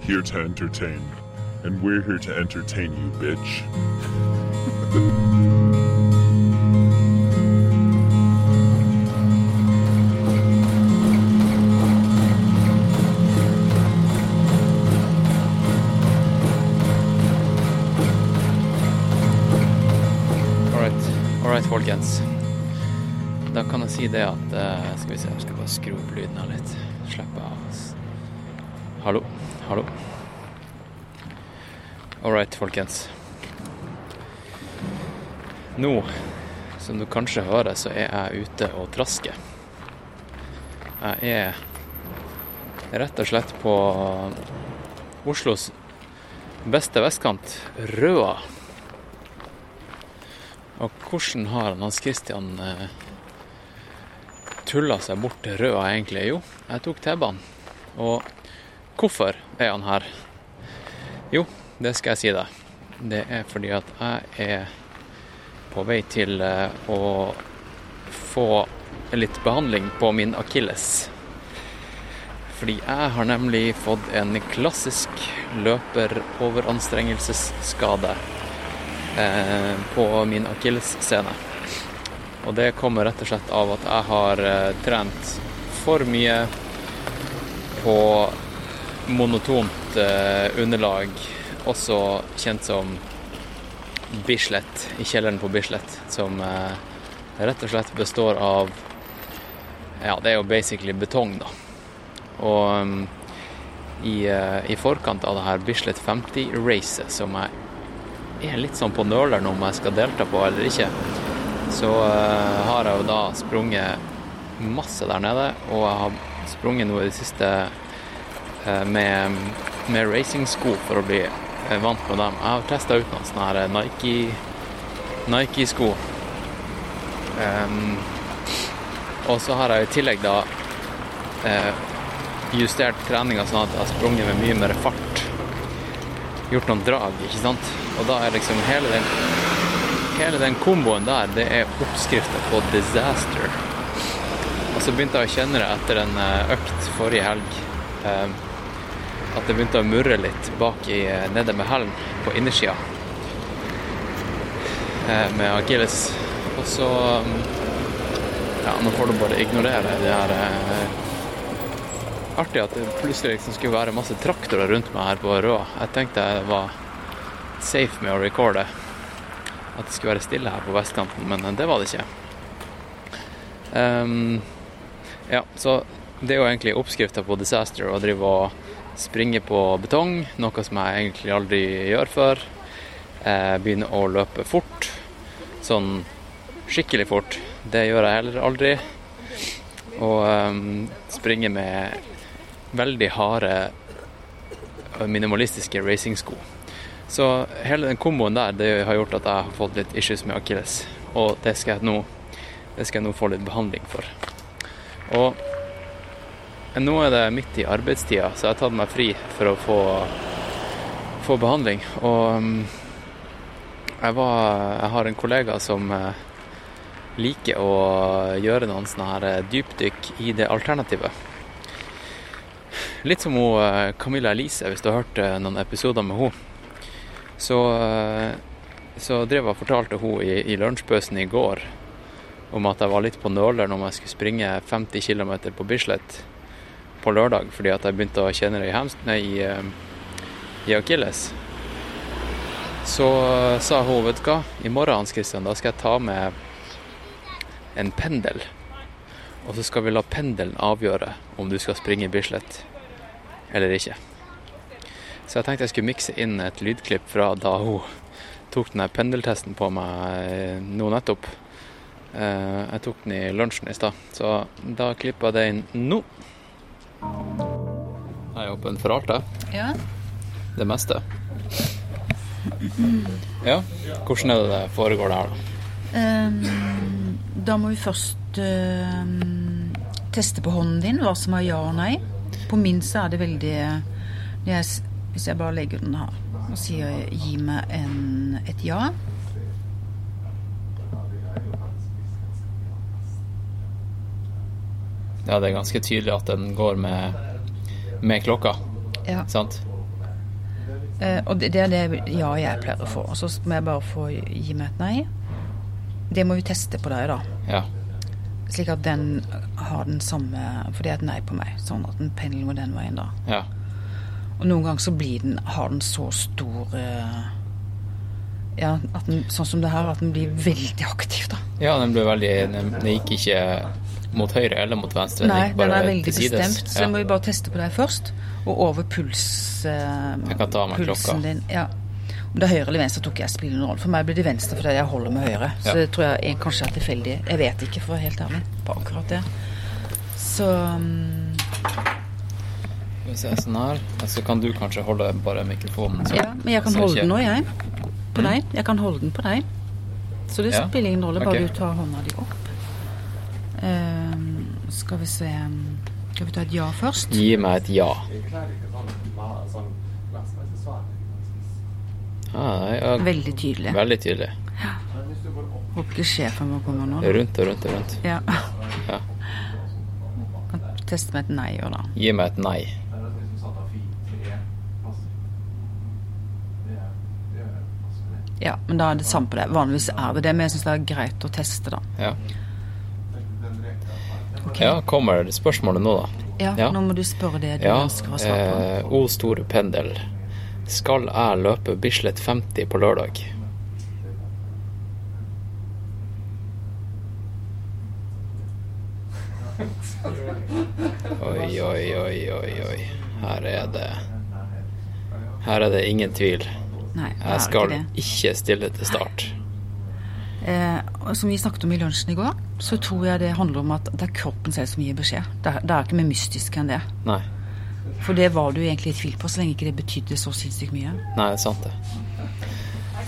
here to entertain. And we're here to entertain you, bitch. Folkens. Da kan jeg si det at eh, Skal vi se, jeg skal bare skru opp lyden her litt. Slippe av. s- Hallo? All Alright, folkens. Nå, som du kanskje hører, så er jeg ute og trasker. Jeg er rett og slett på Oslos beste vestkant, Røa. Og hvordan har han Hans Christian eh, tulla seg bort til Røa egentlig? Jo, jeg tok T-banen. Og hvorfor er han her? Jo, det skal jeg si deg. Det er fordi at jeg er på vei til eh, å få litt behandling på min akilles. Fordi jeg har nemlig fått en klassisk løperoveranstrengelsesskade eh, på min akillesscene. Og det kommer rett og slett av at jeg har eh, trent for mye på monotont eh, underlag, også kjent som Bislett, i kjelleren på Bislett, som eh, rett og slett består av Ja, det er jo basically betong, da. Og um, i, eh, i forkant av det her Bislett 50-racet, som jeg er litt sånn på nøleren om jeg skal delta på eller ikke, så eh, har jeg jo da sprunget masse der nede, og jeg har sprunget noe i det siste med, med racingsko for å bli eh, vant med dem. Jeg har testa ut noen sånne her Nike Nike-sko. Em, og så har jeg i tillegg da eh, justert treninga sånn at jeg har sprunget med mye mer fart. Gjort noen drag, ikke sant. Og da er liksom hele den Hele den komboen der, det er oppskrifta på disaster. Og så begynte jeg å kjenne det etter en eh, økt forrige helg. eh, At det begynte å murre litt bak i eh, nede med hælen på innersida. eh, Med akilles. Og så mm, Ja, nå får du bare ignorere det her eh, Artig at det plutselig liksom skulle være masse traktorer rundt meg her på Rå. Jeg tenkte jeg var safe med å recorde. At det skulle være stille her på vestkanten, men det var det ikke. Um, ja, så det er jo egentlig oppskrifta på disaster å drive og springe på betong, noe som jeg egentlig aldri gjør før. Jeg begynner å løpe fort, sånn skikkelig fort. Det gjør jeg heller aldri. Og um, springe med veldig harde, minimalistiske racingsko. Så hele den komboen der det har gjort at jeg har fått litt issues med akilles. Og det skal, jeg nå, det skal jeg nå få litt behandling for. Og nå er det midt i arbeidstida, så jeg har tatt meg fri for å få, få behandling. Og mm, jeg, var, jeg har en kollega som eh, liker å gjøre noen sånne her eh, dypdykk i det alternativet. Litt som hun, eh, Camilla Elise, hvis du har hørt noen episoder med henne. Så, så drev jeg og fortalte hun i, i lunsjpausen i går om at jeg var litt på nåler når jeg skulle springe 50 km på Bislett på lørdag, fordi at jeg begynte å kjenne det i, hemst, nei, i, eh, i akilles. Så sa hun, vet du hva, i morgen Hans Christian, da skal jeg ta med en pendel. Og så skal vi la pendelen avgjøre om du skal springe i Bislett eller ikke. Så jeg tenkte jeg skulle mikse inn et lydklipp fra da hun tok den pendeltesten på meg eh, nå nettopp. Eh, Jeg tok den i lunsjen i stad, så da klipper jeg det inn nå. Jeg er åpen for alt, jeg. Ja. det meste. Ja, hvordan er det det foregår der, da? Um, da må vi først ehm, teste på hånden din hva som er ja og nei. På min så er det veldig jeg, Hvis jeg bare legger den her og sier 'gi meg en, et ja', Ja, det er ganske tydelig at den går med, med klokka, ja. sant? Eh, og det, det er det ja jeg pleier å få. Og så må jeg bare få gi meg et nei. Det må vi teste på deg, da. Ja. Slik at den har den samme For det er et nei på meg. Sånn at den pendler går den veien, da. ja. Og noen ganger så blir den, har den så stor eh, Ja, den, sånn som det her, at den blir veldig aktiv, da. Ja, den ble veldig Den, den gikk ikke mot høyre eller mot venstre. Nei, den er veldig bestemt, så Ja. må vi bare teste på deg først. Og over puls, eh, Jeg kan ta pulsen klokka. din. Ja. Om det er høyre eller venstre, tok jeg spiller noen rolle. For meg blir det venstre fordi jeg holder med høyre. Så Ja. det tror jeg er, kanskje er tilfeldig. Jeg vet ikke, for å være helt ærlig, på akkurat det. Så um, hvis jeg er sånn her. Så kan du kanskje holde bare mikrofonen Så. Ja, men jeg kan holde ikke- den nå, jeg. På deg. Jeg kan holde den på deg. Så det Ja, spiller ingen rolle, bare okay. du tar hånda di opp. Ehm, skal vi se Skal vi ta et ja først? Gi meg et ja. Ah, ja Veldig tydelig. veldig tydelig. Håper ikke sjefen vår kommer nå. Rundt og rundt og rundt. Ja. Ja. Kan teste med et nei òg, da. Gi meg et nei. Ja, men da er det samme på det. Vanligvis er det det, men jeg syns det er greit å teste, da. Ja. Ok. ja, kommer spørsmålet nå, da? Ja, Ja. nå må du spørre det du Ja. ønsker å svare på. Eh, o store pendel. Skal jeg løpe Bislett 50 på lørdag? Oi, oi, oi, oi, oi. Her er det Her er det ingen tvil. Nei, det Jeg er skal ikke det. ikke stille til start. Eh, som vi snakket om i lunsjen i går, så tror jeg det handler om at det er kroppen selv som gir beskjed. Det er, det er ikke mer mystisk enn det. Nei, For det var du egentlig i tvil på, så lenge ikke det betydde så sinnssykt mye. nei, det er sant, det.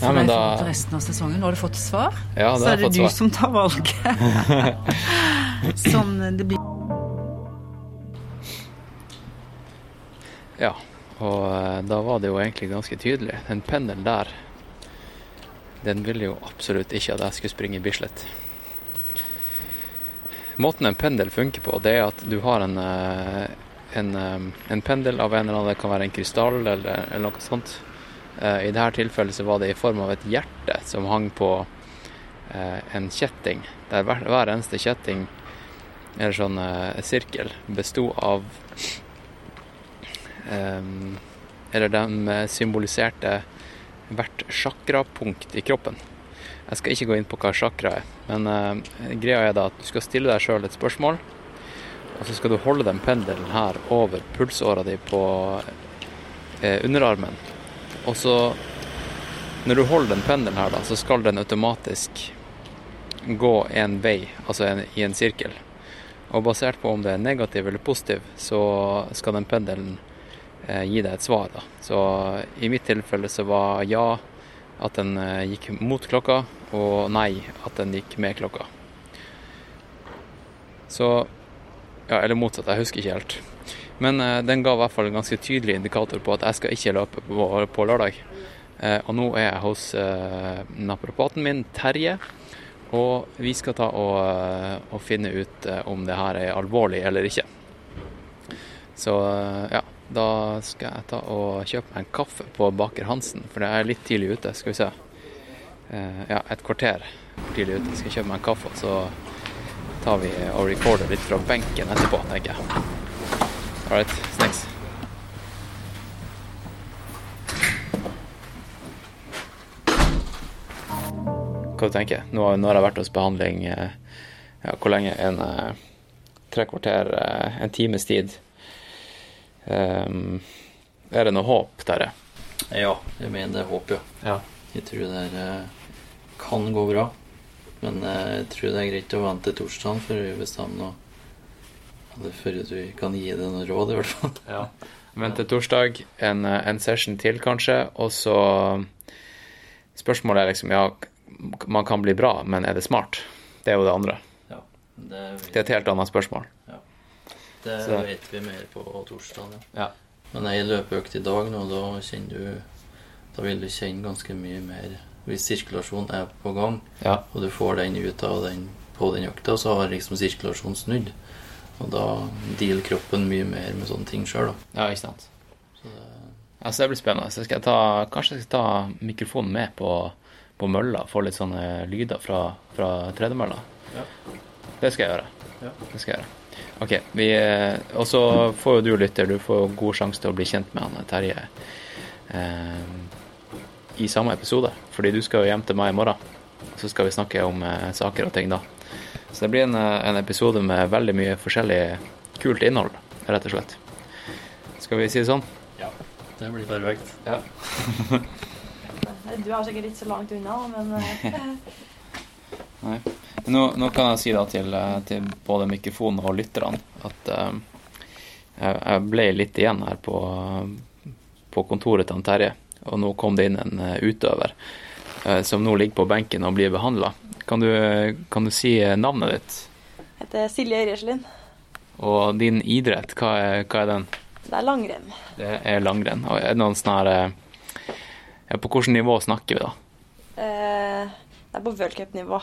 Ja, men da resten av sesongen. Nå har du fått svar, Ja, så er det du svar. som tar valget. sånn det blir. Ja, og eh, da var det jo egentlig ganske tydelig. Den pendelen der, den ville jo absolutt ikke at jeg skulle springe i Bislett. Måten en pendel funker på, det er at du har en, eh, en, eh, en pendel av en eller annen, det kan være en krystall eller, eller noe sånt. Eh, I dette tilfellet så var det i form av et hjerte som hang på en kjetting, der hver, eneste kjetting, eller sånn sirkel, besto av eller de symboliserte hvert chakrapunkt i kroppen. Jeg skal ikke gå inn på hva chakra er, men uh, greia er da at du skal stille deg sjøl et spørsmål, og så skal du holde den pendelen her over pulsåra di på uh, underarmen. Og så, når du holder den pendelen her, da, så skal den automatisk gå en vei, altså en, i en sirkel. Og basert på om det er negativ eller positiv, så skal den pendelen gi deg et svar. Da. Så i mitt tilfelle så var ja at den eh, gikk mot klokka, og nei at den gikk med klokka. Så Ja, eller motsatt, jeg husker ikke helt. Men eh, den ga i hvert fall en ganske tydelig indikator på at jeg skal ikke løpe på, på lørdag. Eh, og nå er jeg hos eh, naprapaten min, Terje. Og vi skal ta og, eh, og finne ut eh, om det her er alvorlig eller ikke. Så eh, ja, da skal jeg ta og kjøpe meg en kaffe på Baker Hansen, for det er litt tidlig ute. Skal vi se. Eh, Ja, et kvarter tidlig ute. Skal kjøpe meg en kaffe, og så tar vi og recorder litt fra benken etterpå, tenker jeg. All right, snakes. Hva du tenker Nå, nå har jeg vært hos behandling eh, ja, hvor lenge? En eh, tre kvarter, en times tid. Um, er det noe håp, der? Ja, jeg mener det er håp, ja. Ja. Jeg tror det er, eh, kan gå bra. Men eh, jeg tror det er greit å vente til torsdag før vi bestemmer noe. Før du kan gi det noe råd, i hvert fall. Ja. Venter torsdag, en, eh, en session til kanskje, og så Spørsmålet er liksom, ja, man kan bli bra, men er det smart? Det er jo det andre. Ja, det, Det er et helt annet spørsmål. Det så- vet vi mer på torsdag. Ja. Ja. Men ei løpeøkt i dag nå, da kjenner du Da vil du kjenne ganske mye mer Hvis sirkulasjonen er på gang, Ja. og du får den ut av den på den økta, så har liksom sirkulasjonen snudd. Og da dealer kroppen mye mer med sånne ting sjøl, da. Ja, ikke sant. Så det, Altså, det blir spennende. Så skal jeg ta, kanskje jeg skal ta mikrofonen med på, på mølla, få litt sånne lyder fra, fra tredemølla. Ja. Det skal jeg gjøre. Ja. Det skal jeg gjøre. Ok, eh, Og så får jo du lytter, du får god sjanse til å bli kjent med han Terje eh, i samme episode. Fordi du skal jo hjem til meg i morgen. Så skal vi snakke om eh, saker og ting da. Så det blir en, eh, en episode med veldig mye forskjellig kult innhold, rett og slett. Skal vi si det sånn? Ja. det blir perfekt. Ja. Du er sikkert ikke så langt unna, men eh, Nei. Nå, nå kan jeg si da til, eh, til både mikrofonen og lytterne at uh, jeg, jeg ble litt igjen her på, på kontoret til Terje, og nå kom det inn en eh, utøver uh, som nå ligger på benken og blir behandla. Kan, du- kan du si navnet ditt? jeg heter Silje Øyreslin. Og din idrett, hva er, hva er den? Det er langrenn. Det er langrenn. Og er det noen sånn her På hvilket nivå snakker vi, da? Eh, det er på worldcupnivå.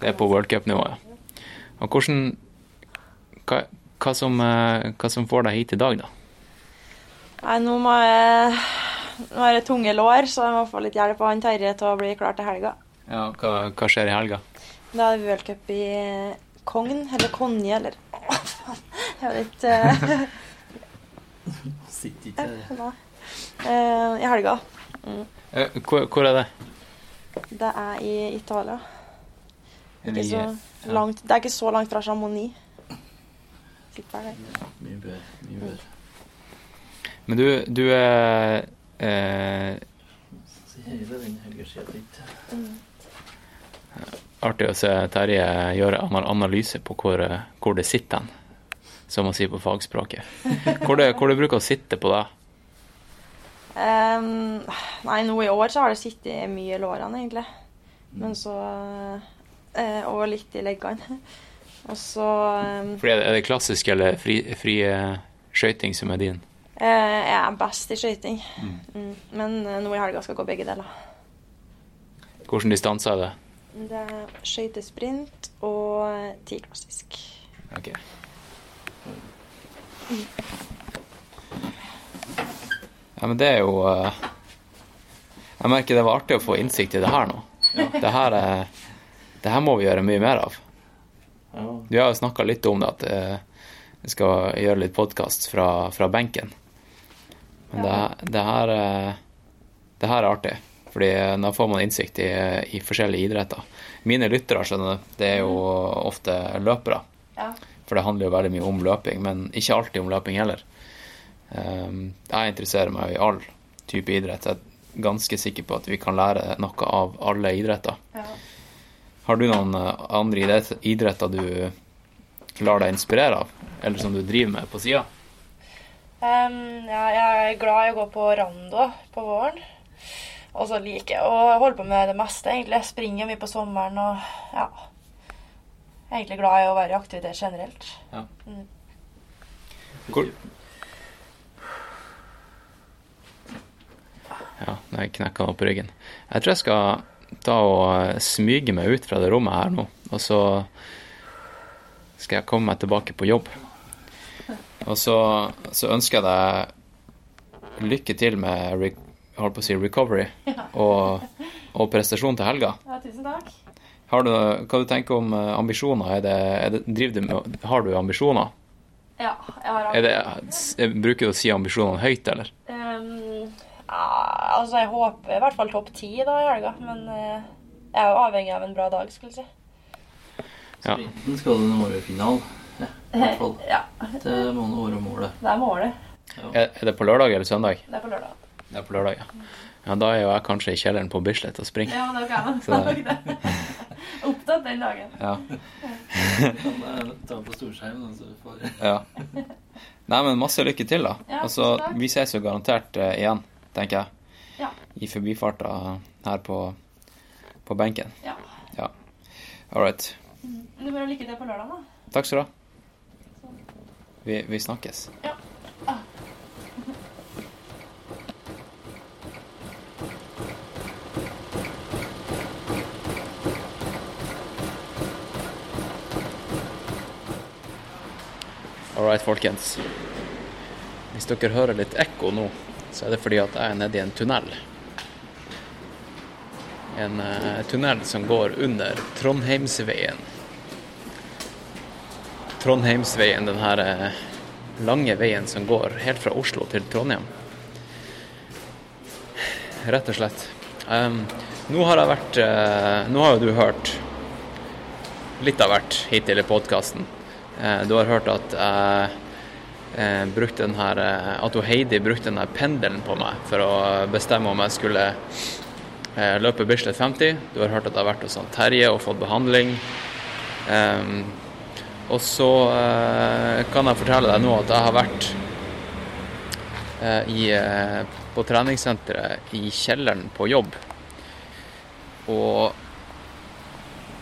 Det er på worldcupnivå, ja. Og hvordan hva, hva, som, eh, hva som får deg hit i dag, da? Nei, nå må jeg Nå har jeg tunge lår, så jeg må få litt hjelp av han Terje til å bli klar til helga. Ja, hva, hva skjer i helga? Da er det worldcup i Kogn, eller Konje, eller Å, faen. Jeg vet ikke eh, Sitter ikke Nei. Eh, I helga. Mm. Hvor, hvor er det? Det er i Italia. Ikke så langt, det er ikke så langt fra Chamonix. Mye bedre. Mye bedre. Men du, du er eh, litt. Artig å se Terje gjøre en analyse på hvor, eh, hvor det sitter hen, som man sier på fagspråket. Hvor det, hvor det bruker å sitte på da? Ehm, nei, nå i år så har det sittet mye i lårene, egentlig. Men så uh, Og litt i leggene. Og så um, Fordi er det, klassisk eller fri, fri uh, skøyting som er din? Uh, Jeg er best i skøyting. Mm. Men eh, nå i helga skal jeg gå begge deler. Hvilken distanse er det? Det er skøytesprint og ti klassisk. Okay. Ok. Ja, men det er jo eh, Jeg merker det var artig å få innsikt i det her nå. Det her, er, det her må vi gjøre mye mer av. Ja, Vi har jo snakka litt om det, at eh, vi skal gjøre litt podkast fra, fra benken. Men det, det, her, eh, det her er artig, fordi da får man innsikt i, i forskjellige idretter. Mine lyttere, skjønner du, det er jo ofte løpere. Ja. For det handler jo veldig mye om løping, men ikke alltid om løping heller. Um, jeg interesserer meg i all type idrett. Jeg er ganske sikker på at vi kan lære noe av alle idretter. Ja. Har du noen eh, andre idretter du lar deg inspirere av, eller som du driver med på sida? Um, ja, jeg er glad i å gå på rando på våren. Og så liker jeg å holde på med det meste, egentlig. Jeg springer mye på sommeren og ja. Jeg er egentlig glad i å være i aktivitet generelt. Hvor... Ja, jeg knekka opp ryggen. Jeg tror jeg skal ta og eh, smyge meg ut fra det rommet her nå, og så skal jeg komme meg tilbake på jobb. Og så, så ønsker jeg deg lykke til med re, holdt på å si recovery og, og prestasjon til helga. Ja, tusen takk. Har du, hva du tenker om eh, ambisjoner? Er det, er det, du med, har du ambisjoner? Ja, jeg har Er det, bruker du å si ambisjonene høyt, eller? Ehm, ja, altså, jeg håper i hvert fall topp ti da i helga, men eh, jeg er jo avhengig av en bra dag, skulle jeg si. Ja. Sprinten skal du nå i finalen. Ja, i hvert fall. Ja, Det må nå være målet. det er målet. Er, er det på lørdag eller søndag? Det er på lørdag. Det er på lørdag, ja. Ja, Da er jo jeg kanskje i kjelleren på Bislett og springer. Ja, det er. Så- Det nok det. Opptatt den dagen. Ja. Kan jeg ta på storskjerm, da, så du får ja. Nei, men masse lykke til, da. Ja, altså, tusen takk. vi ses jo garantert eh, igjen, tenker jeg. Ja. I forbifarta her på, på benken. Ja. Ja. All right. Du får lykke til på lørdag, da. Takk skal du ha. Vi, vi snakkes. Ja. All right, folkens. Hvis dere hører litt ekko nå, så er det fordi at jeg er nede i en tunnel. En uh, tunnel som går under Trondheimsveien. Trondheimsveien, den her uh, lange veien som går helt fra Oslo til Trondheim. Rett og slett. Um, nå har jeg vært uh, Nå har jo du hørt litt av hvert hittil i podkasten. Du har hørt at jeg eh, brukte den her eh, At hun Heidi brukte den pendelen på meg for å bestemme om jeg skulle eh, løpe Bislett 50. Du har hørt at jeg har vært hos han Terje og fått behandling. Em, og så eh, kan jeg fortelle deg nå at jeg har vært eh, i, eh, på treningssenteret i kjelleren på jobb. Og,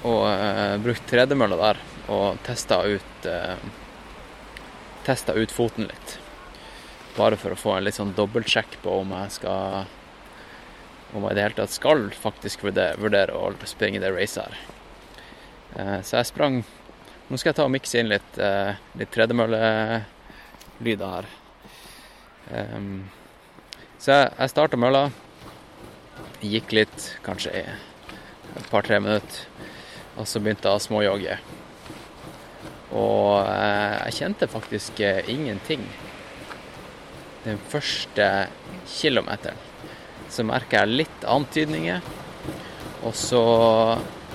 og uh, brukt tredemølla der og testa ut eh, Testa ut foten litt. Bare for å få en litt sånn dobbeltsjekk på om jeg skal Om jeg i det hele tatt skal faktisk vurdere, vurdere å springe det racet her. Eh, så jeg sprang Nå skal jeg ta og mikse inn litt, eh, litt tredemøllelyder her. Em, så jeg, jeg starta mølla. Gikk litt, kanskje i et par-tre minutter. Og så begynte jeg å småjogge. Og eh, jeg kjente faktisk eh, ingenting. Den første kilometeren så merker jeg litt antydninger. Og så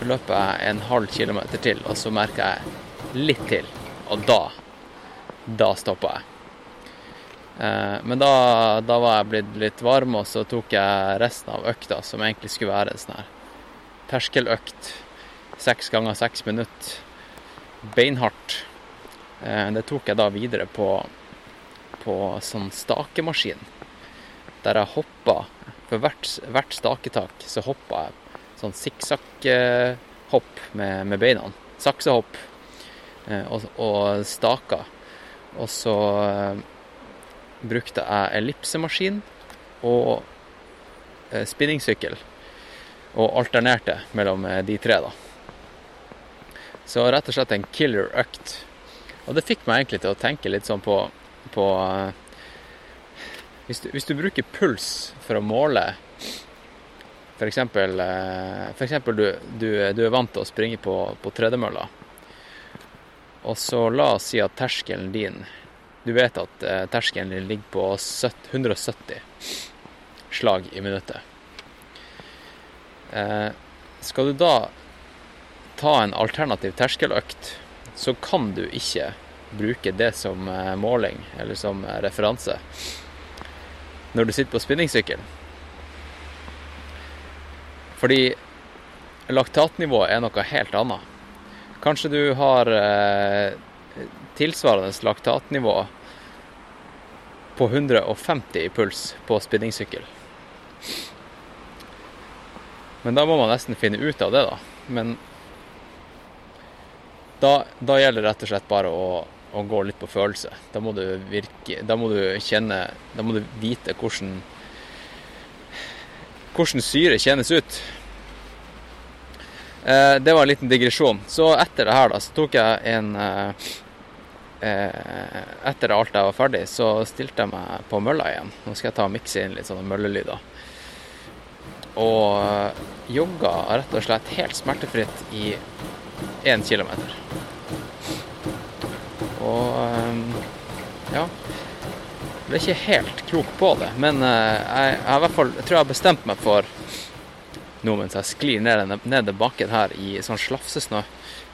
løper jeg en halv kilometer til, og så merker jeg litt til. Og da da stoppa jeg. Eh, men da, da var jeg blitt litt varm, og så tok jeg resten av økta, som egentlig skulle være en sånn her terskeløkt. Seks ganger seks minutter. Beinhardt. Eh, det tok jeg da videre på, på sånn stakemaskin. Der jeg hoppa For hvert, hvert staketak så hoppa jeg sånn sikksakk-hopp med, med beina. Saksehopp. Eh, og, og staka. Og så eh, brukte jeg ellipsemaskin og spinningsykkel. Og alternerte mellom de tre, da. Så rett og slett en killer økt. Og det fikk meg egentlig til å tenke litt sånn på, på eh, hvis, du, hvis du bruker puls for å måle eksempel, eh, du, du, du er vant til å springe på, på tredemølla. Og så la oss si at terskelen din Du vet at eh, terskelen din ligger på 170 slag i minuttet. Skal du da ta en alternativ terskeløkt, så kan du ikke bruke det som eh, måling eller som eh, referanse når du sitter på spinningsykkel. Fordi laktatnivået er noe helt annet. Kanskje du har eh, tilsvarende laktatnivå på 150 i puls på spinningsykkel. Men da må man nesten finne ut av det, da. Men da, da gjelder det rett og slett bare å, å gå litt på følelse. Da må virke Da må du kjenne Da må du vite hvordan hvordan syre kjennes ut. Eh, det var en liten digresjon. Så etter det her, da, så tok jeg en eh, eh, Etter alt jeg var ferdig, så stilte jeg meg på mølla igjen. Nå skal jeg ta og mikse inn litt sånne møllelyder. Og eh, jogga rett og slett helt smertefritt i én kilometer. Og ja. ja ble ikke helt klok på det, men eh, jeg, jeg, fall, jeg tror jeg har bestemt meg for nå mens jeg sklir ned, ned bakken her i sånn slafsesnø.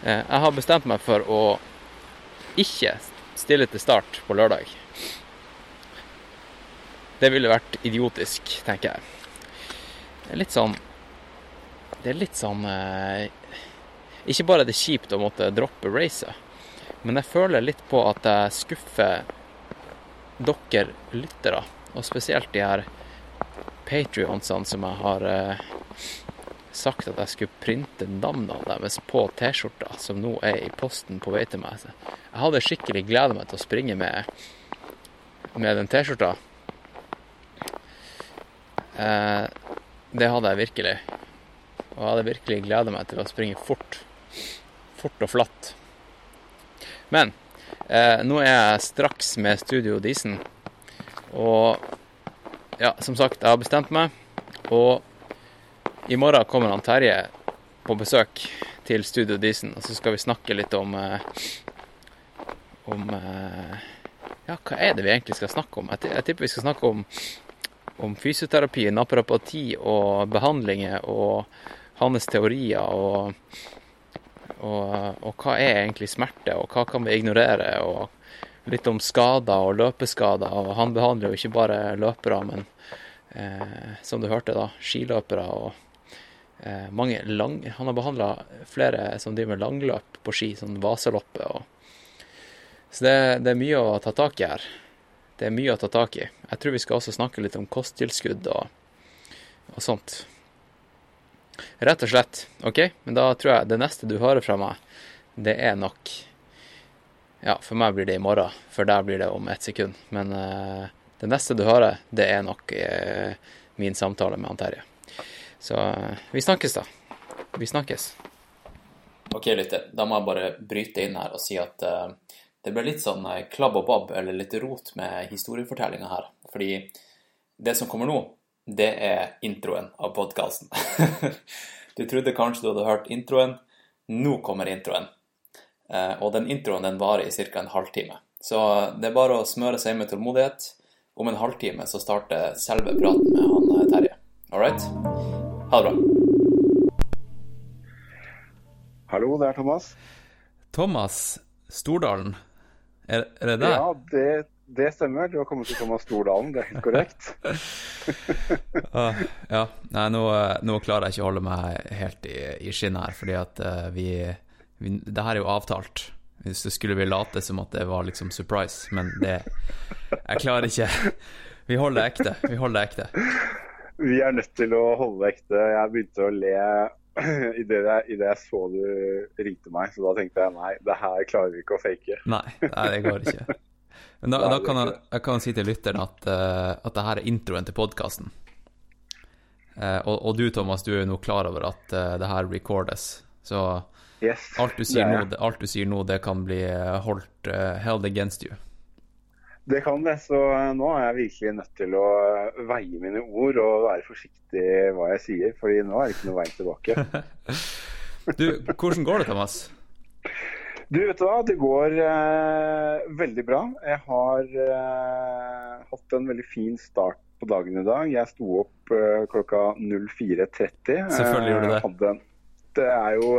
Eh, Jeg har bestemt meg for å ikke stille til start på lørdag. Det ville vært idiotisk, tenker jeg. Litt sånn Det er litt sånn eh, Ikke bare er det kjipt å måtte droppe racet, men jeg føler litt på at jeg skuffer dere lyttere, og spesielt de her patrionsene som jeg har eh, sagt at jeg skulle printe navnene deres på T-skjorta, som nå er i posten på vei til meg. Jeg hadde skikkelig gleda meg til å springe med, med den T-skjorta. Eh, det hadde jeg virkelig. Og jeg hadde virkelig gleda meg til å springe fort. Fort og flatt. Men eh, nå er jeg straks med Studio Disen. Og ja, som sagt, jeg har bestemt meg. Og i morgen kommer han Terje på besøk til Studio Disen, og så skal vi snakke litt om eh, Om eh, Ja, hva er det vi egentlig skal snakke om? Jeg, tipper vi skal snakke om, om fysioterapi, naprapati og behandlinger og hans teorier og, og, og hva er egentlig smerte, og hva kan vi ignorere? og litt om skader og løpeskader. Og han behandler jo ikke bare løpere, men eh, som du hørte, da, skiløpere og eh, mange lang... Han har behandla flere som driver med langløp på ski, sånn vaseloppe. og Så det, det, er mye å ta tak i her. Det er mye å ta tak i. Jeg tror vi skal også snakke litt om kosttilskudd og, og sånt. Rett og slett. OK? Men da tror jeg det neste du hører fra meg, det er nok ja, for meg blir det i morgen, for der blir det om ett sekund. Men uh, det neste du hører, det er nok uh, min samtale med han Terje. Så uh, vi snakkes, da. Vi snakkes. OK, lytter. Da må jeg bare bryte inn her og si at det ble litt sånn klabb og babb, eller litt rot med historiefortellinga her. Fordi det som kommer nå, det er introen av podkasten. du trodde kanskje du hadde hørt introen. Nå kommer introen. Eh, og den introen den varer i ca. en halvtime. Så det er bare å smøre seg med tålmodighet. Om en halvtime så starter selve praten med han eh, Terje. All right? Ha det bra. Hallo, det er Thomas. Thomas Stordalen, er, er det deg? Ja, det, det, stemmer. Du har kommet til Thomas Stordalen, det er helt korrekt. uh, ja, nei, nå, nå, klarer jeg ikke å holde meg helt i, i skinnet her, fordi at uh, vi det her er jo avtalt. Hvis det skulle vi late som at det var liksom surprise, men det Jeg klarer ikke. Vi holder det ekte. Vi holder det ekte. Vi er nødt til å holde det ekte. Jeg begynte å le idet jeg, i det jeg så du ringte meg, så da tenkte jeg nei, det her klarer vi ikke å fake. Nei, nei det går ikke. Men da, da kan jeg, jeg kan si til lytteren at, uh, at det her er introen til podkasten. Uh, eh, og, og, du Thomas, du er jo nå klar over at uh, det her recordes, så Yes, alt, du sier nå, alt du sier nå, det kan bli holdt held against you. Det kan det, så nå er jeg virkelig nødt til å veie mine ord og være forsiktig hva jeg sier, fordi nå er det ikke noe vei tilbake. du, hvordan går det, Thomas? Du, vet du hva, det går eh, veldig bra. Jeg har eh, hatt en veldig fin start på dagen i dag. Jeg sto opp eh, klokka 04.30. Selvfølgelig gjorde du det. Hadde, det er jo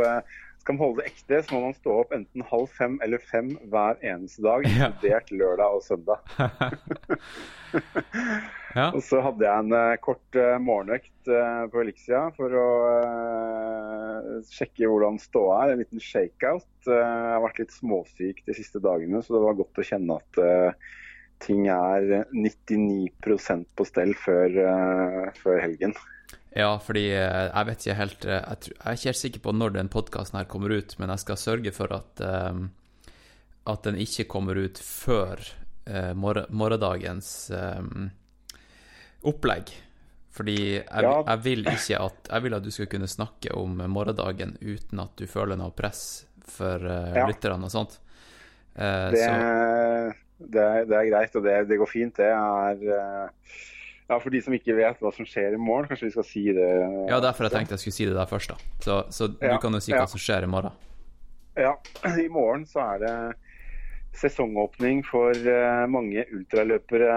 skal man holde det ekte, så må man stå opp enten halv fem eller fem hver eneste dag, inkludert ja. lørdag og søndag. ja. Og så hadde jeg en uh, kort uh, morgenøkt uh, på Elixia for å sjekke hvordan ståa er. En liten shakeout. jeg har vært litt småsyk de siste dagene, så det var godt å kjenne at ting er 99% på stell før, før helgen. Ja, fordi jeg vet ikke helt Jeg, tror, jeg er ikke helt sikker på når den podkasten her kommer ut, men jeg skal sørge for at, at den ikke kommer ut før morgendagens opplegg. Fordi jeg, ja. jeg, vil ikke at Jeg vil at du skal kunne snakke om morgendagen uten at du føler noe press for uh, ja. lytterne og sånt. Uh, det, det, er, det, er, greit, og det, det går fint. Det er ja, For de som ikke vet hva som skjer i morgen, kanskje vi skal si det? Ja, derfor jeg tenkte jeg skulle si det der først. da. Så, så ja, du kan jo si hva som skjer i morgen. Ja, i morgen så er det sesongåpning for uh, mange ultraløpere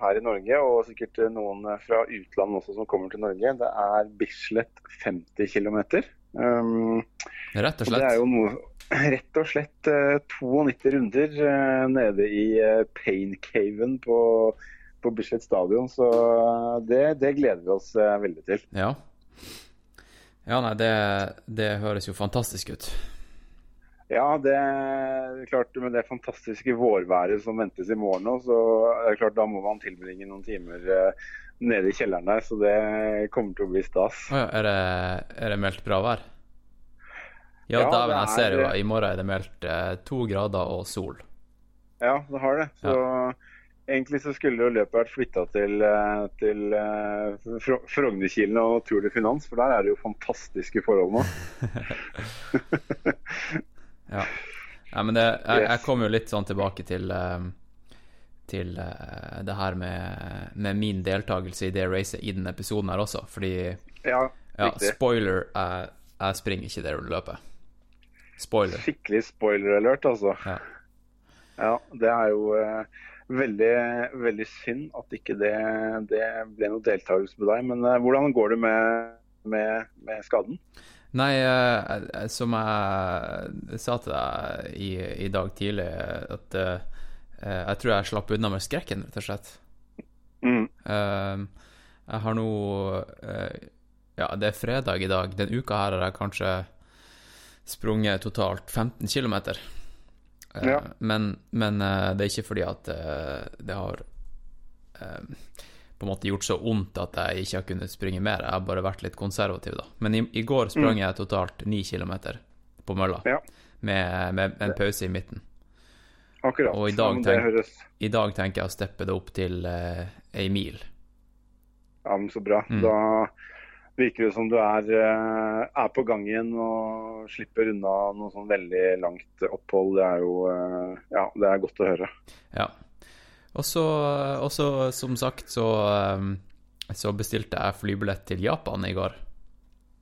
her i Norge, og sikkert noen fra utlandet også som kommer til Norge. Det er Bislett 50 km. Um, rett og slett? Det er jo noe, rett og slett uh, eh, 92 runder uh, nede i uh, Paincaven på på Bislett stadion. Så det, det, gleder vi oss eh, veldig til. Ja. Ja, nei, det, det høres jo fantastisk ut. Ja, det er klart med det fantastiske vårværet som ventes i morgen nå, så er det klart da må man tilbringe noen timer eh, nede i kjelleren der. Så det kommer til å bli stas. Oh ja, er det, er det meldt bra vær? Ja, Ja, dæven, jeg ser jo i morgen er det meldt eh, to grader og sol. Ja, det har det. Så egentlig så skulle jo løpet vært flytta til, eh, til uh, Fro- Frognerkilen og Tour de Finans, for der er det jo fantastiske forhold nå. Ja. ja men det, jeg, jeg kom jo litt sånn tilbake til eh, til eh, det her med, med min deltakelse i det racet i denne episoden her også, fordi Ja, ja, spoiler, jeg, jeg springer ikke det løpet. Spoiler. Skikkelig spoiler alert, altså. Ja. Ja, det er jo eh, veldig, veldig synd at ikke det, det ble noe deltakelse med deg. Men uh, hvordan går det med, med, med skaden? Nei, eh, eh, som jeg sa til deg i, i dag tidlig, at eh, jeg tror jeg slapp unna med skrekken, rett og slett. Mm. Eh, jeg har nå eh, Ja, det er fredag i dag. Den uka her har jeg kanskje sprunget totalt 15 km. Ja. Men, men det er ikke fordi at det har på en måte gjort så vondt at jeg ikke har kunnet springe mer. Jeg har bare vært litt konservativ, da. Men i, i går sprang jeg totalt 9 kilometer på mølla, Ja. med, med en pause i midten. Akkurat. Og i dag tenk- I dag tenker jeg å steppe det opp til eh, ei mil. ja, men så bra. Mm. Da virker det som du er, eh, er på gang igjen og slipper unna noe sånn veldig langt opphold. Det er jo eh, Ja, det er godt å høre. Ja. Og så, som sagt, så, um, så bestilte jeg flybillett til Japan i går.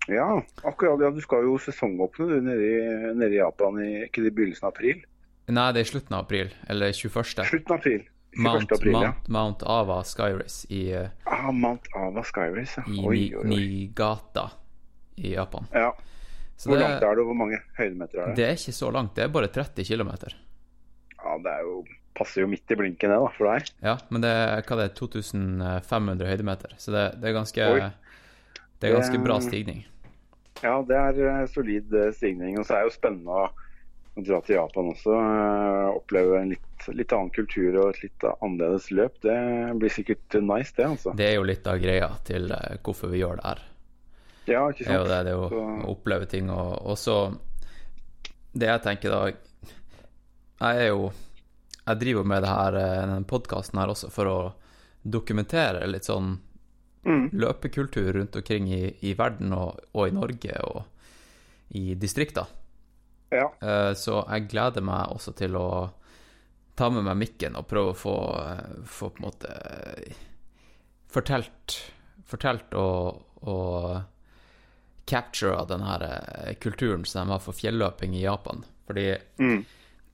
Ja, akkurat. Ja, du skal jo sesongåpne du nede i, nede i Japan i ikke i begynnelsen av april? Nei, det er i slutten av april, eller 21. Slutten av april. 21. Mount, april, ja. Mount, Mount Ava Skyrace i, uh, Ah, Mount Ava Skyrace, ja. i Oi, Ni, oi, oi. Nigata i Japan. Ja. Så Hvor det, langt er det, og hvor mange høydemeter er det? det er ikke så langt, det er bare 30 km. Ja, det er jo, passer jo midt i blinken det, da, for deg. Ja, men det er, hva det er 2500 høydemeter, så det, det er ganske Det er ganske bra stigning. Ja, det er eh, solid eh, stigning. Og så er det jo spennende å, dra til Japan også. eh, oppleve en litt, litt annen kultur og et litt annerledes løp. Det blir sikkert nice, det, altså. Det er jo litt av greia til hvorfor vi gjør det her. Ja, ikke Det er jo sant. det, det er jo Så- å oppleve ting, og, og så Det jeg tenker da Jeg er jo Jeg driver med det her, eh, denne podkasten her også for å dokumentere litt sånn Mm. løpekultur rundt omkring i, i verden og, og i Norge og i distrikter. Ja. Eh, Så jeg gleder meg også til å ta med meg mikken og prøve å få, eh, få på en måte fortalt, fortalt og, og capture den her kulturen som de har for fjelløping i Japan. Fordi Mm.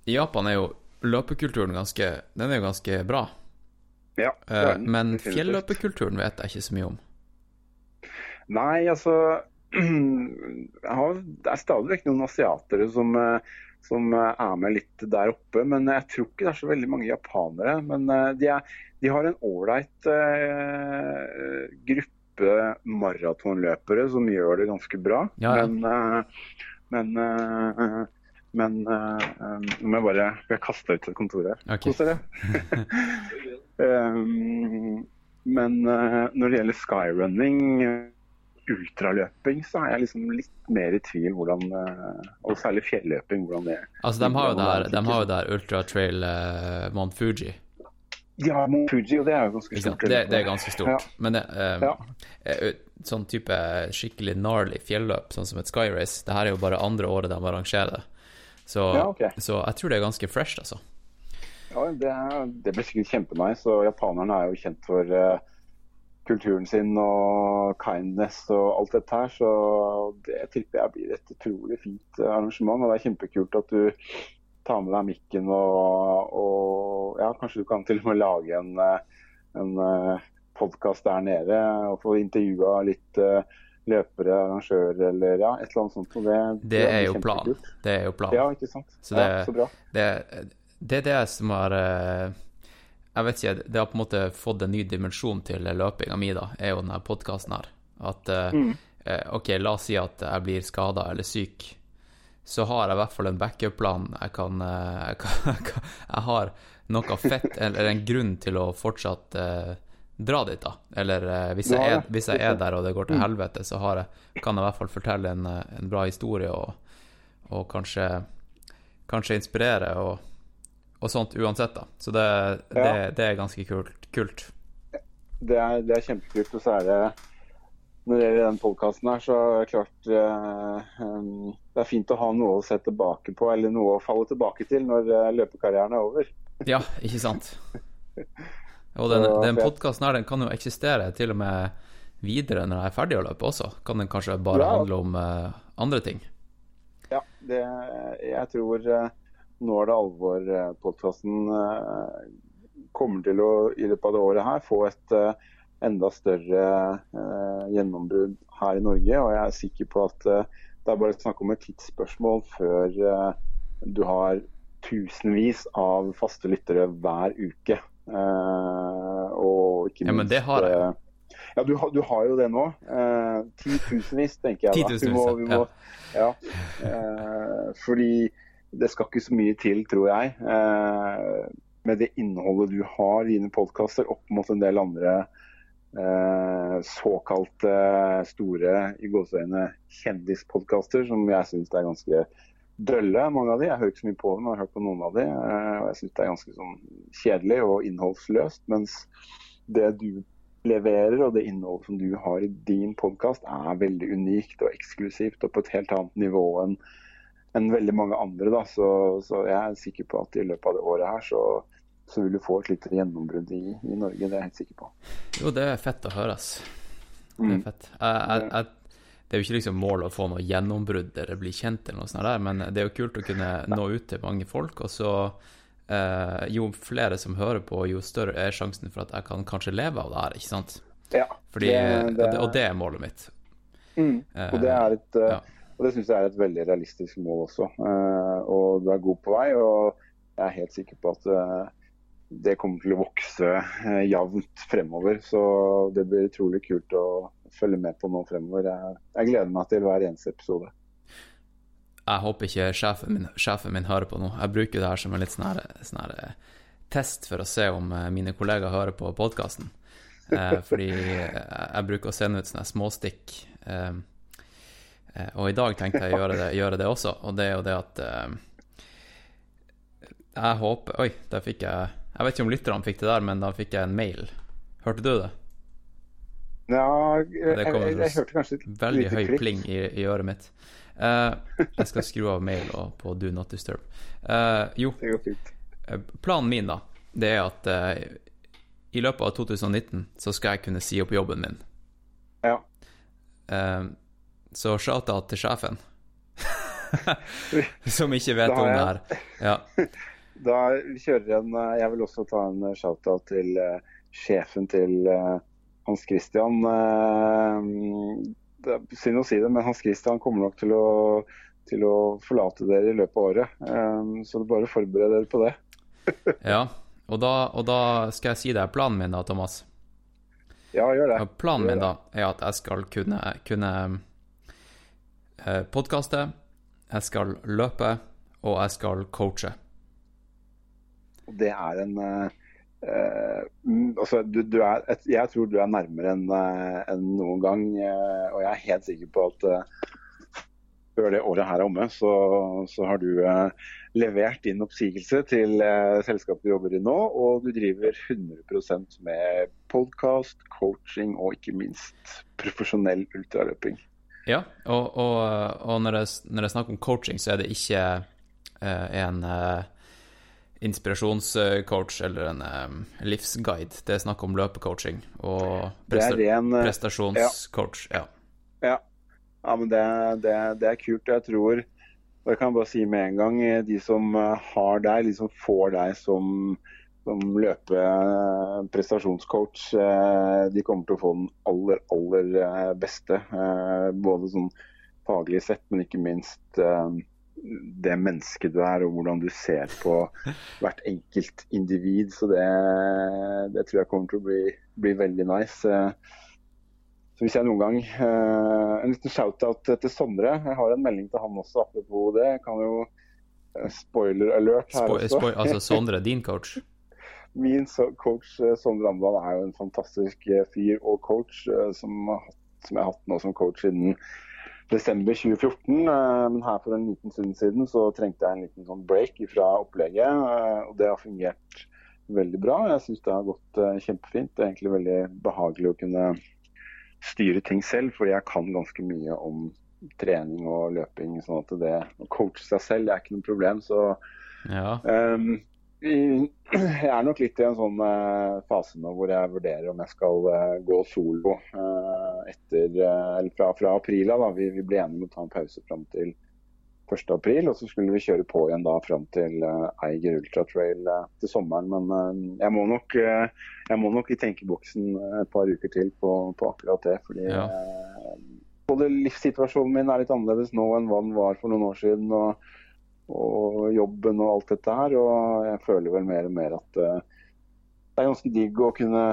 Japan er jo løpekulturen ganske Den er jo ganske bra. ja Eh, den, Men fjelløpekulturen vet jeg ikke så mye om. Nei, altså jeg har, Det er stadig vekk noen asiatere som, eh, som eh, er med litt der oppe. Men jeg tror ikke det er så veldig mange japanere. Men de, er, de har en ålreit uh, gruppe maratonløpere som gjør det ganske bra. Ja, ja. Men, uh, men eh, men eh, Nå må jeg bare jeg kaste ut et kontor her. Okay. Kos dere. Um, men uh, når det gjelder skyrunning, ultraløping, så er jeg liksom litt mer i tvil hvordan uh, Og særlig fjelløping, hvordan det er. Altså, de har jo der, det er, de har jo der Ultra Trail Mount Fuji. Ja, Mount Fuji, og det er jo ganske stort. Det, det er ganske stort. Ja. Men det, um, Ja. eh, sånn type skikkelig gnarly fjelløp, sånn som et skyrace, det her er jo bare andre året de arrangerer det. Så, Ja, okay. så jeg tror det er ganske fresh, altså. Ja, det, det blir sikkert kjempenice. Og japanerne er jo kjent for uh, kulturen sin og kindness og alt dette her. Så det tipper jeg blir et utrolig fint eh, arrangement. Og det er kjempekult at du tar med deg mikken og, og ja, kanskje du kan til og med lage en, eh, en podkast der nede og få intervjua litt eh, løpere, arrangører eller ja, et eller annet sånt. Og det, Det er er jo planen. Det er jo planen. Ja, ikke sant. Så det- ja, så bra. Det, det er det som har eh, Jeg vet ikke, det har på en måte fått en ny dimensjon til løpinga mi, da, er jo denne podkasten her. At eh, Mm. eh, OK, la oss si at jeg blir skada eller syk. så har jeg i hvert fall en backup-plan. Jeg kan, jeg, kan, jeg, kan, jeg har noe fett, eller en grunn til å fortsatt dra dit, da. Eller eh, hvis, jeg er, hvis jeg er der og det går til helvete, så har jeg, kan jeg i hvert fall fortelle en, eh, en bra historie og, og kanskje, kanskje inspirere og, og sånt uansett, da. Så det, det, Ja. det er ganske kult. kult. Det er, det er kjempekult. Og så er det Når det gjelder den podkasten her, så er det klart eh, Det er fint å ha noe å se tilbake på, eller noe å falle tilbake til når eh, løpekarrieren er over. Ja, ikke sant? Og den, Så den podkasten her den kan jo eksistere til og med videre når jeg er ferdig å løpe også. Kan den kanskje bare Ja. handle om uh, andre ting? Ja, det, jeg tror uh, nå er det alvor-podkasten uh, kommer til å i løpet av det året her få et eh, enda større eh, gjennombrudd her i Norge. Og jeg er sikker på at eh, det er bare snakk om et tidsspørsmål før eh, du har tusenvis av faste lyttere hver uke. Eh, og ikke minst Ja, men det har jeg. eh, Ja, du, du har jo det nå. Eh, Titusenvis, tenker jeg. da. Vi må- vi må- ja. Eh, fordi det skal ikke så mye til, tror jeg, eh, med det innholdet du har i dine podkaster opp mot en del andre eh, såkalte store i gåseøyne kjendispodkaster, som jeg syns er ganske dølle, mange av de. Jeg hører ikke så mye på dem, jeg har hørt på noen av de, eh, og jeg syns det er ganske sånn kjedelig og innholdsløst. Mens det du leverer og det innholdet som du har i din podkast, er veldig unikt og eksklusivt og på et helt annet nivå enn enn veldig mange andre. Da. Så, så jeg er sikker på at i løpet av det året her så, så vil du få et lite gjennombrudd i, i Norge. Det er jeg helt sikker på. Jo, det er fett å høre, ass. Det er Mm. fett. Jeg, jeg, jeg, det er jo ikke liksom målet å få noe gjennombrudd eller bli kjent, eller noe sånt der, men det er jo kult å kunne nå ut til mange folk. Og så eh, jo flere som hører på, jo større er sjansen for at jeg kan kanskje leve av det her, ikke sant? Ja, Fordi, det- det- og, det, er målet mitt. Mm. Og det er et eh, ja. Og det syns jeg er et veldig realistisk mål også. Eh, og du er god på vei, og jeg er helt sikker på at eh, det kommer til å vokse jevnt fremover. Så det blir utrolig kult å følge med på nå fremover. Jeg, jeg gleder meg til hver eneste episode. Jeg håper ikke sjefen min, sjefen min hører på nå. Jeg bruker det her som en litt sånn her, sånn eh, test for å se om eh, mine kollegaer hører på podkasten. Eh, fordi jeg, jeg bruker å sende ut sånne småstikk. Eh, eh, og i dag tenkte jeg å gjøre det, gjøre det også, og det er jo det at eh, Jeg håper Oi, der fikk jeg Jeg vet ikke om lytterne fikk det der, men da fikk jeg en mail. Hørte du det? Ja, jeg, jeg, jeg, jeg, hørte kanskje et Veldig høy klikk. pling i, i øret mitt. Uh, jeg skal skru av mail og på Do Not Disturb. Uh, jo, eh, planen min da, det er at uh, i løpet av 2019 så skal jeg kunne si opp jobben min. Ja. Så shout-out til sjefen. Som ikke vet om det her. Ja. Da kjører jeg en Jeg vil også ta en shout-out til sjefen til eh, Hans Christian. eh, det er synd å si det, men Hans Christian kommer nok til å, til å forlate dere i løpet av året. Eh, så bare forbered dere på det. ja. Og da, og da skal jeg si deg planen min da, Thomas. Ja, gjør det. Planen Gjør min da er at jeg skal kunne, kunne eh, podkaste, jeg skal løpe, og jeg skal coache. Det er en altså, du, du er, Jeg tror du er nærmere enn eh, enn noen gang. eh, og jeg er helt sikker på at eh, før det året her er omme, så, så har du eh, levert inn oppsigelse til eh, selskapet du jobber i nå. Og du driver 100% med podkast, coaching og ikke minst profesjonell ultraløping. Ja, og, og, og når, det, når jeg snakker om coaching, så er det ikke eh, en eh, inspirasjonscoach eller en um, livsguide. Det er snakk om løpecoaching og presta ren eh, prestasjonscoach. Ja. Ja, ja men det, det, det er kult. Jeg tror og jeg kan bare si med en gang, eh, de som har deg, de som får deg som, som løpeprestasjonscoach, de kommer til å få den aller, aller beste. Både sånn faglig sett, men ikke minst det mennesket du er, og hvordan du ser på hvert enkelt individ. Så det, det tror jeg kommer til å bli, bli veldig nice. Så hvis jeg noen gang eh, En liten shout-out til Sondre. Jeg har en melding til han også apropos det. Jeg kan jo eh, Spoiler alert her Spo, også. spo, altså Sondre, din coach? Min coach eh, Sondre Amdal er jo en fantastisk fyr og coach som, som jeg har hatt nå som coach siden desember 2014. eh, Men her for en liten stund siden så trengte jeg en liten sånn break fra opplegget. eh, Og det har fungert veldig bra. Jeg syns det har gått eh, kjempefint. Det er egentlig veldig behagelig å kunne styre ting selv, fordi jeg kan ganske mye om trening og løping. sånn at det å coache seg selv det er ikke noe problem. så Ja. I- jeg er nok litt i en sånn eh, fase nå hvor jeg vurderer om jeg skal eh, gå solo eh, etter, eller fra, fra april av. Vi, vi ble enige om å ta en pause fram til 1. april, og så skulle vi kjøre på igjen da fram til Eiger Ultratrail uh, til sommeren. Men jeg, må nok, jeg må nok i tenkeboksen et par uker til på, på akkurat det. fordi Ja. både livssituasjonen min er litt annerledes nå enn hva den var for noen år siden. og og jobben og alt dette her. Og jeg føler vel mer og mer at uh, det er ganske digg å kunne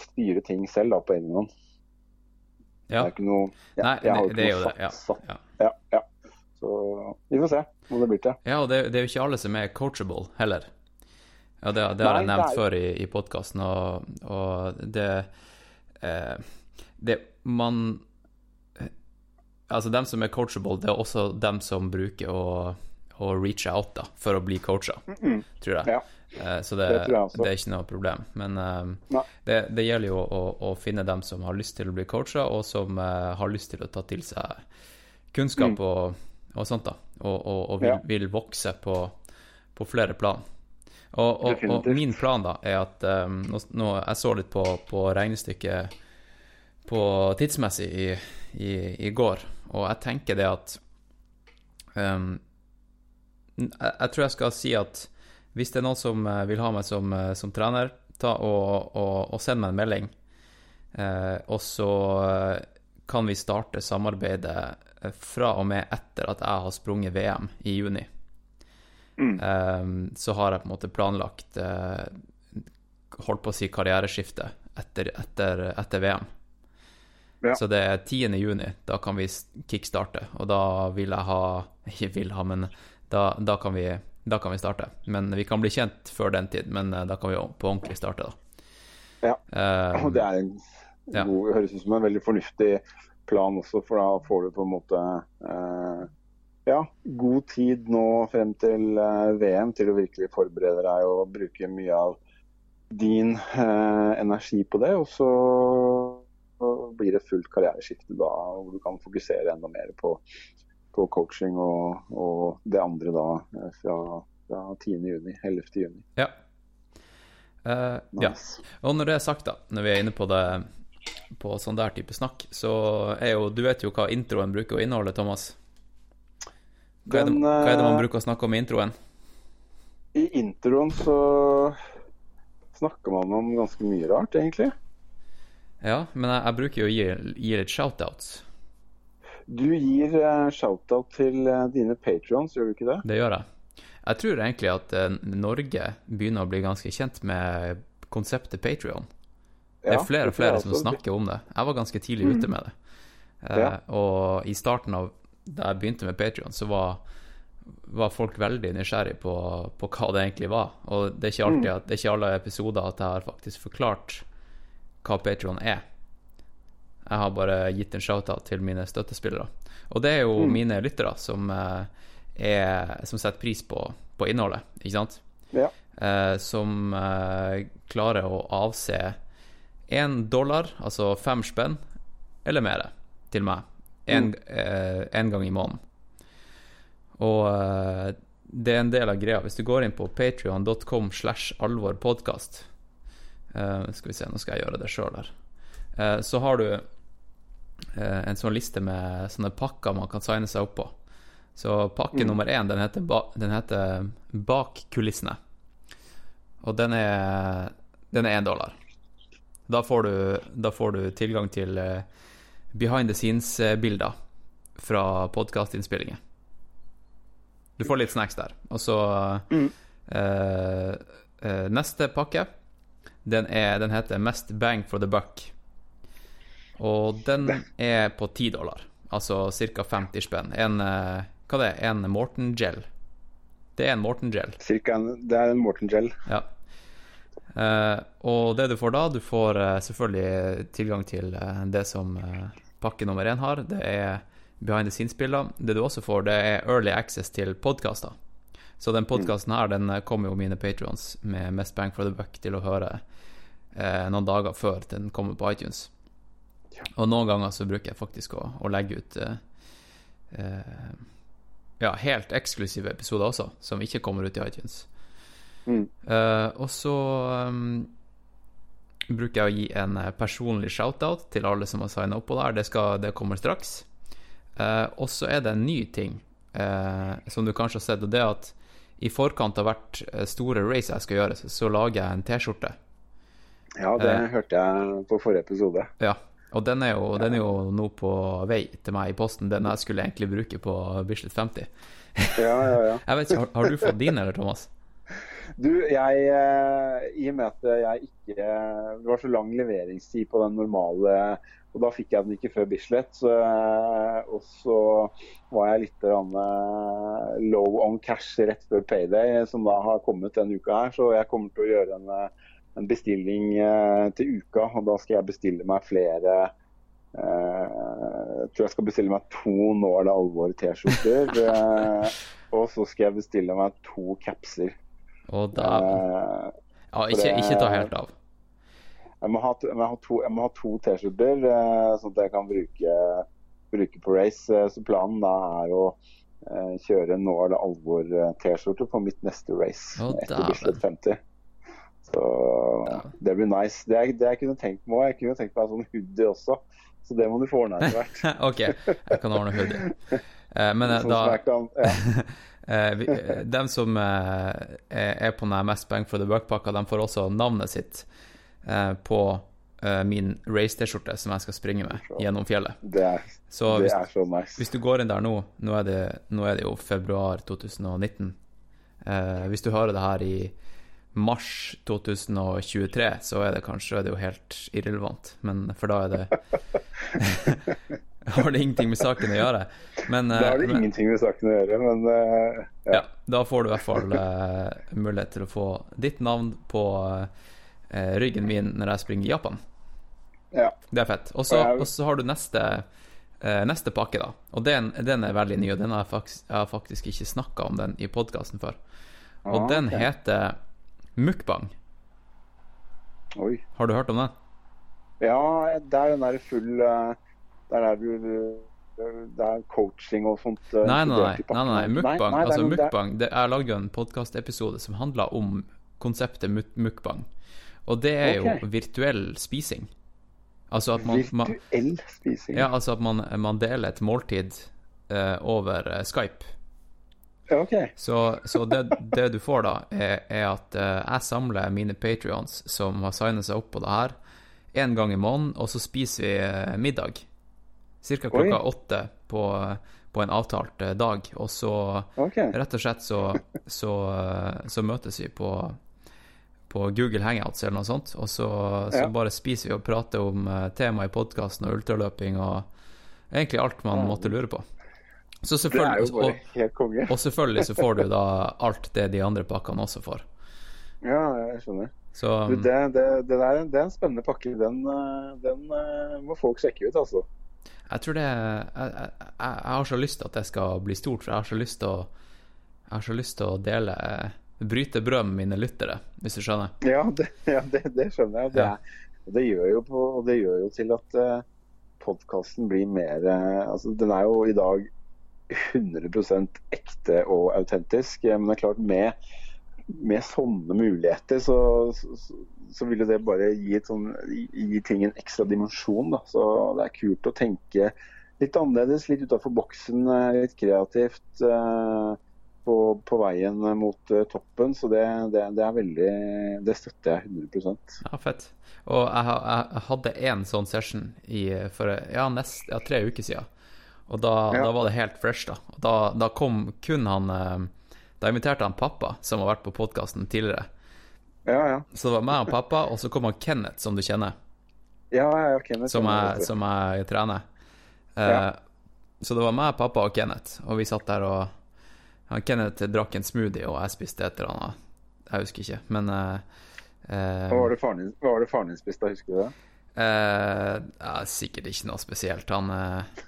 styre ting selv da, på egen hånd. Det er ikke noe ja, Nei, jeg har det, jo ikke jo noe det. Ja. satt. ja. Ja, ja. Så vi får se hva det blir til. Ja, og det, det er jo ikke alle som er coachable heller. Ja, det, det har Nei, jeg nevnt er- før i, i podkasten, og, og det eh, Det Man Altså, dem som er coachable, det er også dem som bruker å, å reach out da, for å bli coacha, tror jeg. Ja. Eh, Så det, Det jeg det er ikke noe problem. Men eh, det, det gjelder jo å, å finne dem som har lyst til å bli coacha, og som eh, har lyst til å ta til seg kunnskap og, og sånt, da. Og, og, og vil, Mm. Ja. vil vokse på, på flere plan. Og min plan da er at um, nå, nå, Jeg så litt på, på regnestykket på tidsmessig i, i, i går, og jeg tenker det at um, jeg, tror jeg skal si at hvis det er noen som eh, vil ha meg som, eh, som trener, ta og, og, og send meg en melding. Eh, og så eh, kan vi starte samarbeidet fra og med etter at jeg har sprunget VM i juni. Eh, så har jeg på en måte planlagt eh, Holdt på å si karriereskifte etter, etter, etter VM. Ja. Så det er 10. juni, da kan vi kickstarte. Og da vil jeg ha Ikke vil ha, men da, da, kan vi, da kan vi starte. Men vi kan bli kjent før den tid, men eh, da kan vi på ordentlig starte, da. Ja. Og det er en Ja. god, høres ut som en veldig fornuftig plan også, for da får du på en måte eh, ja, god tid nå frem til eh, VM til å virkelig forberede deg og bruke mye av din eh, energi på det. Og så blir det fullt karriereskifte da, hvor du kan fokusere enda mer på, på coaching og, og det andre da eh, fra, fra 10. juni, 11. juni. ja. Eh, ja. Og når det er sagt, da, når vi er inne på det på sånn der type snakk, så er jo Du vet jo hva introen bruker å inneholde, Thomas? Hva er, det, hva er det man eh, bruker å snakke om i introen? I introen så snakker man om ganske mye rart, egentlig. Ja, men jeg, jeg bruker jo å gi, gi litt shoutouts. Du gir eh, shout-out til eh, dine patrions, gjør du ikke det? Det gjør jeg. Jeg tror egentlig at eh, Norge begynner å bli ganske kjent med konseptet Patrion. Det er flere og flere som snakker om det. Jeg var ganske tidlig ute med det. Ja. Og i starten av da jeg begynte med Patrion, så var, var folk veldig nysgjerrig på, på hva det egentlig var. Og det er ikke alltid at, det er ikke alle episoder at jeg har faktisk forklart hva Patrion er. Jeg har bare gitt en shout-out til mine støttespillere. Og det er jo mine lyttere som, eh, er, som setter pris på, på innholdet, ikke sant? Ja. Eh, som eh, klarer å avse én dollar, altså fem spenn, eller mer, til meg. En, eh, en gang i måneden. Og eh, det er en del av greia. Hvis du går inn på patrion.com slash alvorpodkast eh, Skal vi se, nå skal jeg gjøre det sjøl her. Eh, så har du eh, en sånn liste med sånne pakker man kan signe seg opp på. Så pakke nummer én, den heter, ba, den heter Bak kulissene. Og den er den er én dollar. Da får, du, da får du tilgang til eh, behind the scenes-bilder fra podkastinnspillinger. Du får litt snacks der. Og så eh, eh, Neste pakke, den, er, den heter Mest bang for the buck. Og den er på 10 dollar, altså ca. 50 spenn. En eh, Hva det er En Morten Gel. Det er en Morten Gel. Cirka en, det er en Morten Gel. Ja. Uh, og det du får da, du får uh, selvfølgelig tilgang til uh, det som pakke nummer én har. Det er behind the scenes-bilder. Det du også får, det er early access til podkaster. Så den podkasten her, den kommer jo mine patrions med mest bang for the buck til å høre noen dager før den kommer på iTunes. Og noen ganger så bruker jeg faktisk å, å legge ut eh, eh, ja, helt eksklusive episoder også, som ikke kommer ut i iTunes. Mm. Eh, og så um, bruker jeg å gi en eh, personlig shout-out til alle som har signa opp på det her. Det, skal, det kommer straks. Eh, og så er det en ny ting eh, som du kanskje har sett, og det er at i forkant av hvert store race jeg skal gjøre, så, så lager jeg en T-skjorte. Ja, det hørte jeg på forrige episode. Ja, og den er, jo, den er jo nå på vei til meg i posten. Den jeg skulle egentlig bruke på Bislett 50. Ja, ja, ja. Jeg vet ikke, har, har du fått din, eller, Thomas? Du, jeg eh, I og med at jeg ikke Det var så lang leveringstid på den normale Og da fikk jeg den ikke før Bislett. Så, eh, og så var jeg litt eh, low on cash rett før payday, som da har kommet denne uka her. Så jeg kommer til å gjøre en, en bestilling eh, til uka, og da skal jeg bestille meg flere eh, Jeg tror jeg skal bestille meg to Nå er det alvor T-skjorter. eh, og så skal jeg bestille meg to capser. Og da Eh, Ja, ikke, ikke ta helt av. jeg må ha, to, T-skjorter, eh, sånn at jeg kan bruke, bruke på race. Eh, Så planen da er å eh, kjøre Nå er det alvor-T-skjorte på mitt neste race etter. Bislett 50. Så det blir nice. Det, jeg, det jeg kunne tenkt meg òg. Jeg kunne tenkt meg en sånn hoodie også. Så det må du få ordna etter hvert. OK, jeg kan ordne hoodie. Eh, men eh, Sånn da jeg kan, ja. eh, eh, Dem som eh, er på den mest bang for the buck-pakka, de får også navnet sitt eh, på eh, min race-T-skjorte som jeg skal springe med gjennom fjellet. Det er, Så det er så nice. hvis du går inn der nå Nå er det, nå er det jo februar 2019. Eh, hvis du hører det her i mars 2023, så er det kanskje er jo helt irrelevant. Men for da er det Har det ingenting med saken å gjøre. Men, Da eh, har det men ingenting med saken å gjøre, men eh, ja, da får du i hvert fall uh, mulighet til å få ditt navn på uh, ryggen min når jeg springer i Japan. ja. Det er fett. Og så har du neste, uh, neste pakke, da. Og den, den er veldig ny, og den har jeg faktisk, jeg har faktisk ikke snakka om den i podkasten før. Og Ah, den okay. heter Mukbang. Oi. Har du hørt om den? Ja, det er den der full eh, Der er du Det er coaching og sånt. eh, Nei, nei, nei. nei, nei. Mukbang. Nei, nei, altså, det mukbang det, Jeg lagde jo en podkastepisode som handla om konseptet mukbang. Og det er okay. jo virtuell spising. Altså at man, Virtuell spising. Ja, altså at man, man deler et måltid eh, over eh, Skype. Ja, OK. Så, så det, det du får da, er, er at eh, jeg samler mine patrions som har signet seg opp på det her, én gang i måneden, og så spiser vi eh, middag. Cirka klokka åtte på, på en avtalt eh, dag. Og så okay. rett og slett så, så, så møtes vi på, på Google Hangouts eller noe sånt, og så, så Ja. bare spiser vi og prater om uh, tema i podkasten og ultraløping og egentlig alt man måtte lure på. Så Det er jo bare helt konge. og selvfølgelig så får du da alt det de andre pakkene også får. Ja, jeg skjønner. Så Du, det, det, det, der, det er en spennende pakke. Den, eh, den eh, må folk sjekke ut, altså. jeg tror det jeg, jeg, jeg har så lyst til at det skal bli stort, for jeg har så lyst til å Jeg har så lyst til å dele Bryte brød med mine lyttere, hvis du skjønner. Ja, det, ja, det, skjønner jeg. Det, Ja. det, gjør jo på, det gjør jo til at uh, podkasten blir mer eh, altså Den er jo i dag 100% ekte og autentisk. Men det er klart, med, med sånne muligheter, så, så, så vil det bare gi, sånn, gi, ting en ekstra dimensjon. Da. Så det er kult å tenke litt annerledes, litt utafor boksen, eh, litt kreativt. eh, på, på veien mot eh, toppen, så det, det, det er veldig Det støtter jeg 100% Ja, fett. Og jeg, jeg hadde én sånn session i, for ja, nest, ja, tre uker siden. Og da, Ja. da var det helt fresh, da. Da, da kom kun han eh, Da inviterte han pappa, som har vært på podkasten tidligere. Ja, ja. Så det var meg og pappa, og så kom han Kenneth, som du kjenner. Ja, ja, Kenneth. som, jeg, som jeg trener. Ja. Så det var meg, pappa og Kenneth, og vi satt der og han, Kenneth drakk en smoothie, og jeg spiste et eller annet. Jeg husker ikke, men eh, Hva var det faren din, spiste, husker du det? Uh, ja, Sikkert ikke noe spesielt. Han eh,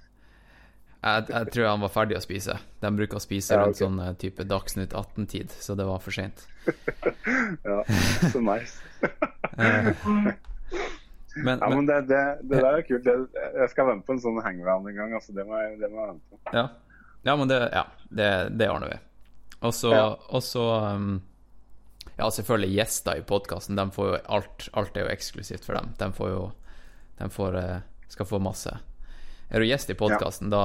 jeg, jeg tror han var ferdig å spise. De bruker å spise Ja, rundt sånn eh, type Dagsnytt 18-tid, så det var for seint. Ja, så nice. Eh, men, Ja, men det, det, det der er kult. Jeg skal med på en sånn hangaround en gang. altså Det må jeg, det må jeg med på. Ja, ja men det, ja, det, det ordner vi. Og så Ja. um, Ja, selvfølgelig gjester i podkasten. De får jo alt, alt er jo eksklusivt for dem. De får jo De får, eh, skal få masse. Er du gjest i podkasten, da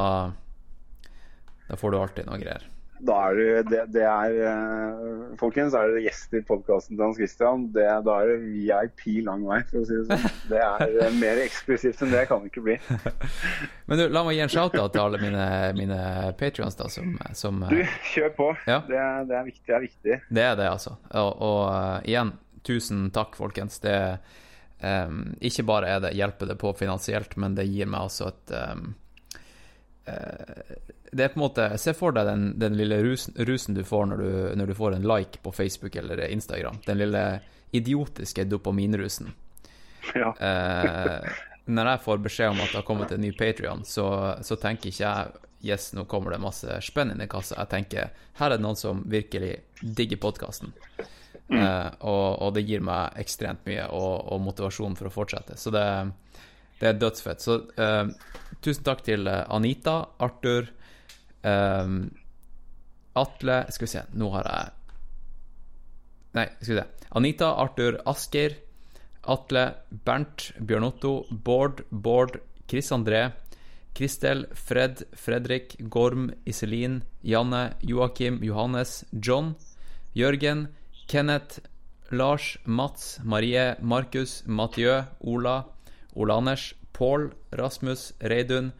Da får du alltid noe greier. Da er du, det, det er eh, Folkens, er dere gjest i podkasten til Hans Christian, det, da er det VIP lang vei, for å si det sånn. Det er eh, mer eksklusivt enn det kan det ikke bli. Men du, la meg gi en shout-out til alle mine, mine patrions, da, som, som Du, kjør på. Ja. Det, er- det er viktig. Det er viktig. Det er det, altså. Og, og eh, igjen, tusen takk, folkens. Det em, Ikke bare er det hjelper det på finansielt, men det gir meg også et um, uh, Det er på en måte Se for deg den, den lille rusen, rusen du får når du, når du får en like på Facebook eller Instagram. Den lille idiotiske dopaminrusen. Ja. uh, når jeg får beskjed om at det har kommet en ny Patrion, så, så tenker ikke jeg Yes, nå kommer det masse spenn inn i kassa. Jeg tenker her er det noen som virkelig digger podkasten. Eh, og, og det gir meg ekstremt mye og, og motivasjon for å fortsette. Så det, det er dødsfett. Så uh, tusen takk til eh, Anita, Arthur, eh, Atle Skal vi se, nå har jeg Nei, skal vi se. Anita, Arthur, Asker, Atle, Bernt, Bjørn Otto, Bård, Bård, Chris André, Kristel, Fred, Fredrik, Gorm, Iselin, Janne, Joakim, Johannes, John, Jørgen, Kenneth, Lars, Mats, Marie, Markus, Mathieu, Ola, Ole Anders, Pål, Rasmus, Reidun,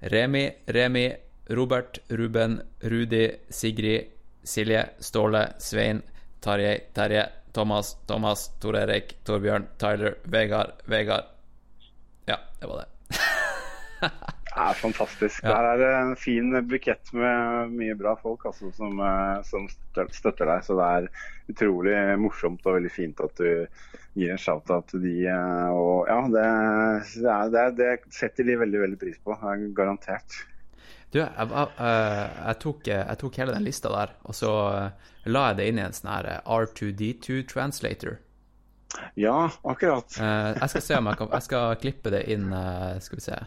Remi, Remi, Robert, Ruben, Rudi, Sigrid, Silje, Ståle, Svein, Tarjei, Terje, Thomas, Thomas, Tor Erik, Torbjørn, Tyler, Vegard, Vegard. Ja, det var det. Det er fantastisk. Ja. Der er en fin bukett med mye bra folk altså, som, eh, som støtter, deg. Så det er utrolig morsomt og veldig fint at du gir en shout-out til de. eh, Og ja, det, det, det, er, setter de veldig, veldig pris på. Er garantert. Du, jeg, jeg, jeg, jeg, tok, jeg tok hele den lista der, og så eh, la jeg det inn i en sånn her eh, R2D2 translator. Ja, akkurat. Eh, jeg skal se om jeg kan Jeg skal klippe det inn, eh, skal vi se.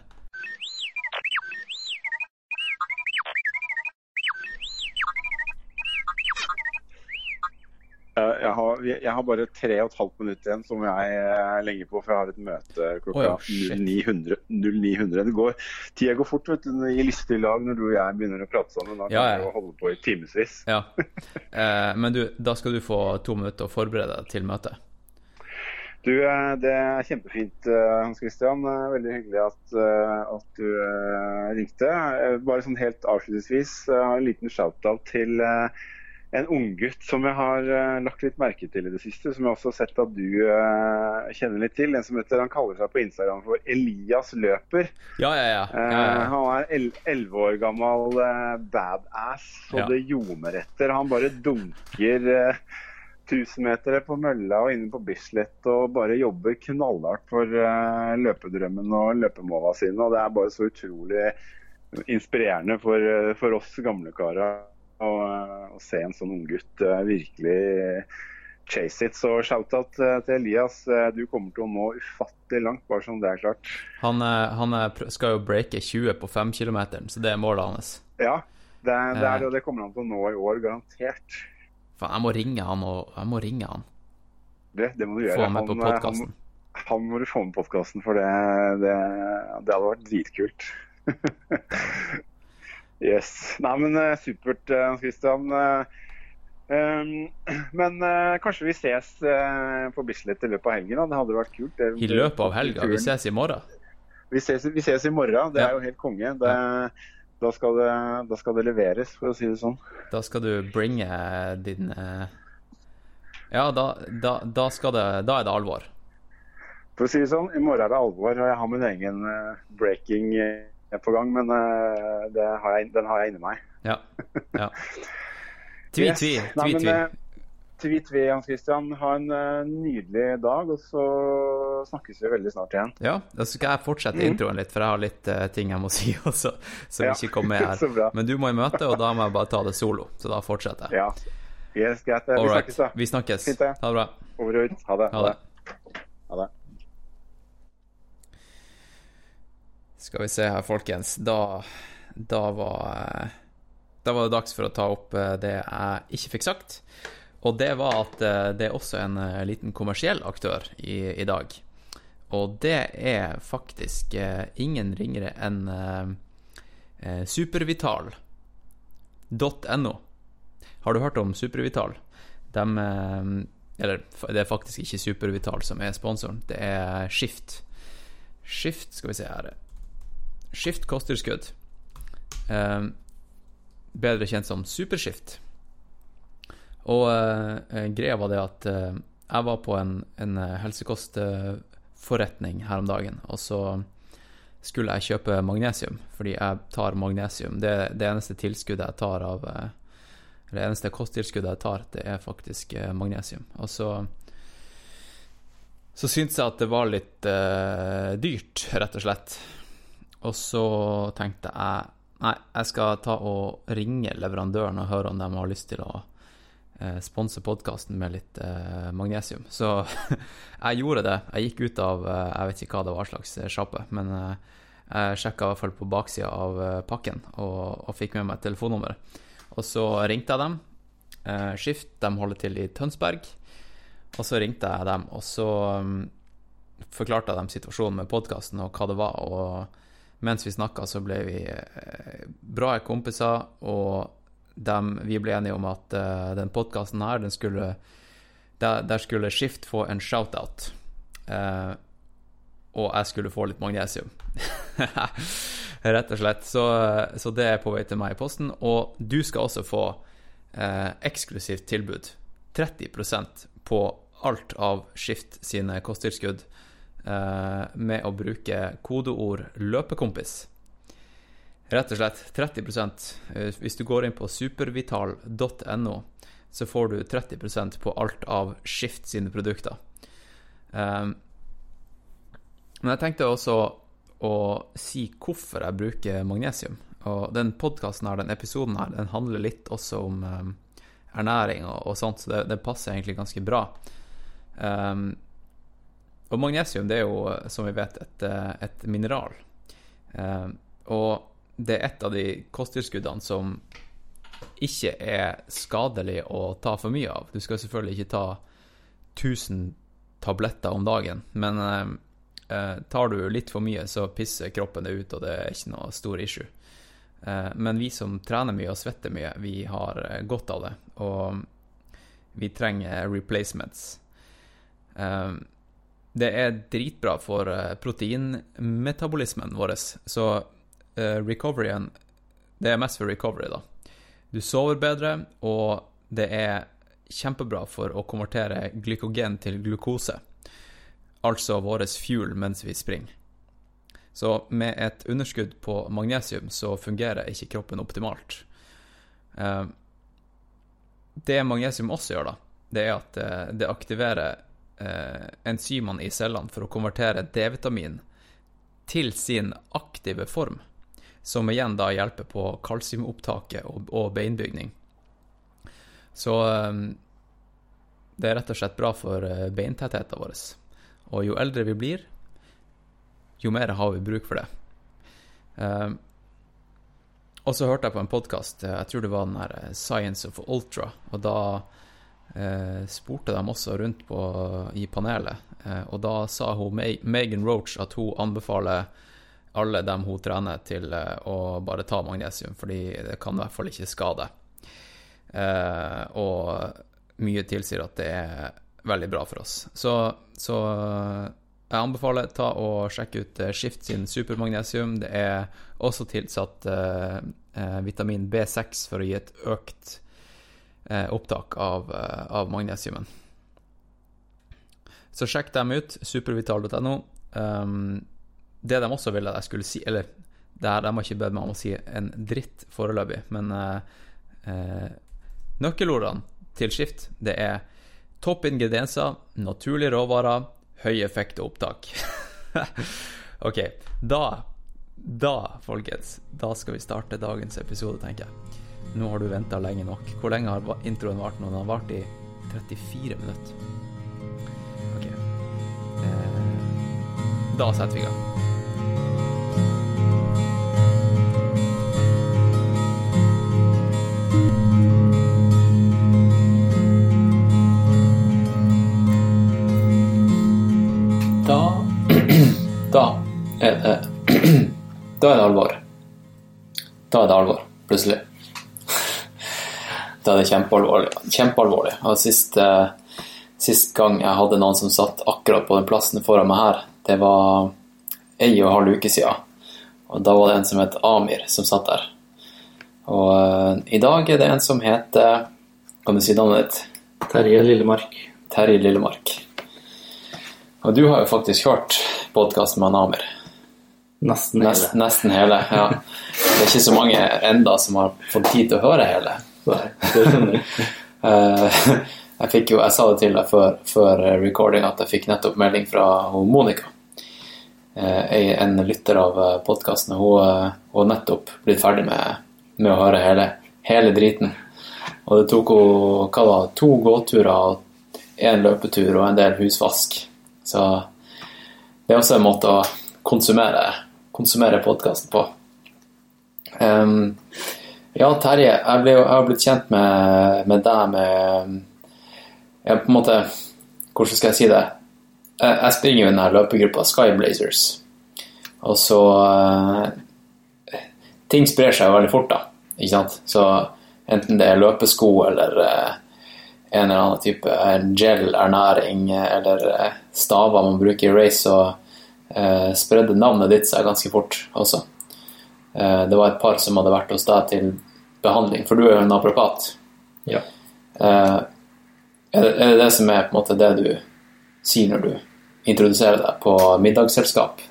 Jeg har, jeg har bare tre og et halvt minutt igjen som jeg er legger på, for jeg har et møte klokka oh, ja, 0900. 0900. Det går, tida går fort vet du, i lystig lag når du og jeg begynner å prate sammen. Da kan Ja, ja. vi holde på i timevis. Ja. Eh, men du, da skal du få to minutter å forberede deg til møtet. Du, eh, Det er kjempefint, eh, Hans Christian. Eh, Veldig hyggelig at, eh, at du eh, ringte. Eh, Bare sånn helt avslutningsvis, eh, en liten shout-out til eh, en unggutt som jeg har uh, lagt litt merke til i det siste, som jeg også har sett at du uh, kjenner litt til. En som heter, Han kaller seg på Instagram for Elias Løper. Ja, ja, ja. ja, ja. Uh, Han er el- elleve år gammel badass, og det ljomer etter. Han bare dunker eh, tusenmetere på mølla og inne på Bislett og bare jobber knallhardt for løpedrømmen og løpemåla sine. Og det er bare så utrolig inspirerende for, for oss gamle karer å, eh, se en sånn unggutt uh, virkelig chase it. Så shout-out eh, til Elias. Eh, Du kommer til å nå ufattelig langt, bare som det er klart. Han, eh, han eh, skal jo breake 20 på 5 km, så det er målet hans. Ja, det, det, Eh. er, det, og kommer han til å nå i år, garantert. Faen, jeg må ringe han, og jeg må ringe han. Det, det må du gjøre. Få han med på eh, podkasten. han, han må du få med på podkasten, for det, det, det hadde vært dritkult. yes. Nei, men eh, supert, eh, Hans Christian. Eh, Um, men kanskje vi ses på Bislett i løpet av helgen? Det hadde vært kult. I løpet av helga. Vi ses i morgen. Vi ses, vi ses i morgen. Det er jo helt konge. Det, da, skal det, da skal det leveres, for å si det sånn. Da skal du bringe din Ja, da, da, da er det alvor. For å si det sånn, i morgen er det alvor, og jeg har min egen breaking på gang. Men eh, det har jeg, den har jeg inni meg. Ja. ja. Tvi, Yes. tvi, Nei, tvi, men, tvi. eh, Tvi, tvi, Hans Christian. Ha en eh, nydelig dag, og så snakkes vi veldig snart igjen. Ja, da skal jeg fortsette mm. introen litt, for jeg har litt uh, ting jeg må si også, som Ja. ikke kom med her. Men du må i møte, og da må jeg bare ta det solo. Så da fortsetter jeg. Ja. Yes, greit. Vi snakkes, da. Vi snakkes. Fint, ja. Ha det bra. Over og ut. Ha det. Ha det. Ha det. Skal vi se her, folkens. Da, da var eh, Da var det dags for å ta opp eh, det jeg ikke fikk sagt. Og det var at eh, det er også en liten kommersiell aktør i, i dag. Og det er faktisk ingen ringere enn Supervital.no. Har du hørt om Supervital? De Eller det er faktisk ikke Supervital som er sponsoren, det er Skift. Skift, skal vi se her Skift kosttilskudd. Eh, bedre kjent som Superskift. Og eh, greia var det at eh, jeg var på en, en eh, helsekostforretning her om dagen, og så skulle jeg kjøpe magnesium, fordi jeg tar magnesium. Det, det eneste tilskuddet jeg tar av eh, det eneste kosttilskuddet jeg tar, det er faktisk eh, magnesium. Og så så syntes jeg at det var litt eh, dyrt, rett og slett. Og så tenkte jeg nei, jeg skal ta og ringe leverandøren og høre om de har lyst til å eh, sponse podkasten med litt eh, magnesium. Så jeg gjorde det. Jeg gikk ut av eh, Jeg vet ikke hva det var slags eh, sjappe, men eh, jeg sjekka i hvert fall på baksida av eh, pakken og, og fikk med meg telefonnummer. Og så ringte jeg dem. Skift, de holder til i Tønsberg. Og så ringte jeg dem, og så um, forklarte jeg dem situasjonen med podkasten og hva det var. Og mens vi snakka, så ble vi eh, bra kompiser, og dem, vi ble enige om at uh, den podkasten her, den skulle der, der skulle Skift få en shout-out. Uh, og jeg skulle få litt magnesium. Rett og slett. Så, så det er på vei til meg i posten. Og du skal også få eh, eksklusivt tilbud. 30% på alt av Skift sine kosttilskudd med å bruke kodeord 'løpekompis'. Rett og slett 30 eh, Hvis du går inn på supervital.no, så får du 30% på alt av Skift sine produkter. Eh, men jeg tenkte også å si hvorfor jeg bruker magnesium. Og den podkasten her, den episoden her, den handler litt også om eh, ernæring og sånt, så det, det passer egentlig ganske bra. Um, og magnesium det er jo, som vi vet, et, eh, et mineral. Eh, og det er et av de kosttilskuddene som ikke er skadelig å ta for mye av. Du skal selvfølgelig ikke ta 1000 tabletter om dagen, men um, eh, tar du litt for mye, så pisser kroppen det ut, og det er ikke noe stor issue. Eh, men vi som trener mye og svetter mye, vi har eh, godt av det, og vi trenger replacements. Eh, det er dritbra for eh, proteinmetabolismen vår, så uh, recoveryen Det er mest for recovery, da. Du sover bedre, og det er kjempebra for å konvertere glykogen til glukose. Altså vår fuel mens vi springer. Så med et underskudd på magnesium så fungerer ikke kroppen optimalt. Uh, Det magnesium også gjør, da, det er at det aktiverer eh, enzymene i cellene for å konvertere D-vitamin til sin aktive form, som igjen da hjelper på kalsiumopptaket og, og beinbygning. Så eh, det er rett og slett bra for eh, beintettheten vår. Og jo eldre vi blir, jo mer har vi bruk for det. Eh, og så hørte jeg på en podkast, jeg tror det var den her eh, Science of Ultra, og da eh, spurte dem også rundt på, i panelet, eh, og da sa hun Megan Roach at hun anbefaler alle dem hun trener til eh, å bare ta magnesium, fordi det kan i hvert fall ikke skade. Eh, og mye tilsier at det er veldig bra for oss. Så, så jeg anbefaler ta og sjekke ut eh, Skift sin supermagnesium. Det er også tilsatt eh, vitamin B6 for å gi et økt opptak av, eh, av magnesiumen. Så sjekk dem ut, supervital.no. Um, det de også ville at jeg skulle si Eller det her, de har ikke bedt meg om å si en dritt foreløpig, men uh, nøkkelordene til skift, det er topp ingredienser, naturlige råvarer, høy effekt og opptak. ok, da Da, folkens, da skal vi starte dagens episode, tenker jeg. Nå har du venta lenge nok. Hvor lenge har introen vart nå? Den har vart i 34 minutter. Ok. Eh, da setter vi i gang. Da Da er det Da er det alvor. Da er det alvor, plutselig. Da er det kjempealvorlig. Kjempealvorlig. Og sist, eh, sist gang jeg hadde noen som satt akkurat på den plassen foran meg her, det var ei og en halv uke siden. Og da var det en som het Amir, som satt der. Og eh, i dag er det en som heter Kan du si navnet ditt? Terje Lillemark. Terje Lillemark. Og du har jo faktisk hørt podkasten med Amir. Nesten hele. Nest, nesten hele. ja. Det er ikke så mange enda som har fått tid til å høre hele. Nei, det skjønner jeg. Eh, jeg, fikk jo, jeg sa det til deg før, før recording at jeg fikk nettopp melding fra Monica. Eh, En lytter av podkasten. Hun eh, har nettopp blitt ferdig med, med å høre hele, hele driten. Og det tok hun to gåturer, én løpetur og en del husvask. Så det er også en måte å konsumere, konsumere podkasten på. Ehm, ja, Terje, jeg, ble, jeg har blitt kjent med, med deg med ja, på en måte Hvordan skal jeg si det? Jeg, jeg springer jo i denne løpegruppa Skyblazers. Og så eh, Ting sprer seg jo veldig fort, da. Ikke sant? Så enten det er løpesko eller eh, en eller annen type gel-ernæring eller eh, staver man bruker i race, så spredde navnet ditt seg ganske fort også. Eh, det var et par som hadde vært hos deg til behandling, for du er jo en naprapat. Ja. Eh, er, det, det som er på en måte det du sier når du introduserer deg på middagsselskap?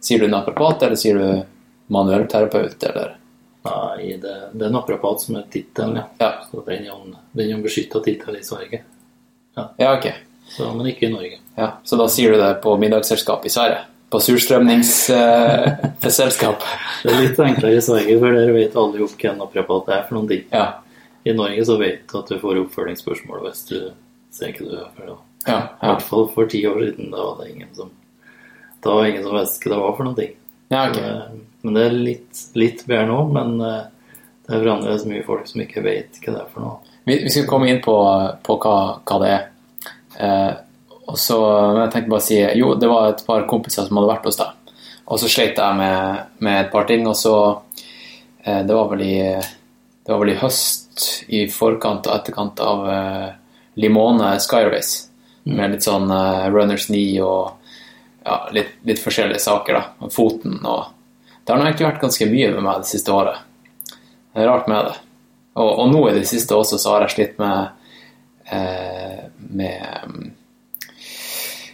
Sier du naprapat, eller sier du manuellterapeut, eller Nei, det, det er naprapat som er tittelen, ja. Ja, Så den er en- den er en beskytta tittel i Sverige. ja ok. Så, men ikke i Norge. Ja, så da sier du det på middagsselskap i Sverige? På surstrømningsselskap? Det er litt enklere i Sverige, for dere vet alle jo hvem naprapat er for noen ting. ja. I Norge så vet du at du får oppfølgingsspørsmål hvis du ser hva du er for noe. Ja, I hvert fall for ti år siden, da var det ingen som da var det ingen som visste hva det var for noen ting. ja ok. men, Men det er litt, litt bedre nå, men eh, det er fremdeles mye folk som ikke vet hva det er for noe. Vi, vi skal komme inn på, på hva, hva det er. Eh, og så, men jeg tenkte bare å si Jo, det var et par kompiser som hadde vært hos deg. Og så sleit jeg med, med et par ting, og så eh, Det var i Det var vel i høst, i forkant og etterkant av eh, Limone Skyrace. Med litt sånn eh, runners knee og ja, litt, litt forskjellige saker, da. Foten og Det har nå egentlig vært ganske mye med meg det siste året. Det er rart med det. Og, og nå i det siste også så har jeg slitt med eh, med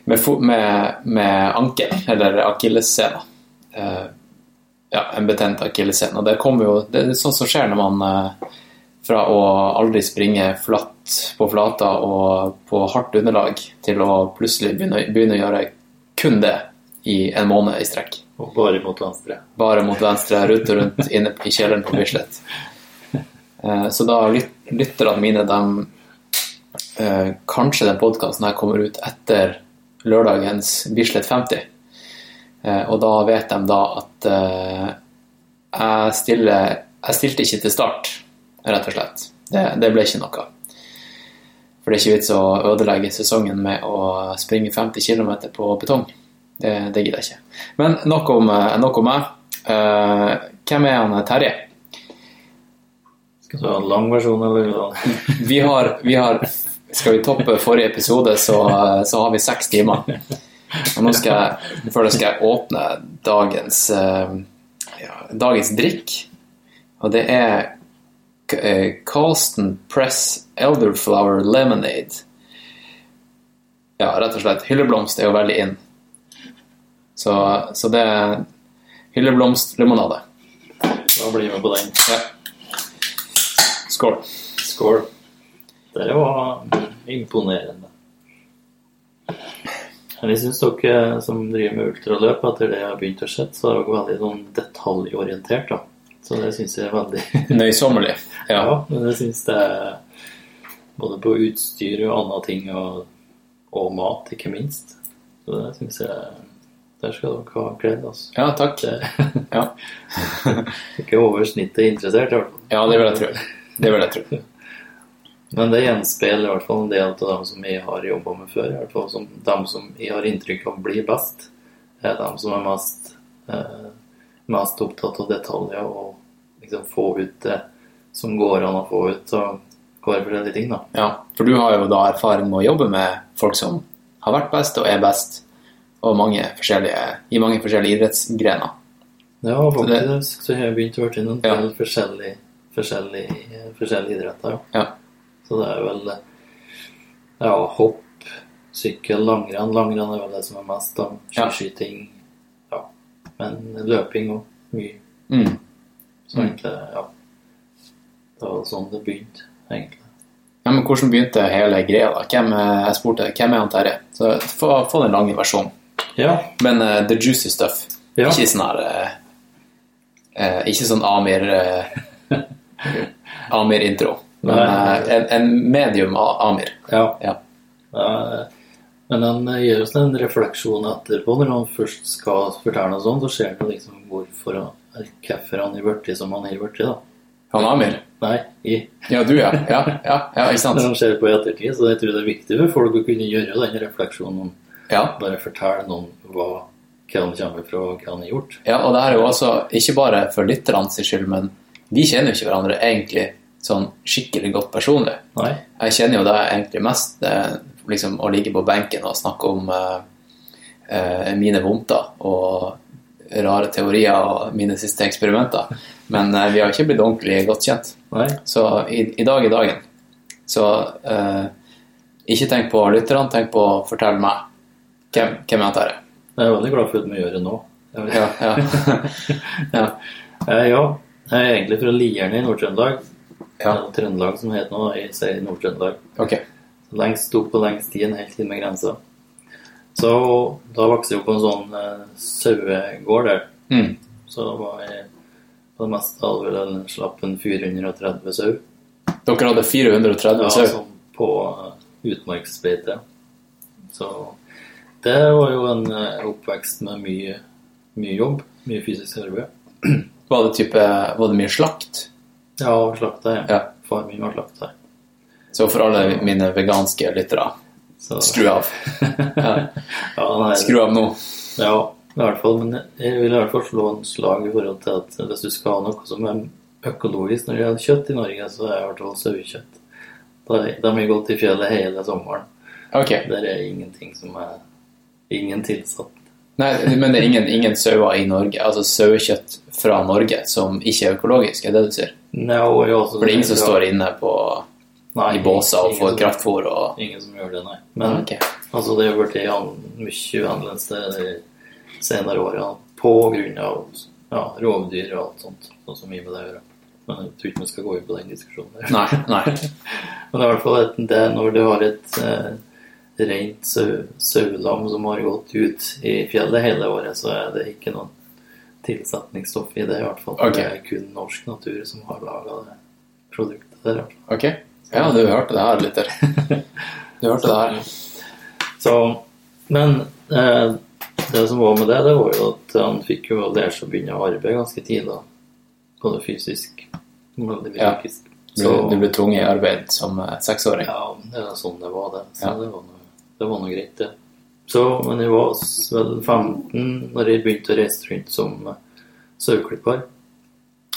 med, med, med anker, eller akillessena. Eh, ja, en betent akillessene. Det kommer jo Det er sånn som skjer når man eh, fra å aldri springe flatt på flata og på hardt underlag, til å plutselig begynne, begynne å gjøre kun det i en måned i strekk Og bare mot venstre. bare mot venstre, rundt og rundt inne i kjelleren på Bislett. Eh, Så da lyt, lytterne mine, de Kanskje den podkasten her kommer ut etter lørdagens Bislett 50. Eh, Og da vet de da at eh, jeg, stiller, jeg stilte ikke til start, rett og slett. Det, det ble ikke noe. For det er ikke vits å ødelegge sesongen med å springe 50 km på betong. Det, det gidder jeg ikke. Men nok om, eh, nok om meg. Hvem er han Terje? Skal du ha en lang versjon, eller? Vi har, vi har Skal vi toppe forrige episode, så, så har vi seks timer. Og nå skal jeg, før det skal jeg åpne dagens, eh, ja, dagens drikk. Og det er Carlston Colston Press Elderflower Lemonade. Ja, rett og slett. Hylleblomst er jo veldig in. Så, så det er hylleblomstlimonade. Da blir vi med på den. Ja. Skål. Skål. Det var imponerende. Jeg syns dere som driver med ultraløp, etter det jeg har begynt å se, så er dere veldig sånn detaljorientert. da. Så det syns jeg er veldig Nøysommelig. Ja. Ja, men jeg syns det er både på utstyr og andre ting, og, og mat, ikke minst. Så det syns jeg Der skal dere ha kledd, altså. ja, takk. Det, Ja. ikke over snittet interessert, i hvert fall. ja, det vil jeg tro. Det vil jeg tro. Men det gjenspeiler i hvert fall en del av dem som jeg har jobba med før. I hvert fall som dem som jeg har inntrykk av blir best, er dem som er mest, eh, mest opptatt av detaljer og liksom få ut det som går an å få ut av hver forskjellige ting. da. Ja, for du har jo da erfaring med å jobbe med folk som har vært best og er best, og mange i mange forskjellige idrettsgrener. Ja, faktisk så har jeg begynt å høre til noen Ja. del forskjellige, forskjellige, forskjellige idretter. Ja. Ja. Så det er vel ja, hopp, sykkel, langrenn. Langrenn er vel det som er mest. da. Skiskyting. Ja. Men løping òg. mye. Mm. Så egentlig, ja. Det var sånn det begynte, egentlig. Ja, men hvordan begynte hele greia da? Hvem, eh, jeg spurte, hvem er han Terje? Så få, få den lange versjonen. Ja. Men uh, the juicy stuff. Ja. Ikke sånn her uh, uh, Ikke sånn Amir eh, Amir-intro. Men Nei. eh, en, en medium av Amir. ja. Ja. Ja, Men han eh, gjør oss en refleksjon etterpå, når han først skal fortelle noe sånt, så ser han liksom hvorfor han, hvorfor han er blitt som han er blitt. Han Amir? Nei, i. Ja, du, ja. Ja, ja, ja ikke sant? Når han ser på i ettertid, så jeg tror det er viktig for folk å kunne gjøre den refleksjonen. Ja. Bare fortelle noen hva, hva han kommer fra, og hva han har gjort. Ja, og det her er jo også ikke bare for lytterne sin skyld, men de kjenner jo ikke hverandre egentlig sånn skikkelig godt personlig. Nei. Jeg kjenner jo deg egentlig mest eh, liksom å ligge på benken og snakke om eh, eh, mine vondter og rare teorier og mine siste eksperimenter. Men eh, vi har ikke blitt ordentlig godt kjent. Nei. Så i, i dag er dagen. Så eh, ikke tenk på lytterne, tenk på å fortelle meg. Hvem, hvem er antar er? Jeg er veldig glad for at vi gjør det nå. Ja, ja. ja. Eh, ja, jeg er egentlig fra Lierne i Nord-Trøndelag. Ja. Trøndelag som heter nå, jeg sier Nord-Trøndelag. Okay. Lengst opp på lengst tid, en helt med grensa. Så da vokste jeg opp på en sånn uh, sauegård der. Mm. Så da var jeg på det hadde vel slapp en 430 sau. Dere hadde 430 Ja, sånn på eh, utmarksbeite. Så det var jo en eh, oppvekst med mye, mye jobb, mye fysisk arbeid. Var det, type, var det mye slakt? Ja, og slakta, ja. Far min var slakta. Så for alle mine veganske lyttere, Så skru av. Ja. ja, nei, Skru av nå. Ja, i hvert fall. Men jeg vil i hvert fall slå en slag i forhold til at hvis du skal ha noe som er økologisk når det gjelder kjøtt i Norge, så er det i hvert fall sauekjøtt. De har gått i fjellet hele sommeren. Okay. Der er ingenting som er Ingen tilsatt. Nei, men det er ingen, ingen sauer i Norge, altså sauekjøtt fra Norge som ikke er økologisk, er det du sier? Også, For det er ingen som står inne på, Nei, i båser og får kraftfôr og Ingen som gjør det, nei. Men okay. altså, det har blitt mye annerledes de senere årene på grunn av ja, rovdyr og alt sånt, sånn som vi med det å gjøre. Men jeg tror ikke vi skal gå inn på den diskusjonen der. Nei, nei. Men i hvert fall et, det når du har et eh, rent sau, sauelam som har gått ut i fjellet hele året, så er det ikke noen tilsetningsstoff i det i hvert fall. Okay. Det er kun norsk natur som har laga det produktet der. Ok. Ja, du hørte det her, lytter. Du hørte det her. Så, men eh, det som var med det, det var jo at han fikk jo lære seg å begynne å arbeide ganske tidlig. Både fysisk og veldig Ja. Du, du ble tvunget i arbeid som eh, seksåring. Ja, det er sånn det var, det. Så Ja. det, var noe, det var noe greit, det. Så, men jeg var vel 15 når jeg begynte å reise rundt som eh, saueklipper.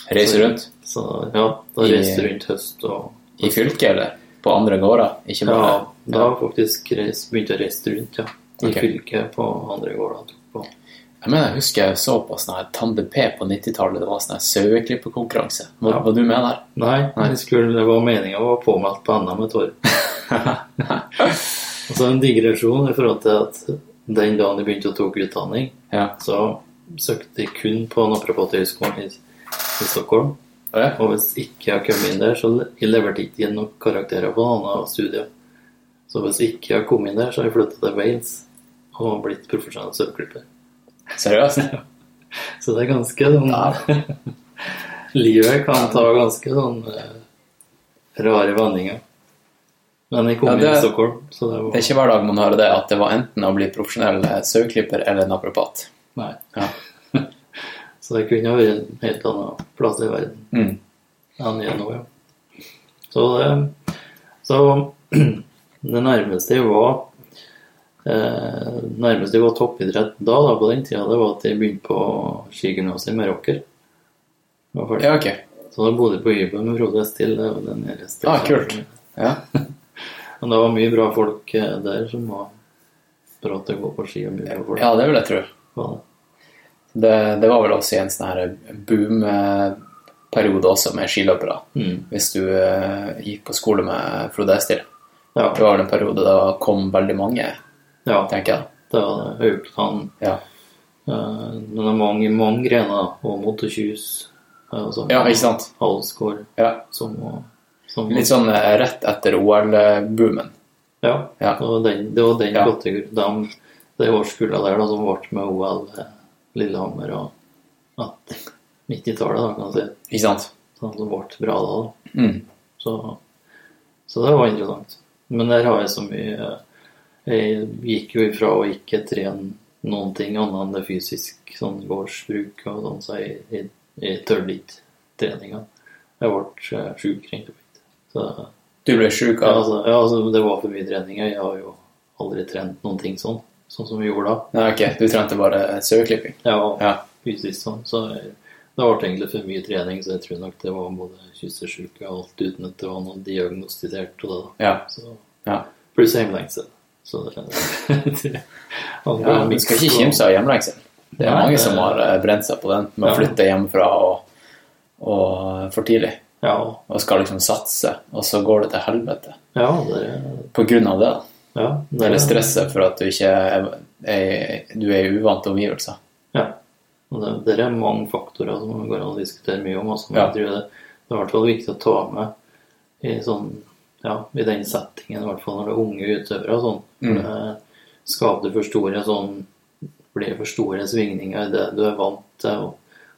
Reise rundt Så ja, da reiste jeg rundt høst og i fylket, eller på andre gårder? Ikke bare Ja, da jeg faktisk reist, begynt å reise rundt, ja. I okay. fylket på andre gårder. på. Jeg mener, jeg husker jeg så på sånn Tande P på 90-tallet. Det var sånn her saueklippekonkurranse. Var, Ja. var du med der? Nei, Nei. Jeg skulle, det var meninga å være påmeldt på NM et år. Og så en digresjon i forhold til at den dagen jeg begynte å tok utdanning, Ja. så søkte jeg kun på Naprapathøgskolen i, i Stockholm. Ja. Og hvis ikke jeg kom inn der, så jeg leverte ikke inn noen karakterer på noen av studiene. Så hvis ikke jeg kom inn der, så har jeg flyttet til Wales og blitt profesjonell saueklipper. Seriøst? Så det er ganske sånn Livet kan ta ganske sånn eh, rare vendinger. Men jeg kom Ja, det- i Stockholm, så det Det er ikke hver dag man hører det, at det var enten å bli profesjonell saueklipper eller naprapat. Nei. Ja. Så det kunne vært en helt annen plass i verden Mm. enn jeg er nå, ja. Så det Så det nærmeste jeg var eh, nærmeste jeg var toppidrett da, da, på den tida, det var at jeg begynte på skigymnaset i Meråker. Var. Ja, ok. Så da bodde jeg på hybel med Frode Estil. Det var den reiste. Ah, kult. Ja. Men det var mye bra folk eh, der som var bra til å gå på ski. og mye bra folk. ja, det vil jeg tro. Var det. Det, var vel også i en sånn her boom-periode også med skiløpere. Mm. Hvis du eh, gikk på skole med Frode Estil. Ja, Det var en periode da kom veldig mange, ja, tenker jeg. det var det. Haukland. Ja, Eh, Men det er mange, mange grener. Og Motorkjus. eh, ja ikke sant? Halsgård. Ja. Som, som Litt sånn eh, rett etter OL-boomen. Ja, Ja. det var den, det var den Ja. kategorien. De, det årskullet der da, som ble med OL, Lillehammer og ja, 90-tallet, da, kan man si. Ikke sant? Sånn som ble bra da. da. Mm. Så, så det var interessant. Men der har jeg så mye Jeg gikk jo ifra å ikke trene noen ting annet enn det fysisk, sånn gårdsbruk og sånn, så jeg, jeg, jeg tørde ikke treninga. Jeg ble eh, sjuk, rett. Så Du ble sjuk av altså, ja, altså, det var for mye trening. Jeg har jo aldri trent noen ting sånn, sånn som vi gjorde da. Nei, ok. Du trente bare saueklipping? Ja, Ja. fysisk sånn. Så jeg, det ble egentlig for mye trening, så jeg tror nok det var både kyssesyke og alt uten at det var noe diagnostisert og det da. Ja. Så, Ja. Pluss hjemlengsel. Så det, det ja du skal ikke kimse av hjemlengsel. Det er mange som har eh, brent seg på den med å flytte hjemmefra og, og for tidlig. Ja, Og skal liksom satse, og så går det til helvete. ja, det, På grunn av det. ja, det Eller stresset for at du ikke er, er, du er i uvante omgivelser. Ja. Og det, det er mange faktorer som går an å diskutere mye om. Altså, men jeg tror det, det er i hvert fall viktig å ta med i, sånn, ja, i den settingen, i hvert fall når det er unge utøvere. Sånn. Mm. Skaper for store sånn, blir for store svingninger i det du er vant til å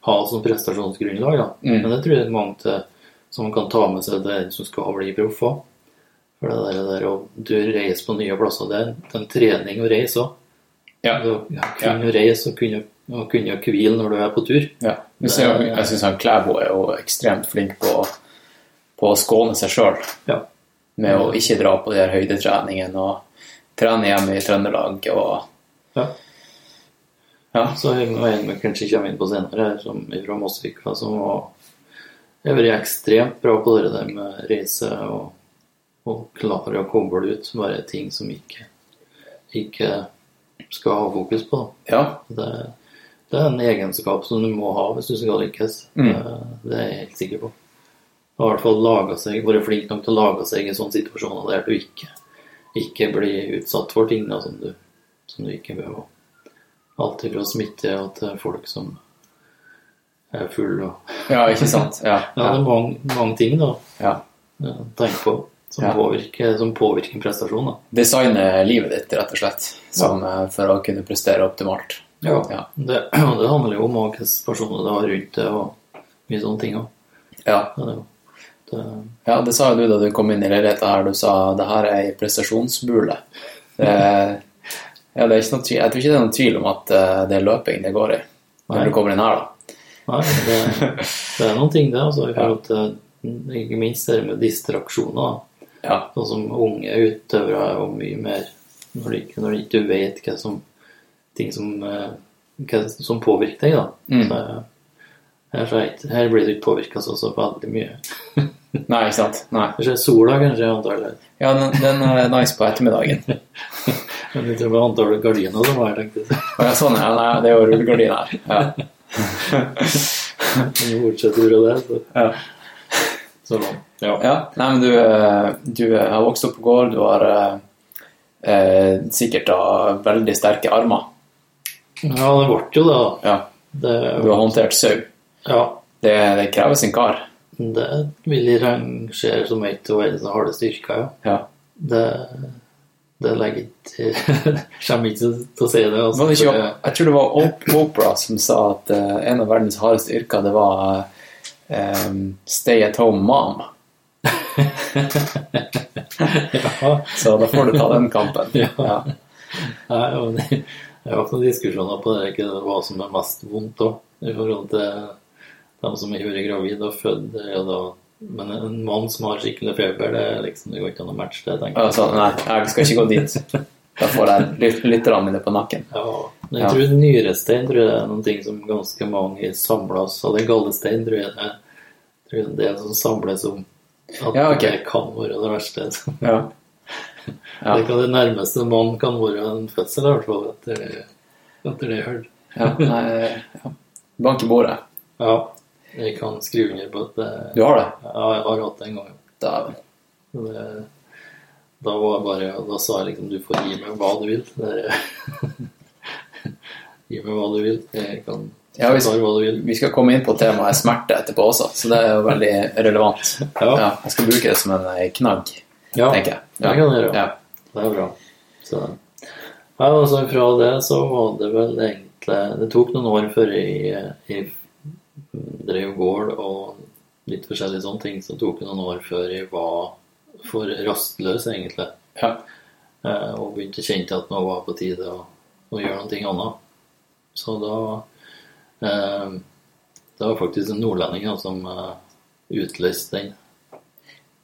ha som prestasjonsgrunnlag. Da. Mm. Men det tror jeg mange til, som kan ta med seg det som skal bli proff òg. For det der, der å du reiser på nye plasser, det er en trening å reise òg. Ja. Ja, kunne reise og kunne, og kunne hvile når du er på tur. Ja. Det, jeg, jeg syns Klæbo er jo ekstremt flink på, på å skåne seg sjøl Ja. med å ikke dra på de her høydetreningene og trene hjemme i Trøndelag og Ja. Ja. Så og en vi kanskje kommer inn på senere, som fra Mosvika, som var Jeg har vært ekstremt bra på det der med reise og, og klare å koble ut bare ting som ikke, ikke skal ha fokus på. Ja. Det, det er en egenskap som du må ha hvis du skal lykkes. Mm. Det, det er jeg helt sikker på. Og i hvert fall seg, være flink nok til å lage seg i sånne situasjoner der du ikke, ikke blir utsatt for ting da, som, du, som du ikke behøver. Alt fra smitte og til folk som er full og ja, ikke sant? Ja. Ja, det er mange, mange ting da ja. å tenke på som, påvirker, som påvirker en prestasjon. da. Designe livet ditt, rett og slett, som, eh, for å kunne prestere optimalt. Ja. Ja. Det, og det handler jo om hva personer du har rundt deg og mye sånne ting òg. Ja. Ja, det, det, Ja, det sa du da du kom inn i leiligheten her. Du sa det her er ei prestasjonsbule. Det, ja, det er ikke noe tvil. Jeg tror ikke det er noen tvil om at eh, det er løping det går i når du kommer inn her, da. Nei, det, det er noen ting, der, altså, i forhold til Ikke minst det med distraksjoner. Ja. Sånn som unge utøvere er jo mye mer Når de når de ikke vet hva som ting som, eh, hva som påvirker deg. da. Mm. Så, eh, her, så er ikke- her blir du ikke påvirka så, så veldig mye. Nei, ikke sant? Nei. Kanskje sola, kanskje, antagelig. Ja, den, den er nice på ettermiddagen. Men det var antallet gardiner som var her, tenkte jeg. Ja, sånn, ja. Nei, det er jo rullegardin her. Ja. Bortsett fra det, så, Ja. så ja. ja. Nei, men du, eh, du har vokst opp på gård. Du har eh, Eh, sikkert da veldig sterke armer. Ja, det ble jo det. da. Ja, Det, du har håndtert sau. ja, Det, det krever sin kar. det vil jeg rangere som et av verdens harde styrker, ja. Ja. Det, det legger ikke Kommer ikke til å si det. Også, det ikke, jeg tror det var Op Opera som sa at uh, en av verdens hardeste yrker, det var eh, stay at home mom. ja. Så da får du ta den kampen. Ja. Ja. Nei, men det- hatt noen diskusjoner på det, ikke hva som er mest vondt òg, i forhold til dem som har vært gravid og født. da Men en mann som har skikkelig feber, det liksom, det går ikke an å matche det, tenker jeg. Altså, nei, jeg skal ikke gå dit. Da får jeg lyt- lytterne mine på nakken. Ja, men Ja. jeg tror nyrestein tror jeg er noen ting som ganske mange samles Og det gallestein tror jeg det tror jeg det er som samles om at Ja, okay. det kan være det verste. Ja. Ja. Det det nærmeste man kan være en fødsel, i hvert fall, etter det, etter det jeg hørt. Ja, nei, ja. Bank i bordet. Ja, jeg kan skrive under på at det, Du har det? ja, jeg har hatt det en gang. Dæven. Det, da var jeg bare Da sa jeg liksom du får gi meg hva du vil. Gi meg hva du vil. Jeg kan Ja, vi skal, hva du vil. vi skal komme inn på temaet smerte etterpå også, så det er jo veldig relevant. Ja. Ja, jeg skal bruke det som en eh, knagg, Ja, tenker jeg. Ja, det kan du gjøre. Ja. Det er bra. Så, altså fra det så var det vel egentlig Det tok noen år før jeg, jeg drev gård og litt forskjellige sånne ting, så tok det noen år før jeg var for rastløs, egentlig. Ja. Eh, og begynte å kjenne til at nå var på tide å, å gjøre noe annet. Så da eh, Det var faktisk en nordlending da, som eh, utløste den.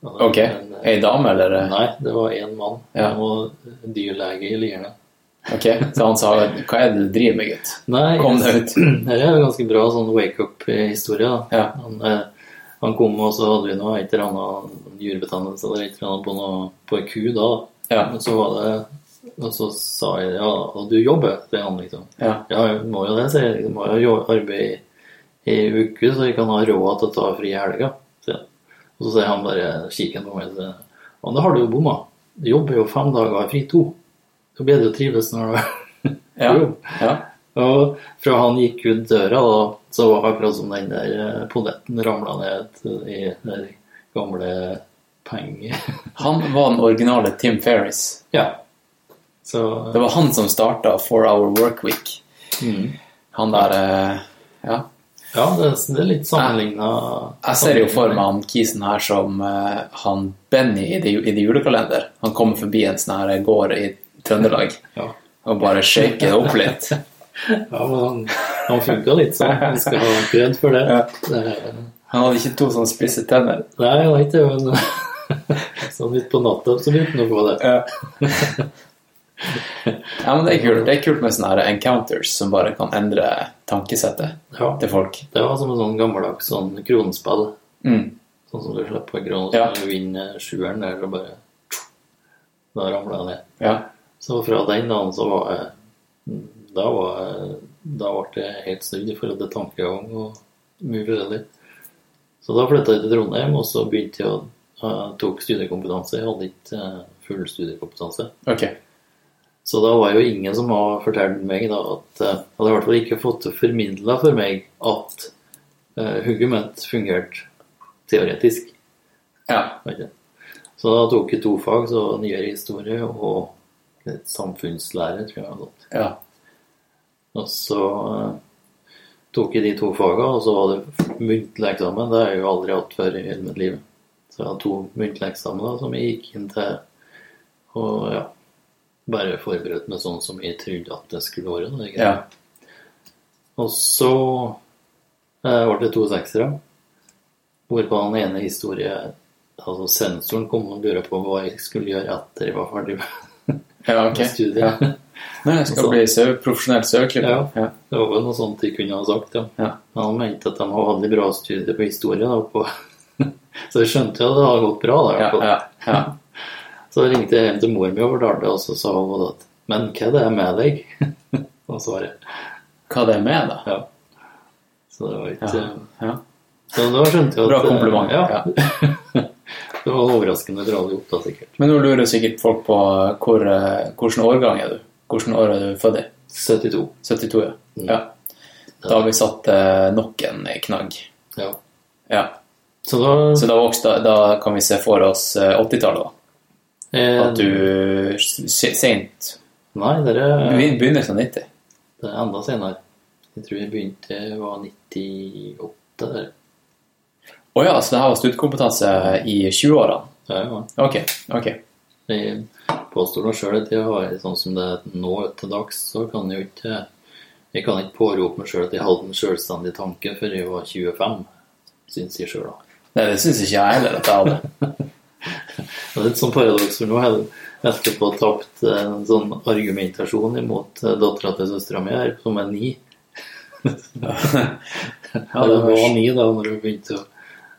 Ok. en, eh, Ei dame, eller? Nei, det var én mann. Ja. Han var dyrlege i Lierne. Ok, så han sa hva er det du driver med, gutt? Nei, Kom deg ut. Her er en ganske bra sånn wake-up-historie. Ja. Han, eh, han kom, og så hadde vi noe et eller annet dyrebetennelse eller et eller annet på, noe, på en ku da. Ja. Og så var det Og så sa jeg ja, og du jobber, sier han liksom. Ja. Ja, jeg må jo det, sier jeg. Du må jo jo- arbeide i ei uke, så jeg kan ha råd til å ta fri i helga. han. Og så sier han bare, kikken på meg og sier Ja, da har du jo bomma. Du jobber jo fem dager fri to. Så er det jo trives når du Ja. Jo. ja. Og fra han gikk ut døra, da, så var det akkurat som den der podetten polletten ramla ned i den gamle penger... Han var den originale Tim Ferris. Ja. Så Det var han som starta Four Hour Work Week. mm. Han der eh, Ja. Ja, det, det er litt sammenligna Jeg ser jo for meg han kisen her som eh, han Benny i de i de julekalender. Han kommer forbi en sånn her gård i Trøndelag Ja. og bare shake det opp litt. Ja, men han, han funka litt sånn. Han skal ha kred for det. Ja. Han hadde ikke to sånne spisse tenner. Nei, han har ikke det, men sånn ut på natta så begynte han å få det. Ja, men det er kult. Det er kult med sånne encounters som bare kan endre tankesettet Ja, til folk. det var som en sånn gammeldags sånn kronespill. Mm. Sånn som du slipper på en krone, så du vinner sjueren der, og bare Da ramler jeg ned. Ja. Så fra den dagen så var jeg Da var jeg Da ble jeg helt snudd i forhold til tankegang og mye forskjellig. Så da flytta jeg til Trondheim, og så begynte jeg å jeg tok studiekompetanse. Jeg hadde ikke eh, full studiekompetanse. Ok. Så da var jo ingen som har fortalt meg da at eh, Hadde i hvert fall ikke fått formidla for meg at uh, hugget fungerte teoretisk. Ja. Okay. Så da tok jeg to fag, så nyere historie og samfunnslære, tror jeg. hadde ja. Og så eh, tok jeg de to fagene, og så var det muntlig eksamen. Det har jeg jo aldri hatt før i hele mitt liv. Så jeg hadde to muntlige eksamener som jeg gikk inn til og ja, bare forberedt meg sånn som jeg trodde at det skulle være. Det ja. Og så eh, ble det to seksere. Hvorpå den ene historie Altså sensoren kom og lurte på hva jeg skulle gjøre etter jeg var ferdig med Ja, ok. Ja. Nei, jeg skal bli sau, profesjonell saueklipper. Ja. Ja. Det var vel noe sånt de kunne ha sagt, ja. Ja. Men han mente at de hadde veldig bra studie på historie. Da, på så jeg skjønte jo at det hadde gått bra. Da, Ja, ja, ja. Så ringte jeg hjem til mor mi og fortalte, og så sa hun at Men hva er det med deg? og svaret Hva det er med, da? ja. Så det var ikke. Så da skjønte jeg at Bra kompliment. Ja. Det var overraskende bra gjort, da, sikkert. Men nå lurer sikkert folk på hvor, eh, hvilken årgang er du? Hvilken år er du født i? 72. 72, ja. Mm. ja. Da har vi satt eh, nok en knagg. Ja. Ja. Så da Så da, vokste, da kan vi se for oss eh, 80-tallet, da. eh, At du seint sent Nei, det er, Begyn- Begynnelsen av 90. det er enda senere. Jeg tror jeg begynte var 98 der. Å ja, så det her var studiekompetanse i 20-årene? Ja, ja. Ok. ok. Jeg påstår da sjøl at jeg har sånn som det er nå til dags, så kan jeg jo ikke Jeg kan ikke pårope meg sjøl at jeg hadde en sjølstendig tanke før jeg var 25, syns jeg sjøl, da. Nei, det syns ikke jeg heller at jeg hadde. Det er et sånt paradoks, for nå har jeg etterpå tapt en sånn argumentasjon imot dattera til søstera mi her, som er ni. Ja, det var var ni da når hun begynte å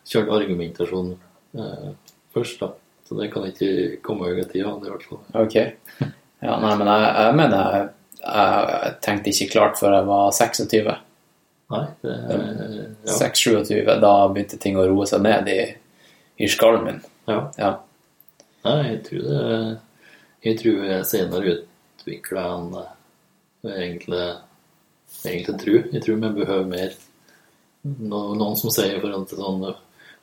kjøre argumentasjon eh, først, da. Så det kan ikke komme over tida, i hvert fall. Ok. Ja, nei, men jeg, jeg mener jeg, jeg tenkte ikke klart før jeg var 26. Nei, det ja. 6-27, da begynte ting å roe seg ned i, i skallen min. ja. Ja. Nei, jeg tror det Jeg tror jeg senere utvikla en eh, egentlig, egentlig tru. Jeg tror vi behøver mer no, Noen som sier foran til sånn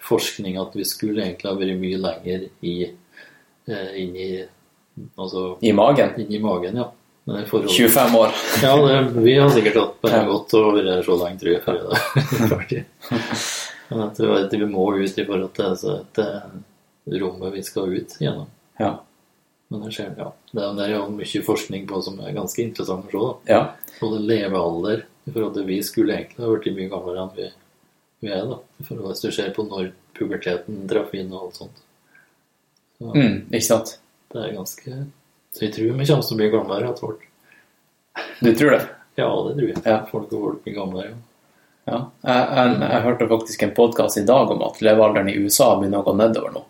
forskning at vi skulle egentlig ha vært mye lenger i eh, inn i Altså I magen. inn i magen, ja. Forhold- 25 år. Ja, det, vi har sikkert hatt bare godt å være så lenge, tror jeg. før det ferdig. Men at vi- må ut i forhold til altså, det rommet vi skal ut gjennom. Ja. Men det skjer, ja. Det det er jo mye forskning på som er ganske interessant å se. da. ja. Både levealder i forhold til Vi skulle egentlig ha blitt mye gamlere enn vi, vi er. da. Forhold Hvis du ser på når puberteten traff inn og alt sånt. Så Mm, ikke sant? det er ganske Så jeg tror vi kommer til å bli gamlere etter hvert. Du tror det? Ja, det tror jeg. Ja. Folk og folk blir gamlere. Ja. Ja. Jeg, jeg, jeg hørte faktisk en podkast i dag om at levealderen i USA begynner å gå nedover nå.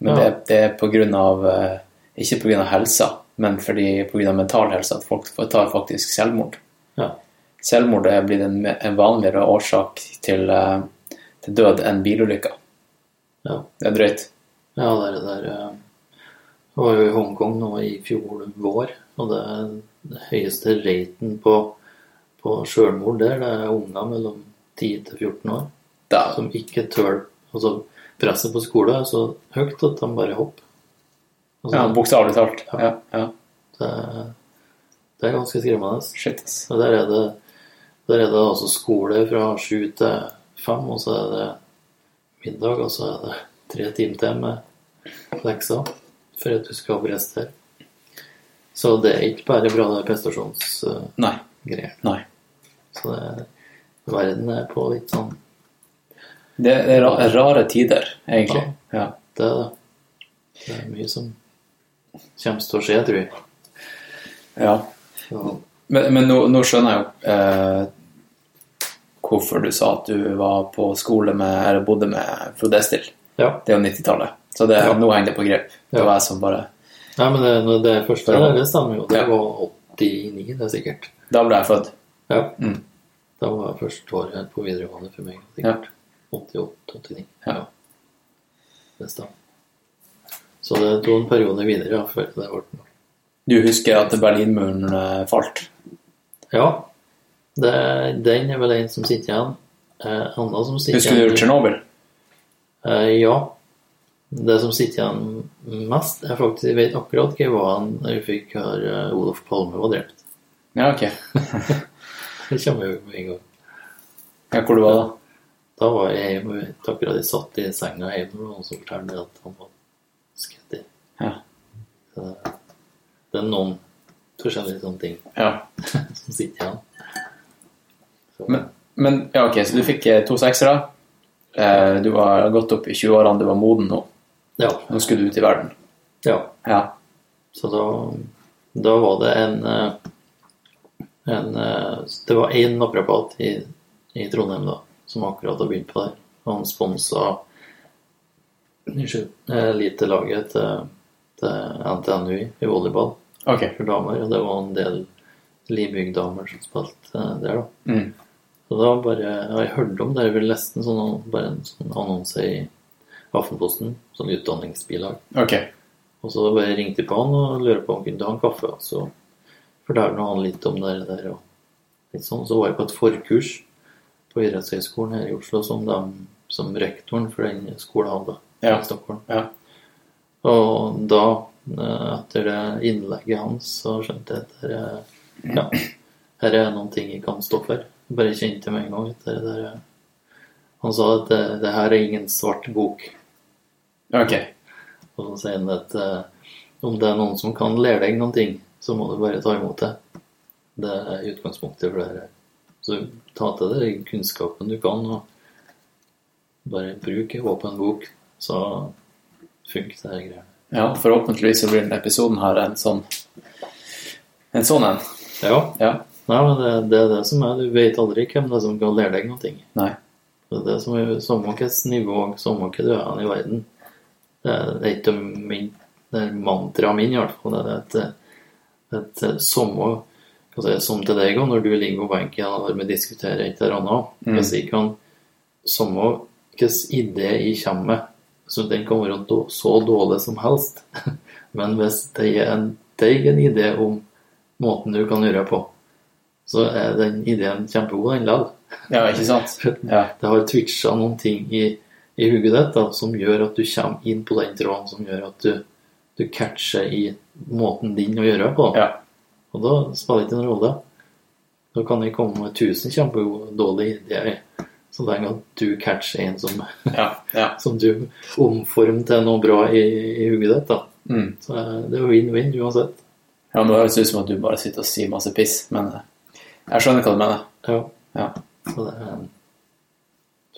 Men Ja. det, det er på grunn av eh, Ikke pga. helsa, men fordi pga. mental helse at folk tar faktisk selvmord. Ja. Selvmord er blitt en, en vanligere årsak til, eh, til død enn bilulykker. Ja. Det er drøyt. Ja, det er det der eh, Jeg var jo i Hongkong nå i fjor vår, og det er den høyeste raten på, på selvmord der, det er unger mellom 10 til 14 år Da, som ikke tør Altså, presset på skole er så høyt at de bare hopper. Altså, ja, Bokstavelig talt. Ja, ja. det, er- det er ganske skremmende. Shit, ass. Og der er det, der er det altså skole fra sju til fem, og så er det middag, og så er det tre timer til med lekser for at du skal prestere. Så det er ikke bare bra, det er prestasjonsgreier. Nei. Nei. Så det, verden er på litt sånn Det er ra rare tider, egentlig. Ja. Det er det. Det er mye som kommer til å skje, tror jeg. ja. Så, Men, men nå, nå skjønner jeg jo eh, hvorfor du sa at du var på skole med, eller bodde med Frode Estil. ja. Det er jo 90-tallet. Så det, Ja. nå henger det på grep. Det var jeg som bare Nei, men det, det første der, det stemmer jo. Det var 89, det er sikkert. Da ble jeg født. Ja. Mm. Da var jeg første året på videregående for meg. sikkert. 88-89. Ja. Det stemmer. Så det tok en periode videre ja, før det ble noe. Du husker at Berlinmuren eh, falt? Ja, det, den er vel en som sitter igjen. Eh, Anna som sitter Husker du igjen Tsjernobyl? Eh, ja. Det som sitter igjen mest, er faktisk Jeg vet akkurat hva var han vi fikk høre uh, Olof Palme var drept. Ja, ok. Det kommer jo med en gang. Ja, hvor du var da? Da var jeg hjemme, akkurat jeg satt i senga hjemme, og noen som fortalte at han var skutt i. Ja. Så det er noen forskjellige sånne ting Ja. som sitter igjen. Men, men ja, ok, så du fikk eh, to seksere. Eh, du var gått opp i 20-årene, du var moden nå. ja, Nå skulle du ut i verden. ja. Ja. Så da, da var det en, eh, en eh, Det var én naprapat i, i Trondheim da, som akkurat hadde begynt på det. Han sponsa. Elitelaget til, til NTNU i volleyball okay. for damer. Og det var en del Libygg-damer som spilte der, da. Mm. Så da bare Jeg hørte om det, jeg leste en sånn, bare en sånn annonse i Aftenposten, sånn utdanningsbilag. Ok. Og så bare ringte jeg på han og lurte på om han kunne ta en kaffe. Og så fortalte han litt om det der. Og litt sånn. Så var jeg på et forkurs på idrettshøyskolen her i Oslo som, de, som rektoren for den skolen hadde Ja. i Stockholm. Ja. Og da, eh, etter det innlegget hans, så skjønte jeg at det er, ja, her er noen ting jeg kan stå for. Bare kjente med en gang det der Han sa at det, det her er ingen svart bok. Ok. Og så sier han at eh, om det er noen som kan lære deg noen ting, så må du bare ta imot det. Det er utgangspunktet for det her. Så ta til deg kunnskapen du kan, og bare bruk en åpen bok, så funker det her greia. Ja, forhåpentligvis så blir denne episoden her en sånn en sånn en. Ja. Ja. Nei, men det, det er det som er. Du vet aldri hvem det er som kan lære deg noe. Nei. Det er det som er samme hvilket nivå, samme hva du er i verden. Det er, et av min, det er mantraet min, i hvert fall. Det er et, et, et samme skal som til deg, òg, når du ligger på benken og vi diskuterer et eller annet. Mm. Hvis jeg kan Samme hvilken idé jeg kommer med, så den kan være så dårlig som helst. Men hvis det gir en, deg en idé om måten du kan gjøre på, så er den ideen kjempegod, den likevel. Ja, ikke sant? Ja. Det har twitcha noen ting i, i hodet ditt da, som gjør at du kommer inn på den tråden, som gjør at du, du catcher i måten din å gjøre det på. Ja. Og da spiller det ikke noen rolle. Da kan jeg komme med tusen kjempedårlige ideer, så lenge at du catcher en som, Ja. ja. som du omformer til noe bra i, i hodet ditt. da. Mm. Så eh, det er vinn-vinn uansett. Ja, Nå høres det ut som at du bare sitter og sier masse piss, men eh, jeg skjønner hva du mener. Ja. Ja. Så det er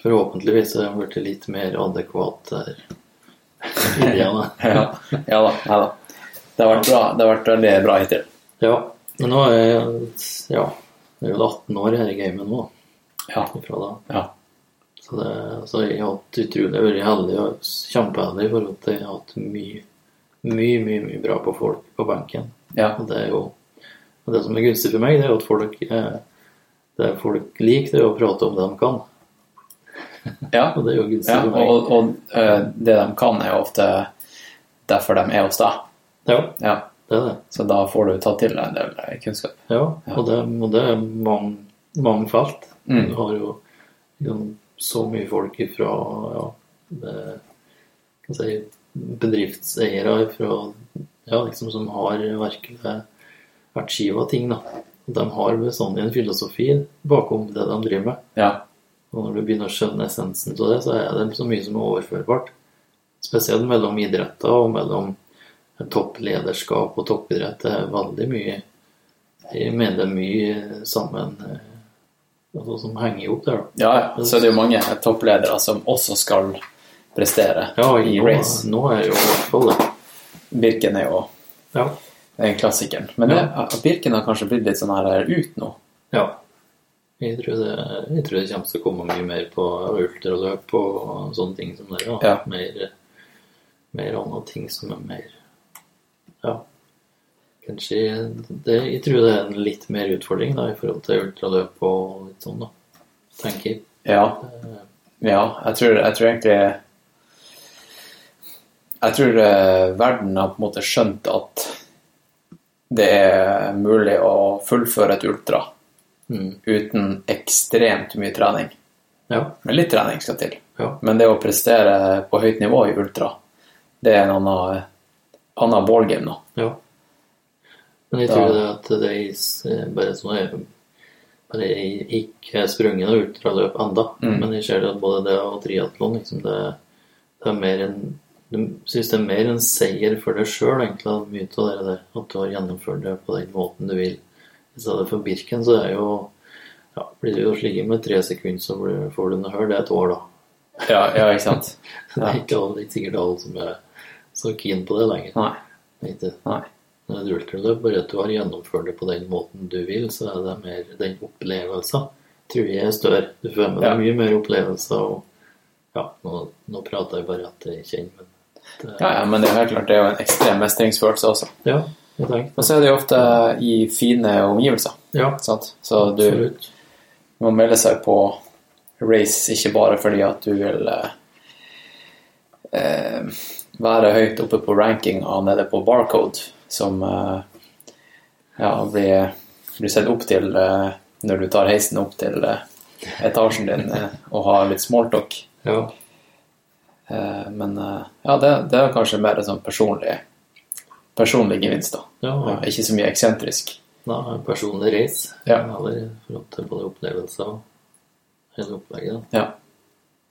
Forhåpentligvis har det blitt litt mer adekvat der. ja, Ja, ja da. Ja, da. Det har vært bra. Det har vært veldig bra hittil. Ja. Men nå er jeg ja, jeg er jo 18 år her i gamet nå. Ja. Fra da. Ja. Så, det, så jeg har hatt utrolig vært heldig og kjempeheldig forhold til jeg har hatt mye, mye, mye, mye bra på folk på benken. Ja. Og det er jo og det som er gunstig for meg, det er jo at folk, eh, det er folk liker det å prate om det de kan. Ja. Og det er jo gunstig ja. for meg. Og, og eh, det de kan, er jo ofte derfor de er hos deg. Ja, Ja. det er det. Så da får du tatt til deg en del eh, kunnskap. Ja, og det, og det er mange, mange felt. Mm. Du har jo liksom, så mye folk fra ja, det, kan si, bedriftseiere fra, ja, liksom, som har virkelig arkiva ting. Da. De har bestandig en filosofi bakom det de driver med. Ja. Og når du begynner å skjønne essensen av det, så er det så mye som er overførbart. Spesielt mellom idretter og mellom topplederskap og toppidrett. Det er veldig mye Jeg mener det er mye sammen eh, altså, som henger opp der. da. ja, så det er jo mange toppledere som også skal prestere Ja, i nå, race. nå er jo i hvert fall det. Birken er jo Ja. En klassikeren. Men det, Birken har kanskje blitt litt sånn her ut nå. ja. Jeg tror, det, jeg tror det kommer til å komme mye mer på ultraløp og sånne ting som det. Ja. Ja. Mer, mer andre ting som er mer Ja. Kanskje det, Jeg tror det er en litt mer utfordring da, i forhold til ultraløp og litt sånn, da. Tenker jeg. Ja. Ja, jeg tror, jeg tror egentlig Jeg tror eh, verden har på en måte skjønt at det er mulig å fullføre et ultra Mm. uten ekstremt mye trening. Ja. Men litt trening skal til. Ja. Men det å prestere på høyt nivå i ultra, det er en annen, annen ballgame nå. ja. Men jeg Da- tror det at det er bare sånn jeg, bare jeg ikke sprunget noe ultraløp enda, Mm. men jeg ser det at både det og triatlon liksom det, det er mer en jeg synes det er mer en seier for deg sjøl, egentlig, mye av det der. At du har gjennomført det på den måten du vil. I stedet for Birken så er jo ja, Blir du jo slik med tre sekunder, så får du noe hør. Det er et år, da. Ja, ja ikke sant? Det er ikke, det er ikke sikkert alle som er så keen på det lenger. Nei. Ikke- Nei. Når er ultraløp, bare at du har gjennomført det på den måten du vil, så er det mer den opplevelsen tror jeg er større. Du får med deg Ja. mye mer opplevelser og Ja, nå, nå prater jeg bare at jeg kjenner, men Ja, ja, men det er helt klart det er jo en ekstrem mestringsfølelse også. ja, jeg tenker Og så er det jo ofte i fine omgivelser. Ja, Sant? Så du absolutt. må melde seg på race ikke bare fordi at du vil eh, eh, være høyt oppe på rankinga nede på Barcode, som eh, ja, blir, blir sett opp til eh, når du tar heisen opp til eh, etasjen din eh, og har litt smalltalk. Ja. Eh, men eh, ja, det, det er kanskje mer en sånn personlig, personlig gevinst, da. ja. Ja, ikke så mye eksentrisk. Nei, en personlig reis. Ja. Eller forhold til både opplevelser og hele opplegget. Ja.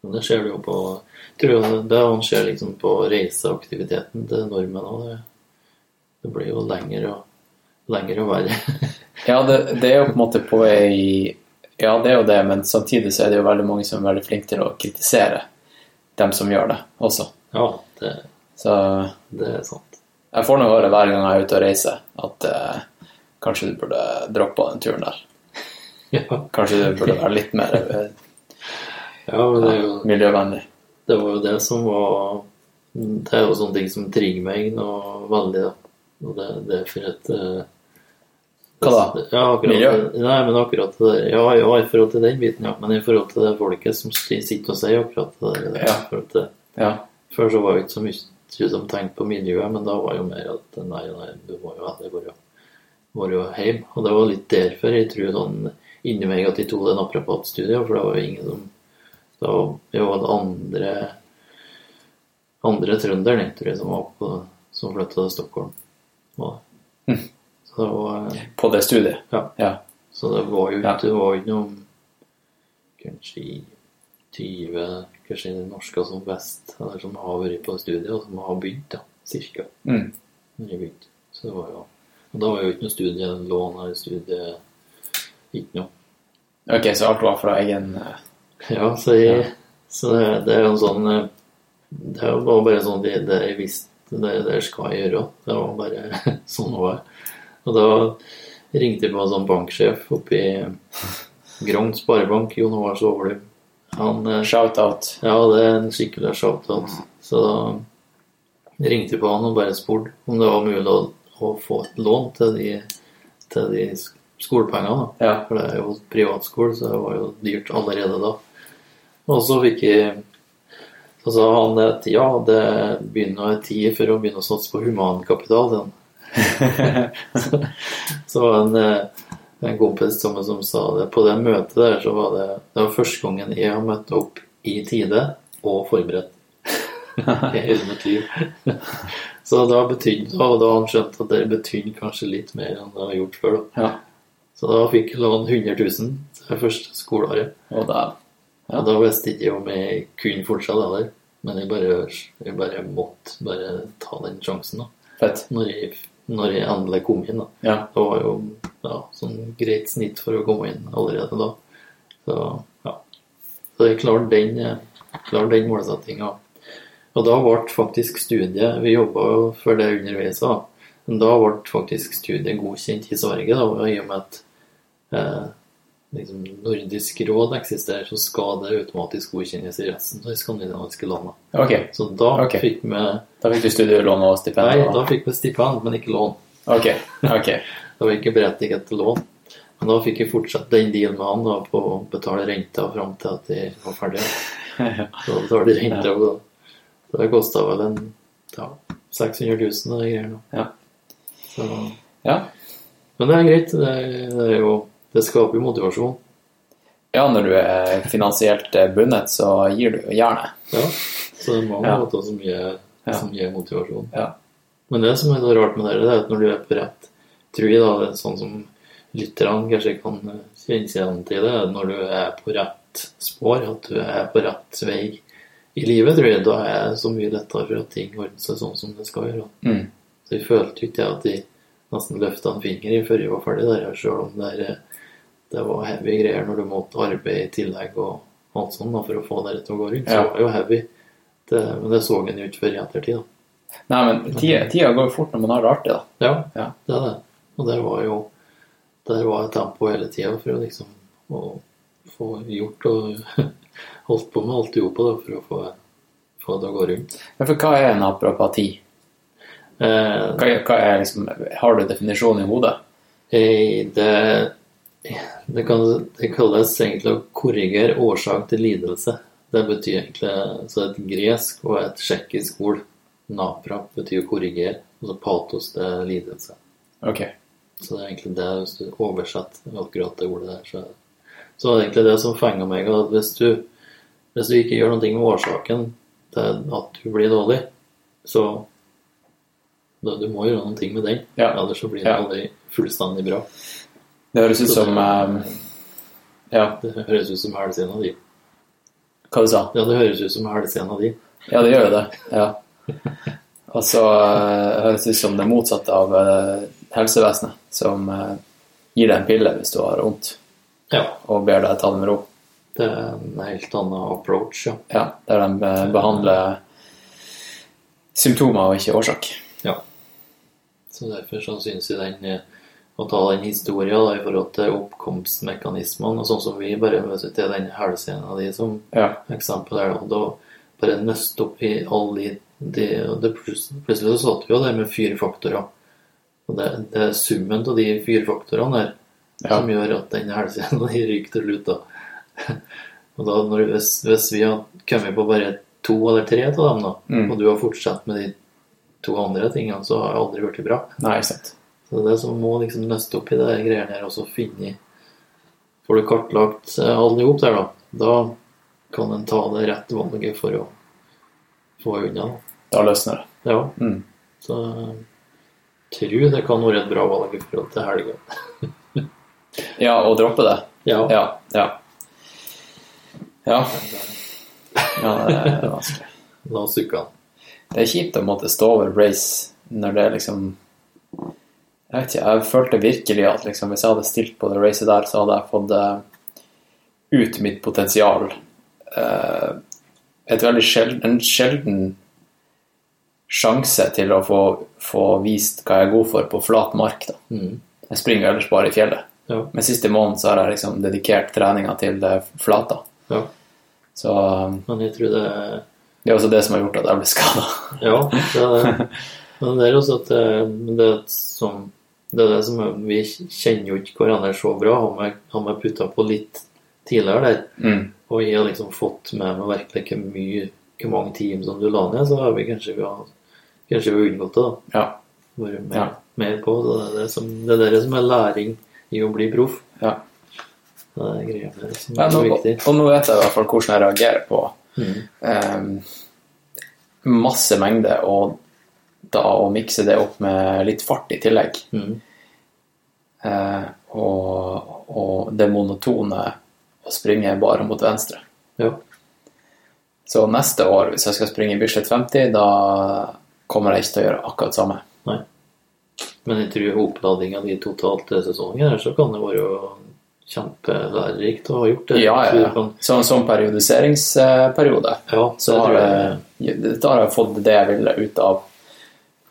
Men det ser du jo på tror jeg Det skjer ser liksom på reiseaktiviteten til nordmenn òg. Det, det blir jo lengre og lengre og verre. Ja, det, det er jo på en måte på vei Ja, det er jo det, men samtidig så er det jo veldig mange som er veldig flinke til å kritisere dem som gjør det også. ja, det, Så det er sant. jeg får nå høre hver gang jeg er ute og reiser, at eh, kanskje du burde droppe den turen der. Ja, Kanskje du burde være litt mer eh, ja jo miljøvennlig. Det var jo det som var Det er jo sånne ting som trigger meg noe veldig, da. Og det, det er for eh, Hva da? Ja, akkurat, Miljø? Nei, men akkurat det der. Ja, ja, i forhold til den biten, ja. Men i forhold til det folket som sitter og sier akkurat det der. Ja. til- Ja. Før så var det ikke så mye som tenkte på miljøet, men da var jo mer at nei, nei, du må jo heller være, jo hjemme. Og det var litt derfor jeg tror sånn inni meg at de tok den apropatstudien for det var jo ingen som Det var jo det andre andre trønderen, tror jeg, som var på som flytta til Stockholm. Og, det. Så det På det studiet. Ja. Ja. så det var jo ikke det var ikke Kanskje i 20 Kanskje norske som best, eller som har vært på studiet, og som har begynt, da, cirka. Mm. Begynt. Så det var jo Og da var jo ikke noe studielån eller studie Ikke noe. Ok, så alt var fra egen eh, Ja, så, jeg, så det, det er jo en sånn eh, Det var bare sånn det, det jeg visste det, det skal jeg gjøre. Det var bare sånn det var. Og da ringte jeg på en sånn banksjef oppe i Grong Sparebank, Jon Håvard. Han eh, shout-out. Ja, det er en skikkelig shout-out. Så da ringte jeg på han og bare spurte om det var mulig å, å få et lån til de, til de skolepengene. Ja. For det er jo privatskole, så det var jo dyrt allerede da. Og så fikk jeg Så sa han at ja, det begynner å være tid for å begynne å satse på humankapital. Sånn. så, var det en, eh, en kompis som, som sa det. På det møtet der så var det Det var første gangen jeg har møtt opp i tide og forberedt. Hele mitt liv. Så da betydde og da han skjønte at det betydde kanskje litt mer enn det har gjort før. da. Ja. Så da fikk jeg lån 100 000 det første skoleåret. Og da Ja. Og da visste jeg ikke om jeg kunne fortsette heller. Men jeg bare, jeg bare måtte bare ta den sjansen da. Fett. Når jeg, når jeg endelig kom inn. da. Ja. Det var jo ja, sånn greit snitt for å komme inn allerede da. Så ja. Så jeg klarte den, klar den målsettinga. Og da ble faktisk studiet Vi jobba jo for det underveis òg. Men da ble faktisk studiet godkjent i Sverige, da, i og med at eh, liksom, Nordisk råd eksisterer, så skal det automatisk godkjennes i resten av de skandinaviske landene. Okay. Så da okay. fikk vi da fikk du studielån og stipend? Nei, da fikk vi stipend, men ikke lån. Ok, ok. Det var ikke berettiget til lån. Men da fikk jeg fortsatt den dealen med han da, på å betale renta fram til at de var ferdige. Så da betalte renta og da. Det kosta vel en ja, 600 000 og de greiene. Ja. Så, Ja. men det er greit. Det, er, det, er jo, det skaper jo motivasjon. ja, når du er finansielt eh, bundet, så gir du jernet. Ja. Så det er mange Ja. måter som gir, som gir motivasjon. Ja. Men det som er så rart med det, det er at når du er på rett Tror jeg da det er sånn som lytterne kanskje kan eh, kjenne seg igjen til det, når du er på rett spor, at du er på rett vei i livet, tror jeg, da er det så mye lettere for at ting ordner seg sånn som det skal gjøre. Mm. Så jeg følte jo ikke at jeg nesten løfta en finger i før jeg var ferdig der, selv om det, er, det var heavy greier når du måtte arbeide i tillegg og alt sånt da, for å få det til å gå rundt. Så Ja. det var jo heavy. Det, men det så en jo ikke før i ettertid. da. Nei, men tida, tida går fort når man har det artig, da. Ja, Ja. det er det. Og der var jo Der var tempo hele tida for å liksom å få gjort og holdt på med alt du gjorde på det for å få, få det å gå rundt. Men for hva er en Eh, Hva, hva er liksom, har du definisjonen i hodet? eh, det, det, kan, det kalles egentlig å korrigere årsak til lidelse. Det betyr egentlig Så et gresk og et tsjekkisk ord. Napra betyr å korrigere. Og så patos det er lidelse. Ok. Så det er egentlig det, hvis du oversetter akkurat det ordet der, så det Så er det egentlig det som fenger meg, at hvis du, hvis du ikke gjør noe med årsaken til at du blir dårlig, så da, Du må gjøre noe med den, Ja. ellers så blir det aldri fullstendig bra. Det høres ut som eh, Ja, Det høres ut som hælsena di. hva du sa Ja, det høres ut som hælsena di. Ja, det gjør jo det. Ja. Og så uh, høres det ut som det motsatte av uh, helsevesenet, som uh, gir deg en pille hvis du har vondt, Ja. og ber deg ta det med ro. Det er en helt annen approach, ja. Ja, Der de eh, behandler symptomer og ikke årsak. ja. Så derfor så syns jeg den å ta den historien da, i forhold til oppkomstmekanismene, og sånn som vi bare møter til den hælscena di som Ja. eksempel der, og da bare nøste opp i alle de, de plutselig, så satt vi jo der med fire faktorer. Og det, det er summen av de fire faktorene der Ja. som gjør at den helsehjelpa ryker til slutt. da. og da når, hvis, hvis vi har kommet på bare to eller tre av dem, da, Mm. og du har fortsatt med de to andre tingene, så har det aldri blitt bra. Nei, sant. Så det er som må liksom nøste opp i det greiene her, og så finne Får du kartlagt eh, alle i hop der, da, da kan en ta det rett valget for å få unna. da. Løsner det. Ja, Mm. så jeg tror det kan være et bra valg i forhold til helga. Ja, og droppe det. Ja. Ja. Ja. Ja, ja det er vanskelig. La oss sukke. Det er kjipt å måtte stå over race når det er liksom Jeg vet ikke, jeg følte virkelig at liksom, hvis jeg hadde stilt på det racet der, så hadde jeg fått uh, ut mitt potensial. Uh, et veldig sjelden, en sjelden sjanse til å få, få vist hva jeg er god for på flat mark. Da. Mm. Jeg springer ellers bare i fjellet. Ja. Men siste måneden så har jeg liksom dedikert treninga til det flata. ja. Så eh, Men jeg tror det det er også det som har gjort at jeg ble skada. Ja, det er det. Men det er også at det, det, er som, det er det som er, Vi kjenner jo ikke hverandre så bra. Han har putta på litt tidligere der, Mm. og jeg har liksom fått med meg virkelig hvor mye hvor mange team som du la ned, så har vi kanskje vi har, kanskje vi har unngått det. da. Ja. Vært mer, Ja. mer på. Så det er det, som, det er det som er læring i å bli proff. Ja. Det er greia, det som Ja, er nå, viktig. og nå vet jeg i hvert fall hvordan jeg reagerer på Mm. eh, masse mengde, og da å mikse det opp med litt fart i tillegg. Mm. Eh, og, og det monotone å springe bare mot venstre. Ja. Så neste år, hvis jeg skal springe Bislett 50, da kommer jeg ikke til å gjøre akkurat samme. Nei. Men jeg tror oppladninga di totalt til sesongen her, så kan det være kjempelærerikt å ha gjort det. Ja, ja, ja. Som, sånn periodiseringsperiode. Ja, Så det har tror jeg. jeg, da har jeg fått det jeg ville ut av,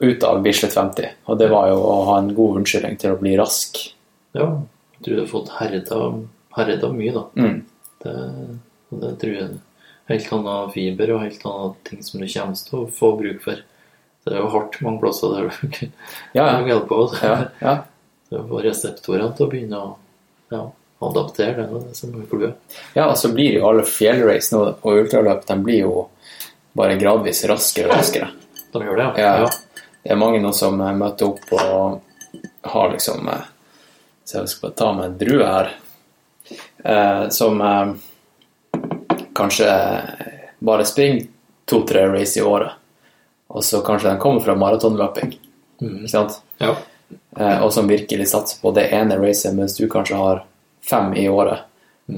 ut av Bislett 50. Og det var jo å ha en god unnskyldning til å bli rask. Ja, jeg tror du har fått herda, mye, da. Mm. Det, det tror jeg helt annen fiber og helt annen ting som du kommer til å få bruk for. Det er jo hardt mange plasser der du Ja, du ja. holder på. Så ja, ja. det å reseptorene til å begynne å ja, adaptere, det det som er ja, og så blir jo alle fjellrace og ultraløp, de blir jo bare gradvis raskere og raskere. De gjør det, Ja. Det er mange nå som eh, møter opp og har liksom eh, Så jeg skal bare ta med en drue her. Eh, som kanskje bare springer to-tre race i året. Og så kanskje den kommer fra maratonløping. Mm. Ikke sant? Ja. Eh, og som virkelig satser på det ene racet, mens du kanskje har fem i året.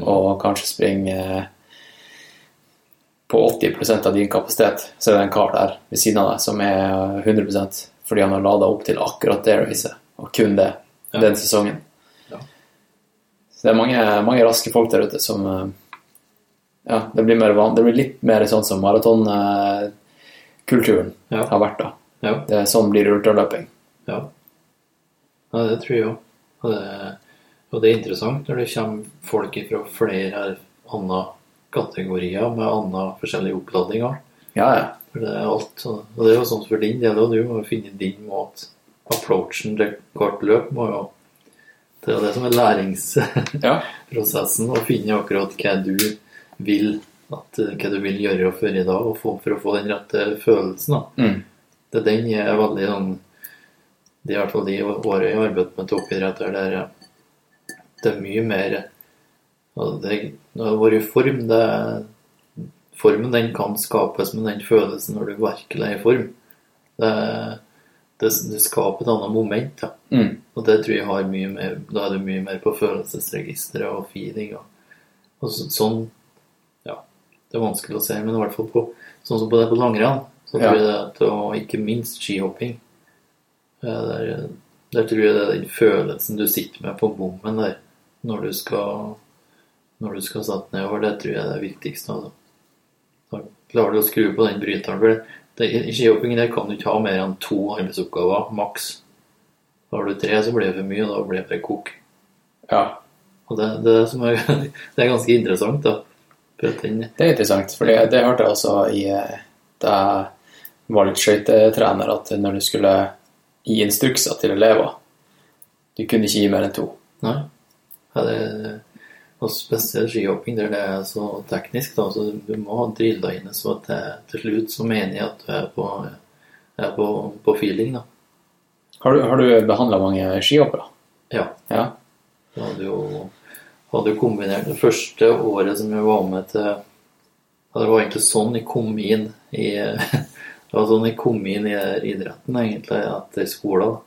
Og kanskje springer på 80 av din kapasitet, så er det en kar der ved siden av deg som er 100% fordi han har lada opp til akkurat det racet, og kun det, Ja. den sesongen. Ja. Så det er mange, mange raske folk der ute som eh, Ja, det blir, mer van det blir litt mer sånn som maratonkulturen Ja. har vært, da. Ja. Det er sånn blir ultraløping. Ja. ja, det tror jeg òg. Og, og det er interessant når det kommer folk fra flere andre kategorier med andre forskjellige oppladninger. Ja, ja. For det er alt. Og det er jo sånn for din del òg. Du må finne din måte. Approachen til hvert løp må jo Det er det som er læringsprosessen. ja. Å finne akkurat hva du vil at eh, hva du vil gjøre før i dag og få, for å få den rette følelsen. da. Mm. Det, den er veldig sånn Det er i hvert fall de årene jeg har arbeidet med toppidrett, der det er, mye mer det, det vært form. Det, formen den kan skapes med den følelsen når du virkelig er i form. Det, det, det skaper et annet moment. Ja. Mm. Og det tror jeg har mye mer Da er du mye mer på følelsesregisteret og feeling. Og, og så, sånn Ja, det er vanskelig å si, men i hvert fall på sånn som på det på langrenn, så tror Ja. jeg det at, og ikke minst skihopping eh, der, der tror jeg det er den følelsen du sitter med på bommen der når du skal når du skal sette nedover. Det tror jeg er det viktigste. Altså. Da klarer du å skru på den bryteren. For det, I skihopping der kan du ikke ha mer enn to arbeidsoppgaver, maks. Har du tre, så blir det for mye, og da blir det bare kok. Ja. Og det, det, er som det er ganske interessant, da. Det er interessant, for det, det hørte jeg også i eh, da jeg var litt skøytetrener, at når du skulle gi instrukser til elever Du kunne ikke gi mer enn to. Nei. Ja, det, og spesielt skihopping der det er så teknisk, da, så du må ha drilla inn så at det, til slutt så mener jeg at du er på, er på, på feeling, da. Har du, har du behandla mange skihoppere? Ja. Ja. Jeg hadde jo hadde kombinert det første året som jeg var med til Det var egentlig sånn jeg kom inn i Det var sånn jeg kom inn i idretten, egentlig, etter skolen.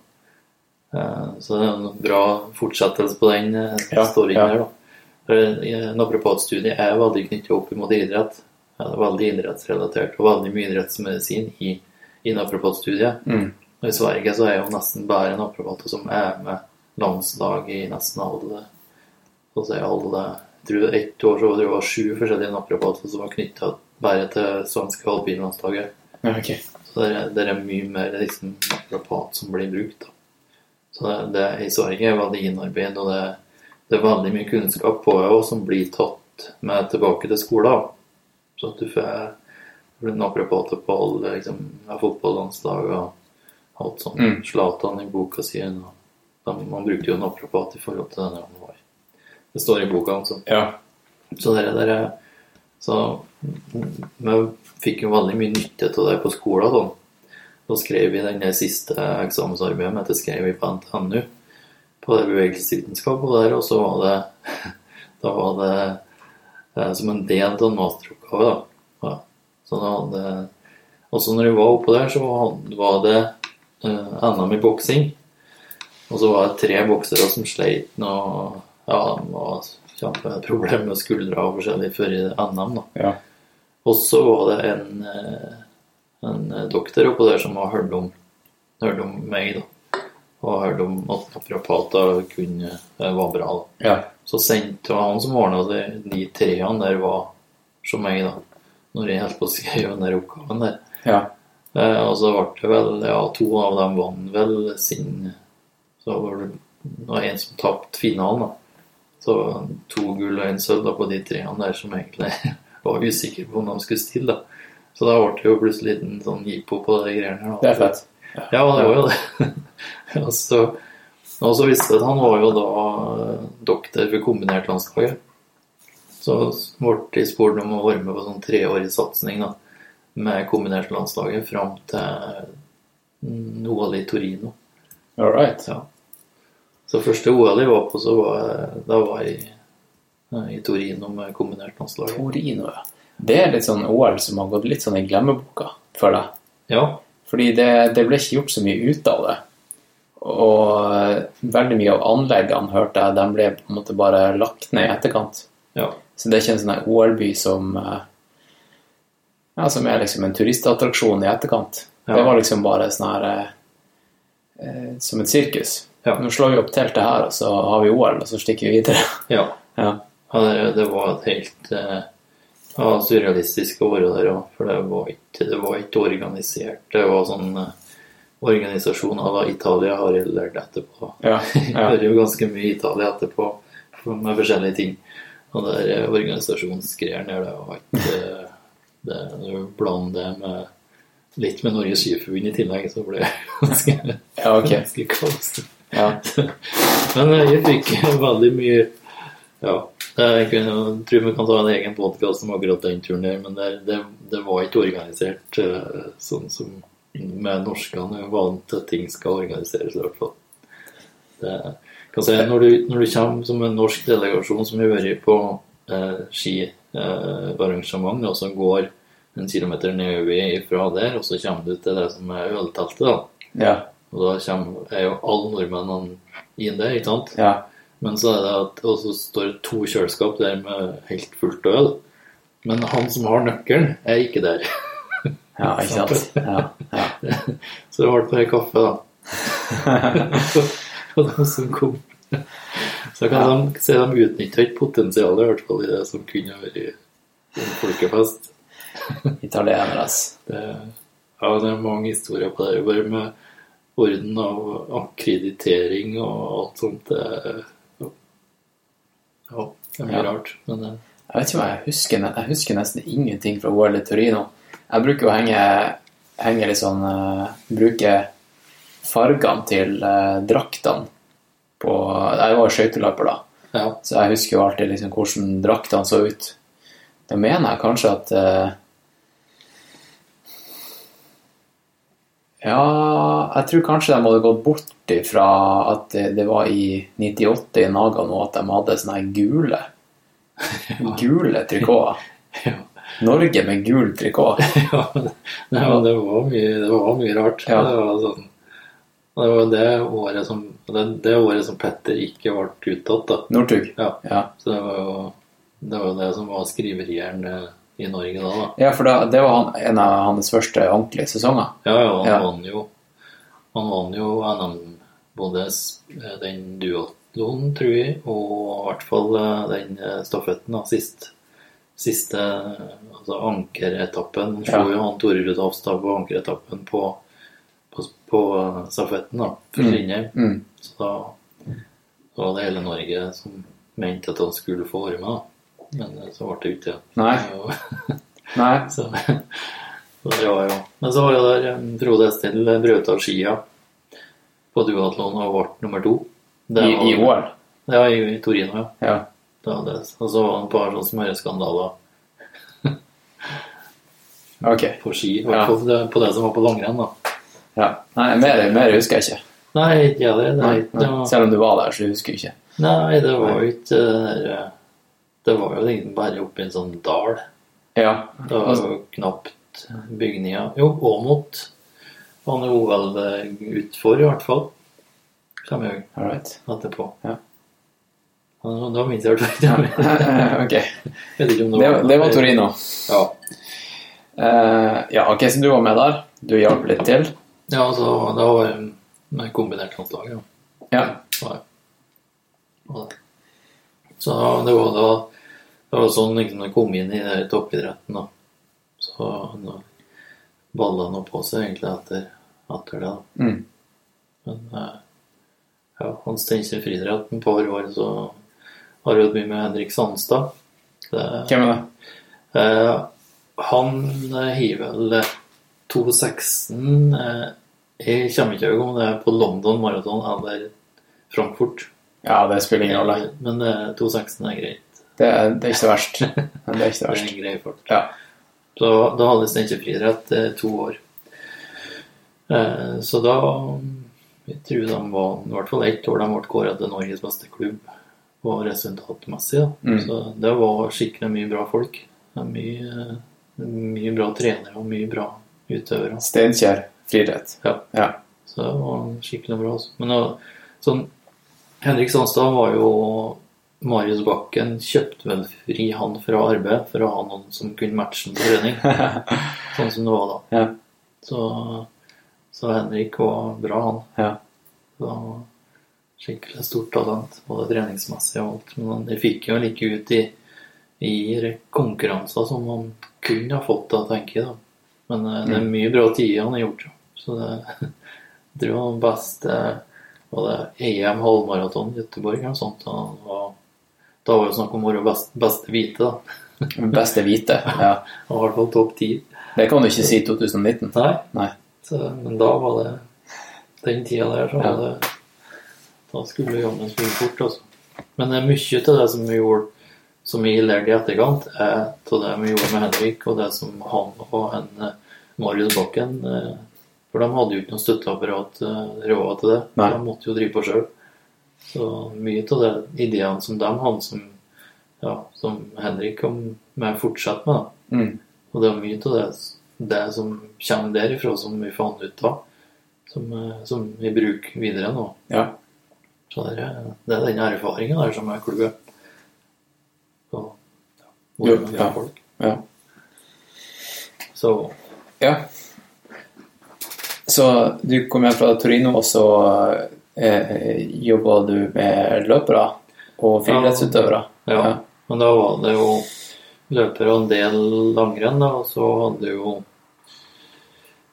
Eh, Så det er en bra fortsettelse på den storyen Ja, ja. der, da. Eh, Naprapatstudiet er veldig knyttet opp mot idrett. Ja, det er veldig idrettsrelatert, og veldig mye idrettsmedisin i, i naprapatstudiet. Mm. Og I Sverige så er jo nesten bare naprapater som er med landslag i nesten alle så å si alle Jeg tror ett år så var det var sju forskjellige naprapater som var knytta bare til svenske alpinlandslaget. Okay. Så det er, det er mye mer liksom, naprapat som blir brukt. Da. Så det, det i Sverige er veldig innarbeidet, og det, det er veldig mye kunnskap på deg òg som blir tatt med tilbake til skolen. Så at du får får naprapater på alle liksom, fotballandslag og alt sånt. Mm. Zlatan i boka si. Man brukte jo naprapat i forhold til denne han var Det står i boka, altså. Ja. Så det der er Så vi fikk jo veldig mye nytte av det på skolen. Da, da skrev vi den siste eksamensarbeidet mitt, det skrev vi på NTNU, på det bevegelsesvitenskapet der, og så var det Da var det eh, som en del av en masteroppgave, da. Ja. Så da hadde Også når jeg var oppå der, så var det eh, NM i boksing. Og så var det tre boksere som sleit noe Ja, de var kjempeproblem med skuldre og forskjellig før i NM, da. Ja. Og så var det en, eh, en doktor oppå der som har hørt om, hørt om meg, da. Og hørte om at naprapater kunne eh, var bra. da. Ja. Så sendte han som ordna det, de treene der var som meg, da. Når jeg holdt på å skrive den der oppgaven der. Ja. Eh, og så ble det vel Ja, to av dem vant vel sin Så var det det var en som tapte finalen, da. Så to gull og en sølv på de treene der som egentlig var usikre på om de skulle stille. da. Så da ble det jo plutselig en sånn jippo på de greiene her. da. Det er fett. Ja, det var jo det. og, så, og så visste jeg at han var jo da eh, doktor for kombinertlandslaget. Så ble jeg spurt om å være med på sånn treårig satsing da, med kombinert-landslaget fram til mm, OL i Torino. All right. Ja. Så første OL jeg var på, så var da var jeg eh, i Torino med kombinert landslag. Torino, ja. Det er litt sånn OL som har gått litt sånn i glemmeboka for deg. Ja, Fordi det, det ble ikke gjort så mye ut av det. Og veldig mye av anleggene, hørte jeg, de ble på en måte bare lagt ned i etterkant. ja. Så det er ikke en sånn OL-by som eh, Ja, som er liksom en turistattraksjon i etterkant. Ja. Det var liksom bare sånn her eh, eh, Som et sirkus. Ja. Nå slår vi opp teltet her, og så har vi OL, og så stikker vi videre. ja. Ja. Ja, det, det var et helt eh, ja, surrealistisk å være der òg, for det var, ikke, det var ikke organisert. Det var sånn eh, organisasjon la Italia har jeg lært etterpå. Ja, Jeg ja. hører jo ganske mye Italia etterpå med forskjellige ting. Og det der eh, organisasjonsgreiene der, det var ikke det det, det Bland det med litt med Norges Skiforbund i tillegg, så ble det ganske, ja, ok. ganske kaos. Ja. Men eh, jeg fikk veldig mye ja, Jeg kunne, tror vi kan ta en egen podkast om akkurat den turen der, men det, det, det var ikke organisert eh, sånn som med norskene er vant til at ting skal organiseres, i hvert fall. Det, kan si, når, du, når du kommer som en norsk delegasjon som har vært på eh, skiarrangement, og så går en kilometer nedover ifra der, og så kommer du til det som er ølteltet, da. Ja. Og da kommer, er jo alle nordmennene inn der, ikke sant? Ja. Men så er det at, og så står det to kjøleskap der med helt fullt øl. Men han som har nøkkelen, er ikke der. Ja, ikke sant. Ja. Ja. Så det ble bare kaffe, da. Og de som kom. Så kan de se de utnytta ikke potensialet, i hvert fall i det som kunne vært en folkefest. Italienere, ass. Ja, det er mange historier på det. Bare med orden av akkreditering og alt sånt. Det, ja, det er mye Ja. rart. Men uh. Jeg vet ikke om jeg husker, jeg husker nesten ingenting fra OL i Torino. Jeg bruker å henge, henge litt sånn uh, Bruke fargene til uh, draktene på Jeg var skøyteløper da, ja. så jeg husker jo alltid liksom hvordan draktene så ut. Da mener jeg kanskje at uh, Ja, jeg tror kanskje de hadde gått bort ifra at det, det var i 98 i Nagano at de hadde sånne her gule Gule trikoter. Ja. Norge med gul trikot. ja, det, var, det, var mye, det var mye rart. Ja. Det var sånn det var det året som, det, det året som Petter ikke ble uttatt, da. Northug. Ja. Ja. Så det var jo det, var det som var skriverieren eh, i Norge da, da. ja, for da, det var han, en av hans første ordentlige sesonger. Ja, ja, han Ja. vant jo Han vant jo NM både eh, den duatlonen, tror jeg, og i hvert fall eh, den eh, stafetten, da, sist. Siste altså ankeretappen. Han Ja. slo jo han Tore Ruud Hofstad på ankeretappen på, på, på stafetten, da, for Mm. Strindheim. Mm. Så da, da var det hele Norge som mente at han skulle få være med, da. Men så ble det ikke det. Nei. Nei. så, så det var jo Men så var jo der Frode Estil brøt av skia på duatlon og ble nummer to. Det I, var- I OL. Ja, i, i Torino, ja. Ja. Det var det. Og så var det et par sånne smøreskandaler Ok. på ski. Ja. På, det- på det som var på langrenn, da. Ja. Nei, mer, mer husker jeg ikke. Nei, ikke jeg var, Selv om du var der, så husker jeg ikke. nei, det var jo ikke det der, Det var jo bare oppi en sånn dal. Ja. Det var jo knapt bygninger. Jo, Åmot var nå eh, utfor, i hvert fall. Kommer jeg All right. etterpå. Ja. Ja, Da minnes jeg i hvert fall ikke. ok. Det, var- det var Torino. Ja. Uh, ja, ok, så du var med der. Du hjalp litt til. ja, altså, det var eh, med kombinert håndlag, Ja. Ja. var- var. Så det var da det var sånn liksom, jeg kom inn i toppidretten. da. Så da balla han på seg egentlig etter, da. Mm. Men eh, ja, han Steinkjer friidrett et par år, så har jeg jobbet mye med Henrik Sandstad. Det, Hvem er det? eh, han eh, har vel eh, 2,16 eh, Jeg kommer ikke til å om det er på London Marathon eller Frankfurt. Ja, det spiller ingen rolle. Men eh, 2,16 er greit. Det, er- det er ikke så verst. Det er ikke så Det er en grei fart. Ja. Så da hadde Steinkjer friidrett eh, to år. Eh, så da Jeg tror de var i hvert fall ett år de ble kåret til Norges beste klubb på resultatmessig. Mm. Så det var skikkelig mye bra folk. Mye, mye bra trenere og mye bra utøvere. Steinkjer friidrett. Ja. Ja. Så det var skikkelig bra. Altså. Men da, sånn Henrik Sandstad var jo Marius Bakken kjøpte vel fri han fra arbeid for å ha noen som kunne matche ham på trening. sånn som det var da. Ja. Så, så Henrik var bra, han. Ja. Så skikkelig stort talent, både treningsmessig og alt. Men de fikk jo like ut i, i konkurranser som han kunne ha fått, da, tenker jeg. da. Men mm. det er mye bra tider han har gjort. Så det jeg tror han beste var det EM halvmaraton i Göteborg eller noe sånt. Han var, da var det snakk om å være best, beste hvite, da. Beste hvite. Ja. I hvert fall topp ti. Det kan du ikke si 2019. Nei. Nei. Så, men da var det Den tida der, så var det Da skulle jammen spille fort, altså. Men det er mye til det som vi gjorde som vi lærte i etterkant, er av det vi gjorde med Henrik, og det som han og en eh, Marius Bakken eh, For de hadde jo ikke noe støtteapparat eh, råd til det. Nei. De måtte jo drive på sjøl. Så mye av de ideene som de hadde, som, ja, som Henrik kom med, fortsatte med. da. Mm. Og det er mye av det, det som kommer derifra, som vi fant ut av, som, eh, som vi bruker videre nå. Ja. Så det er, det er den erfaringen der som er clouet. Så, ja, hvordan ja. folk. Ja. Så ja. Så du kom hjem fra Torino, og så eh, jobba du med løpere og friidrettsutøvere? Ja. Men da var det jo løpere og en del langrenn, da, og så hadde jo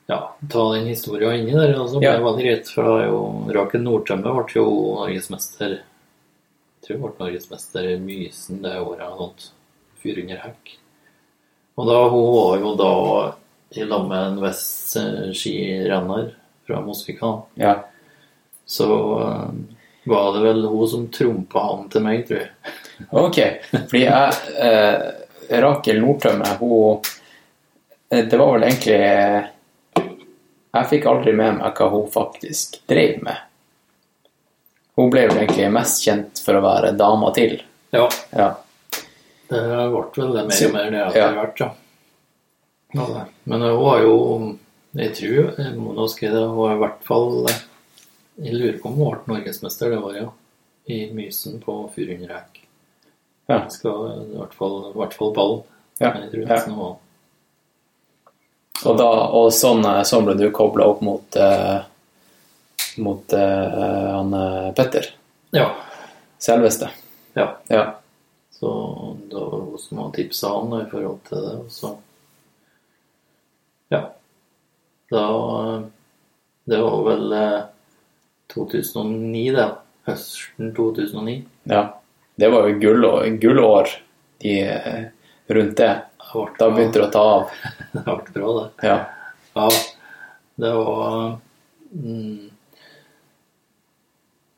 ja, ta den historien inni der, og så ble Ja. det veldig greit. For da jo Rakel Nordtømme ble jo norgesmester Jeg tror hun ble norgesmester Mysen det året. eller sånt. 400 hekk. Og da hun var jo da i lag med en Vest-skirenner fra Mosvika. Ja. Så eh, var det vel hun som trumpa han til meg, tror jeg. Ok, fordi jeg eh, Rakel Nordtømme, hun Det var vel egentlig Jeg fikk aldri med meg hva hun faktisk drev med. Hun ble vel egentlig mest kjent for å være dama til. Ja, Ja. det ble vel det mer og mer det ja. etter hvert, ja. Ja. Men hun har jo Jeg tror jeg må nå det, hun var i hvert fall Jeg lurer på om hun ble norgesmester det året, ja. I Mysen på 400 hekk. Ja. Skal i hvert fall, i hvert fall ballen. Ja, ja. Og, da, og sånn, eh, sånn ble du kobla opp mot eh, Mot eh, han eh, Petter. Ja. Selveste. ja. Ja. Så det var hun som tipsa han i forhold til det. Og så Ja. Da Det var vel eh, 2009, det. Høsten 2009. ja. Det var jo gullår, gullår de, eh, rundt det. Det Da begynte det å ta av. det ble bra, det. Ja. Ja, det var mm,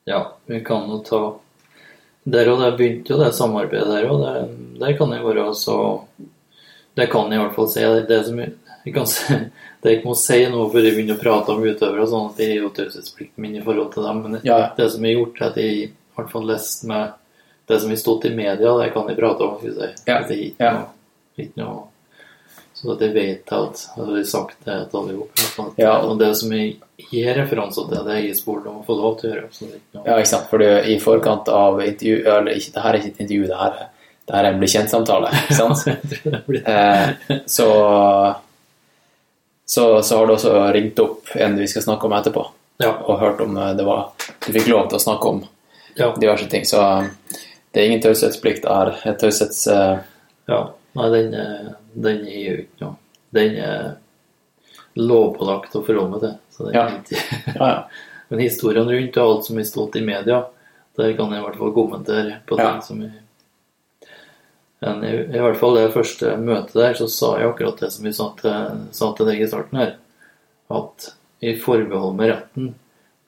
Ja, vi kan jo ta Der og der begynte jo det samarbeidet der òg. Der, det kan jo være så Det kan jeg i hvert fall si. Det, det som jeg, kan si det jeg ikke må si noe før jeg begynner å prate om utøvere, sånn at de er jo taushetsplikten min i forhold til dem. Men Ja, ja. det som jeg har gjort, er at jeg i hvert fall lest med det som har stått i media, det kan jeg prate om. Skal vi si. Ja, det er ikke ja. noe, ikke noe så jeg vet at jeg har sagt det til alle sammen. Ja. Og det som jeg gir referanser til, det er jeg spurt om å få lov til å gjøre. Det ikke. Ja, ikke sant. For du, i forkant av intervju Eller ikke, det her er ikke et intervju, det her, er- det her er en bli kjent-samtale. Ikke sant? Jeg det eh, så, så Så har du også ringt opp en vi skal snakke om etterpå, Ja. og hørt om eh, det var Du fikk lov til å snakke om Ja. diverse ting. Så det er ingen taushetsplikt her. Et Taushets... Uh... ja. Nei, den, er- den er jo ikke noe Den er lovpålagt å forholde meg til. Så det er Ja. ikke ja, ja. Men historien rundt og alt som har stått i media, der kan jeg i hvert fall kommentere på Ja. ting som jeg Men i, i hvert fall det første møtet der, så sa jeg akkurat det som vi sa til, sa til deg i starten her. At jeg forbeholder meg retten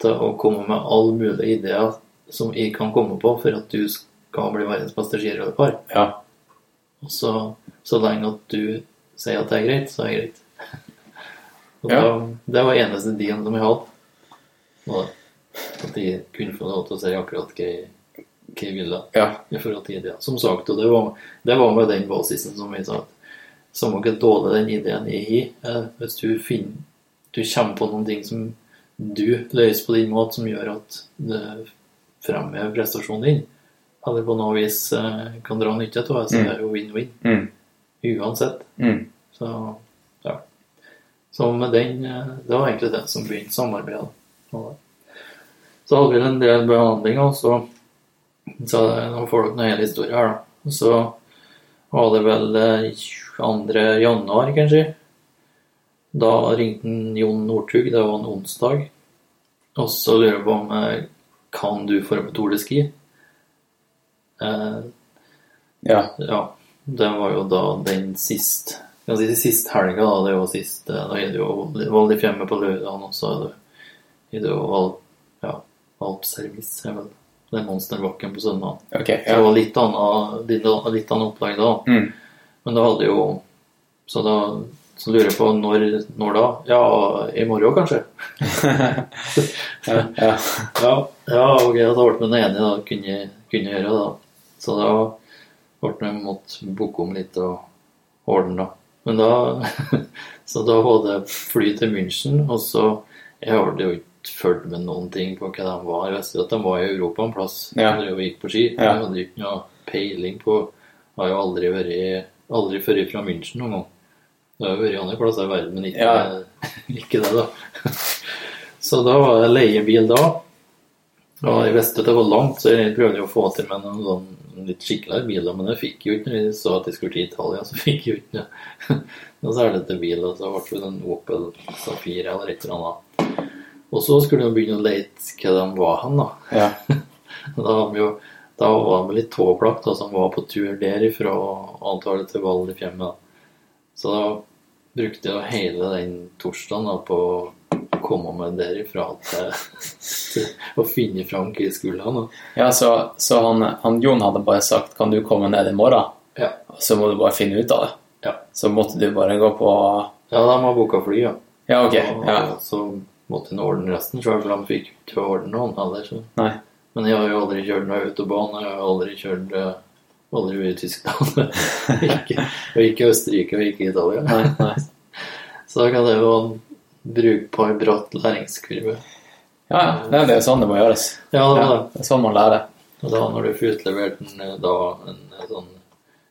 til å komme med alle mulige ideer som jeg kan komme på for at du skal bli verdens beste skiløper. ja. Og så, så lenge at du sier at det er greit, så er det greit. Og Ja. da, det var eneste dealen som jeg hadde. Var. At de kunne få lov til å si akkurat hva jeg, hva jeg ville ja. i forhold til ideen. Som sagt, og det var, det var med den basisen som vi sa at samme hvor dårlig den ideen i, eh, hvis du finner du kommer på noen ting som du løser på din måte, som gjør at det fremmer prestasjonen din, eller på noe vis eh, kan dra nytte av det, så Mm. er jo win-win. Mm. Uansett. Mm. Så ja. Så med den eh, Det var egentlig det som begynte samarbeidet. Så hadde vi en del behandlinger, og så så nå får dere noen hele historien her, da. Så var det vel 2. januar, kanskje. Da ringte Jon Northug, det var en onsdag. Og så lurer jeg på om eh, kan du få på Tour de Ski? Eh, ja. ja, det var jo da den sist kan si sist helga, da. Det var sist eh, Da er det jo Val di Fiemme på lørdagen, og så er det, er det jo Val, ja, Alpservice, er vel den monsterbakken på søndag. Ok, Det var litt annet, litt, litt annet opplegg da. Mm. Men da hadde jo Så da så lurer jeg på når, når da? Ja, i morgen kanskje? ja, ja. Ja, ja ok, da ble vi enige, da, kunne, kunne gjøre da. Så da ble vi måttet boke om litt og ordne da. Men da, så da var det fly til München, og så, jeg hadde jo ikke følt med noen ting på hva de var. Jeg visste at de var i Europa en plass, Ja. jeg gikk på ski. Ja. Jeg hadde ikke noe peiling på, har jo aldri vært, aldri vært fra München noen gang. Det har vært andre plasser i verden, men ikke, Ja. ikke det da. Så da var det leiebil da. Og jeg visste at det var langt, så jeg prøvde å få til med noen sånn litt skikkeligere biler, men jeg fikk jo ikke når jeg så at jeg skulle til Italia, så fikk jeg jo ikke noe. Er det til bil, og så ble det en Opel Safira eller et eller annet. Og så skulle de begynne å lete hva de var hen, da. ja. Da, var de jo, da var de litt tåplagt, da, som var på tur derifra, antallet til Val di Fiemme. Så da brukte jeg hele den torsdagen da, på komme meg derifra til, til å finne fram hva da. ja så, så han, han Jon hadde bare sagt 'kan du komme ned i morgen', Ja. så må du bare finne ut av det. Ja. Så måtte du bare gå på Ja, de har booka fly, ja. Ja, ok. Og Ja. så måtte han ordne resten sjøl, for de fikk ikke ordne noen heller. Så. Nei. Men jeg har jo aldri kjørt noe autobahn, jeg har aldri kjørt eh, Aldri vært i Tyskland. ikke, og ikke Østerrike og ikke Italia. Nei, nei. Så da kan det jo en brukbar bratt læringskurve. Ja, ja. Det er sånn det må gjøres. Ja, det Ja, det. er sånn man lærer. Og da når du får utlevert en, eh, da, en eh, sånn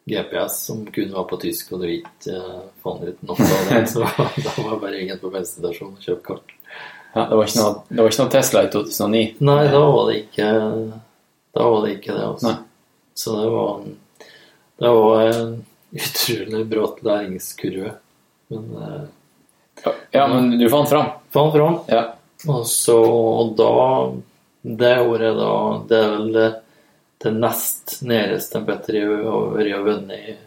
GPS som kun var på tysk, og du ikke uh, fant ut noe av det, så da var det bare ingen på bensinstasjonen og kjøpe kart. Ja, det, var noe, det var ikke noe Tesla i 2009. Nei, da var det ikke var det ikke det, altså. Nei. Så det var en, det var en utrolig bratt læringskurve. Men eh, Ja, men du fant fram. fant fram. Ja. Og så og da Det året da Det er vel det, det nest nederste Petter har vært og vunnet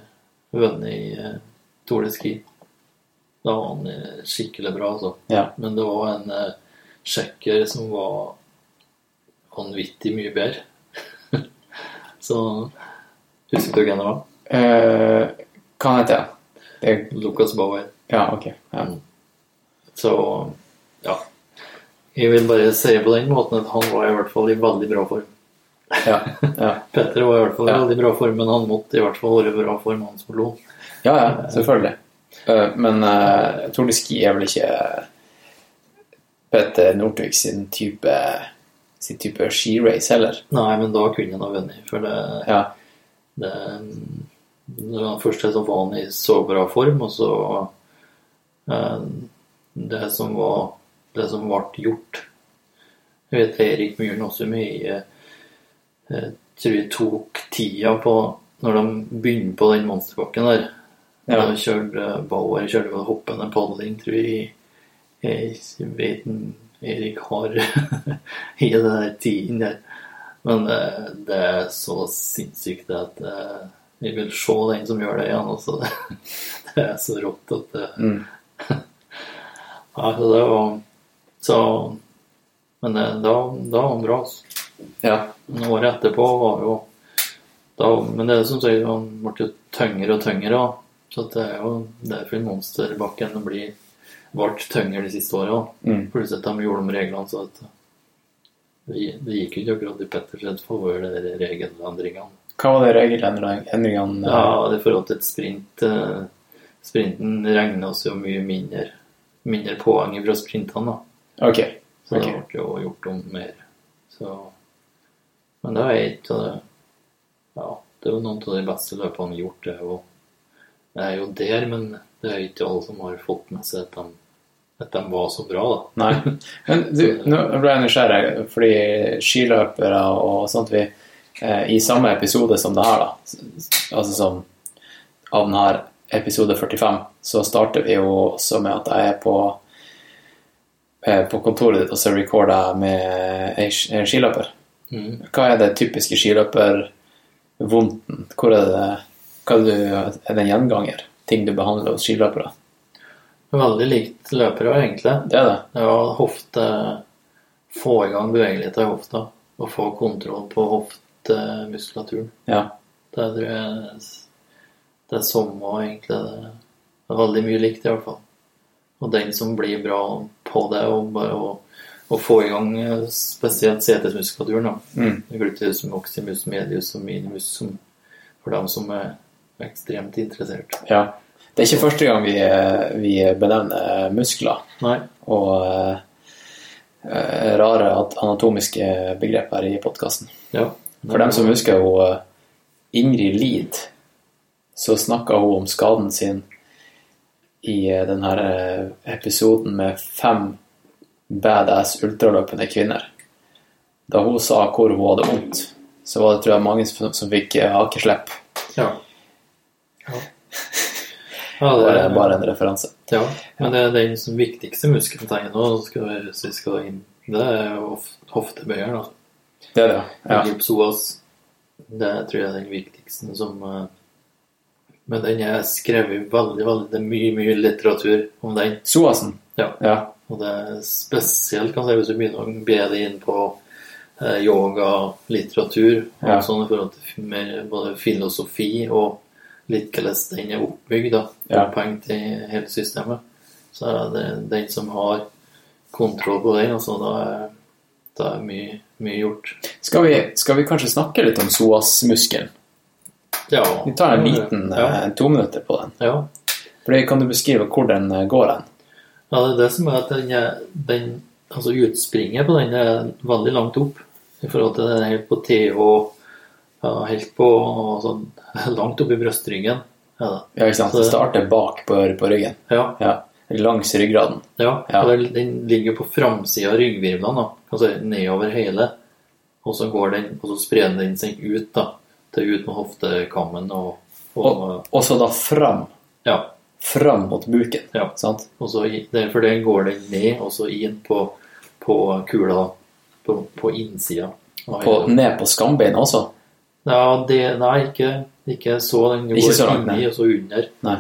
vunnet i eh, Tour de Ski. Da var han eh, skikkelig bra, altså. Ja. Men det var en uh, sjekker som var vanvittig mye bedre. så Husker du hvem det var? Eh, hva heter han? det? Lucas Bauer. Ja, ok. Ja. Så ja. Jeg vil bare si på den måten at han var i hvert fall i veldig bra form. Ja, ja. Petter var i hvert fall i veldig bra form, men han måtte i hvert fall være i bra form, han som lo. ja, ja selvfølgelig. Eh, men uh, Tour de Ski er vel ikke Petter Northug sin type sin type skirace heller. Nei, men da kunne han ha vunnet, for det, Ja. det, det var første som var han i så bra form, og så eh, Det som var Det som ble gjort Jeg vet Erik Myhren også mye Jeg tror jeg tok tida på Når de begynner på den monsterbakken der. Ja. De kjørte Bauer kjørte på hoppende padling, tror jeg. Jeg vet ikke Erik har i den der tiden der. Men det, det er så sinnssykt at vi vil se den som gjør det igjen. Altså. Det, det er så rått at det Mm. Ja, så det var Så Men det, da, da var han bra, altså. Ja. Men året etterpå var jo da, Men det er som sier, han ble jo tyngre og tyngre. Så det er jo derfor monsterbakken blir ble tyngre de siste åra. Mm. Pluss at de gjorde om reglene så at det, det gikk jo ikke akkurat i Petters favør, de regelendringene. Hva var det regelendringene? Ja, i forhold til et sprint eh, Sprinten regner oss jo mye mindre mindre poeng fra sprintene, da. Ok. Så okay. det ble jo gjort om mer. Så Men det er et av Ja, det er jo noen av de beste løpene gjort. Det òg. det er jo der, men det er ikke alle som har fått med seg at de, at de var så bra, da. Nei. Men du, nå ble jeg nysgjerrig, fordi skiløpere og sånt vi eh, I samme episode som det her, da, altså som av den her episode 45, så starter vi jo også med at jeg er på eh, på kontoret ditt og så recorder jeg med ei en skiløper. Mm. Hva er det typiske skiløpervondten? Hvor er det hva er, det, er det en gjenganger? Ting du behandler hos skiløpere? Veldig likt løpere, egentlig. Det er det. Det var hofte Få i gang bevegelighet i hofta. å få kontroll på hoftemuskulaturen. Ja. Det tror jeg det samme egentlig. Det det er veldig mye likt, i hvert fall. Og den som blir bra på det, og bare å, å få i gang eh, spesielt setesmuskulaturen, da. Mm. Gluteus maximus, medius og minimus, som, for dem som er ekstremt interessert. ja. Det er ikke første gang vi, eh, vi benevner muskler Nei. og eh, eh, rare at- anatomiske begrep her i podkasten. Ja. For dem som husker jo eh, Ingrid Lid, så snakka hun om skaden sin i eh, den her eh, episoden med fem badass ultraløpende kvinner. Da hun sa hvor hun hadde vondt, så var det tror jeg mange som, som fikk eh, hakeslepp. Ja. Ja. ja Det det er bare en referanse. Ja, men det er den som viktigste muskelen tenker nå, skal vi, hvis vi skal inn, det er hoftebøyer. da. Det er det, ja. Det tror jeg er den viktigste som eh, Men den er skrevet veldig, veldig Det er mye, mye litteratur om den. Soasen. Ja. Ja. Og det er spesielt kan jeg si, hvis du begynner å be deg inn på eh, yoga, litteratur og Ja. sånn i forhold til mer både filosofi og litt hvordan den er oppbygd, da, Ja. opphengt i hele systemet. Så er det den som har kontroll på den, altså da er, da er mye, mye gjort. Skal, vi, skal vi kanskje snakke litt om psoasmuskelen? Ja. Vi tar en liten ja. eh, to minutter på den. ja. Fordi, kan du beskrive hvor den eh, går hen? Ja, det er det som er at den, den altså utspringet på den er veldig langt opp i forhold til den helt på TH. ja, helt på sånn, langt opp i brøstryggen. Ja. Ja, ikke sant? Så- Det starter bak på, på ryggen. ja, Ja. Langs ryggraden. ja. Ja. den- Den ligger på framsida av ryggvirvlene, altså nedover hele. Og så går den, og så sprer den seg ut da, til ut med hoftekammen og, og Og, og så da fram. ja, Fram mot buken. Ja. Sant? Og så for den går den ned, og så inn på, på kula på, på innsida. På, ned på skambeinet også. Ja, det, nei, ikke, ikke så. Den går Ikke så langt, inni og så under. Nei.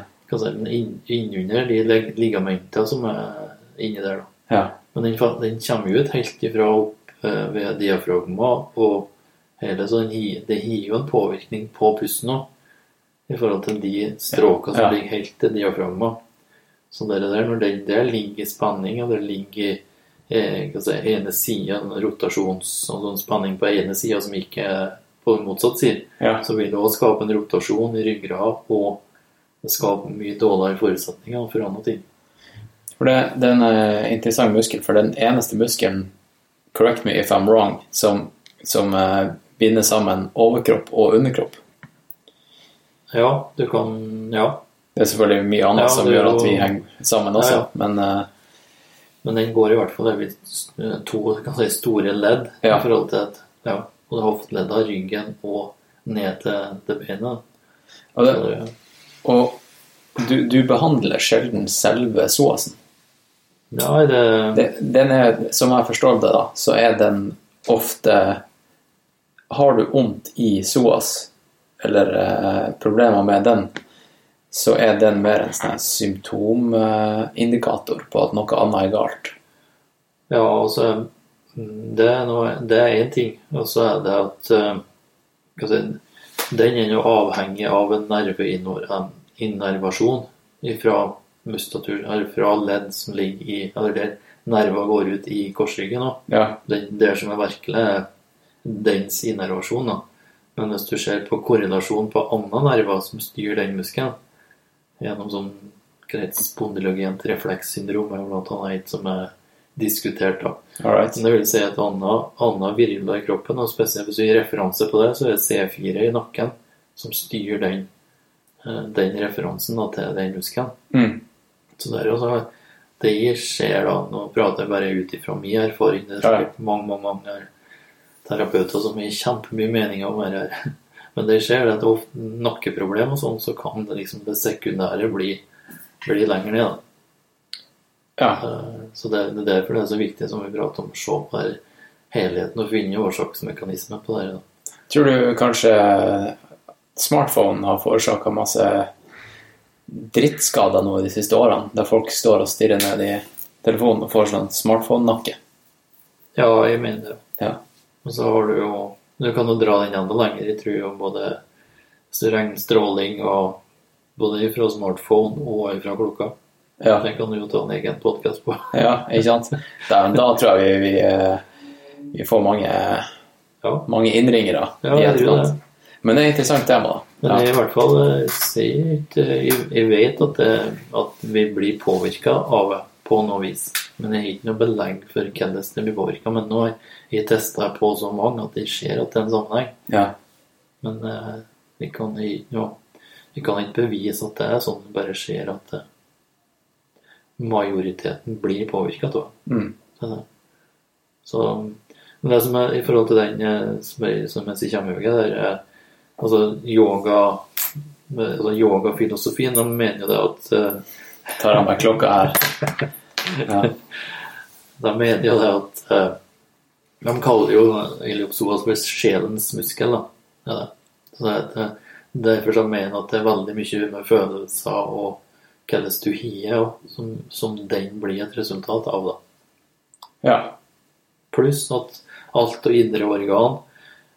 Inn, innunder de ligamentene som er inni der. da. Ja. Men den, den kommer ut helt ifra opp eh, ved diafragma, og hele, så det gir jo en påvirkning på pusten òg. I forhold til de stråkene som Ja. ligger helt til diafragma. Så det der, når det, det ligger spenning, og det ligger eh, si, ene sida, rotasjons og sånn spenning på ene sida som ikke er på motsatt side, ja. så vil det også skape en rotasjon i ryggrad, og det skaper mye dårligere forutsetninger for andre ting. For det, det er en eh, interessant muskel, for den eneste muskelen, correct me if I'm wrong, som, som eh, binder sammen overkropp og underkropp. Ja, du kan Ja. Det er selvfølgelig mye annet Ja, som gjør at vi henger sammen også, Ja, ja. men uh, Men den går i hvert fall over to kan si, store ledd i forhold til at ja, både hofteledda, ryggen og ned til, til beinet. og, det, og du, du behandler sjelden selve psoasen. ja, det, Det- Den er, som jeg forstår det, da, så er den ofte Har du vondt i psoas, eller eh, problemer med den, så er den mer en sånn symptomindikator på at noe annet er galt. ja, altså Det er noe- det er én ting, og så er det at si, Den er jo avhengig av en nerveinnervasjon fra muskulatur, eller fra ledd som ligger i Eller der nerver går ut i korsryggen. òg. Ja, den, det som er virkelig dens innervasjon. Da. Men hvis du ser på korrelasjon på andre nerver som styrer den muskelen, gjennom sånn spondylogent reflekssyndrom, er blant annet et som er diskutert. da. right. Det vil si at andre, andre virvler i kroppen, og spesielt hvis du gir referanse på det, så er det C4 i nakken som styrer den, eh, den referansen da, til den muskelen. Mm. Så det er jo sånn det skjer da, nå prater jeg bare ut ifra min erfaring, det er Ja, ja. mange, mange, mange terapeuter som har kjempemye meninger om det her. Men det skjer det at ofte nakkeproblem og sånn, så kan det liksom det sekundære bli, bli lenger ned. Da. Ja. Eh, Så det, det er derfor det er så viktig som vi prater om, å se på her helheten og finne årsaksmekanismer på det. Da. Tror du kanskje smartphone har forårsaka masse drittskader nå de siste årene, der folk står og stirrer ned i telefonen og får sånn smartphone-nakke? Ja, jeg mener det. Ja. Og så har du jo Du kan jo dra den enda lenger. Jeg tror jo både regnstråling og både fra smartphone og fra klokka. Ja. Det kan du jo ta en egen podkast på. Ja, ikke sant? Da, da tror jeg vi, vi, vi får mange, Ja. mange innringere Ja, i etterkant. Men det er et interessant tema, da. Men Ja. jeg i hvert fall eh, sier ikke jeg vet at, det, at vi blir påvirka av det på noe vis. Men jeg har ikke noe belegg for hvordan det blir påvirka. Men nå har jeg testa på så mange at jeg ser at det er en sammenheng. Ja. Men eh, vi, kan ikke vi, kan ikke bevise at det er sånn. Det bare skjer at eh, majoriteten blir påvirka av det. Mm. Det- så men det som er i forhold til den eh, som jeg, som jeg sier kommer der, er altså yoga altså Yogafilosofien, de mener jo det at eh, Tar av meg klokka her. Ja. De mener jo det at eh, De kaller jo iliopsoas for sjelens muskel. da. Er det. Så det, det, derfor så mener jeg at det er veldig mye med følelser og hvordan du har, som, som den blir et resultat av. da. ja. Pluss at alt og indre organ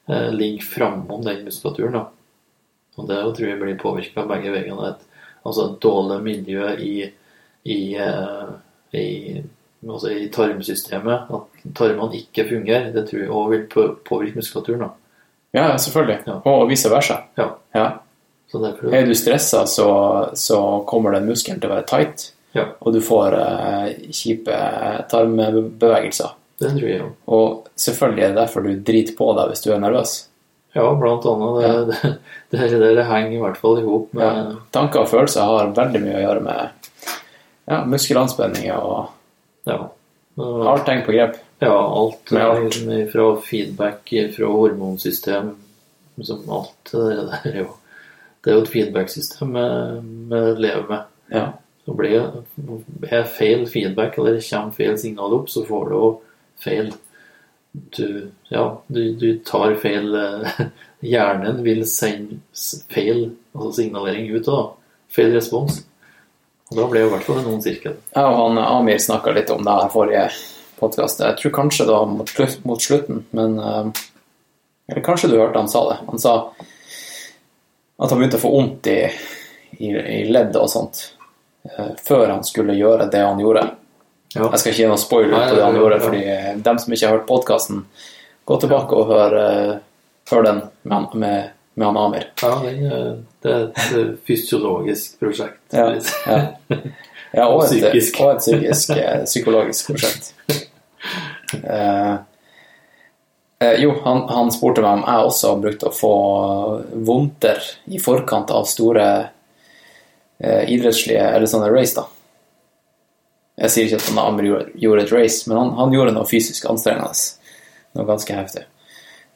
eh, ligger framom den muskulaturen. da. Og det tror jeg blir påvirka begge veiene. Altså et dårlig miljø i, i, eh, i, altså i tarmsystemet. At tarmene ikke fungerer. Det tror jeg òg vil påvirke muskulaturen. da. ja, selvfølgelig. Ja. Og vice versa. Ja. Ja. Så derfor, Er du stressa, så, så kommer den muskelen til å være tight, Ja. og du får uh, kjipe tarmbevegelser. det tror jeg òg. Og selvfølgelig er det derfor du driter på deg hvis du er nervøs. Ja, blant annet. Det, det, det, det henger i hvert fall i hop med Ja. Tanker og følelser har veldig mye å gjøre med ja, muskelandspenninger og ja. Har tegn på grep. Ja, alt Med alt. eh, fra feedback fra hormonsystem liksom alt det der er jo Det er jo et feedback-system vi vi lever med. Ja. Så blir er feil feedback, eller kommer feil signal opp, så får du jo feil du, Ja, du, du tar feil eh, Hjernen vil sende feil altså signalering ut, da. Feil respons. Og da ble jo i hvert fall det noen sirkel. Ja, og han Amir snakka litt om det her forrige podkast. Jeg tror kanskje det var mot, mot slutten, men eh, Eller kanskje du hørte han sa det. Han sa at han begynte å få vondt i, i, i leddet og sånt eh, før han skulle gjøre det han gjorde. Ja. Jeg skal ikke gi noen spoiler på det han gjorde, ja. fordi eh, dem som ikke har hørt podkasten, gå tilbake og hør, hør den med, med, med han Amir. Ja, eh, det er et eh, fysiologisk prosjekt. Ja, ja. ja og, et, og et psykisk, eh, psykologisk prosjekt. Eh, eh, jo, han, han spurte meg om jeg også har brukt å få vondter i forkant av store eh, idrettslige eller sånne race, da. Jeg sier ikke at han Amr gjorde, gjorde et race, men han, han gjorde noe fysisk anstrengende. Noe ganske heftig.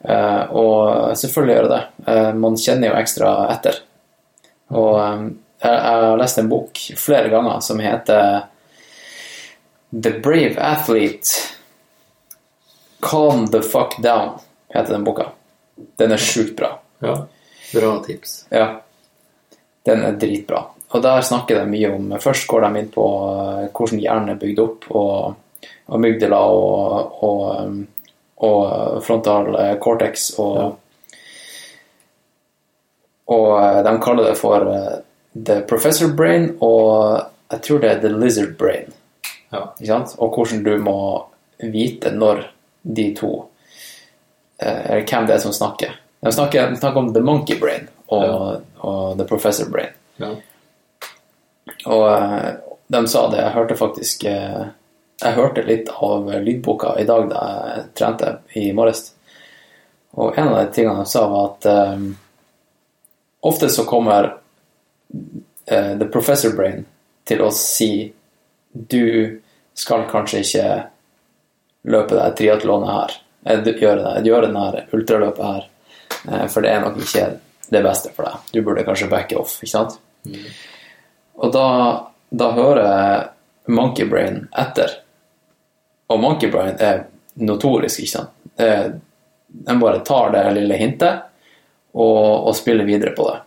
Eh, og selvfølgelig gjør det det. Eh, man kjenner jo ekstra etter. Og eh, jeg, har lest en bok flere ganger som heter The Brave Athlete Calm the Fuck Down, heter den boka. Den er sjukt bra. Ja, bra tips. Ja. Den er dritbra. Og der snakker de mye om Først går de inn på hvordan hjernen er bygd opp, og amygdala og, og, um, og frontal eh, cortex og Og eh, de kaller det for eh, the professor brain, og jeg tror det er the lizard brain. Ja. Ikke sant? Og hvordan du må vite når de to eh, Eller hvem det er som snakker. De snakker, de snakker om the monkey brain og, og the professor brain. Ja. Og eh, de sa det, jeg hørte faktisk eh, Jeg hørte litt av lydboka i dag da jeg trente i morges. Og en av de tingene de sa, var at um, ofte så kommer uh, the professor brain til å si du skal kanskje ikke løpe det triatlonet her, eh, gjøre, det, gjøre denne ultraløpet her, uh, for det er nok ikke det beste for deg. Du burde kanskje backe off, ikke sant? Og da, da hører Monkey Brain etter. Og Monkey Brain er notorisk, ikke sant? Det, den bare tar det lille hintet og, og spiller videre på det.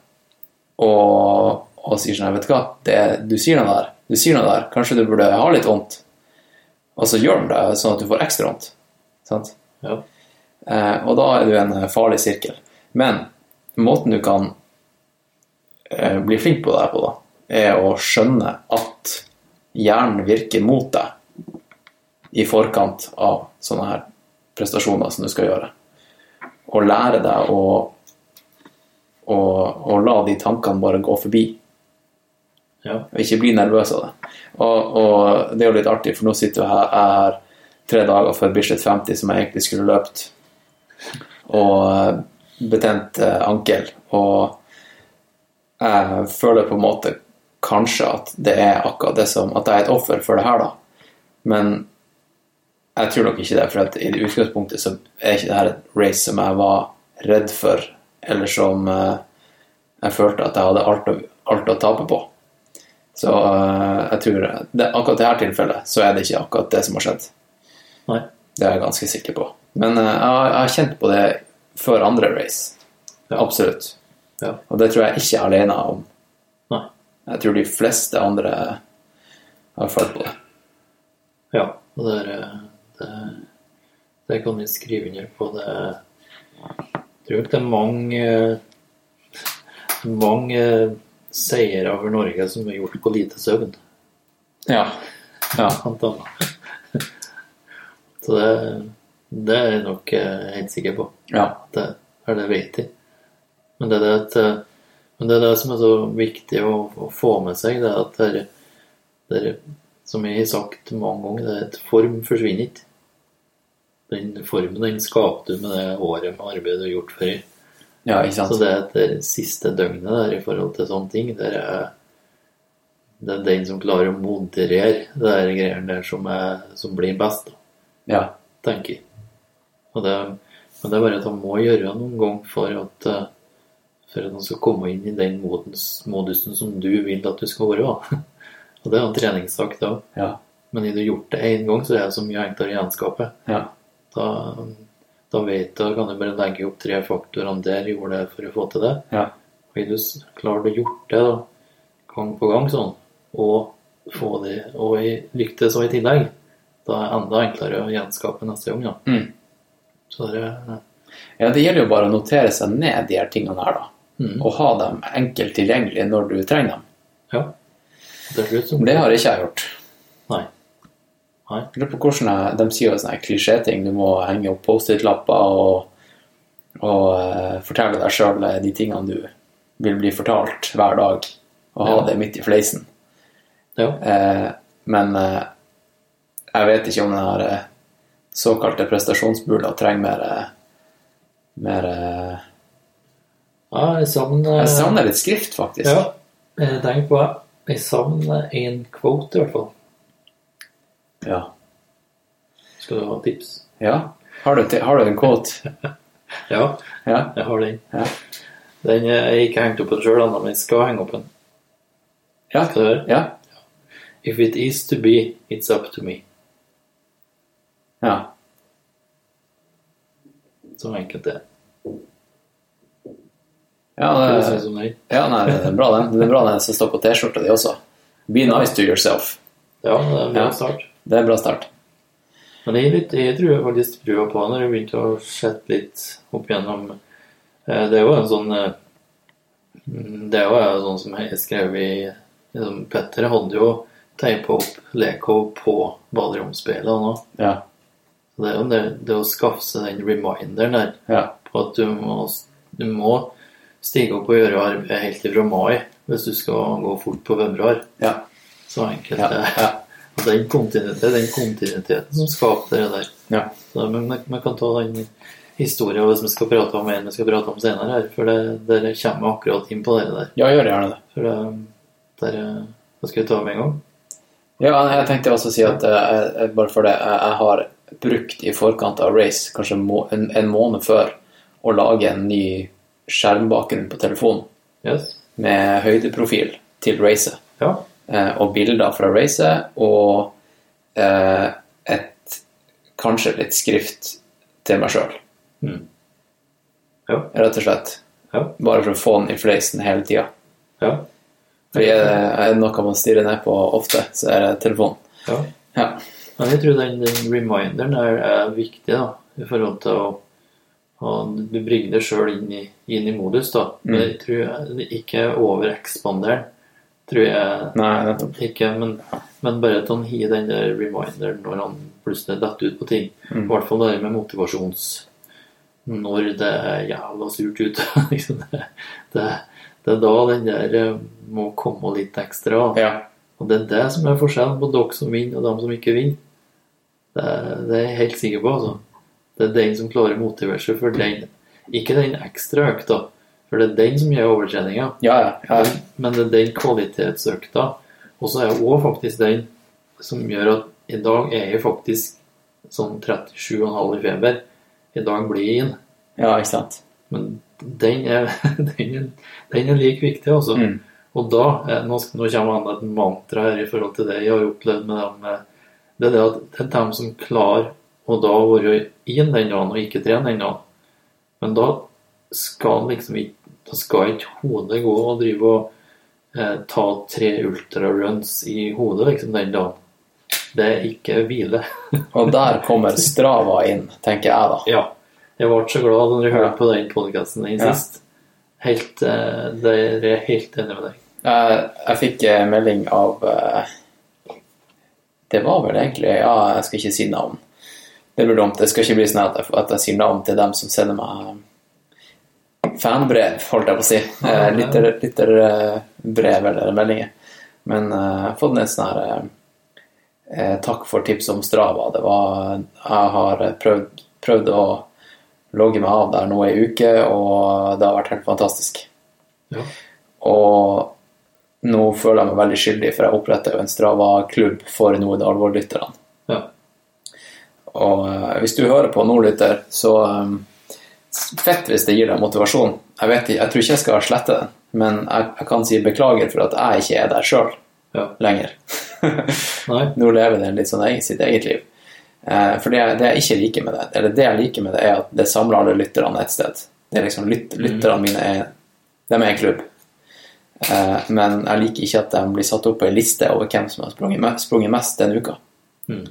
Og, og sier sånn, vet du hva, det, du sier noe der, du sier noe der, kanskje du burde ha litt vondt. Og så gjør den det sånn at du får ekstra vondt. Sant? Ja. Eh, og da er du i en farlig sirkel. Men måten du kan eh, bli flink på det her på, da, er å skjønne at hjernen virker mot deg i forkant av sånne her prestasjoner som du skal gjøre. Og lære deg å, å, å la de tankene bare gå forbi. Ja. Og ikke bli nervøs av det. Og, og det er jo litt artig, for nå sitter jeg her, jeg er tre dager før Bislett 50, som jeg egentlig skulle løpt, og betent eh, ankel. Og jeg føler på en måte kanskje at det er akkurat det som At jeg er et offer for det her, da. Men jeg tror nok ikke det, for at i utgangspunktet så er ikke det her et race som jeg var redd for, eller som eh, jeg følte at jeg hadde alt å, alt å tape på. Så eh, jeg tror det, akkurat i dette tilfellet så er det ikke akkurat det som har skjedd. Nei. Det er jeg ganske sikker på. Men eh, jeg, har- jeg har kjent på det før andre race. Ja. Absolutt. Ja. Og det tror jeg ikke er alene om. Nei. Jeg tror de fleste andre har følt på det. Ja, og det, er, det, det kan vi skrive under på. Det, jeg tror ikke det er mange, mange seire over Norge som er gjort på lite søvn. Ja. ja. Så det, det er jeg nok eh, helt sikker på. ja. Det, er det vet jeg. Men det er det, at, eh, men det er det som er så viktig å, å få med seg, det er at det, er- det er, som jeg har sagt mange ganger, det er at form forsvinner ikke. Den formen den skaper du med det året med arbeid du har gjort før. ja, ikke sant? Så det er det siste døgnet der i forhold til sånne ting, det er, det er den som klarer å moderere det der greiene der som, er, som blir best. da Ja. tenker jeg. Det, men det er bare at han må gjøre noen gang for at eh, for at han skal komme inn i den modus, modusen som du vil at du skal være. Og det er en treningssak, da. Ja. Men har du gjort det én gang, så er det så mye enklere å gjenskape. Ja. Da, da vet du, kan du bare legge opp tre faktorene der gjorde det for å få til det. Ja. Har du klart å gjort det da, gang på gang sånn, og få det, og lyktes så i tillegg, da er det enda enklere å gjenskape neste gang. da. Mm. Så det ja. ja, det gjelder jo bare å notere seg ned de her tingene her, da. Mm. Og ha dem enkelt tilgjengelig når du trenger dem. Ja. Det, så Det har ikke jeg gjort. Nei. Nei. Lurer på hvordan jeg, De sier jo sånne klisjéting. Du må henge opp Post-It-lapper og, og uh, fortelle deg sjøl de tingene du vil bli fortalt hver dag. Og ha Ja. det midt i fleisen. Ja. Uh, men uh, jeg vet ikke om den her eh, såkalte prestasjonsbula trenger mer eh, mer eh, ja, jeg savner Jeg savner litt skrift, faktisk. Ja, jeg tenker på det. Jeg savner en kvote, i hvert fall. Ja. Skal du ha tips? ja. Har, du, har du en quote? Ja, Ja. jeg har den. Ja. Den eh, er ikke hengt opp på sjøl ennå, men jeg skal henge opp den. Ja. Skal du høre? Ja. If it is to be, it's up to me. ja. Så enkelt det er. Ja, det, ja nei, det er bra den. Det er bra den som står på T-skjorta di også. Be nice to yourself. Ja, det er en bra Ja. start. Det er en bra start. Men jeg, er litt, jeg tror jeg faktisk trua på når jeg begynte å sette litt opp gjennom eh, Det er jo en sånn eh, Det er jo en sånn som jeg skrev i liksom, Petter hadde jo teipa opp Lekov på baderomsspeilet nå. Ja. Det er jo det, det å skaffe seg den reminderen der Ja. på at du må, du må stige opp og gjøre arbeid helt ifra mai hvis du skal gå fort på februar. Ja. Så enkelt Ja. det er. Ja. Og den kontinuiteten, den kontinuiteten som skaper det der. ja. Så, men man, kan ta den historien hvis vi skal prate om en vi skal prate om senere her, for det, dere kommer akkurat inn på det der. ja gjør gjerne det. For det, der, hva skal vi ta med en gang? Ja, jeg tenkte også å si at eh, jeg- bare for det, jeg har brukt i forkant av race, kanskje en, en måned før, å lage en ny skjermbakgrunn på telefonen Yes? med høydeprofil til racet. Ja. Eh, og bilder fra racet, og eh, et kanskje litt skrift til meg sjøl. Mm. Ja. Rett og slett. Ja. Bare for å få den i fleisen hele tida. Ja. Fordi er det noe man stirrer ned på ofte, så er det telefonen. ja. Ja. Men jeg tror den, den reminderen er, er viktig da, i forhold til å å du bringer deg sjøl inn, i- inn i modus, da. Men jeg tror ikke overekspander den. Tror jeg Nei, ikke, men, men bare at han har den der reminderen når han plutselig detter ut på ting. I hvert fall det med motivasjons... Når det er jævla surt ute. liksom det, det, det er da den der eh, må komme litt ekstra. Ja. Og det er det som er forskjellen på dere som vinner og dem som ikke vinner. Det, det er jeg helt sikker på, altså. Det er den som klarer å motivere seg for den. Ikke den ekstra økta, for det er den som gjør overtreninga. Ja, ja. ja. Men det er den kvalitetsøkta. Og så er det òg faktisk den som gjør at i dag er jeg faktisk sånn 37,5 i feber. I dag blir jeg inn. ja ikke sant. Men den er, den den er like viktig, altså. Mm. Og da eh, Nå, nå kommer det et mantra her i forhold til det jeg har opplevd med dem. eh, Det er det at det er dem som klarer å da være inn den dagen og ikke trene den dagen. Men da skal liksom ikke Da skal ikke hodet gå og drive og eh, ta tre ultraruns i hodet liksom den dagen. Det er ikke hvile. Og der kommer Strava inn, tenker jeg da. Ja. Jeg ble så glad når jeg hørte på den podkasten din Ja. sist. Helt, eh, der er jeg helt enig med deg. Jeg, jeg fikk eh, melding av eh, Det var vel egentlig Ja, jeg skal ikke si navn. Det blir dumt. Det skal ikke bli sånn at jeg, at jeg sier navn til dem som sender meg fanbrev, holdt jeg på å si. Eh, Lytter- Lytterbrev eller meldinger. Men eh, jeg har fått en sånn her eh, eh, Takk for tips om Strava. Det var Jeg har prøvd, prøvd å logge meg av der nå ei uke, og det har vært helt fantastisk. Ja. Og nå føler jeg meg veldig skyldig, for jeg oppretter jo en Strava-klubb for Nord Alvor-lytterne. Ja. Og eh, hvis du hører på Nordlytter, så eh, fett hvis det gir deg motivasjon. Jeg, vet, jeg tror ikke jeg skal slette den, men jeg, jeg kan si beklager for at jeg ikke er der sjøl Ja. lenger. Nå lever den litt sånn sitt eget liv. Eh, for det, det jeg ikke liker med det, eller det jeg liker med det, er at det samler alle lytterne et sted. Det er liksom lyt, Lytterne mine er de er en klubb. Eh, men jeg liker ikke at de blir satt opp på en liste over hvem som har sprunget, me- sprunget mest den uka. Mm.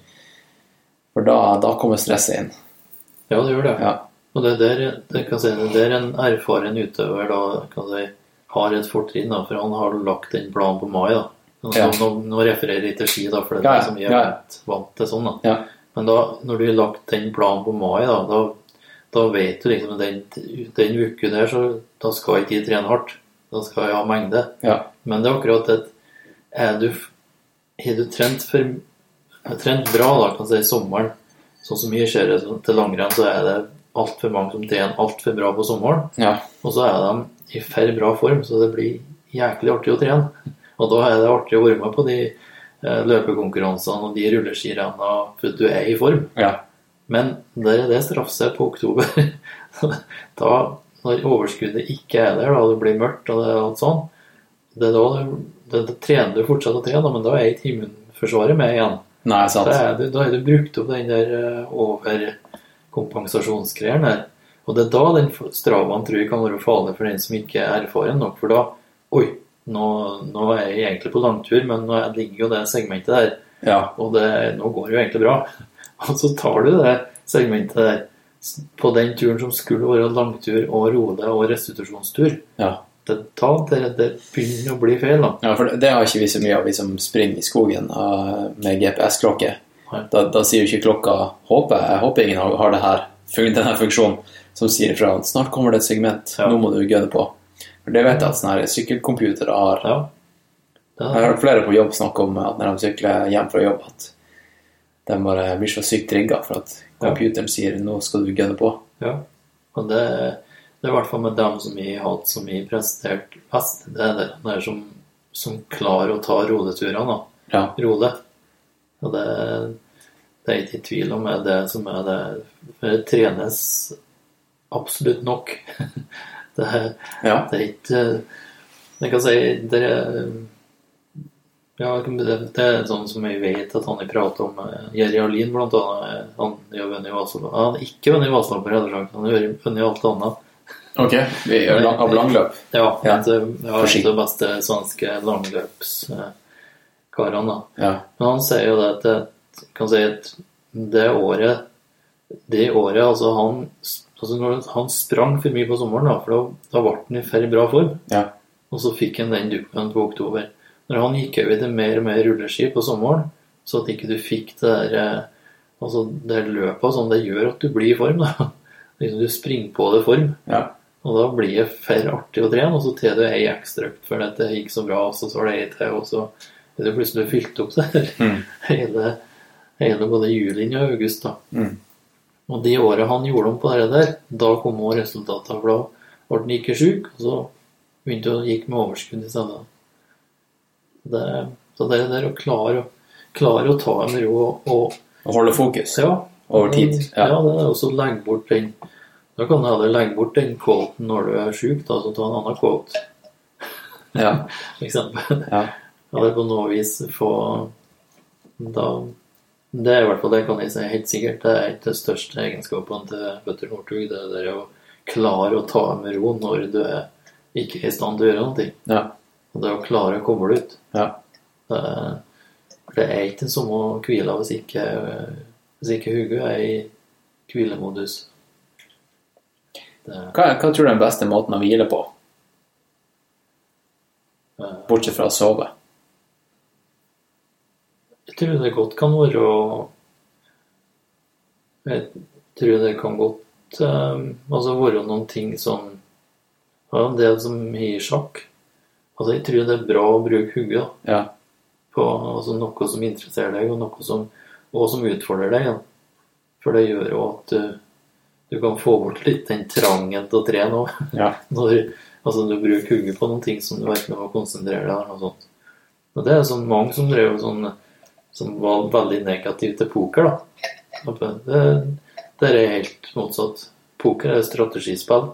For da, da kommer stresset inn. Ja, det gjør det. Ja. Og det er der, det kan si, det er der en erfaren utøver da, kan si, har et fortrinn, da, for han har lagt den planen på mai. da. Nå, Ja. nå, nå refererer jeg til ski, da, for det er Ja, det som vi er ja. vant, vant til. sånn da. Men da, når du har lagt den planen på mai, da, da, da vet du liksom den, den uka der, så da skal ikke jeg trene hardt. Da skal jeg ha mengde. Ja. Men det er akkurat det Er du Har du trent for trent bra, da, kan jeg si, sommeren, sånn som jeg ser det til langrenn, så er det altfor mange som trener altfor bra på sommeren. Ja. Og så er de i for bra form, så det blir jæklig artig å trene. Og da er det artig å være med på de eh, løpekonkurransene og de rulleskirennene, for du er i form. ja. Men der er det straffer seg på oktober. da, når overskuddet ikke er der, da det blir mørkt og det er alt sånn, det er da du, det, det trener du fortsatt å trene, men da er ikke immunforsvaret med igjen. Nei, sant. Da er du, da er du brukt opp den der eh, overkompensasjonsgreien der. Og det er da den stravaen tror jeg kan være farlig for den som ikke er erfaren nok. For da Oi, nå, nå er jeg egentlig på langtur, men nå ligger jo det segmentet der. Ja. Og det, nå går det jo egentlig bra. Og så tar du det segmentet der på den turen som skulle være langtur og rolig og restitusjonstur. Ja. Det, da, det, det begynner å bli feil, da. Ja, for det- har ikke vi så mye av, vi som springer i skogen med GPS-klokke. Da, da sier jo ikke klokka håper, Jeg håper ingen har, har det her, denne funksjonen som sier ifra at snart kommer det et segment, Ja. nå må du gønne på. For det vet jeg at sånne sykkelcomputere har. Ja. Jeg har hørt flere på jobb snakke om at når de sykler hjem fra jobb, at de bare blir så sykt trigga for at computeren sier 'nå skal du gønne på'. ja. Og det, det er i hvert fall med dem som jeg har hatt som jeg presterte best. Det er det der som, som klarer å ta roleturene. Ja. rolig. Og det, det er ikke i tvil om er det som er det. Det trenes absolutt nok. Det, ja. det er ikke Jeg kan si det er, ja, det, er sånn som jeg vet at han har pratet om eh, Jerry Alin, blant annet. Han har vunnet Vasaloppet. Han har ikke vunnet Vasaloppet. Han har vunnet alt annet. Ok, av langløp. Ja, Ja. Det, ja, det beste svenske langløps... de langløpskarene. da. Ja. Men han sier jo det at kan si at det året Det året, altså han altså Han sprang for mye på sommeren, da, for da, ble han i for bra form. Ja. Og så fikk han den duppen på oktober. Når han gikk over til mer og mer rulleski på sommeren, så at ikke du fikk det der eh, altså det løpet sånn, det gjør at du blir i form. da. Liksom Du springer på det form. Ja. Og da blir det for artig å trene, og så tar du ei ekstra ekstraøkt fordi det gikk så bra, og så tar det ei til, og så det plutselig fylt opp der. Mm. Hele, hele både juli og august. da. Mm. Og de åra han gjorde om på det der, da kom også resultatene. For da ble han ikke sjuk, og så begynte han å gikk med overskudd i stedet. Det, så det er det å klare, klare å ta en ro og, og holde fokus ja, over tid. ja. Ja. det er også å legge bort den Da kan du heller legge bort den quoten når du er sjuk, da, så ta en annen quote, Ja. for eksempel. Ja. Eller på noe vis få da Det er i hvert fall det kan jeg si helt sikkert. Det er ikke den største egenskapen til Bøtter Northug. Det er det å klare å ta med ro når du er ikke er i stand til å gjøre noe. Ja. Og det å klare å koble ut. Ja. Er, det er ikke den samme hvila hvis ikke, hvis ikke hodet er i hvilemodus. Hva, hva tror du er den beste måten å hvile på, eh, bortsett fra å sove? Tror det godt kan være Jeg tror det kan godt eh, altså være noen ting som ja, Det som har sjakk. Altså, jeg tror det er bra å bruke hodet Ja. på altså, noe som interesserer deg, og noe som, og som utfordrer deg. Ja. For det gjør jo at du, du kan få bort litt den trangen til å trene òg. Ja. Når altså, du bruker hodet på noen ting som du virkelig må konsentrere deg om. Og sånt. Og det er sånn mange som drev sånn som var veldig negativ til poker, da. Det, det er helt motsatt. Poker er strategispill.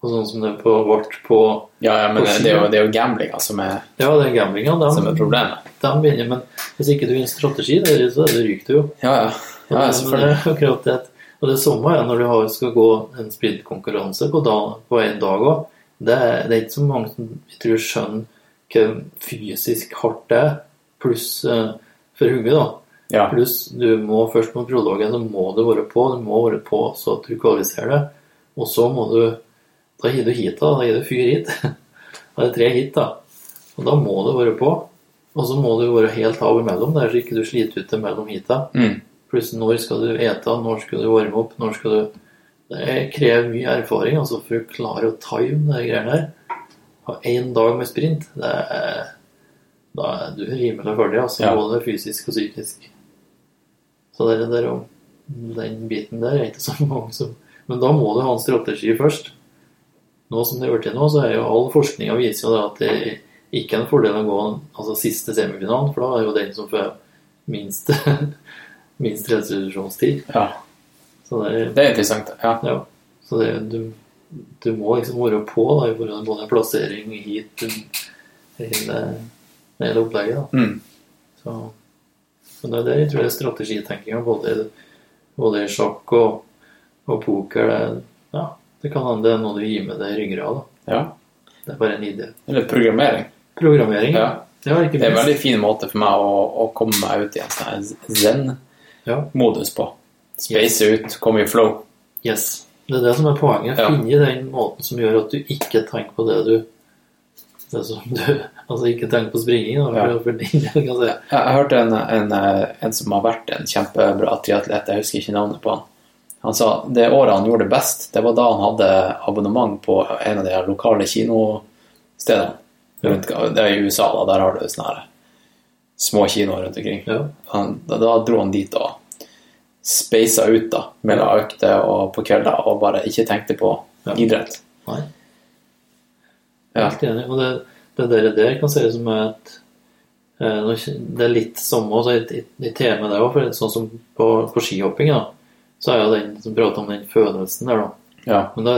Og sånn som det på vårt på Ja, ja, men det er jo, det er jo gamblinga som er, Ja, det er gamblinga. De, som er problemet. de begynner, men hvis ikke du har en strategi, der, så er ryker du jo. Ja, ja. ja, ja selvfølgelig. det akkurat det. Og det samme er når du har, skal gå en speedkonkurranse på, dag- på en dag òg. Det, det er ikke så mange som jeg tror skjønner hvor fysisk hardt det er, pluss eh, for hodet, da. Ja. Pluss du må først på prologen så må du være på, du må være på så at du kvalifiserer deg. Og så må du Da gir du hit, da. Da gir du fyr hit. Da er det tre hit, da. Og da må du være på. Og så må du være helt av imellom, der så ikke du sliter ut det mellom hita. Mm. Pluss når skal du ete, når skal du varme opp, når skal du Det krever mye erfaring altså for å klare å time de greiene der. Ha én dag med sprint, det er, da er du rimelig ferdig, altså, Ja. både fysisk og psykisk. Så det der, jo den biten der er ikke så mange som Men da må du ha en strategi først. Nå som det er til nå, så er jo all forskninga viser jo at det ikke er en fordel å gå altså siste semifinalen, for da er jo den som får minst, minst restitusjonstid. ja. Så det er Det er interessant. Ja. ja. Så det, du, du må liksom være på da, i forhold til både plassering hit du- hele, hele opplegget. da. Mm. Så, så, det er det jeg tror det er strategitenkinga, både, både i sjakk og, og poker. Det, ja, det kan hende det er noe du gir med deg i ryggrad. da. ja. Det er bare en idé. Eller programmering. Programmering, Ja. Det, Det er en veldig fin måte for meg å, å komme meg ut i en sånn zen-modus Ja. på. Space ut, komme i flow. Yes. Det er det som er poenget. Ja. Finne den måten som gjør at du ikke tenker på det du det som du, Altså ikke tenker på springing, da, Ja. for din del, kan jeg si. Jeg, jeg hørte en, en, en som har vært en kjempebra triatlet, jeg husker ikke navnet på han. Han sa det året han gjorde det best, det var da han hadde abonnement på en av de lokale kinostedene. Rundt, det er i USA, da. Der har du sånne her små kinoer rundt omkring. Ja. Han, da, da dro han dit og speisa ut da, mellom økter og på kvelder, og bare ikke tenkte på Ja. idrett. Nei. Ja. Helt enig. Og det, det der, der kan se ut som et eh, Det er litt samme også i, i, temaet der òg, for sånn som på, på skihopping, da, så er jo den som prater om den følelsen der, da. Ja. Men da,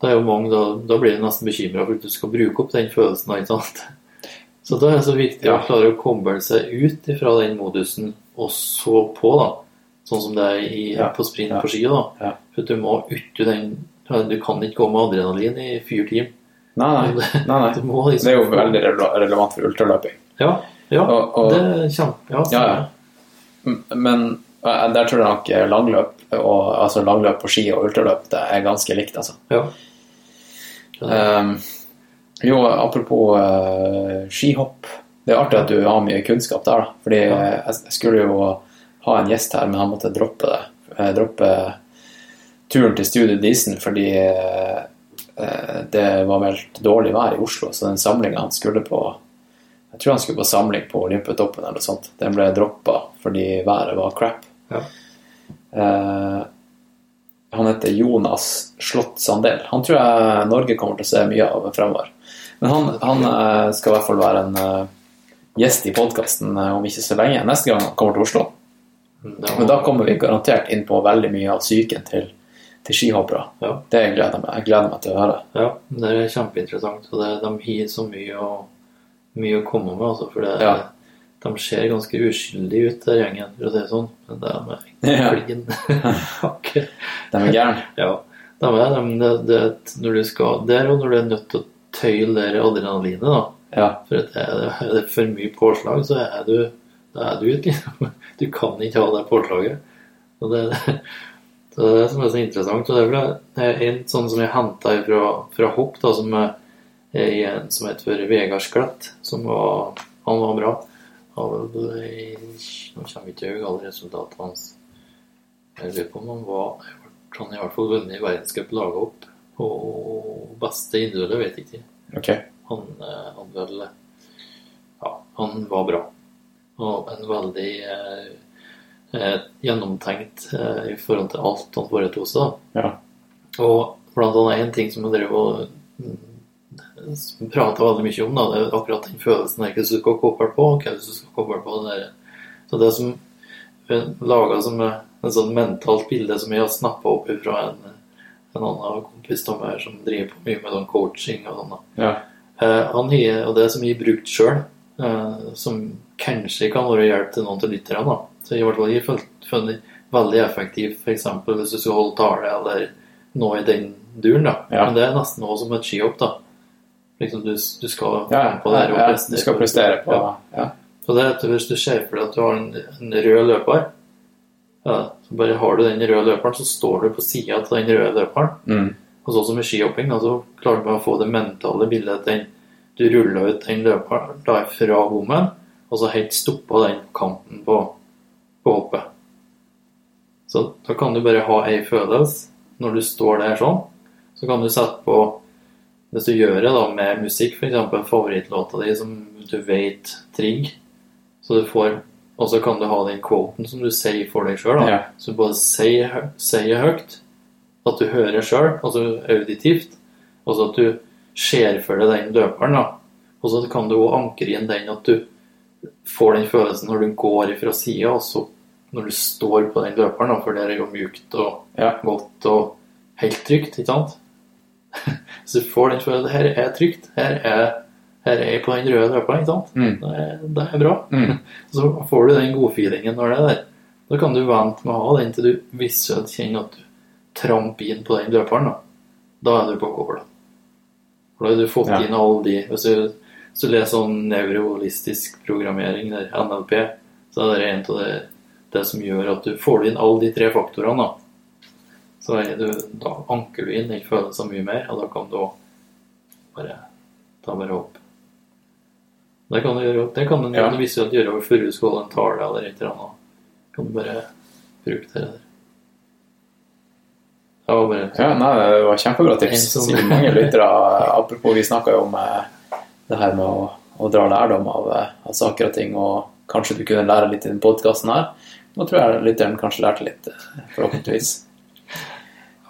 da er jo mange, da, da blir du nesten bekymra for at du skal bruke opp den følelsen. Ikke sant? Så da er det så viktig Ja. å klare å komme seg ut fra den modusen, og så på, da. Sånn som det er i, Ja. på sprint på ski. da. Ja. For du må uti den Du kan ikke gå med adrenalin i fire timer. Nei, nei. nei, nei. Liksom Det er jo veldig relevant for ultraløping. Ja, ja Og- og- det kommer. Ja, Ja, ja. Men Der tror jeg nok langløp, og, altså langløp på ski og ultraløp det er ganske likt, altså. Ja. Um, jo, apropos uh, skihopp. Det er artig at du har mye kunnskap der, da. Fordi jeg, skulle jo ha en gjest her, men han måtte droppe det. Eh, droppe turen til Studio Disen fordi eh, eh, det var vel dårlig vær i Oslo, så den samlinga han skulle på Jeg tror han skulle på samling på Olympiatoppen eller noe sånt. Den ble droppa fordi været var crap. Ja. Eh, han heter Jonas Slott Sandel. Han tror jeg Norge kommer til å se mye av fremover. Men han, han eh, skal i hvert fall være en eh, gjest i podkasten om ikke så lenge. Neste gang han kommer til Oslo. Det Men da kommer vi garantert inn på veldig mye av psyken til, til skihoppere. Ja. Det gleder meg, jeg gleder meg til å høre. Ja, det er kjempeinteressant. Og det, de har så mye å, mye å komme med, altså. For det, Ja. de ser ganske uskyldige ut, den gjengen, for å si det sånn. Men de er med klin. Hakke. De er gærne. ja. De er, de, det, det, når du skal der, og når du er nødt til å tøyle det adrenalinet, da. Ja. For at er det, er det for mye påslag, så er du da er du ute, liksom. Du kan ikke ha det påslaget. Og det, det er det som er så interessant. Og det er en sånn som jeg henta fra, fra hopp, da, som er en som heter Vegard Sklett, som var Han var bra. Han var Nå kommer jeg ikke til alle resultatene hans. Jeg lurer på om han var Han har i hvert fall vunnet verdenscup laga opp. Og beste individuelle vet jeg ikke. Okay. Han eh, hadde vel Ja, han var bra. Og en veldig eh, gjennomtenkt eh, i forhold til alt han foretok seg. Ja. Og blant annet en ting som han drev og prata veldig mye om, da, det er akkurat den følelsen der hva du skal koble på, hva du skal koble på. Det der. Så det som laga som en sånn mentalt bilde som jeg har snappa opp fra en, en annen kompis av meg som driver på mye med sånn coaching og sånn. Ja. Eh, han har, og det som jeg har brukt sjøl, eh, som kanskje kan være hjelp til noen av lytterne. I hvert fall jeg funnet veldig effektivt f.eks. hvis du skal holde tale eller noe i den duren. da. Ja. Men det er nesten noe som et skihopp. da. Liksom du, du skal Ja, på det her og prestere du skal prestere på Ja. ja. så det er at Hvis du ser for deg at du har en, en rød løper, ja, så bare har du den røde løperen, så står du på sida av den røde løperen. Mm. Og sånn som i skihopping, da, så klarer du å få det mentale bildet at den, du ruller ut den løperen da fra bommen, og så helt stoppa den kanten på, på hoppet. Så da kan du bare ha ei følelse når du står der sånn. Så kan du sette på Hvis du gjør det da med musikk, f.eks. favorittlåta di som du vet trigger, så du får Og så kan du ha den quoten som du sier for deg sjøl. Ja. Så både sier hø- sier høyt, at du hører sjøl, altså auditivt, og så at du ser for deg den døperen. da. Og så kan du òg ankre inn den at du får den følelsen når du går ifra sida, og så når du står på den løperen, da, for det er jo mjukt og Ja. godt og helt trygt, ikke sant? Så du får den følelsen her er trygt. Her er, her er jeg på den røde løperen, ikke sant? Mm. Det, er, det er bra. Mm. Så får du den godfeelingen når det er der. Da kan du vente med å ha den til du visuelt kjenner at du tramper inn på den løperen. Da, da er du påkobla. For da har du fått Ja. inn alle de Hvis du, hvis du leser sånn nevroholistisk programmering, der NLP, så er det en av det, det som gjør at du får inn alle de tre faktorene. Da. Så er du, da anker du inn den følelsen mye mer, og da kan du bare ta bare opp. Det kan du gjøre, det kan du Ja. visuelt gjøre over furuskål, en tale eller et eller annet. Kan du bare bruke det der. Det var bare Ja, nei, det var kjempebra tips. Som- Sikkert mange lyttere. Apropos, vi snakka jo om eh, det her med å, å dra lærdom av, eh, av saker og ting, og kanskje du kunne lære litt i den podkasten her. Nå tror jeg lytteren kanskje lærte litt, eh, forhåpentligvis.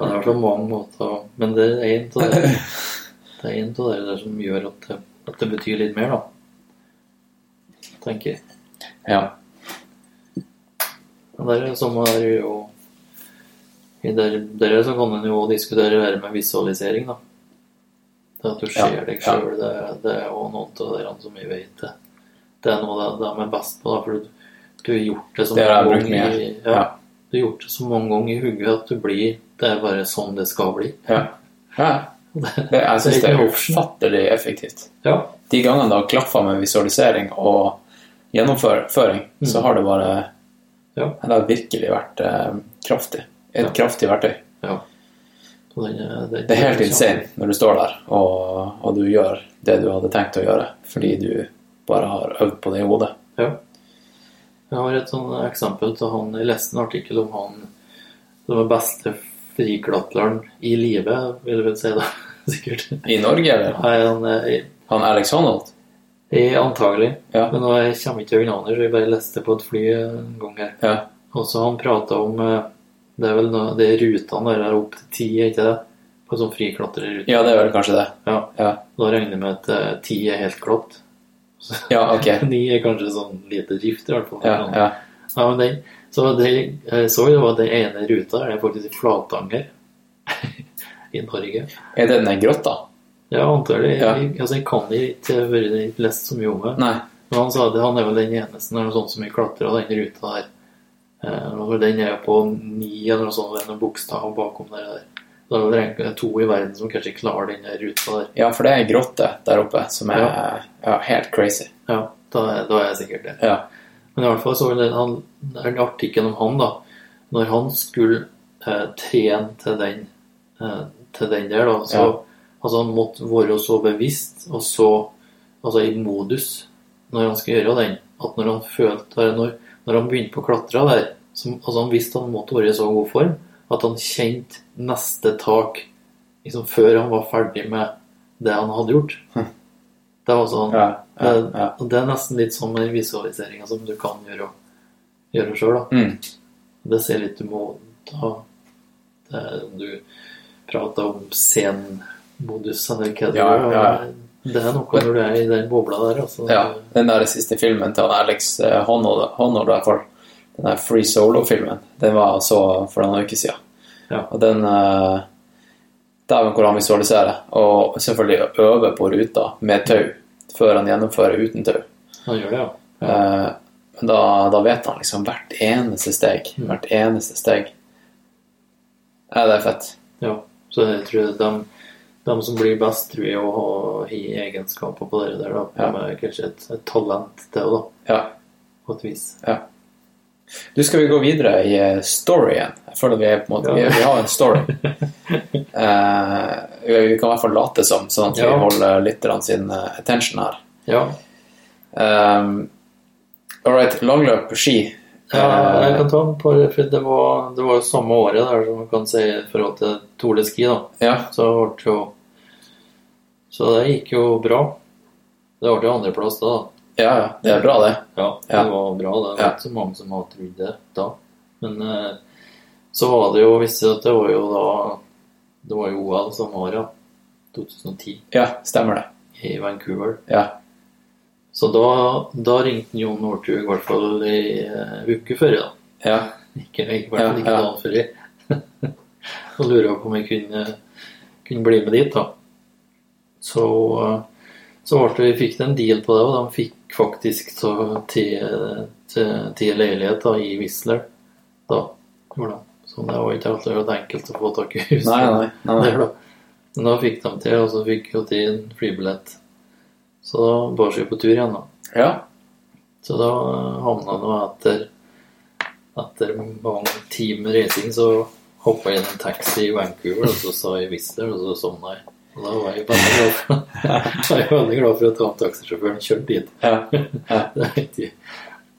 Ja, det er på mange måter, men det er en av det, det det der som gjør at det, at det betyr litt mer, da. Tenker jeg. Ja. Men det er samme er jo i der, der så kan en jo diskutere det med visualisering, da. Det at du ser deg sjøl, det, det er jo noen av dere som vi vet det. Det er noe de, er best på, da, for du, du har gjort det så mange ganger ja. Du har gjort det så mange ganger i hodet at du blir Det er bare sånn det skal bli. ja. ja. Det, jeg syns det er ufattelig effektivt. Ja. De gangene det har klaffa med visualisering og gjennomføring, så har det bare Ja. Det har virkelig vært eh, kraftig. Et kraftig verktøy. ja. Den, er- den, Det er helt insane når du står der og, og du gjør det du hadde tenkt å gjøre, fordi du bare har øvd på det i hodet. Ja. Jeg har et sånn eksempel til han Jeg leste en artikkel om han som er beste friklatreren i livet, vil jeg vel si da. Sikkert. I Norge, eller? Nei, han er Han Alex Honnold? antagelig. Ja. Men nå jeg kommer ikke til det, så jeg bare leste på et fly en gang her. Ja. Og så han prata om eh, Det er vel noe, det er rutene der er opp til ti, er ikke det? På sånn friklatrer Ja, det er vel kanskje det. Ja. Ja, Da regner jeg med at eh, ti er helt glatt. ja ok. Ni er kanskje sånn lite drift, i hvert fall. Ja, ja. Ja, men den, så det jeg så jo at den ene ruta er faktisk i Flatanger i Norge. Er det den da? Ja, antakelig. Ja. Jeg, altså, jeg kan ikke vært lest så mye om det. Nei. Men han sa at han er vel den eneste når det er sånn som har klatra den ruta der. Eh, og den er på ni eller noe sånt, det er noen bokstav bakom der. der. Det er vel to i verden som kanskje klarer den ruta der. Ja, for det er en grotte der oppe som er ja, helt crazy. Ja, da er, da er jeg sikkert det. Ja. Men i hvert fall så var det en, den artikkelen om han, da. Når han skulle eh, trene til den, eh, til den der, da, så Ja. altså han måtte være så bevisst og så altså i modus når han skulle gjøre den, at når han følte eller når, når han begynte på å klatre der som, altså Han visste han måtte være i så god form at han kjente neste tak liksom før han var ferdig med det han hadde gjort. Det var sånn Ja, ja, ja. Det, det er nesten litt som med visualiseringa som du kan gjøre, gjøre sjøl. Mm. Det ser litt du må ta det, Du prater om scenmodus eller hva det ja. Det er noe når du er i den bobla der. Altså. ja. Den der siste filmen til Alex eh, Honnold, hvert fall. Den der Free Solo-filmen. Den var jeg så for noen uker siden. Ja. Og den uh, Dæven hvor han visualiserer. Og selvfølgelig øver på ruta med tau før han gjennomfører uten tau. Han gjør det, ja. Eh, Men da, da vet han liksom hvert eneste steg. Mm. Hvert eneste steg. Ja, det er fett. ja. Så jeg tror de, de som blir best, tror jeg å ha i egenskaper på det der. Da. De er kanskje et, et talent til det, da, Ja. på et vis. Du, skal vi gå videre i eh, storyen? Jeg føler vi er på en måte Vi, Ja. vi har en story. uh, vi vi kan i hvert fall late som, sånn at vi Ja. holder lytterne sin eh, attention her. Ja. Um, all right, langløp på ski. Ja, jeg kan ta på det, for det var, det var jo samme året der, som man kan si, i forhold til Tour de Ski, da. ja, Så det jo Så det gikk jo bra. Det ble jo andreplass da. ja, ja, det er bra, det. Ja, det Ja. var bra. Det var ikke så mange som hadde trodd det da. Men eh, så var det jo visste at det var jo da Det var jo OL samme år, ja. 2010 Ja, stemmer det. i Vancouver. Ja, Så da, da ringte Jon Northug i hvert fall i uh, uke før, da. ja, Ikke, ikke, hvert fall ikke Ja, ja. dagen før. Og lurer på om jeg kunne, kunne bli med dit, da. Så, uh, så vi fikk det en deal på det, og de fikk faktisk så til, til, til leilighet da, i Whistler. Da gjorde de. Så det var ikke alltid enkelt å få tak i hus. Nei, nei, nei. Der, da. Men da fikk de til, og så fikk jo til en flybillett. Så da bar vi på tur igjen, da. ja. Så da havna det etter Etter mange timer reising så hoppa jeg inn en taxi i Vancouver, og så sa jeg Whistler, og så sovna jeg. Og da var jeg veldig glad for, jeg veldig glad for at han taxisjåføren kjørte dit. ja. ja.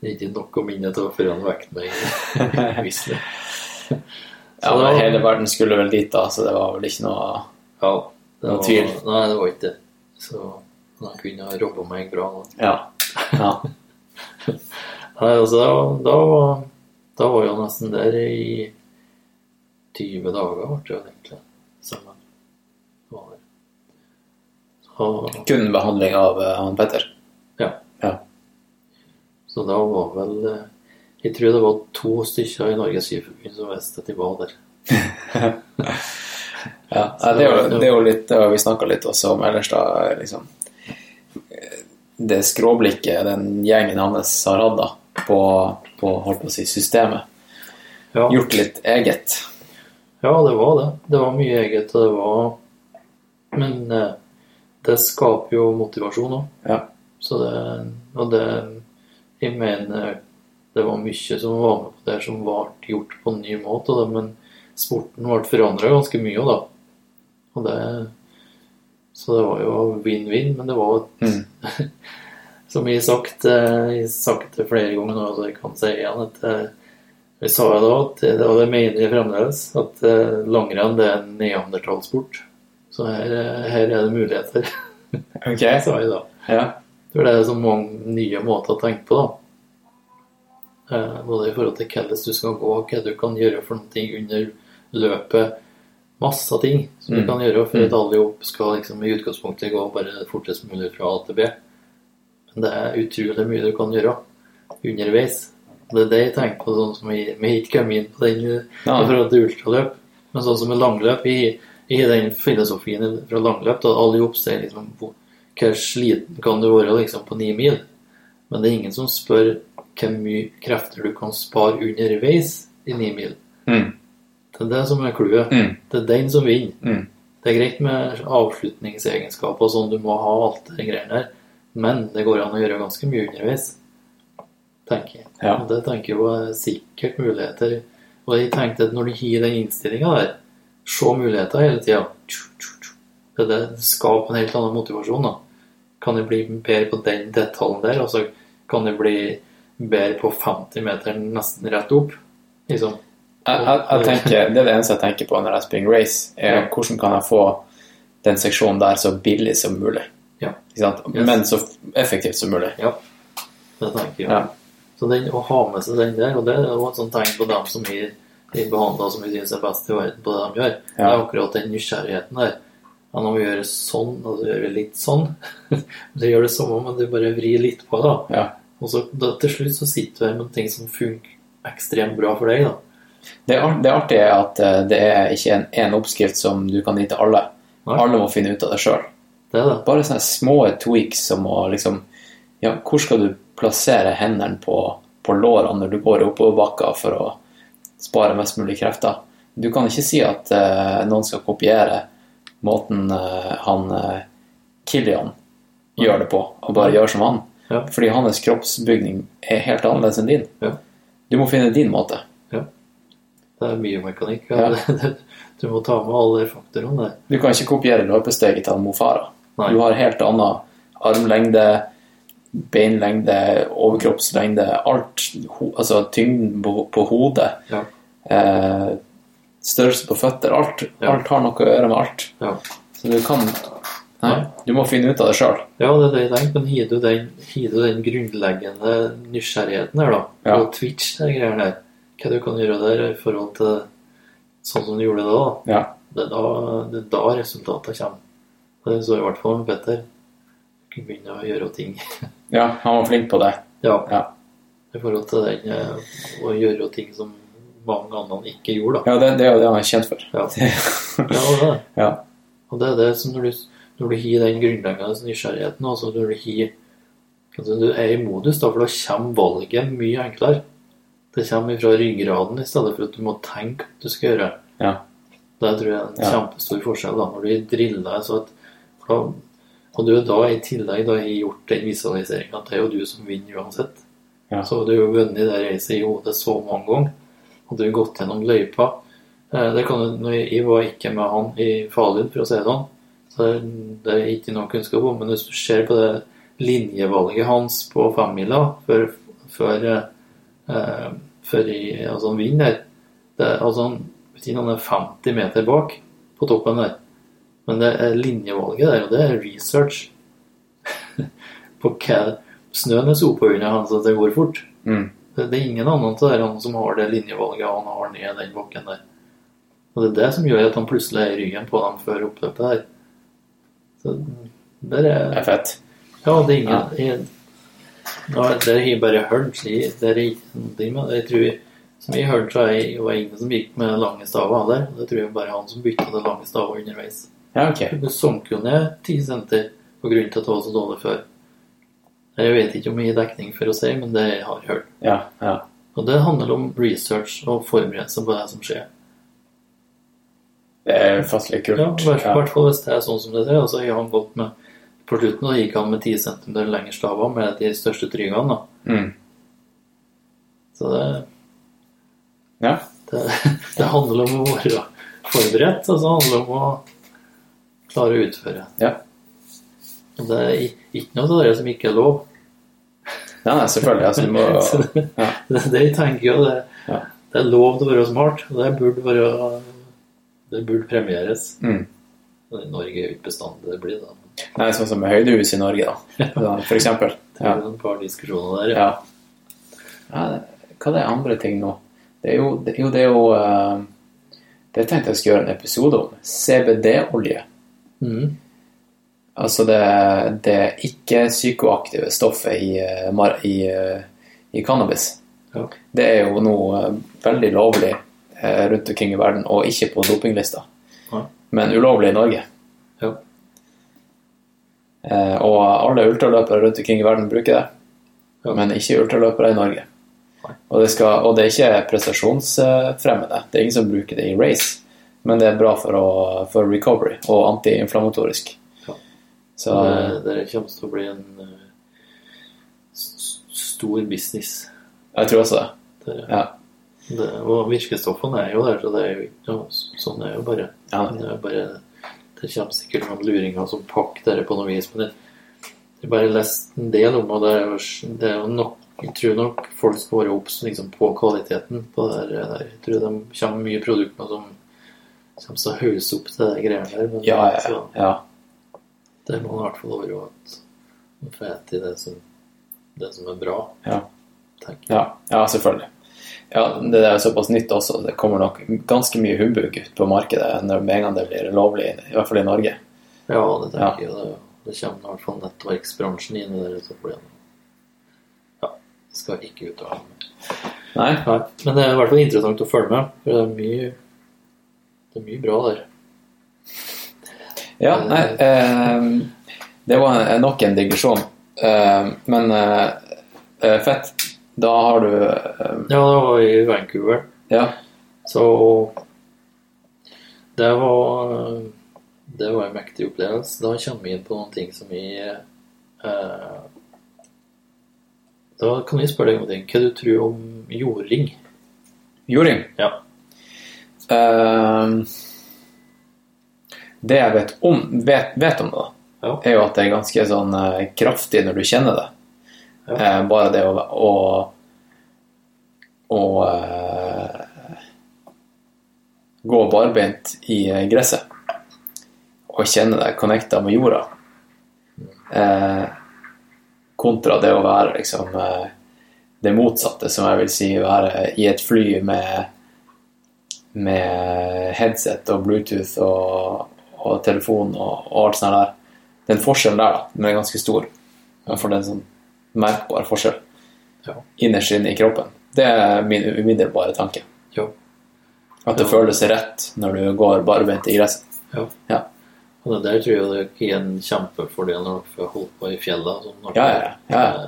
Det er ikke, nok å minne til før han vekket meg i Whistler. ja men hele verden skulle vel dit, da, så det var vel ikke noe Ja, det noe var, tvil? Nei, det var ikke det. Så han kunne ha robba meg bra. Ja. ja. Nei, altså, da, da, var, da var jeg nesten der i 20 dager, ble det egentlig. Sammen. Så, Kun behandling av eh, han Petter. ja. Ja. Så da var vel eh, Jeg tror det var to stykker i Norges Skiforbund som visste at de var der. Ja, det, er jo, det er jo litt har vi snakka litt også om ellers, da. Liksom. Det skråblikket den gjengen hans har hatt da, på, på, holdt på å si, systemet. Ja. Gjort litt eget. Ja, det var det. Det var mye eget, og det var Men eh, det skaper jo motivasjon òg. Ja. Så det Og det Jeg mener det var mye som var med på det som ble gjort på en ny måte, men sporten ble forandra ganske mye da. Og det, så det var jo vinn-vinn, men det var Mm. Som jeg har sagt, eh, jeg sagt det flere ganger nå, så jeg kan si igjen at vi jeg sa jo da, at, det- og det mener jeg fremdeles, at eh, langrenn det er en neandertalsport. Så her, eh, her er det muligheter, Ok. sa jeg da. Ja. For det er så mange nye måter å tenke på, da. Eh, både i forhold til hvordan du skal gå, hva du kan gjøre for noe under løpet. Masse ting som du Mm. kan gjøre for Mm. at alle opp skal liksom i utgangspunktet gå bare fortest mulig fra A til B. Men det er utrolig mye du kan gjøre underveis. Det er det jeg tenker på, sånn som vi ikke kommet inn på den i Ja. forhold til ultraløp. Men sånn som med langløp, i, i den filosofien fra langløp, da alle jobb ser liksom hvor sliten kan du være liksom på ni mil. Men det er ingen som spør hvor mye krefter du kan spare underveis i ni mil. Mm. Det er det som er clouet. Mm. Det er den som vinner. Mm. Det er greit med avslutningsegenskaper og sånn, du må ha alt det greiene der. Men det går an å gjøre ganske mye underveis, tenker jeg. Ja. Og det tenker jo er sikkert muligheter. Og jeg tenkte at når du gir den innstillinga der, se muligheter hele tida. Det, det det skaper en helt annen motivasjon. da. Kan jeg bli bedre på den detaljen der? Altså, kan jeg bli bedre på 50 meter nesten rett opp? Liksom. Jeg, jeg, jeg tenker, det er det eneste jeg tenker på når jeg springer race, er Ja. hvordan kan jeg få den seksjonen der så billig som mulig. Ja. Men så effektivt som mulig. Ja, det tenker jeg. Ja. Så den, å ha med seg den der, og det er jo et sånt tegn på dem som vi, vi behandler som vi syns er best i verden på det de gjør. Det er akkurat den nysgjerrigheten der. Ja, nå gjør det sånn, og så gjør vi litt sånn. du gjør det samme, men du bare vrir litt på det. Ja. Og så da, til slutt så sitter du her med ting som funker ekstremt bra for deg. da. Det, det artige er at eh, det er ikke en, en oppskrift som du kan gi til alle. Nei. Alle må finne ut av det sjøl. Bare sånne små tweaks som å liksom Ja, hvor skal du plassere hendene på, på lårene når du går oppoverbakka for å spare mest mulig krefter? Du kan ikke si at uh, noen skal kopiere måten uh, han uh, Kilian gjør det på, og bare gjør som han. Ja. Fordi hans kroppsbygning er helt annerledes enn din. Ja. Du må finne din måte. Det er biomekanikk. Ja. du må ta med alle faktorene der. Du kan ikke kopiere løpesteget til Mofara. Nei. Du har helt annen armlengde, beinlengde, overkroppslengde, alt. Altså tyngden på, på hodet. Ja. Eh, størrelse på føtter. Alt, Ja. alt har noe å gjøre med alt. Ja. Så du kan Nei, du må finne ut av det sjøl. Ja, det er det jeg tenker, men har du den, den grunnleggende nysgjerrigheten her, da? Ja. Og Twitch, de greiene der. Hva du kan gjøre der i forhold til sånn som du gjorde det da? Ja. Det er da, det er da resultatet kommer. Det så i hvert fall med Petter. Kunne begynne å gjøre ting. ja, han var flink på det. Ja. Ja. I forhold til den eh, å gjøre ting som mange andre ikke gjorde, da. Ja, det, det er jo det han er kjent for. Ja. Ja, er det. Ja. Og det er det som når du, når du har den grunnleggende nysgjerrigheten, altså når du har altså Du er i modus, da, for da kommer valget mye enklere. Det kommer fra ryggraden i stedet for at du må tenke at du skal gjøre. Ja. Det tror jeg er en Ja. kjempestor forskjell da, når du driller så at da, Og du er da i tillegg da har gjort den visualiseringa at det er jo du som vinner uansett. Ja. Så du har vunnet det racet i hodet så mange ganger. Og du har gått gjennom løypa. Eh, Det kan, du- når jeg, var ikke med han i Falun, for å si det sånn. Så det- det er ikke noe kunnskap om. Men hvis du ser på det linjevalget hans på femmila før, før, eh, før i, altså han vinner det er, altså han, han er 50 meter bak på toppen der. Men det er linjevalget der, og det er research på hva snøen er sopa unna han, så det går fort. Mm. Det, det er ingen annen av han som har det linjevalget han har ned den bakken der. Og det er det som gjør at han plutselig er i ryggen på dem før oppløpet der. Så der Det er er fett. Ja, det er ingen jeg, Det har jeg bare hørt. jeg- Det er ikke med Jeg tror Som jeg hørte, så jeg, var det ingen som gikk med lange staver heller. Det tror jeg bare han som bytta det lange staver underveis. Ja, ok. Det sank jo ned 10 senter på grunn til at det var så dårlig før. Jeg vet ikke om jeg gir dekning for å si, men det har jeg hørt. Ja, ja. Og det handler om research og forberedelse på det som skjer. Det er fastlig kult. Ja, i hvert fall hvis det er sånn som det er. Altså, jeg har gått med På slutten da gikk han med 10 cm lengre staver med de største tryggene. da. Mm. Så det, Ja. det, det handler om å være forberedt, og så handler det om å klare å utføre. Ja. Og det er ikke noe av det som ikke er lov. Nei, nei, selvfølgelig. Altså, må, ja. Det, det jeg tenker jo, det, Ja. det er lov til å være smart, og det burde være Det burde premieres. Mm. Norge er jo ikke bestandig det blir, da. Nei, sånn som med høydehus i Norge, da. For eksempel. Det Ja. et par diskusjoner der. Ja. ja det- hva er andre ting nå? Det er jo det, jo, det er jo eh, Det tenkte jeg skulle gjøre en episode om. CBD-olje. Mm. Altså det, det ikke-psykoaktive stoffet i, eh, i, eh, i cannabis. Ja. Det er jo nå veldig lovlig rundt omkring i verden, og ikke på dopinglista. Ja. Men ulovlig i Norge. Eh, og alle ultraløpere rundt omkring i verden bruker det, Ja. men ikke ultraløpere i Norge. Og det, skal, og det er ikke prestasjonsfremmende. Det er ingen som bruker det i race, men det er bra for, å, for recovery og antiinflamatorisk. Ja. Så det, det kommer til å bli en eh, stor business. jeg tror også det. Det, Ja. det, og virkestoffene er jo der, så det er jo ja, Sånn er jo bare. Ja. Det er bare Det kommer sikkert noen luringer som pakker dette på noe vis, men det, det er bare nesten det noe med det er det er jo nok Jeg tror nok folk skal være obs liksom, på kvaliteten på det der. der. Jeg tror det kommer mye produkter som kommer til å hause opp til de greiene der. Men Ja, ja, så, ja. det må i hvert fall være at man får spise det som, det som er bra. Ja. Ja, ja, selvfølgelig. Ja, det er såpass nytt også. Det kommer nok ganske mye humbug ut på markedet når med en gang det blir lovlig, i hvert fall i Norge. Ja, det tenker jeg. Det, kommer i hvert fall nettverksbransjen inn i det. Så blir Ja, skal ikke uttale meg. Nei? Nei, Men det er i hvert fall interessant å følge med. For det er mye, det er mye bra der. Ja, nei eh, Det var nok en digresjon. Eh, men eh, eh, fett. Da har du um... Ja, det var i Vancouver. Ja. Så det var Det var en mektig opplevelse. Da kommer vi inn på noen ting som vi eh, Da kan vi spørre deg om ting. Hva du tror om jording? Jording. Ja. Eh, det jeg vet om, vet, vet om det, da, Ja. er jo at det er ganske sånn eh, kraftig når du kjenner det. Ja. Eh, bare det å, å, å eh, gå barbeint i gresset og kjenne deg connecta med jorda, eh, kontra det å være liksom det motsatte, som jeg vil si være i et fly med med headset og Bluetooth og, og telefon og, og alt sånt der. Den forskjellen der, da, den er ganske stor. For den sånn merkbar forskjell Ja. innerst inne i kroppen. Det er min umiddelbare tanke. Ja. At det Ja. føles rett når du går barbeint i gresset. Ja. Ja. Og det der tror jeg det er en kjempefordel når dere får holdt på i fjellet. Sånn, Ja, ja, ja.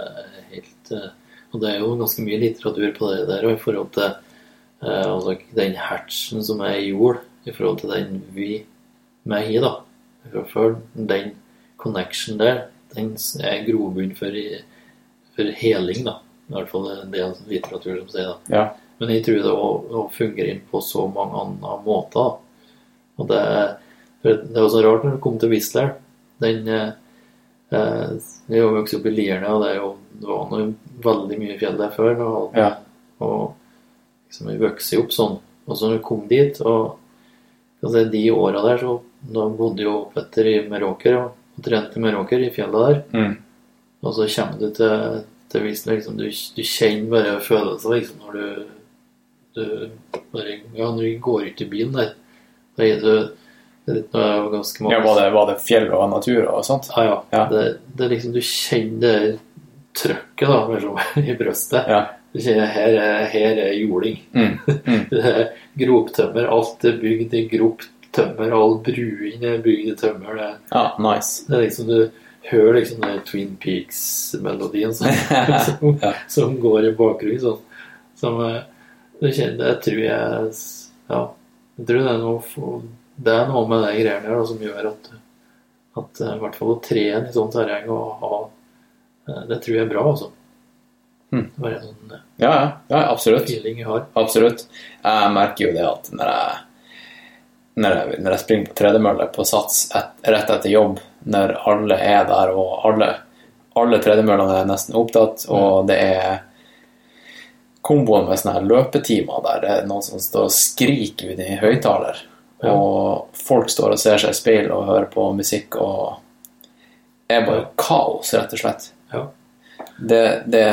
Helt, eh, og det er jo ganske mye litteratur på det der og i forhold til eh, altså, den hertsen som er i jord, i forhold til den vi med hi, da. For den connection der, den er grobunn for, for heling, da. I hvert fall en del litteratur som sier det. Ja. Men jeg tror det å fungerer inn på så mange andre måter. Og det, det er også rart når det kom til Whistler. Den eh, eh, Jeg har vokst opp i Lierne, og det, er jo, det var noe veldig mye fjell der før. Og, Ja. og liksom, vi vokste opp sånn. Og så når vi kom dit, og altså, de åra der, så da bodde jo Petter i Meråker og, og trente i Meråker, i fjellet der. Mm. Og så kommer du til, til visen liksom, du, du kjenner bare følelser liksom, når du, du bare, Ja, når du går ut i bilen der, da er du det jo ganske mange Ja, var, det, var det fjell og natur og sånt? Ja, ja. Ja. Det, det liksom, du kjenner det trøkket da, liksom, i brøstet. Ja. Du kjenner her er, her er jording. Mm. Mm. Det er groptømmer. Alt er bygd i groptømmer. All bruene er bygd i tømmer. Det, Ja, nice. det er liksom, du hører liksom den Twin Peaks-melodien som, som, Ja. som går i bakgrunnen. Sånn. Som, eh, du kjenner, det tror jeg Ja, jeg tror det er noe, det er noe med de greiene da, som gjør at, at eh, i hvert fall å trene i sånt terreng og ha eh, Det tror jeg er bra, altså. Mm. Bare en sånn Ja, ja, ja, absolutt. feeling jeg har. Absolutt. Jeg merker jo det at når jeg, når jeg, når jeg springer på tredemølle på sats et, rett etter jobb, når alle er der, og alle, alle tredemøllene er nesten opptatt, og det er komboen med sånne her løpetimer der det er noen som står og skriker ut i høyttaler, og folk står og ser seg i speil og hører på musikk, og er bare kaos, rett og slett. Ja. Det, det,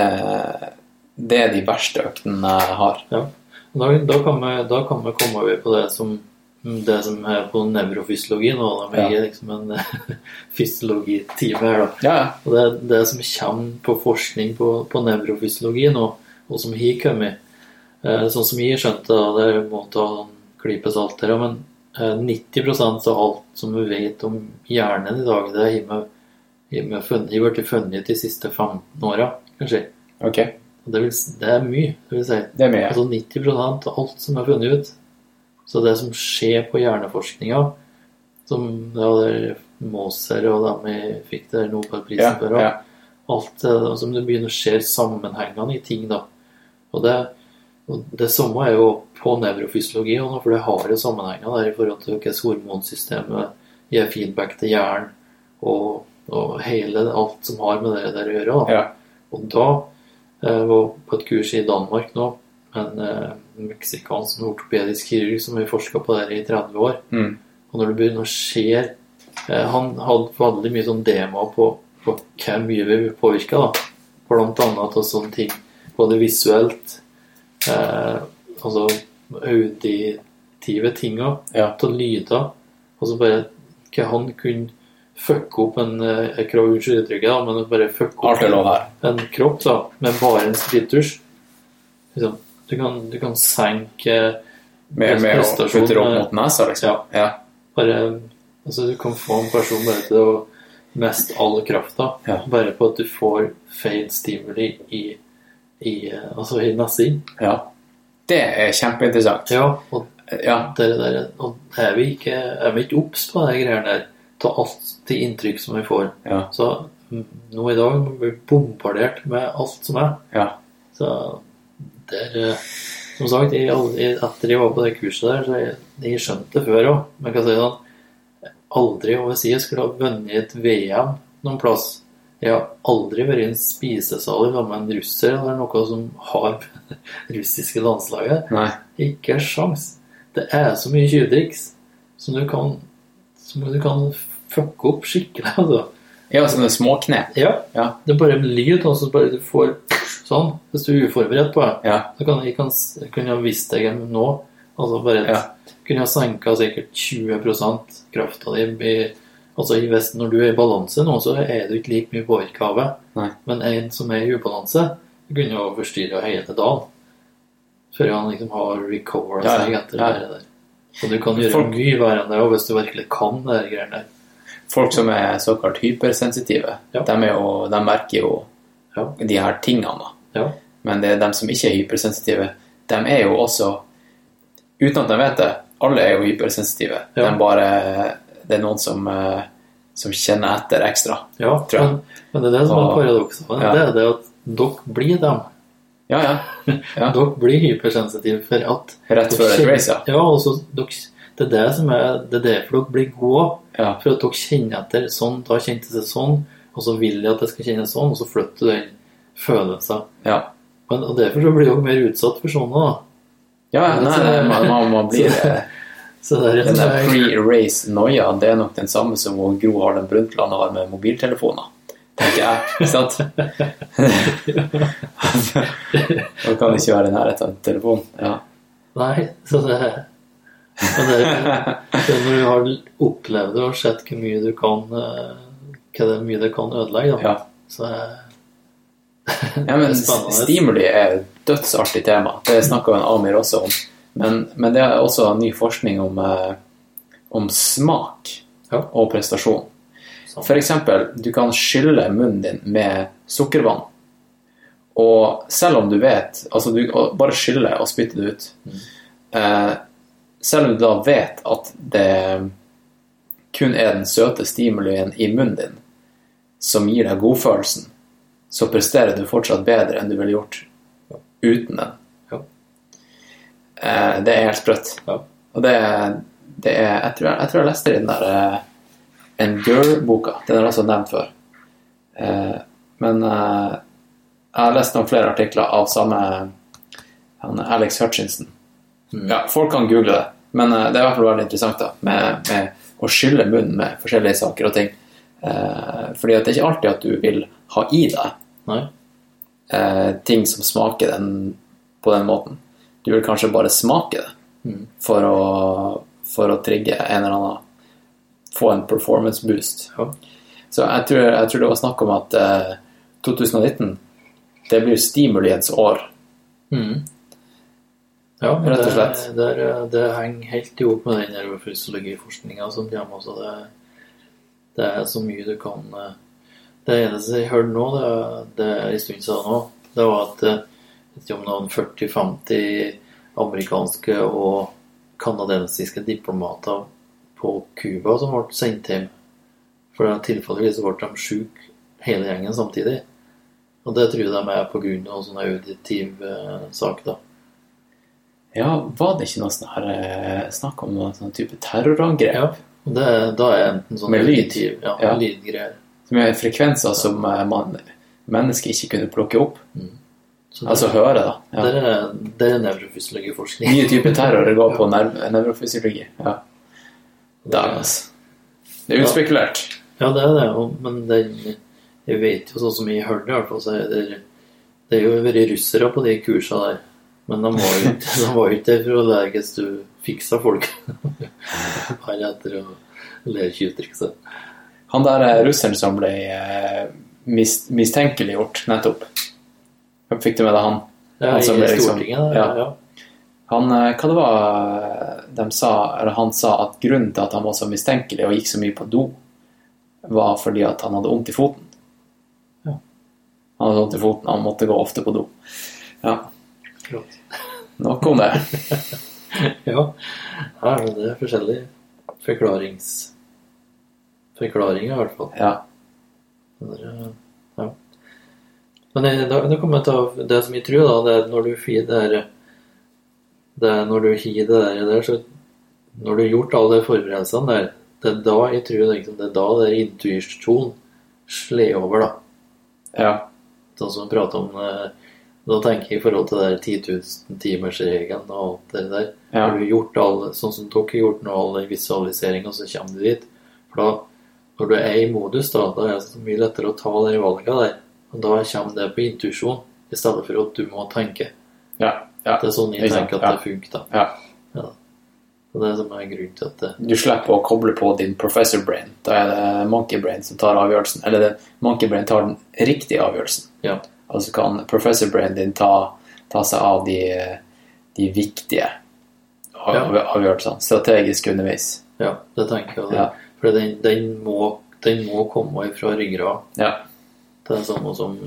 det er de verste øktene jeg har. Ja. Da, da, kan vi, da kan vi komme over på det som, det som er på nevrofysiologi nå. Da. med Ja. liksom en fysiologitime her, da. Ja. Og det, det som kommer på forskning på, på nevrofysiologi nå, og som har kommet eh, Sånn som jeg skjønte det, det må ta en klype salt her, men eh, 90% av alt som vi vet om hjernen i dag, det har blitt funnet de siste 15 åra, kanskje. Okay. Det, vil, det er mye, det vil si. Det er mye. Altså 90 av alt som er funnet ut. Så det som skjer på hjerneforskninga, som ja, det er Moser og dem vi fikk der Nobelprisen Ja, for, og ja. alt det som det begynner å skje sammenhengene i ting, da. Og det, og det samme er jo på nevrofysiologi, for det har jo sammenhenger der i forhold til hvordan hormonsystemet gir feedback til hjernen, og, og hele alt som har med det der å gjøre. Da. Ja. Og da jeg var på et kurs i Danmark nå, men eh, meksikansk ortopedisk kirurg som har forska på det i 30 år. Mm. Og når det begynner å skje eh, Han hadde veldig mye sånn demoer på, på hvor mye vi blir påvirka. Blant annet av sånne ting. Både visuelt, eh, altså auditive tinga, Ja. av lyder. Og så bare hva han kunne fucke opp en Jeg krav unnskyld uttrykket, men bare fucke opp her. en kropp da, med bare en sprittusj. Liksom, du, kan, du kan senke Med, med å putte det opp mot nesa, liksom. Ja. Ja. bare Altså, du kan få en person bare til å mest all krafta Ja. bare på at du får feil stimuli i, i Altså i nesen. ja. Det er kjempeinteressant. Ja, og Ja. Der, der, og er vi ikke, er vi ikke obs på de greiene der? Ta alt de inntrykk som vi får. Ja. Så nå i dag blir vi bombardert med alt som er. ja. Så der eh, Som sagt, jeg, aldri- etter jeg var på det kurset der, så jeg, jeg skjønte det før òg. Men jeg kan si sånn Aldri over si jeg skulle ha vunnet et VM noen plass. Jeg har aldri vært i en spisesal sammen med en russer eller noe som har russiske landslaget. Nei. Ikke sjans. Det er så mye tjuvtriks som du kan som du kan fucke opp skikkelig. Altså. Ja, sånne småknep. Ja, Ja. det er bare en lyd, og så bare du får sånn, hvis du er uforberedt på det. Ja. Så kan jeg, kan, kunne jeg visst deg nå, altså bare Ja. kunne jeg senka sikkert 20 krafta di Altså i vesten, når du er i balanse nå, så er du ikke like mye påvirka av det. Men en som er i ubalanse, kunne jo forstyrra hele dagen. Før han liksom har recovera Ja, seg etter Ja. det der. Så du kan gjøre Folk- mye verre enn det, hvis du virkelig kan det greiene der. Folk som er såkalt hypersensitive, Ja. de, er jo, de merker jo Ja. de her tingene. Ja. Men det er dem som ikke er hypersensitive, de er jo også Uten at de vet det, alle er jo hypersensitive. Ja. De bare, det er noen som, eh, som kjenner etter ekstra. Ja, Tror jeg. men, men det er det som er paradokset. Ja. Det er det at dere blir dem. Ja, ja. Ja. Dere blir hypersensitive for at Rett før et race, ja. Ja, også, dere, det er det som er Det er derfor dere blir gode. Ja. For at dere kjenner etter sånn, da kjentes det sånn, og så vil jeg at det skal kjennes sånn, og så flytter du den følelsen. Ja, Men, og derfor så blir dere mer utsatt for sånne, da. ja nei, nei, man, man, man blir eh, Så det er Den der pre-race-noia, det er nok den samme som Gro Harlem Brundtland har med mobiltelefoner. Tenker jeg. Ikke sant? Man kan ikke være i nærheten av en telefon. Ja. Nei, så det men det, det når du har opplevd det og sett hvor mye du kan eh, Hva det er mye det kan ødelegge, da. Ja. Så eh, ja, men stimuli er et dødsartig tema. Det snakka Amir også om. Men, men det er også ny forskning om, eh, om smak Ja. og prestasjon. F.eks. For eksempel, du kan skylle munnen din med sukkervann. Og selv om du vet Altså, du bare skylle og spytte det ut. Eh, selv om du da vet at det kun er den søte stimulien i munnen din som gir deg godfølelsen, så presterer du fortsatt bedre enn du ville gjort uten den. Ja. Eh, det er helt sprøtt. Ja. Og det, det er jeg tror jeg, jeg tror jeg leste den der eh, Endure-boka. Den jeg også nevnt før. Eh, men eh, jeg har lest noen flere artikler av samme han, Alex Hutchinson. Mm. Ja, folk kan google det, men eh, det er i hvert fall veldig interessant da, med, med å skylle munnen med forskjellige saker og ting. Eh, fordi det er ikke alltid at du vil ha i deg eh, ting som smaker den, på den måten. Du vil kanskje bare smake det Mm. for, å, for å trigge en eller annen Få en performance boost. Ja. Så jeg tror, jeg tror det var snakk om at eh, 2019 det blir stimuliens år. Mm. Ja, Rett og slett. det, det, det henger helt i hop med den nevrofysiologiforskninga som kommer. Altså det, det er så mye du kan eh, Det eneste jeg hørte nå, det, det er en stund siden nå, det var at eh, vet om noen 40-50 amerikanske og kanadensiske diplomater på Cuba som ble sendt hjem. For tilfeldigvis ble de syke hele gjengen samtidig. Og det tror jeg de er på grunn av sånn auditiv eh, sak, da. Ja, var det ikke noe sånn her eh, snakk om noen sånn type terrorangrep? Ja. Det, da er enten sånn Med lyd. auditiv ja, Ja. lydgreier. Som er frekvenser som eh, man, mennesker ikke kunne plukke opp? Mm. det, Altså høre, da. Ja. det, er, det er nevrofysiologiforskning. Nye typer terror det går på nevrofysiologi. Ja. Dag, altså. Det er utspekulert. Ja, det er det. Og, men den, jeg vet jo sånn som jeg hørte, i hvert fall, så er det, det er jo vært russere på de kursene der. Men de var jo ikke, de var ikke der for å lære hvordan du fiksa folk. Bare etter å lære tjuvtrikset. Han der eh, russeren som ble eh, mis mistenkeliggjort nettopp. Fikk du med deg han? Ja, Han som i liksom- Stortinget. ja. ja. Han, eh, hva det var de sa, eller han sa at grunnen til at han var så mistenkelig og gikk så mye på do, var fordi at han hadde vondt i foten. Ja. Han hadde vondt i foten, han måtte gå ofte på do. Ja, Klart. nok om det. Ja. Her er det forskjellige forklarings... Forklaringer, i hvert fall. Ja. Der, eh, ja. Men det, da, da kommer jeg til det som jeg tror, da, det er når du får det der det er Når du har det der, der, så Når du har gjort alle de forberedelsene der, det er da jeg tror liksom, det er da det er intuisjon slår over, da. ja. Sånn som vi prater om Da tenker jeg i forhold til den der 10 000-timersregelen og alt det der. Ja. Har du gjort alle, sånn som dere har gjort nå, all visualisering, og så kommer du dit. For da, når du er i modus, da, da er det så mye lettere å ta de valgene der. Og da kommer det på intuisjon, i stedet for at du må tenke. Ja. ja. Det er sånn jeg tenker at det funker, da. Ja. Ja. Og det er som er grunnen til at det Du slipper å koble på din professor brain. Da er det monkey brain som tar avgjørelsen. Eller det, monkey brain tar den riktige avgjørelsen. Ja. Altså kan professor brain din ta, ta seg av de, de viktige av, Ja. avgjørelsene. Strategisk underveis. Ja, det tenker jeg. Ja. For den, den, den må komme fra ryggrad. Ja. Det er samme som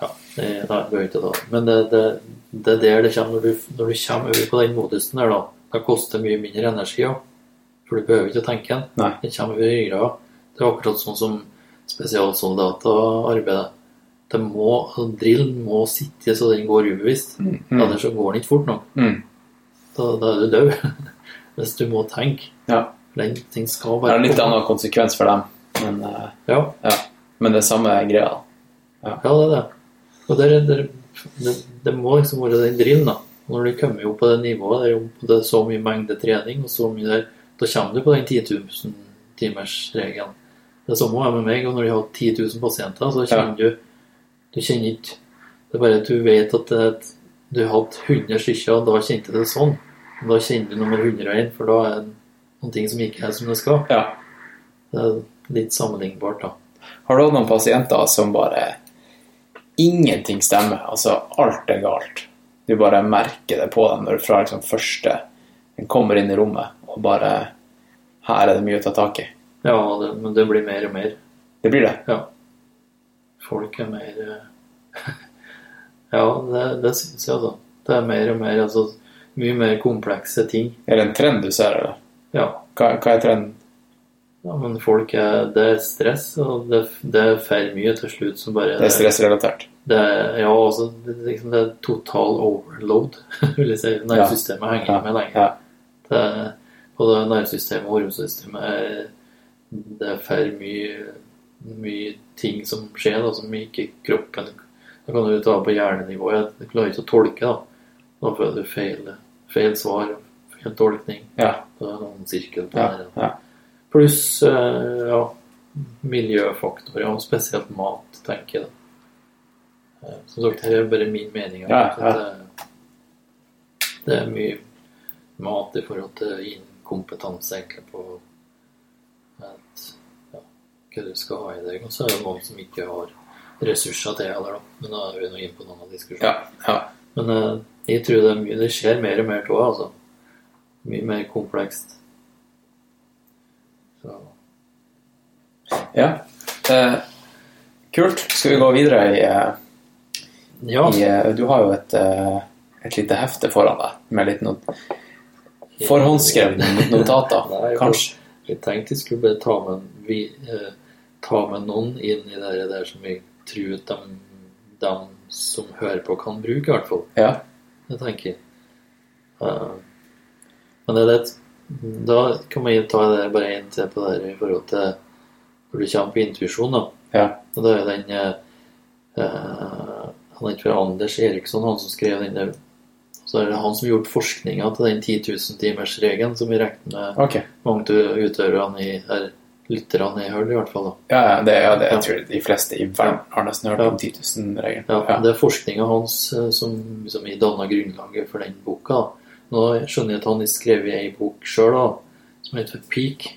Ja, det, nei, behøver ikke ta det. Men det, det, det er der det kommer når du, når du kommer over på den modusen der, da. Det koster mye mindre energi òg. For du behøver ikke å tenke den. Det kommer over ryggrad. Det er akkurat sånn som spesialsoldater arbeider. Det må, altså, drillen må sitte så den går ubevisst. Mm. Ellers så går den ikke fort nok. Mm. Da, da er du død. Hvis du må tenke. Ja. Den ting skal Det er en litt annen konsekvens for dem. Men, uh, Ja, ja. Men det er samme greia. Ja, det er det. Og der, der, det, det, må liksom være den drillen, da. Når du kommer opp på det nivået, det er det er så mye mengde trening, og så mye der, da kommer du på den 10 000 timers-regelen. Det er samme med meg, og når de har 10 000 pasienter, så kommer du Du kjenner ikke Det er bare at du vet at det, du har hatt 100 stykker, og da kjente du det sånn. Og da kjenner du nummer 101, for da er det noen ting som ikke er som det skal. Ja. Det er litt sammenlignbart, da. Har du hatt noen pasienter som bare Ingenting stemmer. Altså, alt er galt. Du bare merker det på dem når du fra liksom første den kommer inn i rommet og bare Her er det mye å ta tak i. Ja, det, men det blir mer og mer. Det blir det. Ja. Folk er mer eh, Ja, det, det syns jeg, altså. Det er mer og mer altså, Mye mer komplekse ting. Er det en trend du ser, eller? Ja. Hva, hva er trenden? Ja, men folk er Det er stress, og det, det er for mye til slutt som bare Det er stressrelatert. Det ja, altså, det, liksom, det er total overload, vil jeg si. Nervesystemet henger ikke med lenger. Ja. Det både nervesystemet og hormonsystemet er Det er for mye, mye ting som skjer, da, som ikke kroppen Da kan du ta på hjernenivå. Jeg klarer ikke å tolke, da. Da får du feil, feil svar, feil tolkning. Ja. Da er en sirkel på Ja, det. her. ja. Pluss eh, ja, miljøfaktorer, og spesielt mat, tenker jeg. da. Eh, Som sagt, her er bare min mening. Ja, ja. Det, det er mye mat i forhold til inkompetanse egentlig på hva du skal ha i deg. Og så er det noen som ikke har ressurser til heller, da. Men da er vi nå inne på noen av diskusjonene. Ja, ja. Men uh, jeg tror det, mye, det skjer mer og mer av altså. Mye mer komplekst. Så ja. Uh, kult. Skal vi gå videre i, uh, ja. i Du har jo et, et lite hefte foran deg med litt not forhåndsskrevne notater, Nei, kanskje. Jeg tenkte jeg skulle bare ta med, vi, eh, ta med noen inn i det der som vi tror at de, de som hører på, kan bruke, i hvert fall. Ja. Det tenker jeg. Uh, men det er det Da kan man ta det bare inn til på det her i forhold til hvor du kommer på intuisjon, da. Ja. Og det er jo den eh, Han er ikke fra Anders Eriksson, han som skrev den der Så er det han som gjorde gjort forskninga til den 10 000 timers-regelen som vi regner med okay. mange av utøverne i her, lytterne i hørt, i hvert fall. da. Ja, det, ja, det jeg tror de fleste i verden har nesten hørt Ja. om 10 000-regelen. Ja, Ja. Det er forskninga hans eh, som, som i danna grunnlaget for den boka. da. Nå skjønner jeg at han har skrevet ei bok sjøl som heter Peak.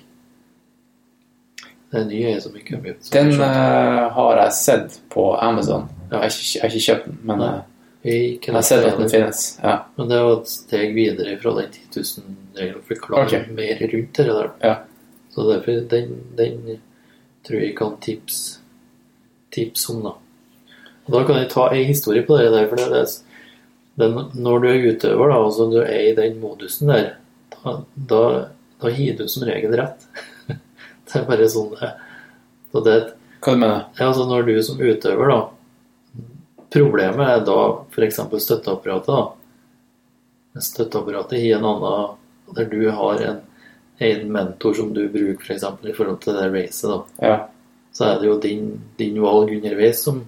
Det er ny jeg som ikke har begynt. Den uh, har jeg sett på Amazon. Jeg har ikke, jeg har ikke kjøpt den, men Nei. eh, Jeg jeg har sett at den finnes. Ja. Men det er jo et steg videre fra den 10 000-regelen å forklare Ok. mer rundt det der. Ja. Så derfor, den, den tror jeg kan tipse tips om, da. Og da kan jeg ta ei historie på det der. For det, det, når du er utøver, da, altså du er i den modusen der, da, da, da gir du som regel rett. det er bare sånn det. Så det, er Hva du mener ja, altså når du som utøver da Problemet er da f.eks. støtteapparatet da Støtteapparatet i en annen Der du har en, en mentor som du bruker for eksempel i forhold til det racet da Ja. Så er det jo din, din valg underveis som,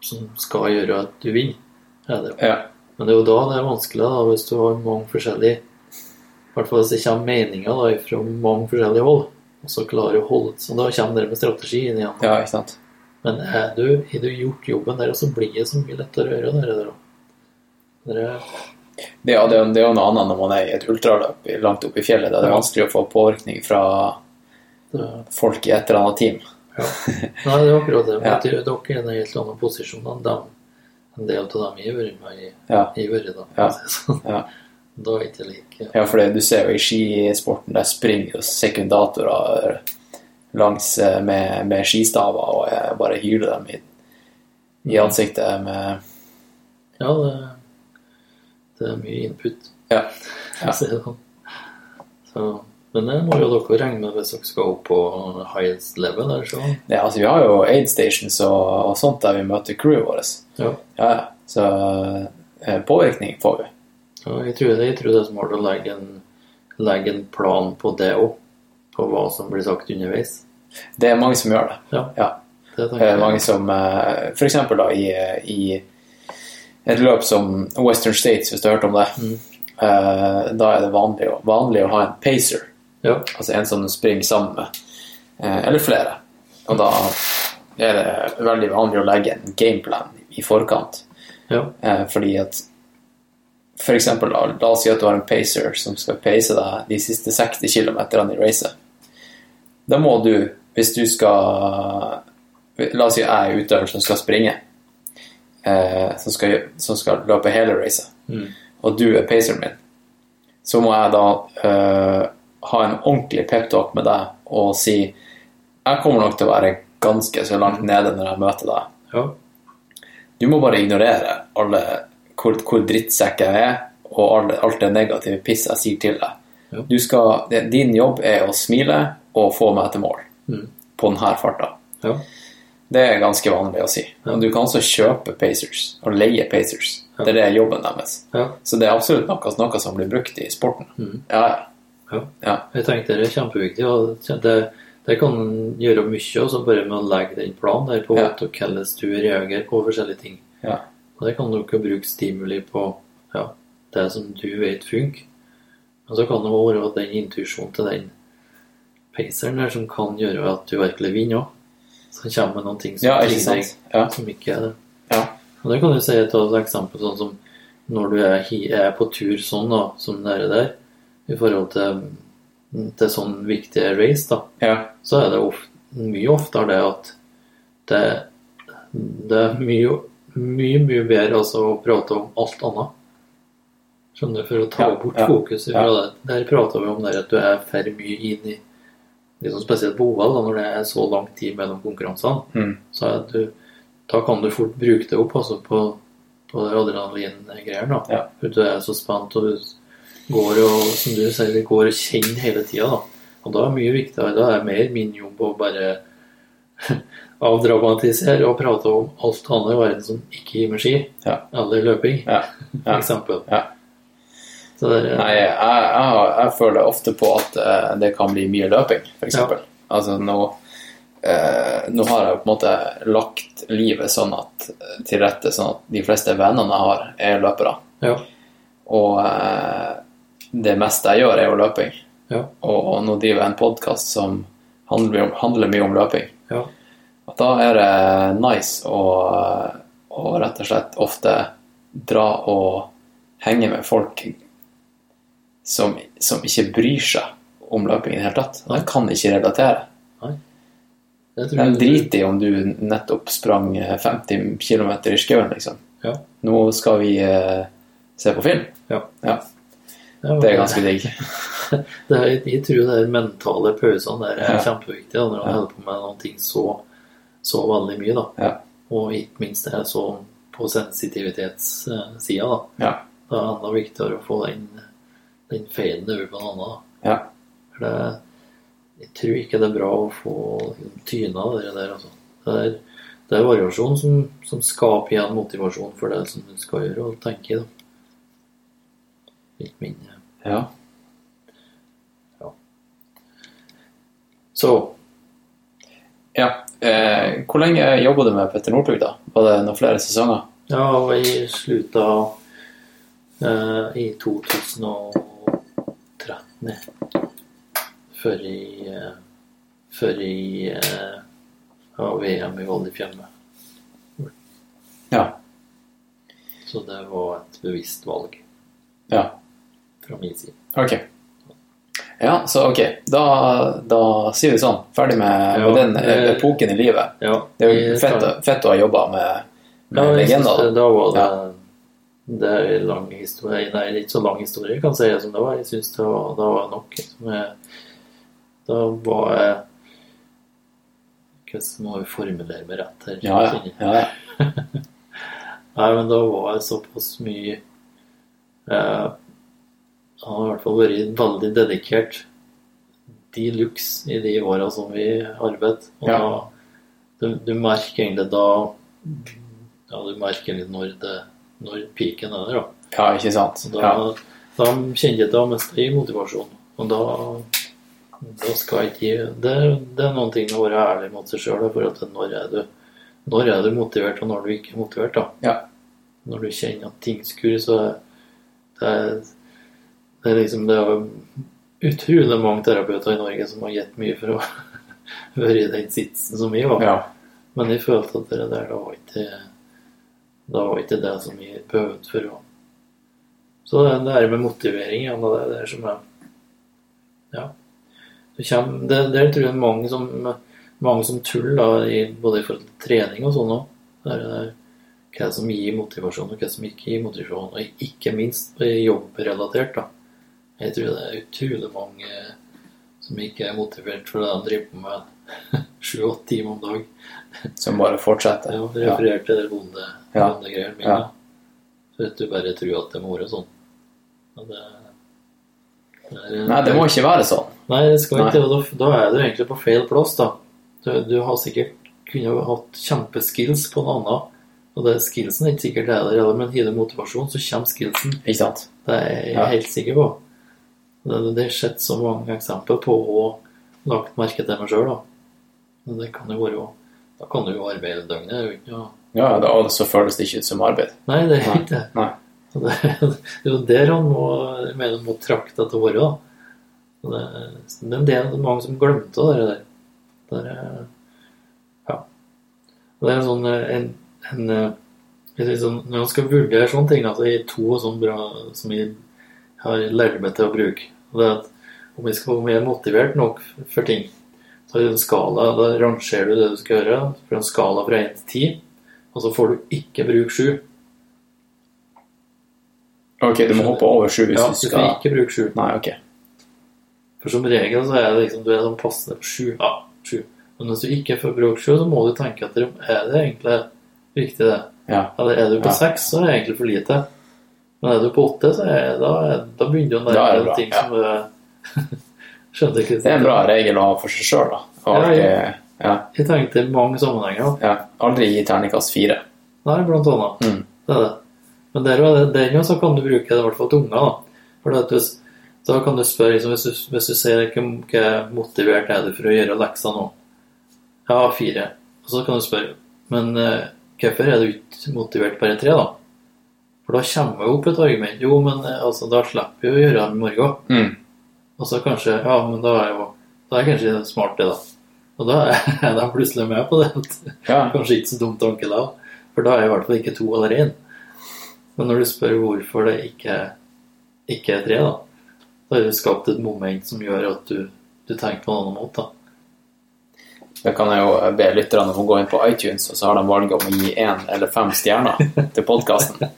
som skal gjøre at du vinner er det. Ja. Men det er jo da det er vanskelig da hvis du har mange forskjellige I hvert fall hvis det kommer meninger da fra mange forskjellige hold og så klarer å holde Så da kommer det med strategi inn igjen ja, ikke sant. men har du, du gjort jobben der, og så blir det så mye lettere å gjøre det der. da. Det Det, ja, det, er jo- det er jo noe annet når man er i et ultraløp langt oppe i fjellet. Da det er Ja. vanskelig å få påvirkning fra folk i et eller annet team. nei, det er akkurat det. Men Ja. dere er i en helt annen posisjon enn dem. En del av dem jeg har vært med i. Ja. i vært, da. Ja. Så, Ja. Da er ikke like Ja, for du ser jo i skisporten, der springer jo sekundatorer langs eh, med, med skistaver og jeg bare hyler dem i, i ansiktet med Ja, det, det er mye input. Ja. ja. å si det sånn. Så, men det må jo dere regne med hvis dere skal opp på highest level. Eller så. Ja, altså, Vi har jo aid stations og, og sånt der vi møter crewet vårt. Ja. Ja, så eh, påvirkning får vi. Ja, jeg, tror, jeg tror det er smart å legge en, legge en plan på det òg. På hva som blir sagt underveis. Det er mange som gjør det. Ja. Ja. Det Det er mange som eh, For eksempel da i, i et løp som Western States, hvis du har hørt om det. Mm. Uh, Da er det vanlig, vanlig å ha en pacer. Ja. Altså en som du springer sammen med. uh, Eller flere. Og da er det veldig vanlig å legge en gameplan i forkant. Ja. Uh, Fordi at for eksempel, la, la oss si at du har en pacer som skal pace deg de siste 60 km i racet. Da må du, hvis du skal La oss si jeg er utøver som skal springe, eh, som, skal, som skal løpe hele racet, Mm. og du er paceren min, så må jeg da eh, ha en ordentlig peptalk med deg og si jeg kommer nok til å være ganske så langt nede når jeg møter deg. Ja. Du må bare ignorere alle hvor, hvor drittsekk jeg er, og alle, alt det negative piss jeg sier til deg. Ja. Du skal, din jobb er å smile og få meg til mål Mm. på denne farta. Ja. Det er ganske vanlig å si. Og du kan også kjøpe Pacers og leie Pacers. Det er det jobben deres. Ja. Så det er absolutt noe, noe som blir brukt i sporten. Mm. Ja, ja. Ja. Ja. Jeg tenkte det er kjempeviktig. og det, det kan gjøre mye også bare med å legge den planen der på Ja. hvordan du reagerer på forskjellige ting. Ja. Og det kan du ikke bruke stimuli på ja, det som du vet funker. Og så kan det være den intuisjonen til den paceren der som kan gjøre at du virkelig vinner òg. Så kommer med noen ting som, ja, ikke. Ja. som ikke er det. Ja. Og det kan du si et et eksempel sånn som når du er, er på tur sånn da, som dere der, i forhold til, til sånn viktige race, da, ja. så er det ofte, mye oftere det at det, det er mye, mye, mye bedre altså, å prate om alt annet. Skjønner du? For å ta bort ja, fokus fra det. Der prater vi om det at du er for mye inn i liksom Spesielt på OL, da, når det er så lang tid mellom konkurransene. Mm. Så du, da kan du fort bruke det opp altså, på, på det adrenalin-greiene. Ja. Du er så spent, og du går og som du sier, går og kjenner hele tida. Da. Og da er det mye viktigere. Da er det mer min jobb å bare avdramatisere og prate om alt annet i verden som ikke gir meg ski. Ja. Eller løping, Ja. for eksempel. Ja. Så det er, Nei, jeg, jeg, jeg føler ofte på at eh, det kan bli mye løping, f.eks. Ja. Altså nå, eh, nå har jeg på en måte lagt livet sånn at, til rette sånn at de fleste vennene jeg har, er løpere. ja. Og eh, det meste jeg gjør, er jo løping. Ja. Og, og nå driver jeg en podkast som handler, om, handler mye om løping. Ja. Og da er det nice å, å rett og slett ofte dra og henge med folk som, som ikke bryr seg om løping i det hele tatt. De kan ikke relatere. Nei. De driter i om du nettopp sprang 50 km i skauen, liksom. Ja. Nå skal vi eh, se på film. Ja. Ja, det er ganske digg. Det jeg tror er mentale pausene der er Ja. kjempeviktige når man Ja. holder på med noen ting så, så veldig mye. da. Ja. Og ikke minst det er så på sensitivitetssida. Da. Ja. Da er det enda viktigere å få den, den faden over på en annen. Ja. For det, jeg tror ikke det er bra å få tyna det der. Altså. Det, er, det er variasjon som, som skaper igjen motivasjon for det som du skal gjøre og tenke. Da. Litt mindre. Ja. Så ja. Eh, hvor lenge jobba du med Petter Northug, da? Var det noen flere sesonger? Ja, jeg slutta eh, i 2013. ja. Før i uh, Før i uh, ja, VM i Volleyfjemme. Ja. Så det var et bevisst valg Ja. fra min side. Ok. Ja, så ok. Da, da sier vi sånn. Ferdig med, Ja, med den eh, epoken i livet. Ja, Det er jo fett, fett å ha jobba med, med Ja, legender. Da var det Ja. Det er en lang historie Nei, ikke så lang historie, kan jeg si som det var. Jeg syns det det var nok. Da var jeg Hvordan må vi formulere meg rett her? Ja, ja. ja, ja. Nei, men da var jeg såpass mye eh, Han har i hvert fall vært veldig dedikert de luxe i de åra som vi arbeidet. Og Ja. da, du, du merker egentlig da Ja, du merker litt når, det, når piken er der, da. ja, ikke sant. Da, Ja. da kjenner jeg til mest i motivasjon. Og da, da skal jeg ikke det, det er noen ting å være ærlig mot seg sjøl. Når er, du, når er du motivert, og når er du ikke motivert? da Ja. Når du kjenner at ting skurrer, så er det, er- det er liksom Det er utrolig mange terapeuter i Norge som har gitt mye for å være i den sitsen som jeg var. Ja. Men jeg følte at det der det var ikke Det var ikke det som vi behøvde for å Så det det der med motivering igjen, det der som er Ja. Det kommer, det, der tror jeg mange som mange som tuller, da, i, både i forhold til trening og sånn òg. Det er det hva som gir motivasjon, og hva som ikke gir motivasjon. Og ikke minst jobbrelatert. da. Jeg tror det er utrolig mange som ikke er motivert for det de driver på med sju-åtte timer om dag. Som bare fortsetter. Ja, referert til det vonde, Ja. vonde greiene mine. Ja. Du bare tror at det må være sånn. Det, det er- Nei, det må ikke være sånn. Nei, det skal ikke det. Da, da er du egentlig på feil plass, da. Du, du har sikkert kunne hatt kjempeskills på noe annet. Og det skillsen er ikke sikkert det er der men har du motivasjon, så kommer skillsen. Ikke sant? Det er jeg helt sikker på. Det, det har sett så mange eksempler på og lagt merke til meg sjøl, da. Men det kan jo være Da kan du jo arbeide døgnet. Det er jo ikke noe Ja, da, og så føles det ikke ut som arbeid. Nei, det er ikke det. Nei. Det, det er jo der han må, mener, må trakte det til å være. Det, men er det er mange som glemte det der. Det er, ja. Og det er sånn en, en sånn, Når man skal vurdere sånne ting, altså, jeg har to sånn bra som jeg har lært meg til å bruke. Og det er at om jeg, skal, om jeg er motivert nok for ting, så i en skala, da rangerer du det du skal gjøre, fra en skala fra 1 til 10, og så får du ikke bruke 7. Ok, du må hoppe over 7 hvis Ja, du du får ikke bruke 7. Nei, ok. For som regel så er det liksom, du er sånn passende på 7. Ja, 7. Men hvis du ikke får bruke 7, så må du tenke etter om er det egentlig riktig det. Ja. Eller er du på Ja. 6, så er det egentlig for lite. Men er du på 8, så er, da, er, da begynner du å Da nærme deg ting ja. som er Skjønner ikke Det er en bra regel å ha for seg sjøl, da. Og Ja, alltid, ja. Jeg tenkte mange sammenhenger. ja, aldri gi terningkast fire. Nei, blant annet. Mm. Det er det. Men der, det- der også kan du bruke det i hvert fall til unger. Da. For hvis, da kan du spørre liksom, hvis, du, hvis du ikke hvor motivert er du for å gjøre lekser nå. Ja, fire. Og så kan du spørre men eh, hvorfor er du ikke motivert bare tre, da? For da kommer jo opp et argument. Jo, men eh, altså, da slipper vi å gjøre det i morgen. Mm. Og så kanskje Ja, men da er jo Da er kanskje det smart, det, da. Og da er jeg plutselig med på det. Ja. Kanskje ikke så dumt tanke da, for da er jeg i hvert fall ikke to eller én. Men når du spør hvorfor det ikke, ikke er tre, da, da har du skapt et moment som gjør at du, du tenker på en annen måte. da. Da kan jeg jo be lytterne om å gå inn på iTunes, og så har de valget om å gi én eller fem stjerner til podkasten.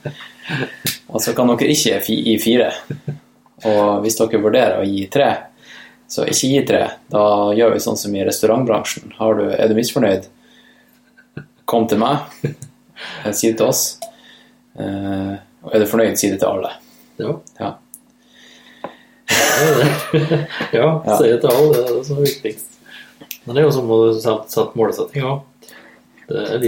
Og så kan dere ikke gi fire. Og hvis dere vurderer å gi tre, så ikke gi tre. Da gjør vi sånn som i restaurantbransjen. Har du, er du misfornøyd, kom til meg. Eh, Si det til oss. Eh, og er du fornøyd, si det til alle. Ja. Ja. Ja, Ja. si det til alle. Det er det som er viktigst. Men det er jo som å sette, målsetting òg. Det eh,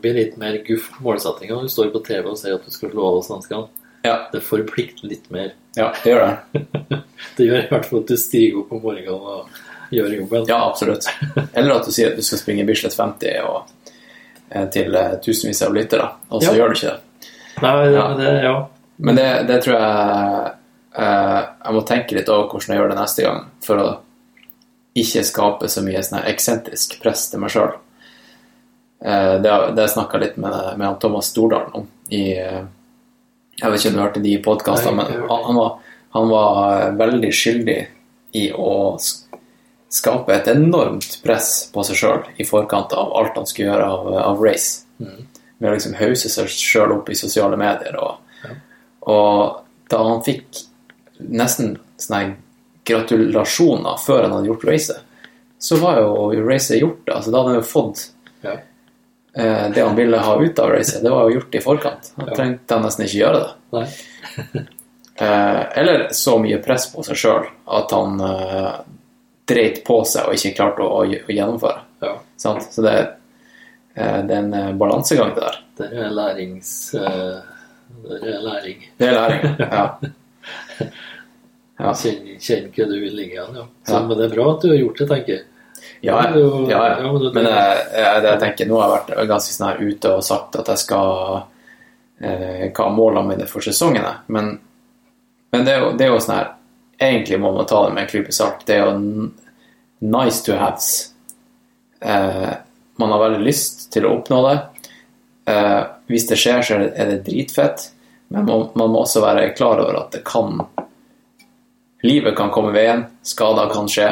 blir litt mer guff målsetting når du står på TV og sier at du skal slå av svenskene. Ja. Det forplikter litt mer. ja, det gjør det. Det gjør i hvert fall at du stiger opp om morgenen og gjør jobben. Ja, absolutt. Eller at du sier at du skal springe Bislett 50 og, eh, til eh, tusenvis av lyttere, og så Ja. gjør du ikke det. Nei, Ja. det, ja. Men det, det tror jeg eh, Jeg må tenke litt over hvordan jeg gjør det neste gang, for å ikke skape så mye sånn eksentrisk press til meg sjøl. det det snakka jeg litt med, med Thomas Stordalen om i eh, Jeg vet ikke om du hørte de podkastene, men han, var, han var eh, veldig skyldig i å skape et enormt press på seg sjøl i forkant av alt han skulle gjøre av, av race. Med å liksom hause seg sjøl opp i sosiale medier. Og, og da han fikk nesten sånne gratulasjoner før han hadde gjort racet, så var jo racet gjort. Altså, da hadde han jo fått Ja. Eh, det han ville ha ut av racet. Det var jo gjort i forkant. Han trengte han nesten ikke gjøre det. Eh, eller så mye press på seg sjøl at han eh, dreit på seg og ikke klarte å, gjennomføre. Ja. Sant? Så det, eh, det er en balansegang, det der. Det er lærings... eh, det er læring. Det er læring. Ja. Ja. Kjenn, kjenn hva du vil ligge igjen, ja. Så. Men det er bra at du har gjort det, tenker jeg. Ja, ja, men jeg, jeg, jeg tenker, nå har jeg vært ganske sånn ute og sagt at jeg skal eh, hva målene mine for sesongen er. Men, men det, er jo, det er jo sånn her Egentlig må man ta det med en klype salt. Det er jo nice to haves. Eh, man har veldig lyst til å oppnå det. Eh, hvis det skjer, så er det, dritfett. Men man, man må også være klar over at det kan Livet kan komme i veien, skader kan skje.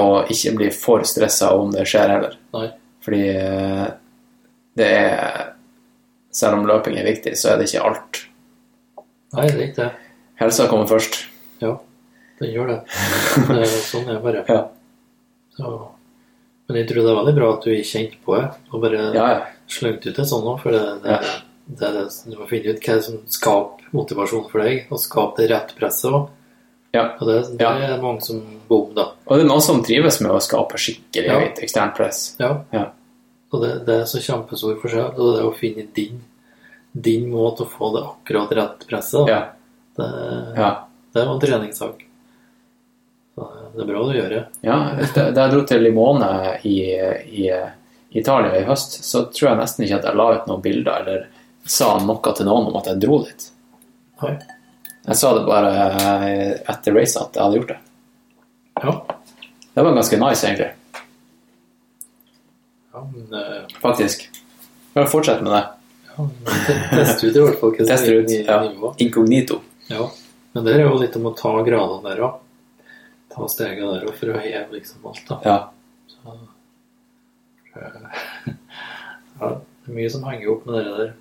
Og ikke bli for stressa om det skjer heller. Nei. Fordi eh, det er Selv om løping er viktig, så er det ikke alt. Nei, det er ikke det. Helsa kommer først. Ja, den gjør det. det er, sånn er det bare. Ja. Så. Men jeg tror det er veldig bra at du er kjent på det, og bare Ja, ja. slengte ut det sånn òg, for det, det, det, er det, du må finne ut hva som skaper motivasjon for deg, og skape det rett presset òg. Ja. Og det, det Ja. er mange som bom, da. Og det er noen som trives med å skape skikkelig Ja. høyt eksternt press. Ja. Ja. Og det, det er så kjempestor forskjell. Og det å finne din, din måte å få det akkurat rett presset. Ja. Det, Ja. det jo en treningssak. Så det er bra du gjør det. ja. Da jeg dro til Limone i, i Italia i høst, så tror jeg nesten ikke at jeg la ut noen bilder eller sa noe til noen om at jeg dro dit. Nei. Jeg sa det bare etter racet at jeg hadde gjort det. Ja. Det var ganske nice, egentlig. ja men, uh... Faktisk. Bare fortsett med det. ja, test ut i hvert fall hva som er Ja. nivået. Inkognito. Ja. Men det er jo litt om å ta gradene der òg. Ta steget der òg for å heve liksom alt, da. Ja. Så, eh, ja, det er mye som henger opp med det der.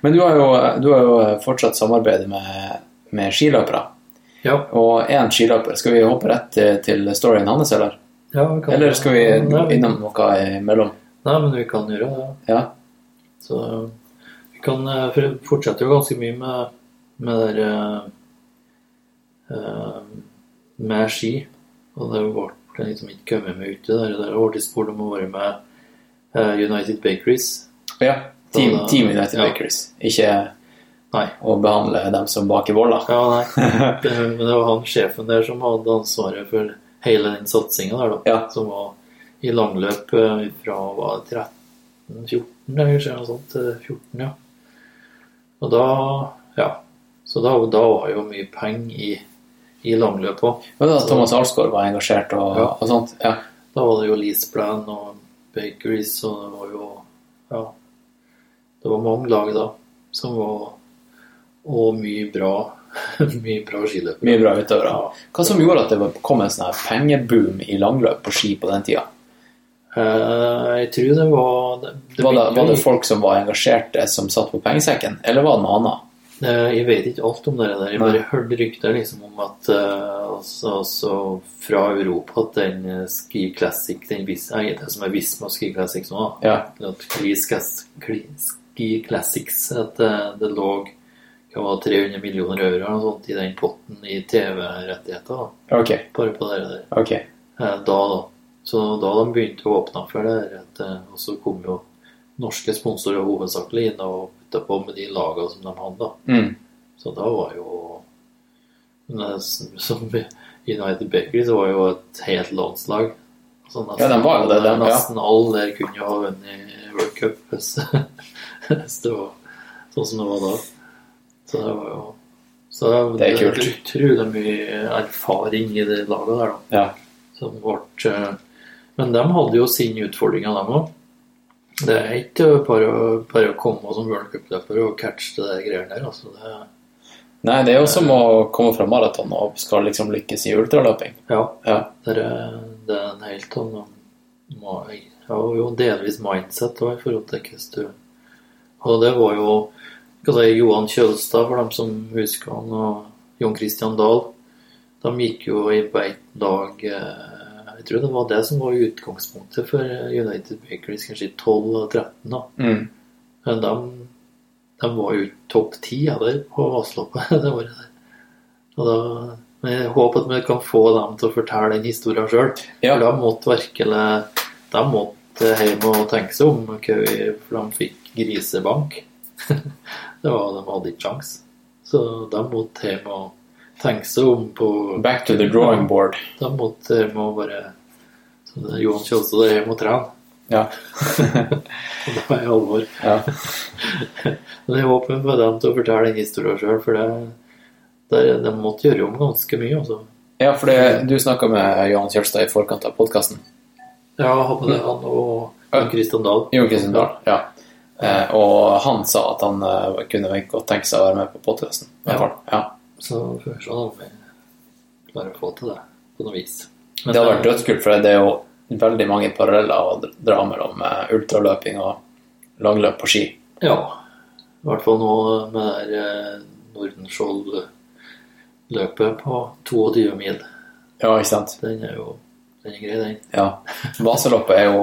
Men du har jo, du har jo fortsatt samarbeidet med, med skiløpere. Ja. Og én skiløper. Skal vi hoppe rett til, til storyen hans, eller? ja vi kan, Eller skal vi Nei, innom noe imellom? Nei, men vi kan gjøre det. Ja. Så vi kan eh, for det fortsetter jo ganske mye med, med det der eh, eh, med ski. Og det ble liksom ikke kommet med ut der. Det har blitt spurt om å være med United Bakeries. ja. Team, da- team United ja. Bakeries. Ikke Nei. å behandle dem som baker boller. Ja, nei. Det, men det var han sjefen der som hadde ansvaret for hele den satsinga der, da. Ja. Som var i langløp eh, fra var det 13-14, kanskje, noe sånt. til 14, ja. Og da Ja. Så da, da var jo mye penger i, i langløp òg. Ja, da Thomas Alsgaard var engasjert og, Ja. og sånt. Ja. Da var det jo Leasplan og Bakeries, og det var jo Ja. Det var mange lag da som var Og mye bra mye bra skiløpere. Mye bra utøvere. Ja. Hva som gjorde at det kom en sånn pengeboom i langløp på ski på den tida? Eh, jeg tror det var det, det Var det, var det folk som var engasjerte, som satt på pengesekken, eller var det noe annet? Eh, Jeg vet ikke alt om det der. Jeg Nei. bare hørte rykter liksom om at eh, altså, altså fra Europa at den Ski Classic, den vis, nei, det som er Visma Ski Classic nå, Ja. at Klis, Ski, Ski Classics, at eh, det lå hva var 300 millioner euro eller sånt i den potten i TV-rettigheter. da, Ok. Bare på det der. ok. Eh, Da, da. Så da de begynte å åpne for det, der, eh, og så kom jo norske sponsorer hovedsakelig inn og putta på med de lagene som de hadde. Mm. Så da var jo Som United Bakery så var jo et helt landslag. Så nesten, Ja, de var jo det, de, ja. nesten alle der kunne jo ha vunnet World Cup hvis, hvis det var sånn som det var da. Så det var jo så Det er kult. utrolig mye erfaring i det laget der, da. Ja. Som ble, eh, men de hadde jo sine utfordringer, dem òg. Det er ikke bare, bare å komme som World Cup-løper og catche det der greiene der. Altså det, Nei, det er jo som å komme fra maraton og skal liksom lykkes i ultraløping. ja, Ja. det er, det er en helt annen ja, jo delvis mindset òg i forhold til hvordan du Og det var jo si, Johan Kjølstad, for dem som husker han, og Jon Christian Dahl. De gikk jo i beit dag lag eh, Jeg tror det var det som var utgangspunktet for United Bakeries, kanskje i 12 og 13. da. Mm. Men de, de var jo topp ti der på Vasaloppet det året der. Og da, men jeg håper at vi kan få dem til å fortelle den historien sjøl. Ja. For de måtte virkelig De måtte hjem og tenke seg om, hva for de fikk grisebank. det var, De hadde ikke sjans. Så de måtte hjem og tenke seg om på Back to the drawing board. De måtte hjem og bare så det er Johan Kjølstad er hjemme og trene. Ja. Det i alvor. ja. Men jeg håper på dem til å fortelle den historien sjøl, for det, det, de måtte gjøre om ganske mye. Også. Ja, for det, du snakka med Johan Kjølstad i forkant av podkasten. Ja, jeg hadde det, han og Jon Christian Dahl. Jon Kristian Dahl. Ja. Eh, og han sa at han eh, kunne godt tenke seg å være med på podkasten. Ja. Ja. Så får vi se om vi klarer å få til det på noe vis. Det hadde vært dødskult, for det er jo veldig mange paralleller å dra mellom eh, ultraløping og langløp på ski. Ja. I hvert fall nå med det eh, Nordenskjold-løpet på 22 mil. Ja, ikke sant? Den er jo den er grei, den. Ja. Vasaloppet er jo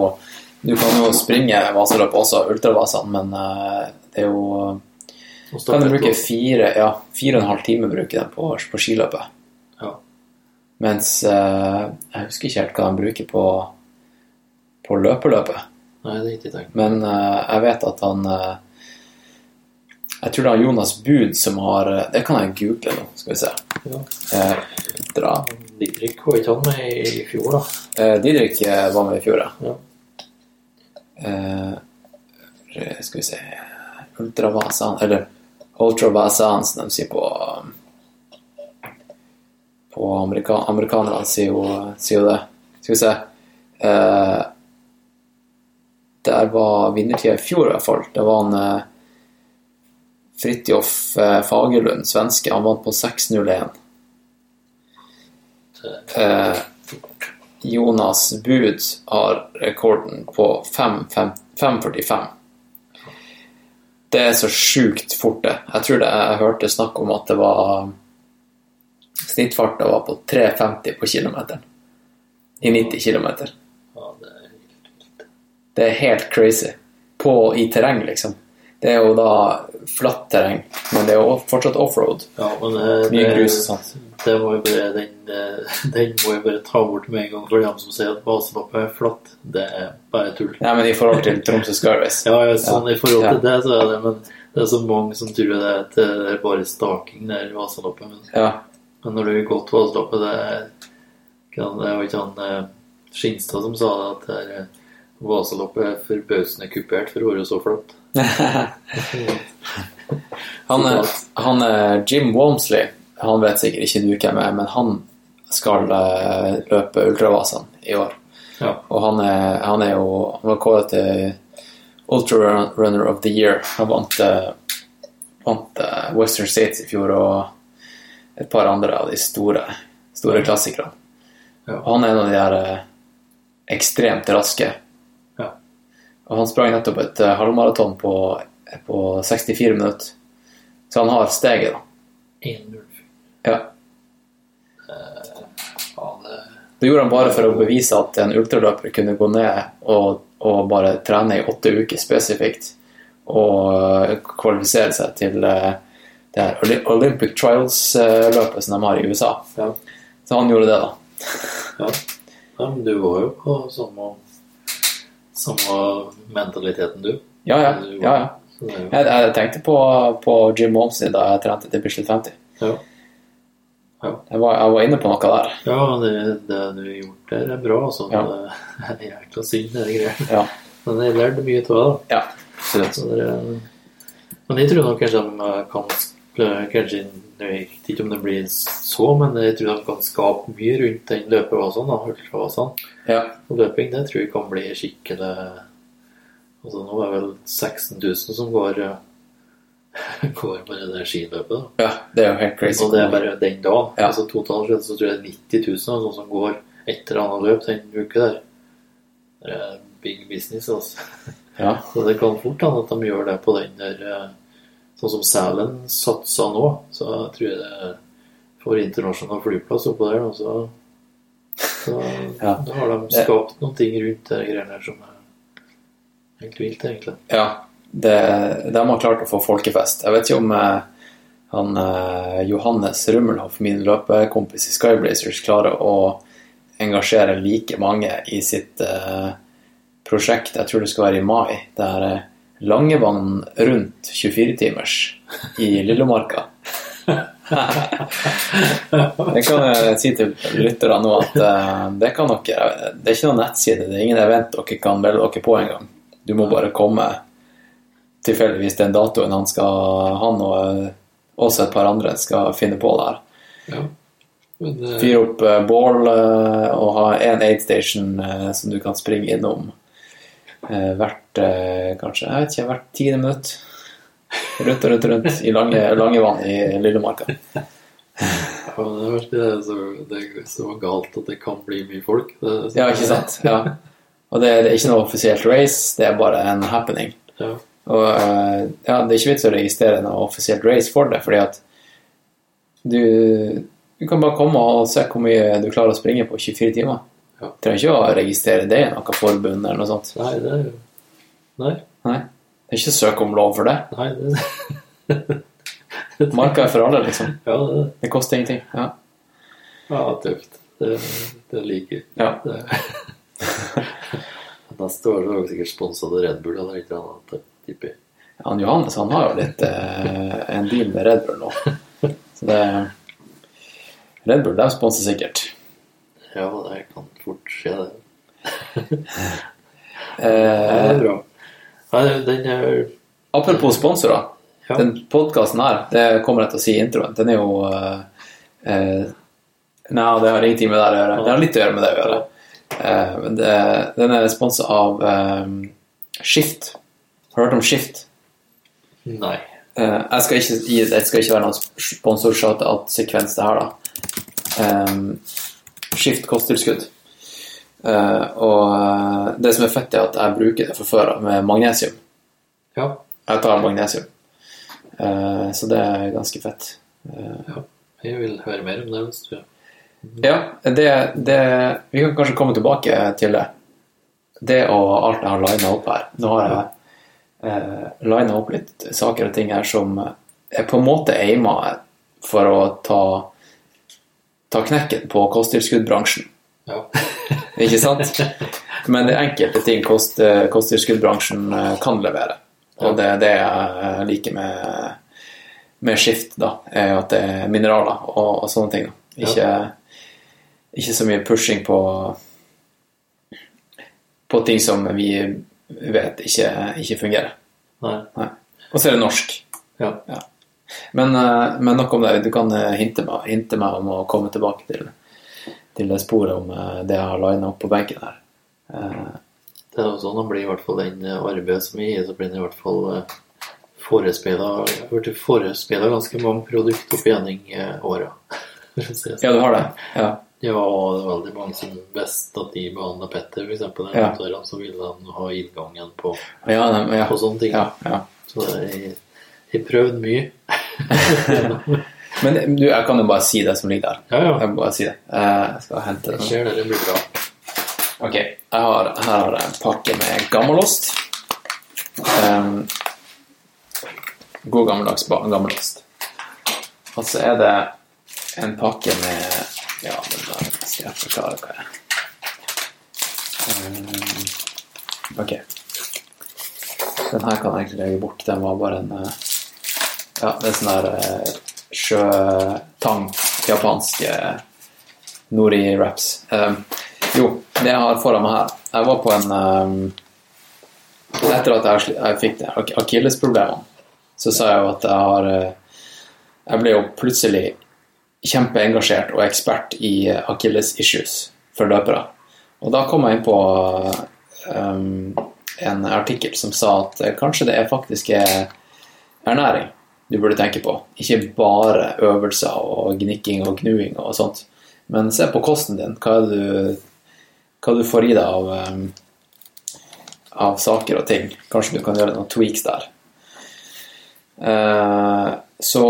Du kan jo springe vaseløp også, ultravasene, men eh, det er jo Kan du bruke fire, ja, fire og en halv time bruke den på, på skiløpet. Ja. Mens eh, jeg husker ikke helt hva de bruker på, på løpeløpet. Nei, det er ikke tenkt. Men eh, jeg vet at han Jeg tror det er Jonas Bud som har Det kan jeg google nå, skal vi se. Ja. Eh, dra. Didrik var ikke han med i fjor, da? Eh, Didrik var med i fjor, ja. Ja. Eh, skal vi se Ultravasan, eller Ultravasan, som de sier på På amerika amerikanerne sier jo, sier jo det. Skal vi se eh, Der var vinnertida i fjor, i hvert fall. Det var en eh, Fridtjof eh, Fagerlund, svenske. Han vant på 6.01. Eh, Jonas Bud har rekorden på 5.45. 5.45. Det er så sjukt fort, det. Jeg tror det jeg hørte snakk om at det var Snittfarten var på 3,50 på kilometeren. I 90 km. Det helt. Det er helt crazy. På, I terreng, liksom. Det er jo da flatt terreng, men det er jo fortsatt offroad. Ja, men det, Mye grus og sånt. det må jo bare, den, eh, den må jeg bare ta bort med en gang for dem som sier at baseloppet er flatt. Det er bare tull. Nei, men i forhold til Tromsø Skyrace. Ja, ja, sånn Ja. i forhold til Ja. det, så er det Men det er så mange som tror det er, bare staking der Vasaloppet. Men, Ja. men når du har gått Vasaloppet, det er kan- Det var ikke han eh, Skinstad som sa det, at det eh, Vasaloppet er forbausende kupert for å være så flatt. Han, er- han er Jim Walmsley. Han vet sikkert ikke du hvem er, men han skal eh, løpe ultravasene i år. Ja. Og han er, han er jo Han var kåret til Ultra Runner of the Year. Han vant, eh, vant eh, Western States i fjor og et par andre av de store, store klassikerne. Ja. Og han er en av de der ekstremt raske. Og han sprang nettopp et eh, halvmaraton på, på 64 minutter. Så han har steget, da. 1-0. Ja. Det gjorde han bare for å bevise at en ultraløper kunne gå ned og, og bare trene i åtte uker spesifikt og eh, kvalifisere seg til eh, det her Olympic Trials-løpet som de har i USA. Ja. Så han gjorde det, da. Ja. ja, men du var jo på samme, samme mentaliteten, du. Ja, ja. Ja, ja. Jeg, jeg tenkte på, på Jim Walmsley da jeg trente til Bislett 50. ja. Ja. Jeg var, jeg var inne på noe der. ja, det, det du har gjort der, er bra. Altså. Ja. Det er jækla synd, det greiene. Ja. Men jeg lærte mye av det. Ja, absolutt. Så det er, men jeg tror nok kanskje de kan Kanskje Jeg vet ikke om det blir så, men jeg tror de kan skape mye rundt den løpevasen. Sånn. Ja. Og løping det tror jeg kan bli skikkelig Altså Nå er det vel 16 000 som går går bare det skiløpet. da. ja, det er jo helt crazy. Og det er bare den dagen. Ja. Altså Totalt sett så tror jeg det er 90 000 sånn som går et eller annet løp den uka der. Det er big business, altså. Ja. Så det kan fort hende at de gjør det på den der eh, Sånn som Sælen satsa nå, så jeg tror jeg det får internasjonal flyplass oppå der. Og så, så Ja. da har de skapt noen ting rundt de greiene her som er helt vilt, egentlig. Ja, det, de har klart å få folkefest. Jeg vet ikke om eh, han eh, Johannes Rummelhoff, min løpekompis i Skyblazers, klarer å engasjere like mange i sitt eh, prosjekt. Jeg tror det skal være i mai. Det er eh, Langevann rundt 24-timers i Lillemarka. det kan jeg si til lytterne nå at eh, det kan dere Det er ikke noen nettside, det er ingen event dere kan melde dere på engang. Du må bare komme tilfeldigvis den datoen han skal Han og eh, også et par andre skal finne på der. Ja. Men, eh, Fyre opp bål og ha en aid station som du kan springe innom hvert eh, kanskje, jeg vet ikke, hvert tiende minutt. Rundt og rundt og rundt i lange, lange vann i Lillemarka. ja, er det er så, det er så galt at det kan bli mye folk. Det, Ja, ikke sant? Ja. Og det, det er ikke noe offisielt race, det er bare en happening. Ja. Og eh, ja, det er ikke vits å registrere noe offisielt race for det, fordi at du, du kan bare komme og se hvor mye du klarer å springe på 24 timer. Ja. Trenger ikke å registrere det i noe forbund eller noe sånt. Nei, det er jo Nei. Nei. Det er ikke søk om lov for det. Nei, det Marka er for alle, liksom. Ja, det, Det koster ingenting. Ja. ja tøft. det, det liker. Ja. Det- Neste år er vi sikkert sponsa av Red Bull eller et eller annet. det tipper. Han Johannes han har jo litt eh, en deal med Red Bull nå. Så det Red Bull de sponser sikkert. Ja, det kan fort skje, det. Eh, Det er bra. Nei, den er apropos sponsorer. Ja. Den podkasten her, det kommer jeg til å si i introen, den er jo uh, uh, Nei, det har ingenting med det å gjøre. Det har litt å gjøre med det å gjøre. Uh, men det, den er sponsa av um, Skift. Har du hørt om Skift? Nei. Jeg skal ikke det skal ikke være noen sponsor-shout-out-sekvens, det her, da. Um, skift kosttilskudd. Uh, og eh, det som er fett, er at jeg bruker det fra før av med magnesium. Ja. Jeg tar magnesium. Uh, så det er ganske fett. Ja, Jeg vil høre mer om det hvis du ja, det, det Vi kan kanskje komme tilbake til det. Det og alt jeg har lina opp her. Nå har jeg uh, lina opp litt saker og ting her som er på en måte aima for å ta, ta knekken på kosttilskuddbransjen. Ja. Ikke sant? Men det er enkelte ting kost, kosttilskuddbransjen eh, kan levere. Og det det jeg liker med, med skift, da. Er at det er mineraler og, og sånne ting. Da. Ikke, ikke så mye pushing på på ting som vi vet ikke, ikke fungerer. Nei. Og så er det norsk. Ja. Ja. Men, eh, men nok om det. Du kan eh, hinte meg, hinte meg om å komme tilbake til, til det sporet om eh, det jeg har lina opp på benken her. Det er jo sånn det blir i hvert fall den arbeidet som jeg gir, så blir det i hvert fall forespeila blitt forespeila ganske mange produkter opp gjennom åra. sånn. Ja, du har det? Ja. Ja, og det er veldig mange som visste at de behandla Petter, f.eks. Ja. så ville de ha inngangen på, Ja, ja. på sånne ting. ja, ja. Så det er, jeg, prøvd mye. Men du, jeg kan jo bare si det som ligger der. Ja, ja. Jeg må bare si det. Eh, Jeg skal hente det. Skjer det, det blir bra. Ok, jeg har, her har en pakke med gammelost. Um, god gammeldags gammelost. Og så er det en pakke med Ja, men da skal jeg forklare hva jeg um, Ok. Den her kan jeg egentlig legge bort. Den var bare en eh, Ja, det er sånn der eh, sjøtang, japanske eh, nori-wraps. Um, jo, det jeg har foran meg her Jeg var på en um, Etter at jeg, jeg fikk det ak- akillesproblemene, så sa jeg jo at jeg har eh, Jeg ble jo plutselig kjempeengasjert og ekspert i eh, akilles issues for løpere. Og da kom jeg inn på um, en artikkel som sa at eh, kanskje det er faktisk er ernæring du burde tenke på. Ikke bare øvelser og gnikking og gnuing og sånt. Men se på kosten din. Hva, du, hva du får i deg av, um, av saker og ting. Kanskje du kan gjøre noen tweaks der. Eh, så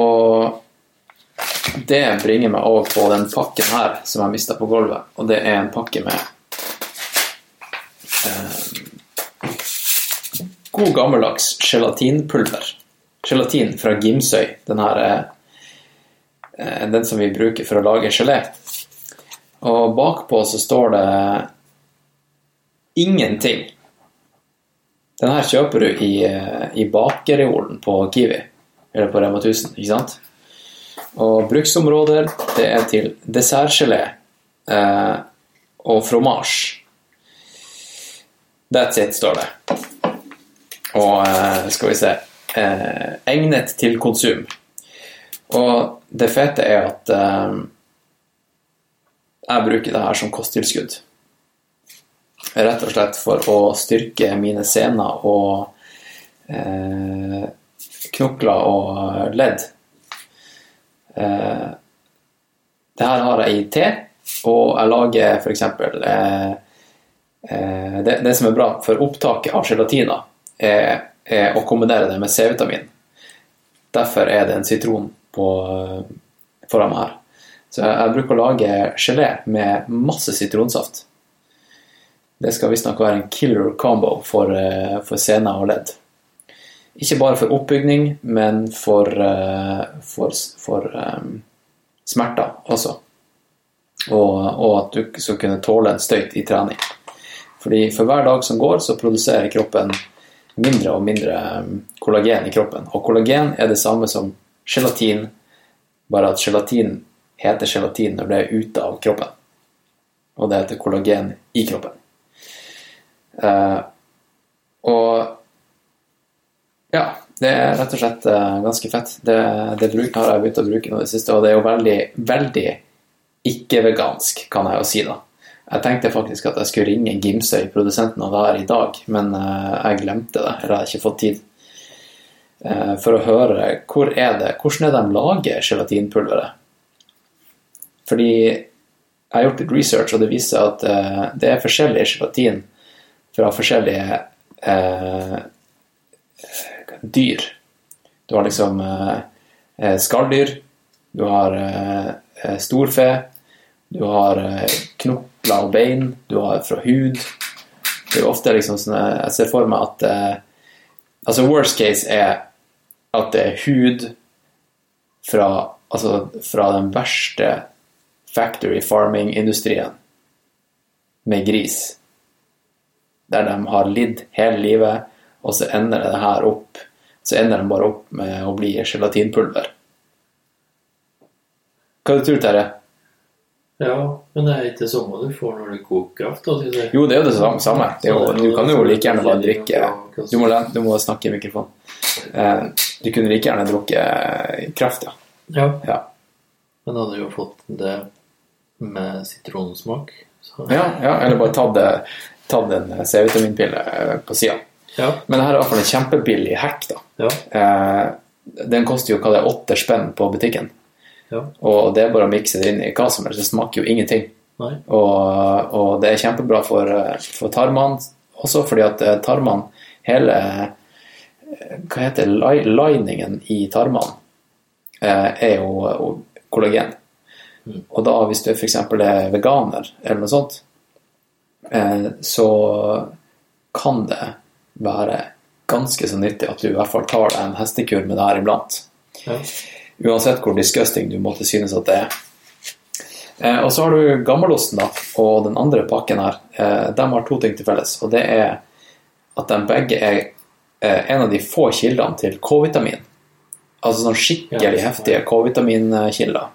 det bringer meg over på den pakken her som jeg mista på gulvet. Og det er en pakke med eh, god gammeldags gelatinpulver. Gelatin fra Gimsøy. Den her er eh, den som vi bruker for å lage gelé. Og bakpå så står det ingenting. Den her kjøper du i, eh, i bakereolen på Kiwi, eller på Rema 1000, ikke sant? Og bruksområder, det er til dessertgelé eh, og fromage. That's it, står det. Og eh, skal vi se eh, Egnet til konsum. Og det fete er at eh, jeg bruker det her som kosttilskudd. Rett og slett for å styrke mine sener og eh, knokler og ledd. Eh, det her har jeg i te, og jeg lager f.eks. Eh, eh, det, det som er bra for opptaket av gelatiner, er, er å kombinere det med C-vitamin. Derfor er det en sitron på, foran meg her. Så jeg, bruker å lage gelé med masse sitronsaft. Det skal visstnok være en killer combo for, eh, for sener og ledd. Ikke bare for oppbygning, men for, eh, for, for um, smerter også. og, og at du skal kunne tåle en støyt i trening. Fordi for hver dag som går, så produserer kroppen mindre og mindre um, kollagen i kroppen. Og kollagen er det samme som gelatin, bare at gelatin heter gelatin når det er ute av kroppen. Og det heter kollagen i kroppen. Uh, og ja, det er rett og slett uh, ganske fett. Det, det bruk, har jeg begynt å bruke nå i det siste, og det er jo veldig, veldig ikke-vegansk, kan jeg jo si, da. Jeg tenkte faktisk at jeg skulle ringe Gimsøy, produsenten av det her, i dag, men eh, jeg glemte det. Eller jeg har ikke fått tid. Eh, for å høre hvor er det, hvordan er de lager gelatinpulveret. Fordi jeg har gjort litt research, og det viser at eh, det er forskjellig gelatin fra forskjellige eh, dyr. Du har liksom eh, skalldyr, du har eh, storfe, du har eh, knokler og bein, du har fra hud. Det er jo ofte liksom sånn Jeg ser for meg at eh, Altså, worst case er at det er hud fra, altså, fra den verste factory farming-industrien med gris. Der de har lidd hele livet, og så ender det her opp Så ender de bare opp med å bli gelatinpulver. Hva du tror du, Terje? Ja, men det er ikke det samme du får når du koker kraft? da. Jo, det er jo det samme. Det jo, du kan jo like gjerne bare drikke Du må, du må snakke i mikrofonen. Eh, du kunne like gjerne drukket kraft, ja. Ja, ja. men hadde jo fått det med sitronsmak. Så. Ja, ja, eller bare tatt, tatt en C-vitaminpille eh, på sida. Ja. Men det her er i hvert fall en kjempebillig hack. da. Ja. Eh, den koster jo hva det er, åtte spenn på butikken. Ja. Og det er bare å mikse det inn i hva som helst. Det smaker jo ingenting. Og, og det er kjempebra for, for tarmene også, fordi at eh, tarmene Hele eh, Hva heter Liningen i tarmene eh, er jo kollagen. Og da, hvis du f.eks. er veganer eller noe sånt, så kan det være ganske så nyttig at du i hvert fall tar deg en hestekur med det her iblant. Ja. Uansett hvor disgusting du måtte synes at det er. Eh, og så har du gammelosten da, og den andre pakken her. Eh, de har to ting til felles. Og det er at de begge er eh, en av de få kildene til K-vitamin. Altså sånn skikkelig Ja, heftige K-vitaminkilder.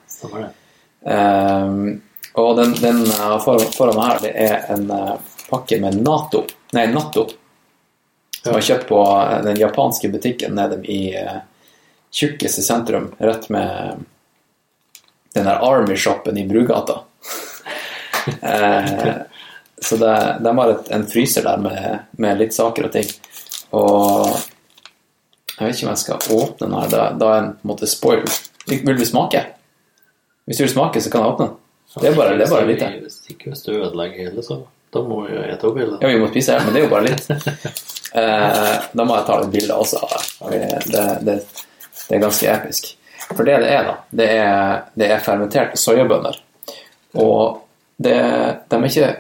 Ehm, og den, den foran, foran meg her, det er en eh, pakke med Nato, nei, Natto. Som jeg har kjøpt på eh, den japanske butikken nede i uh, tjukkeste sentrum, rett med den der Army-shoppen i Brugata. Eh, så det, de har et, en fryser der med, med litt saker og ting. Og jeg vet ikke om jeg skal åpne den her. Da, da er på en måte spoil. Vil du smake? Hvis du vil smake, så kan jeg åpne den. Det er bare, det er bare litt. Hvis ikke hvis du ødelegger hele, så da må vi jo ete opp hele. Ja, vi må spise hele, men det er jo bare litt. Eh, da må jeg ta et bilde også. av det. Det, det, det er ganske episk. For det det er, da, det er, det er fermenterte soyabønner. Og det, de er ikke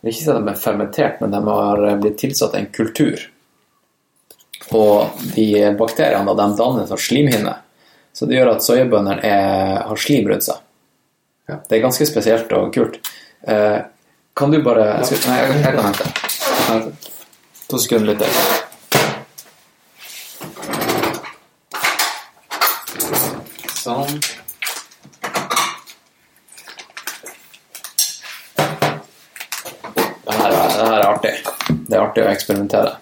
Det er ikke sånn at de er fermentert, men de har blitt tilsatt en kultur. Og de bakteriene da, de danner en sånn slimhinne. Så det gjør at soyabønnene er, har slim rundt seg. Ja. Det er ganske spesielt og kult. Eh, kan du bare skal, Nei, jeg. Jeg kan hente. To sekunder litt til. Sånn. Det her, er, det her er artig. Det er artig å eksperimentere.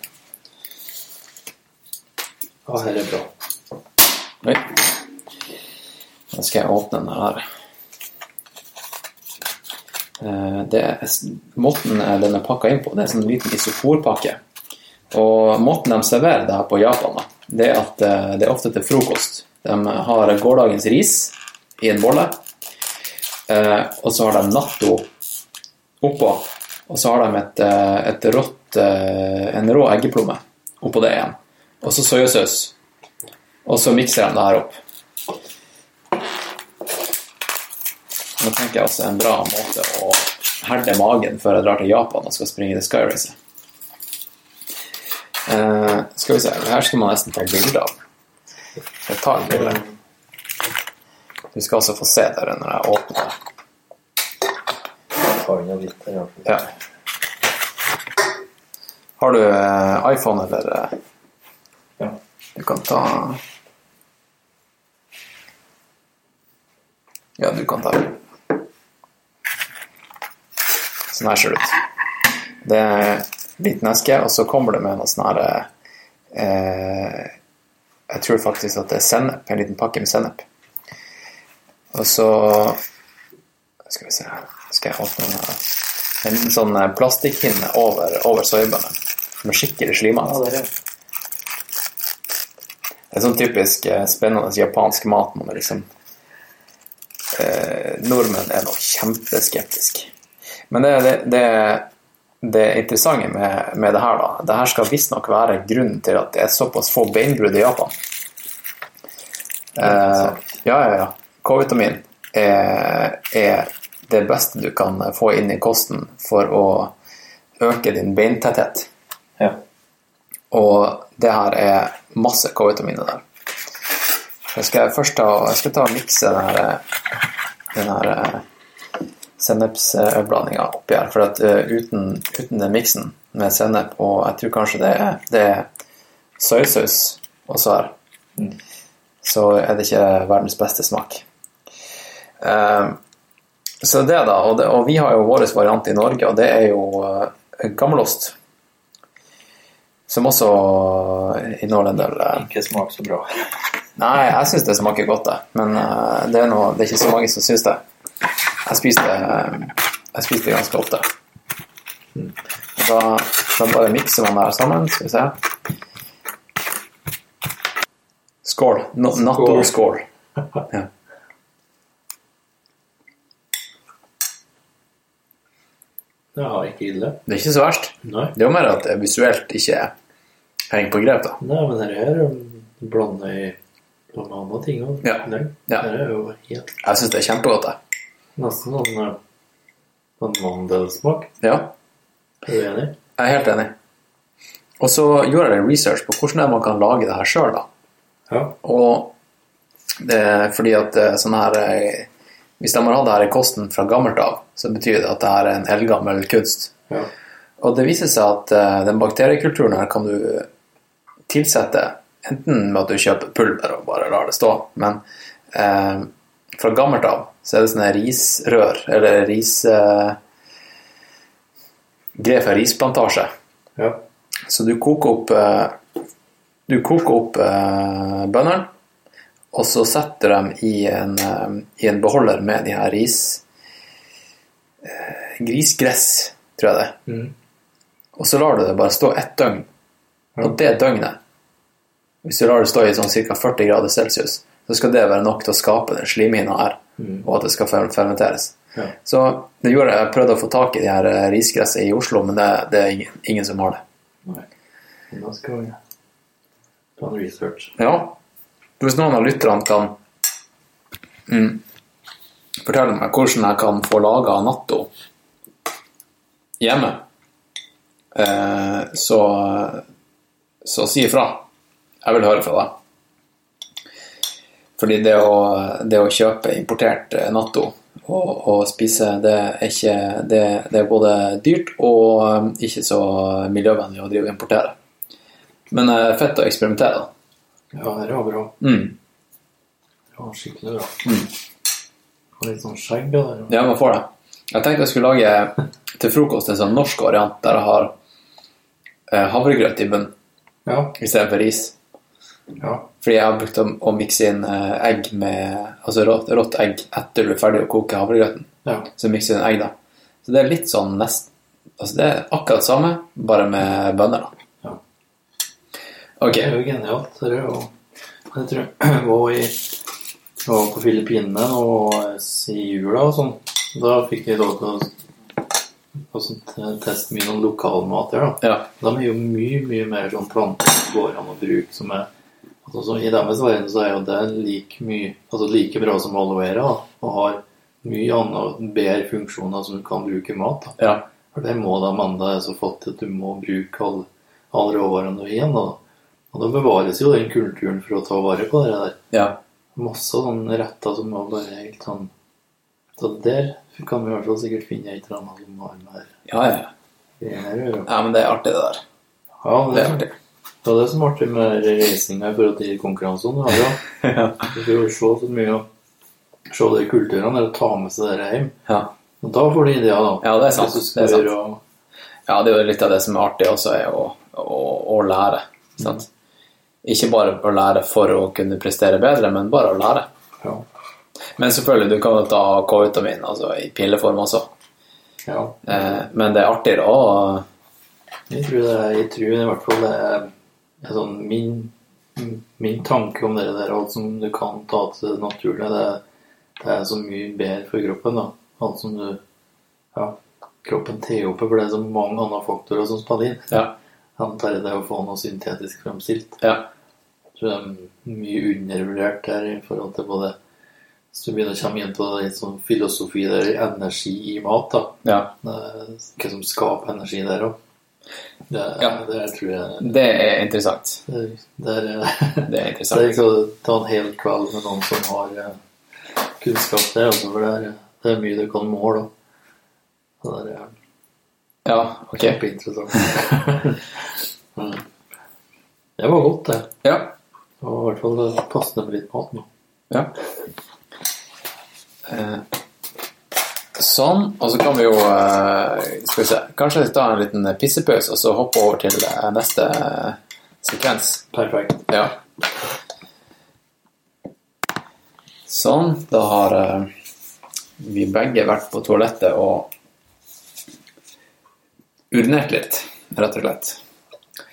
Å, her er bra. Oi. Nå skal jeg åpne den her. Eh, Det måten den er pakka inn på, det er sånn liten isoporpakke. Og måten de serverer det her på Japan, da, det er at eh, det er ofte til frokost. De har gårsdagens ris i en bolle, eh, og så har de natto oppå. Og så har de et, eh, et rått, eh, en rå eggeplomme oppå det igjen. Og så soyasaus. Og så mikser de det her opp. Nå tenker jeg også en bra måte å herde magen før jeg drar til Japan og skal springe det skyracet. Uh, skal vi se, her skal man nesten ta bilde av. Jeg tar en bilde. Du skal også få se dere når jeg åpner. litt. Ja. Har du eh, iPhone, eller? eh? Ja. Du kan ta Ja, du kan ta Sånn her ser det ut. Det er en liten eske, og så kommer det med noe sånn her eh, Jeg tror faktisk at det er sennep. En liten pakke med sennep. Og så Skal vi se her Skal jeg åpne denne? En liten sånn eh, plastikkhinne over, over soyabønnen. Som er skikkelig slimete. Ja, det er sånn typisk eh, spennende japansk mat man liksom eh, Nordmenn er nok kjempeskeptiske. Men det, det, det, det interessante med, med det her, da Det her skal visstnok være grunnen til at det er såpass få beinbrudd i Japan. Eh, ja, ja, ja. K-vitamin er, er det beste du kan få inn i kosten for å øke din beintetthet. Ja. Og det her er masse K-vitaminer der. Jeg skal først ta, jeg skal ta og mikse den her, den her eh, sennepsblandinga oppi her. For at eh, uten, uten den miksen med sennep, og jeg tror kanskje det er, det er soyasaus også her, så er det ikke verdens beste smak. Eh, så det, da. Og, det, og vi har jo vår variant i Norge, og det er jo eh, gammelost. Som også inneholder en del Ikke smaker så bra. Nei, jeg syns det smaker godt, det. Men det, er noe, det er ikke så mange som syns det. Jeg spiste, eh, jeg spiste det ganske ofte. Da, da bare mikser man det her sammen. Skal vi se. Skål. No, Natto-skål. Ja. Ja, ikke ille. Det er ikke så verst. Nei. Det er jo mer at det visuelt ikke henger på grep, da. Nei, men dette her blander i med andre ting òg. Ja. Ja. Jeg syns det er kjempegodt, det. Nesten sånn på en mandelsmak. Ja, Er du enig? jeg er helt enig. Og så gjorde jeg research på hvordan man kan lage det her sjøl, da. Ja. Og det er fordi at er sånn her eh, Hvis de har hatt det her i kosten fra gammelt av, så betyr det at det her er en eldgammel kunst. Ja. Og det viser seg at eh, den bakteriekulturen her kan du tilsette enten med at du kjøper pulver og bare lar det stå, men eh, fra gammelt av så er det sånne risrør, eller ris... uh, greier fra risplantasje. ja. Så du koker opp uh, Du koker opp uh, bøndene, og så setter du dem i en, eh, i en beholder med de her ris eh, Grisgress, tror jeg det. Mm. Og så lar du det bare stå ett døgn. Og det døgnet, hvis du lar det stå i sånn ca. 40 grader celsius, så skal det være nok til å skape den slimhinna her, og at det skal fermenteres. Ja. Så det gjorde jeg prøvde å få tak i de her eh, risgresset i Oslo, men det, det er ingen, ingen som har det. Nei. Men Da skal vi ta en research. Ja. Hvis noen av lytterne kan mm, fortelle meg hvordan jeg kan få laga natto hjemme, eh, så, så si ifra. Jeg vil høre fra deg. Fordi det å, det å kjøpe importert eh, natto og, og spise, det er, ikke, det, det er både dyrt og eh, ikke så miljøvennlig å drive og importere. Men det er fett å eksperimentere. Ja, det var bra. Mm. Det var skikkelig bra. Mm. Og litt sånn skjegg der. og- Ja, man får det. Jeg tenkte jeg skulle lage til frokost en sånn norsk variant der jeg har eh, havregrøt i bunnen Ja. istedenfor ris. Ja. Fordi jeg har brukt å, å mikse inn eh, egg med Altså rått, rått egg etter du er ferdig å koke havregrøten. ja. Så mikser du inn egg, da. Så det er litt sånn nest... Altså det er akkurat samme, bare med bønner, da. Ja. Ok. Det er jo genialt. Det er jo Jeg tror jeg var, i, var på Filippinene og i jula og sånn. Da fikk jeg lov til å te- teste mye noen lokalmat der. da. Ja. De er jo mye, mye mer sånn planter som går an å bruke, som er altså, så I deres verden så er jo det like mye Altså like bra som aloe vera, og har mye annet bedre funksjoner som du kan bruke i mat. da. Ja. For det må da enda er så fattige at du må bruke all, all råvarene du har. Da. Og da bevares jo den kulturen for å ta vare på det der. Ja. Masse sånne retter som var bare helt sånn Så der kan vi i hvert fall sikkert finne et eller annet som har med Ja, ja. Ja, men det er artig, det der. Ja, Det det, er artig. Det er det som er artig med reisinga i forhold til konkurransene. Ja, ja. Du får jo se så mye og se de kulturene, eller ta med seg det hjem. Ja. Og da får du ideer, da. Ja, det er sant. Det er sant. Og... Ja, det er jo litt av det som er artig også, er å, å, å lære. Sant? Ikke bare å lære for å kunne prestere bedre, men bare å lære. Ja. Men selvfølgelig, du kan jo ta K-vitamin altså i pilleform også. ja. Eh, men det er artigere å Jeg tror, det er, jeg tror i hvert fall det er sånn min, min tanke om det der, alt som du kan ta til det naturlige, det, det er så mye bedre for kroppen. da. Alt som du Ja, kroppen tar opp, for det er så mange andre faktorer som spiller inn. Ja. Han tar det å få noe syntetisk fremstilt. Ja. Så det er mye undervurdert der i forhold til både Hvis du begynner å komme inn på litt sånn filosofi der, energi i mat, da. ja. Hva som skaper energi der òg. Det, Ja. det tror jeg Det er interessant. det, det er, Det er interessant. jeg å ta en hel kveld med noen som har eh, kunnskap der, altså, for det er, det er mye du kan måle. det er Ja, ok. kjempeinteressant. Det var godt, det. Ja. Det var i hvert fall passende med litt mat nå. Ja. Eh, sånn, og så kan vi jo eh, Skal vi se Kanskje ta en liten pissepause og så hoppe over til eh, neste eh, sekvens. Perfekt. Ja. Sånn. Da har vi begge vært på toalettet og urinert litt, rett og slett.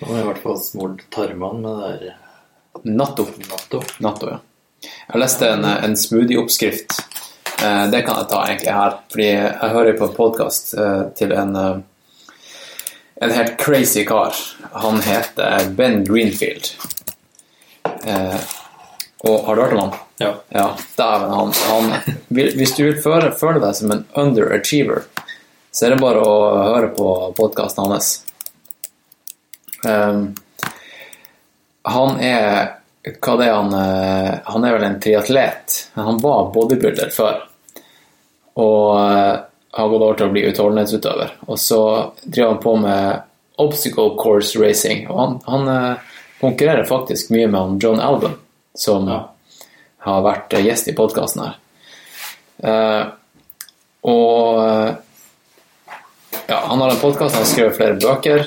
Nå har jeg i hvert fall smurt tarmene med det der Natto. natto. Natto, ja. Jeg leste en, en smoothie-oppskrift. Eh, det kan jeg ta egentlig her, fordi jeg hører på en podkast eh, til en eh, en helt crazy kar. Han heter Ben Greenfield. Og har du hørt om han? Ja. Ja, dæven. Han, han, hvis du vil føle, føle deg som en underachiever, så er det bare å høre på podkasten hans. Um, han er Hva det er han Han er vel en triatlet. Han var bodybuilder før. Og eh, har gått over til å bli utholdenhetsutøver. Og så driver han på med obstacle course racing. Og han, han eh, konkurrerer faktisk mye med han John Alban, som Ja. har vært eh, gjest i podkasten her. Uh, og ja, han har en podkast, han har skrevet flere bøker.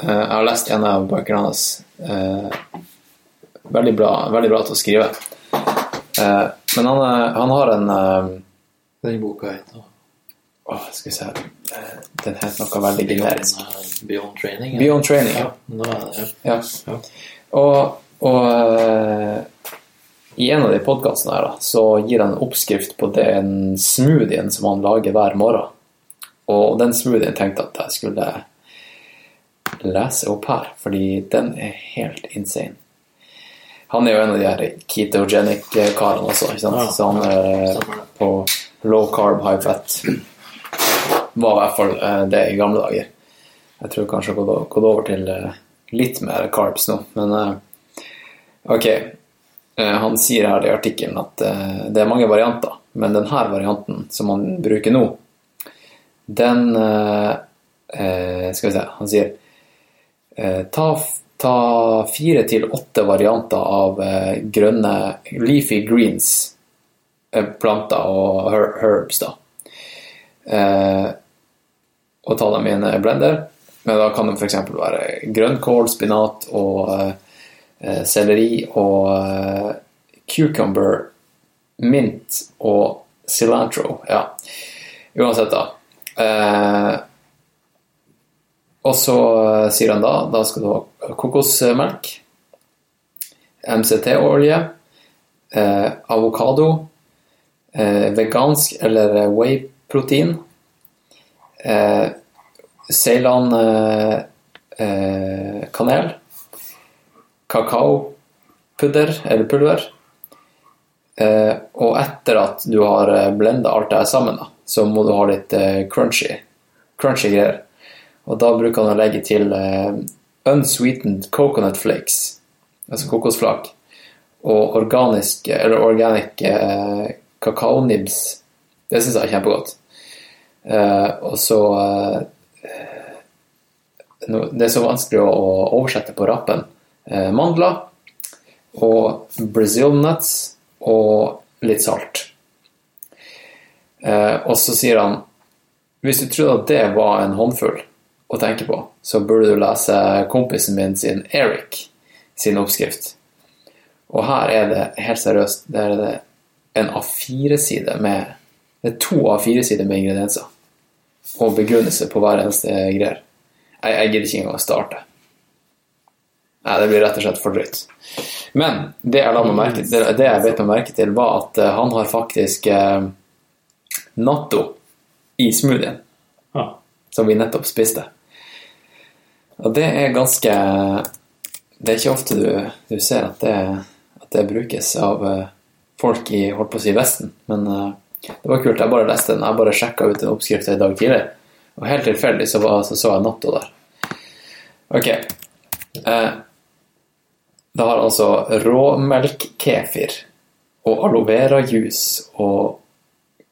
Uh, jeg har lest en av bøkene hans. Uh, veldig, bra, veldig bra til å skrive. Men han, han har en eh, Den boka heter Åh, skal vi se Eh, Den het noe veldig generisk. Beyond, Beyond Training. Beyond Training, ja. Nå er det, ja. Ja. Og, og eh, i en av de podkastene her, da, så gir han en oppskrift på den smoothien som han lager hver morgen. Og den smoothien tenkte jeg at jeg skulle lese opp her, fordi den er helt insane. Han er jo en av de her ketogenic-karene også, ikke sant? Ja, så han er på low carb, high fat. Var i hvert fall eh, det i gamle dager. Jeg tror kanskje jeg har gått over til eh, litt mer carbs nå, men eh, ok. Han sier her i artikkelen at det er mange varianter, men denne varianten som han bruker nå, den Skal vi se, han sier ta, ta fire til åtte varianter av grønne leafy greens, planter og her herbs, da. Eh, og ta dem i en blender. Men da kan det f.eks. være grønnkål, spinat og eh, selleri og eh, cucumber, mint og cilantro. Ja, uansett, da. Eh, og så eh, sier han da da skal du ha kokosmelk, MCT-olje, eh, avokado, eh, vegansk eller eh, whey-protein, eh, Ceylan eh, eh, kanel, kakaopudder eller pulver. Eh, og etter at du har blenda alt det her sammen, så må du ha litt eh, crunchy, crunchy greier. Og da bruker han å legge til eh, unsweetened coconut flakes, altså kokosflak, og organisk, eller organic eh, kakaonibs. Det syns jeg er kjempegodt. Uh, og så eh, no- Det er så vanskelig å, å oversette på rappen. Eh, mandler og Brazil nuts og litt salt. Og så sier han hvis du trodde at det var en håndfull å tenke på, så burde du lese kompisen min sin Eric sin oppskrift. Og her er det helt seriøst det er det en A4-side med Det er to A4-sider med ingredienser. Og begrunnelse på hver eneste greier. Jeg, jeg gidder ikke engang å starte. Nei, det blir rett og slett for drøyt. Men det jeg, la meg merke, det, det jeg vet meg merke til, var at eh, han har faktisk eh, natto i smoothien Ja. som vi nettopp spiste. Og det er ganske Det er ikke ofte du, du ser at det, at det brukes av eh, folk i holdt på å si Vesten, men uh, det var kult. Jeg bare leste den. Jeg bare sjekka ut en oppskrift i dag tidlig, og helt tilfeldig så, var, så, så jeg Natto der. Ok. Uh, det har altså råmelkkefir og aloe vera juice og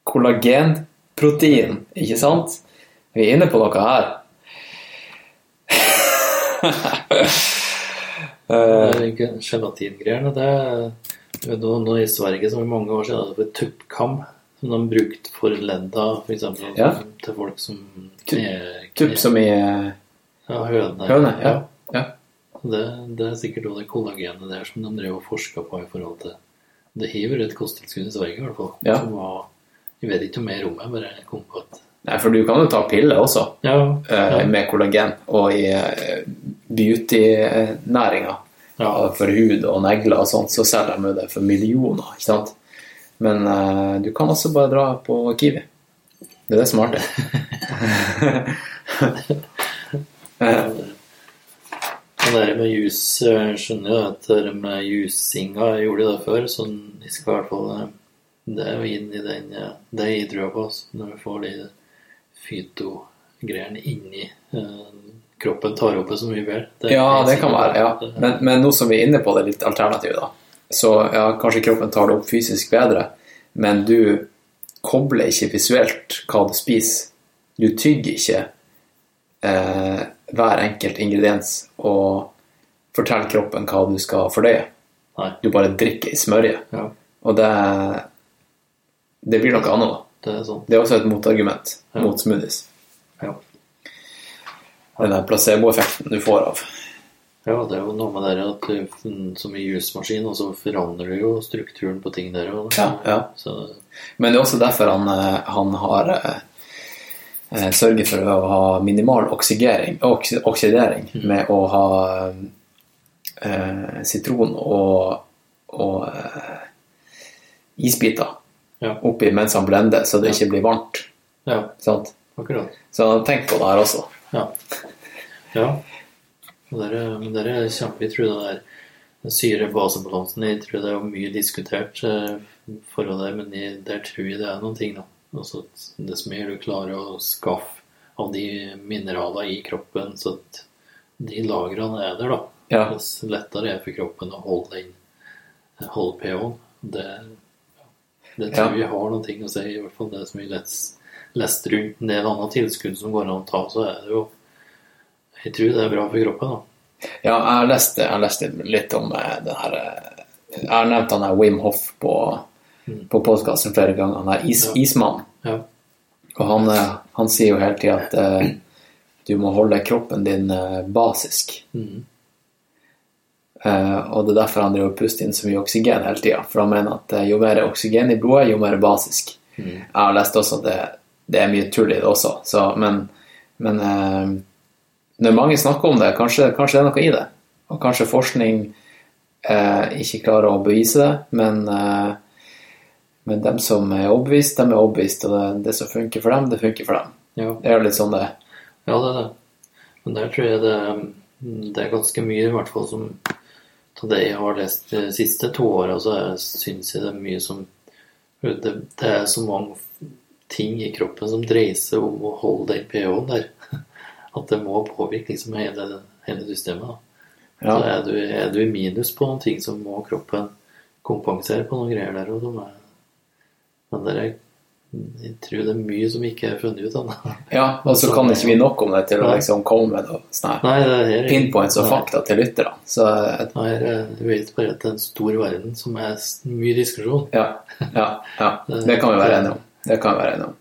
kollagenprotein, ikke sant? Vi er inne på noe her. uh, Gelatingreiene, det nå, nå I Sverige så er det mange år siden det var tuppkam som de brukte for ledda, f.eks. Ja. til folk som kne- Tupp som i eh, Ja, høne. høne. Ja. ja. Det, det er sikkert også det kollagenet der som de drev og forska på i forhold til Det har vært et kosttilskudd i Sverige, i hvert fall. Ja. Som var Jeg vet ikke mer om det, bare jeg kom på at Nei, for du kan jo ta piller også Ja, eh, ja, med kollagen, og i eh, beauty-næringa. Ja. for hud og negler og sånt, så selger de det for millioner, ikke sant? Men uh, du kan også bare dra på Kiwi. Det er det som er artig. Eh, Det der med jus Jeg skjønner jo at det med jusinga gjorde det før, så jeg skal i hvert fall eh, Det er jo inn i den eh, Det jeg tror på, når vi får de fytogreiene inni eh, kroppen, tar opp det så mye bedre. Det ja, det kan være. ja. Men, men nå som vi er inne på det litt alternativet, da. Så ja, kanskje kroppen tar det opp fysisk bedre, men du kobler ikke visuelt hva du spiser. Du tygger ikke eh, hver enkelt ingrediens og forteller kroppen hva du skal fordøye. Nei. Du bare drikker i smørje. Ja, Og det, det blir noe annet, da. det er sånn. Det er også et motargument Ja. mot smoothies. Den der placeboeffekten du får av. Ja, det er jo noe med det at som i jusmaskin, og så forandrer jo strukturen på ting der òg. Ja, ja. Så Men det er også derfor han, eh, han har eh, eh, sørget for å ha minimal oksigering, oks, oksidering Mm. med å ha eh, sitron og, og eh, isbiter Ja. oppi mens han blender, så det ikke blir varmt. ja, akkurat. Så tenk på det her også. Ja. ja. Det er, men det er kjempe, jeg tror det der syre-basebalansen Jeg tror det er mye diskutert eh, forhold der, men jeg, der tror jeg det er noen ting, da. Altså dess mer du klarer å skaffe av de mineralene i kroppen, så at de lagrene er der, da. Ja. Dess lettere er det for kroppen å holde den holde pH-en. Det, det tror Ja. jeg har noen ting å si, i hvert fall det som jeg lest, lest rundt en del andre tilskudd som går an å ta, så er det jo Jeg tror det er bra for kroppen, da. Ja, jeg har lest, jeg leste litt om det den her eh, Jeg har nevnt han her Wim Hoff på, på podkasten flere ganger. Han er is, Ja. ismannen. Ja. Og han, eh, han sier jo hele tida at eh, du må holde kroppen din eh, basisk. Mm. Eh, og det er derfor han driver og puster inn så mye oksygen hele tida. For han mener at eh, jo mer oksygen i blodet, jo mer basisk. Mm. Jeg har lest også at det, det er mye tull i det også, så, men, men eh, når mange snakker om det, kanskje, kanskje det er noe i det. Og kanskje forskning eh, ikke klarer å bevise det, men, eh, men dem som er overbevist, dem er overbevist. Og det, det som funker for dem, det funker for dem. Ja. Det er jo litt sånn det er. ja, det er det. Men der tror jeg det, det er ganske mye, i hvert fall som av det jeg har lest de siste to åra, så syns jeg det er mye som det, det er så mange ting i kroppen som dreier seg om å holde den pH-en der. At det må påvirke liksom hele, hele systemet. Ja. Så er du, er du i minus på noen ting, så må kroppen kompensere på noen greier der. Og er, men det er, Jeg tror det er mye som ikke er funnet ut ennå. Ja, og så kan ikke vi nok om det til å liksom komme med sånn Nei, pinpoints og fakta til lytterne. Så Nei, jeg jeg vet bare at det er en stor verden som er mye diskusjon. ja, ja, ja. Det kan vi være enige om. Det kan være om.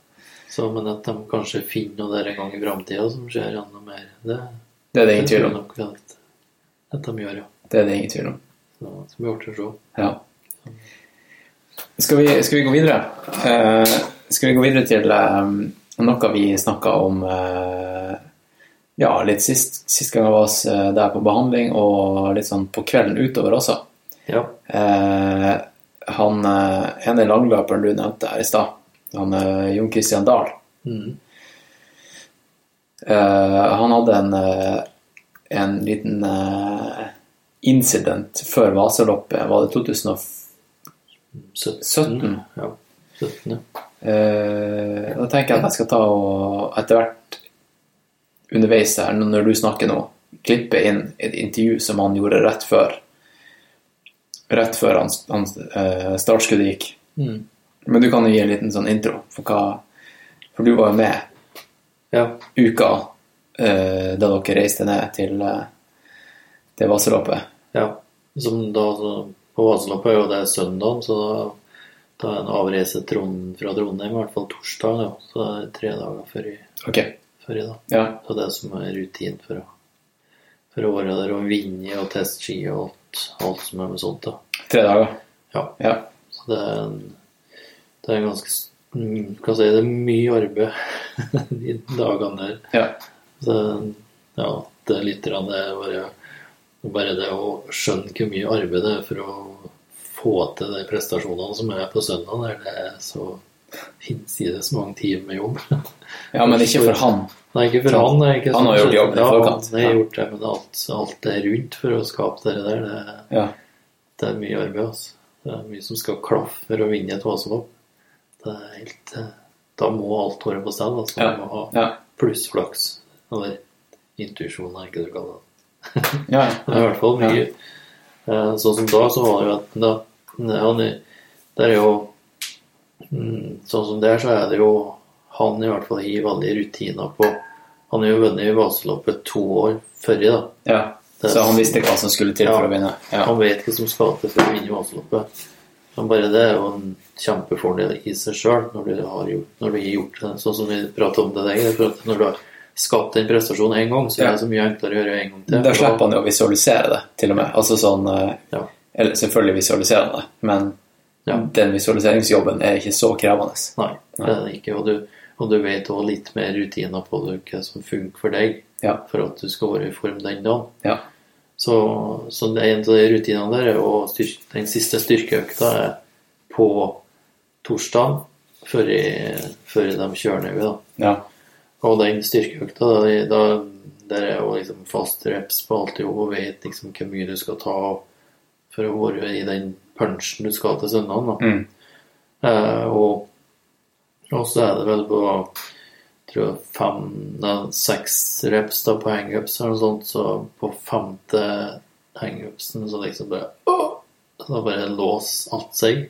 Så, men at de kanskje finner noe der en gang i framtida som skjer enda mer, det, Det er det ingen tvil om. at, at de gjør, ja. Det er det ingen tvil om. Så, som blir artig å se. Ja. Skal vi, skal vi gå videre? Uh, skal vi gå videre til um, noe vi snakka om uh, ja, litt sist, sist gang jeg var hos, eh, der på behandling, og litt sånn på kvelden utover også. Ja. Han ene langløperen du nevnte her i stad, han eh, Jon Christian Dahl, Mm. Uh, han hadde en, uh, en liten uh, incident før Vasaloppet. Var det 2017? 17. 17. Ja. 17, ja. Da tenker jeg at jeg skal ta og etter hvert underveis her, når du snakker nå, klippe inn et intervju som han gjorde rett før rett før han, han eh, startskuddet gikk. Mm. Men du kan jo gi en liten sånn intro, for, hva, for du var jo med ja. uka eh, da dere reiste ned til, eh, det Vasaloppet. Ja. Som da, så, på Vasaloppet er jo det søndag, så da, da er en avreise Trond, fra Trondheim, i hvert fall torsdag. Ja. Så det er tre dager før i, okay. før i dag. ja. Så det er som er rutin for å, for å være der og vinne og teste ski og alt, alt som er med sånt. da. Tre dager. Ja. Ja. Så det er, en, det er ganske mm, jeg si, det er mye arbeid de dagene der. Ja. Så ja, det er litt rann, det er bare, bare det å skjønne hvor mye arbeid det er for å få til de prestasjonene som er på søndag, der det er så hinsides mange timer med jobb. ja, men ikke for han. Nei, ikke for han. Ikke Han har sånn gjort sett. jobben i forkant. Ja, han har gjort det, men alt, alt det rundt for å skape det der, det, Ja. det er mye arbeid. Altså. Det er mye som skal klaffe for å vinne et vasalopp. Det er helt eh, Da må alt være på stell. Altså. Ja. Du må ha Ja. plussflaks. Eller intuisjon, er ikke det du kaller det. Ja. Det er i hvert fall mye. Eh, Sånn som da, så var det jo at da, er- Det er jo mm, Sånn som der, så er det jo Han i hvert fall har veldig rutiner på Han har jo vunnet i vaseloppet to år før i, da. ja. Så han visste hva som skulle til for å vinne. Ja. Han vet hva som skal til for å vinne Vaseloppet. Men bare det er jo en kjempefordel i seg sjøl, når, du har gjort- når du har gjort det. Sånn som vi prater om det der. er Når du har skapt den prestasjonen én gang, så er det så mye enklere å gjøre en gang til. Da slipper han jo å visualisere det, til og med. Altså sånn eh, Ja. Eller selvfølgelig visualiserer han det, men Ja. den visualiseringsjobben er ikke så krevende. Nei, det er det ikke. Og du, og du vet òg litt mer rutiner på det, hva som funker for deg Ja. for at du skal være i form den dagen. Ja. Så, så det en av de rutinene der, og styrk, den siste styrkeøkta er på torsdag før, før de kjører ned. Da. Ja. Og den styrkeøkta, da, der er jo liksom fast reps på alt jobb og vet liksom hvor mye du skal ta for å være i den punchen du skal til søndagen. Da. Mm. Eh, og, og så er det vel på tror jeg fem, nei, seks reps da på hangups eller noe sånt, så på femte hangupsen så liksom bare åh, Så bare lås alt seg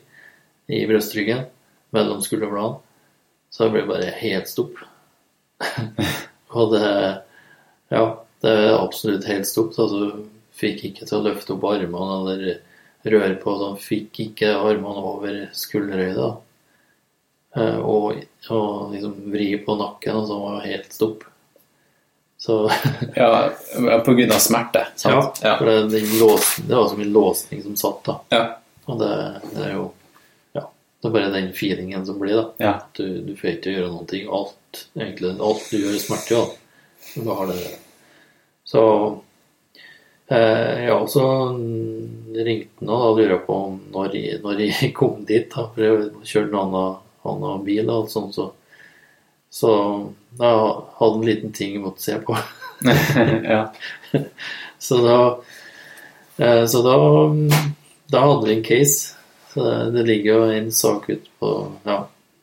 i brøstryggen mellom skulderbladene. Så det ble bare helt stopp. og det Ja, det er absolutt helt stopp. Altså, fikk ikke til å løfte opp armene eller røre på sånn. Fikk ikke armene over skulderhøyde. Eh, Og, og liksom vri på nakken, og så var det helt stopp. Så ja, på grunn av smerte, sant? ja, for det, det, låsen, det var som en låsning som satt, da. Ja. Og det, det er jo det er bare den feelingen som blir, da. Ja. Du, du får ikke gjøre noen ting. Alt, egentlig, alt du gjør, er smerte, ja. Du har det. Så eh, Ja, så ringte han og da jeg på når jeg, når jeg kom dit, da. For jeg kjørte en annen, bil og alt sånt, så Så da hadde en liten ting jeg måtte se på. ja. Så da eh, Så da Da hadde vi en case. Så det, ligger jo en sak ute på Ja,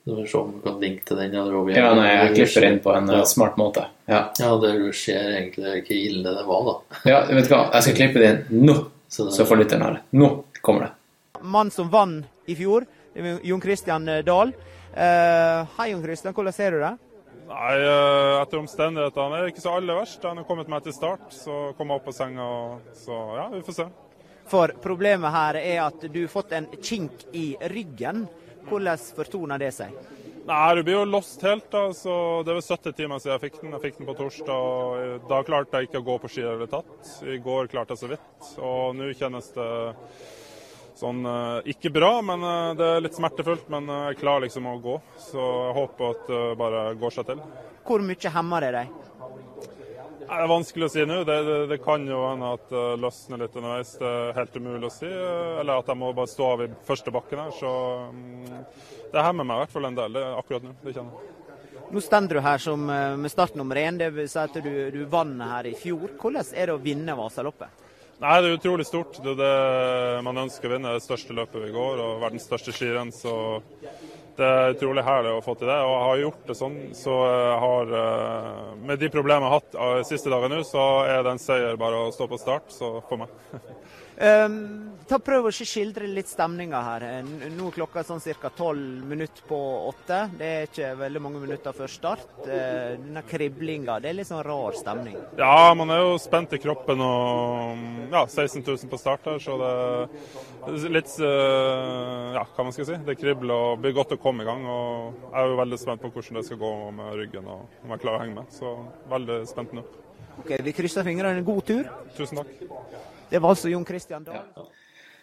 du får se om du kan linke til den. Ja, nei, jeg klipper inn på en eh, Ja. smart måte. Ja. Ja, det du ser egentlig hvor ille det var, da. ja, vet du hva, jeg skal klippe det inn nå, Så det, så får lytteren høre. Nå kommer det. mann som vant i fjor, Jon Christian eh, Dahl. Uh, hei, Jon Christian. Hvordan ser du det? Nei, eh, Etter omstendighetene er det ikke så aller verst. Han har kommet meg til start, så kom jeg opp på senga. og- Så ja, vi får se. For problemet her er at du har fått en kink i ryggen. Hvordan fortoner det seg? Nei, Du blir jo lost helt. da, så Det vel 70 timer siden jeg fikk den. Jeg fikk den på torsdag. og Da klarte jeg ikke å gå på ski i det hele tatt. I går klarte jeg så vidt. Og nå kjennes det sånn eh, ikke bra, men eh, det er litt smertefullt. Men eh, jeg klarer liksom å gå. Så jeg håper at det bare går seg til. Hvor mye hemmer det deg? Det er vanskelig å si nå. Det, det, det kan jo hende at det løsner litt underveis. Det er helt umulig å si. eh, Eller at jeg må bare stå av i første bakken her. Så mm, det hemmer meg i hvert fall en del det akkurat nå. Det kjenner jeg. Nå står du her som, med start nummer én. Det vil si at du, du vant her i fjor. Hvordan er det å vinne Vasaloppet? Nei, det er utrolig stort. Det er det man ønsker å vinne. Det største løpet vi går, og verdens største skirenn. Så det er utrolig herlig å få til det. Og jeg har gjort det sånn, så jeg har eh, Med de problemene jeg har hatt de siste dagene nå, så er det en seier bare å stå på start. Så for meg. Um, ta Prøv å skildre litt stemninga her. Nå er klokka sånn ca. tolv minutter på åtte. Det er ikke veldig mange minutter før start. Uh, Denne kriblinga, det er litt sånn rar stemning. Ja, man er jo spent i kroppen og ja, 16 000 på start her, så det er litt uh, Ja, hva man skal si. Det kribler og blir godt å komme i gang. og Jeg er jo veldig spent på hvordan det skal gå med ryggen og om jeg klarer å henge med. Så veldig spent nå. Ok, Vi krysser fingrene. God tur. Tusen takk. Det var altså Jon Christian Dahl.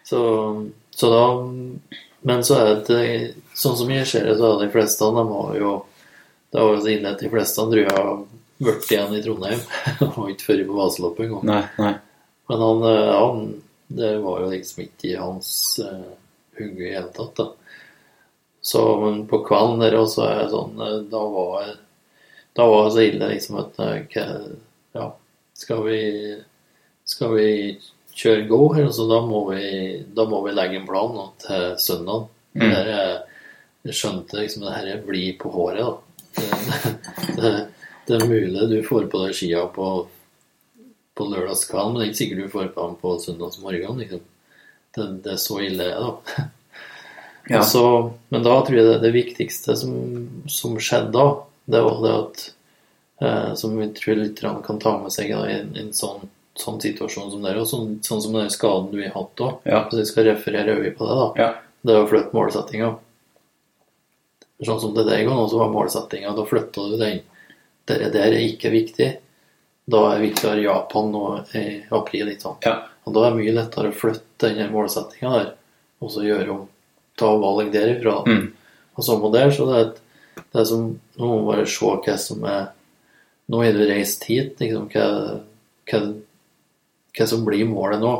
Så, så da Men så er det sånn som jeg ser det, så er de fleste de har jo Det var jo så ille at de fleste tror jeg har vært igjen i Trondheim. og ikke før på Vasaloppet engang. Nei, nei. Men han, eh, han Det var jo liksom ikke i hans uh, hugge i hele tatt, da. Så men på kvelden der også er jeg sånn eh, Da var jeg Da var det så ille liksom at Ja, skal vi Skal vi kjøre go her? Så da må vi Da må vi legge en plan til søndag. Mm. Jeg skjønte liksom det her blir på håret, da. Det, det, det er mulig du får på deg skia på på lørdagskvelden, men det er ikke sikkert du får på dem på søndagsmorgen. Liksom. Det, det er så ille, da. Ja. Så, men da tror jeg det, det viktigste som, som skjedde da, det var det at eh, Som vi tror litt kan ta med seg da, i en, en sånn, sånn situasjon som det er, og sånn, sånn som den skaden du har hatt òg. Ja. Hvis vi skal referere øye på det, da. Ja. Det er å flytte målsettinga. Sånn som det går nå, så var målsettinga. Da flytta du den. Det der er ikke viktig. Da er viktigere Japan nå i april. Ikke sant? Ja. Og da er det mye lettere å flytte den målsettinga der, og så gjøre om ta valg derifra. Mm. Og så må der, så det er, et, det er som Nå må man bare se hva som er Nå har du reist hit, liksom, hva, hva, hva som blir målet nå.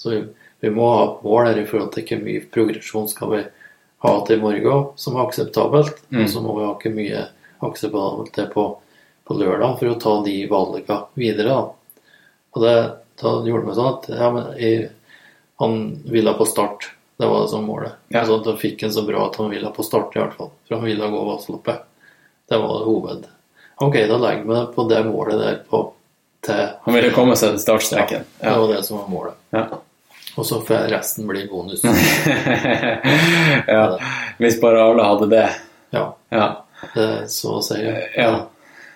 Så vi, vi må ha et mål her i forhold til hvor mye progresjon skal vi ha til i morgen som er akseptabelt. Mm. Og så må vi ha hvor mye akseptabelt det er på, på lørdag for å ta de valgene videre. Da. Og det, da gjorde vi sånn at ja, men jeg, han ville på start. Det var det som målet. Ja. Så da fikk han så bra at han ville på start, i hvert fall. For han ville gå Vasaloppet. Det var det hoved. Ok, da legger vi på det målet der på til Han ville komme seg til startstreken. Ja, Det var det som var målet. Ja. Og så får resten bli bonus. ja. Hvis bare alle hadde det. Ja, Ja. det er så å si. Ja.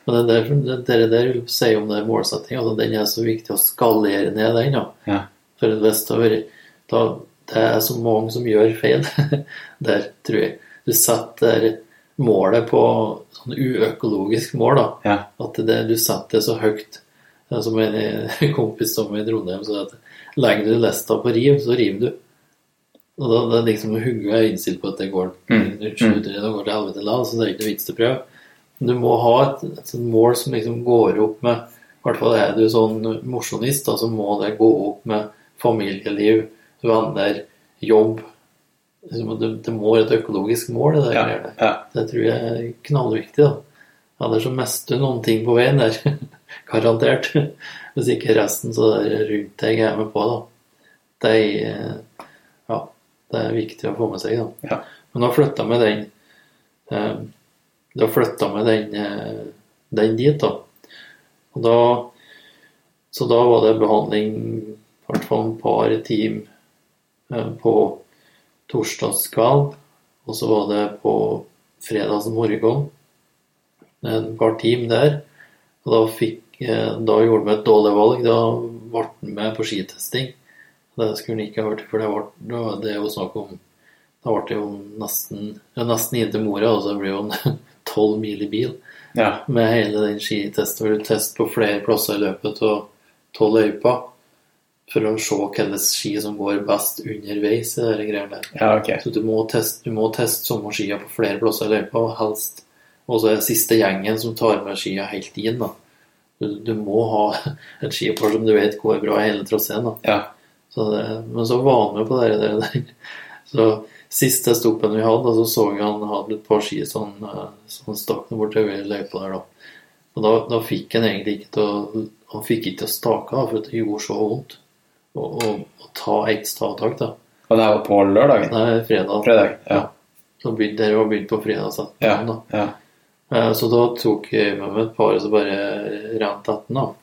Men det der, det der, vil si om det målsettinga, altså, den er så viktig å skalere ned den. Ja. For hvis det, har vært- det er så mange som gjør feil der, tror jeg. Du setter målet på sånn uøkologisk mål, da. Ja. At det, du setter det så høyt. Som en kompis som i Trondheim sa at legger du lista på riv, så river du. Og da det er liksom Hugge er innstilt på at det går Mm. Unnskyld, det går til helvete la, så det er ikke noe vits i å prøve. Du må ha et, et mål som liksom går opp med I hvert fall er du sånn mosjonist, så må det gå opp med familieliv, venner, jobb. Det, det må være et økologisk mål, det der. Ja. Ja. Det tror jeg er knallviktig. da. Ellers så mister du noen ting på veien der. Garantert. Hvis ikke resten så er det rundt deg er med på. da. Det er, ja, det er viktig å få med seg. da. Ja. Men da flytta vi den eh, Da flytta vi den, eh, den dit, da. Og da Så da var det behandling i hvert fall et par timer eh, på torsdagskveld. Og så var det på fredagsmorgen et par timer der. Og da, fikk, eh, da gjorde vi et dårlig valg. Da ble han med på skitesting. Det skulle han ikke ha vært, for det, var, det er jo snakk om Da ble det jo nesten, ja, nesten inn til mora, og så blir det jo en tolv mil i bil Ja. med hele den skitesten. hvor du tester på flere plasser i løpet av tolv løyper for å se hvilke ski som går best underveis i de greiene der. ja, okay. Så du må teste, du må teste sommerskia på flere plasser i løypa, og helst Og så er det siste gjengen som tar med skia helt inn. da. Du, du må ha et skipar som du vet går bra hele traseen. Ja. Så det, men så var han med på det der. Så siste stoppen vi hadde, så så vi han hadde et par ski sånn, eh, sånn stakk bortover løypa der, da. Og da, da fikk han egentlig ikke til å Han fikk ikke til å stake av, for det gjorde så vondt å, ta ett stavtak, da. Og det var på lørdagen? Nei, fredag. Fredag, ja. Så begynte det var begynt på fredagsettermiddagen, Ja, da. ja. Eh, Så da tok jeg med meg et par som bare rent etter den.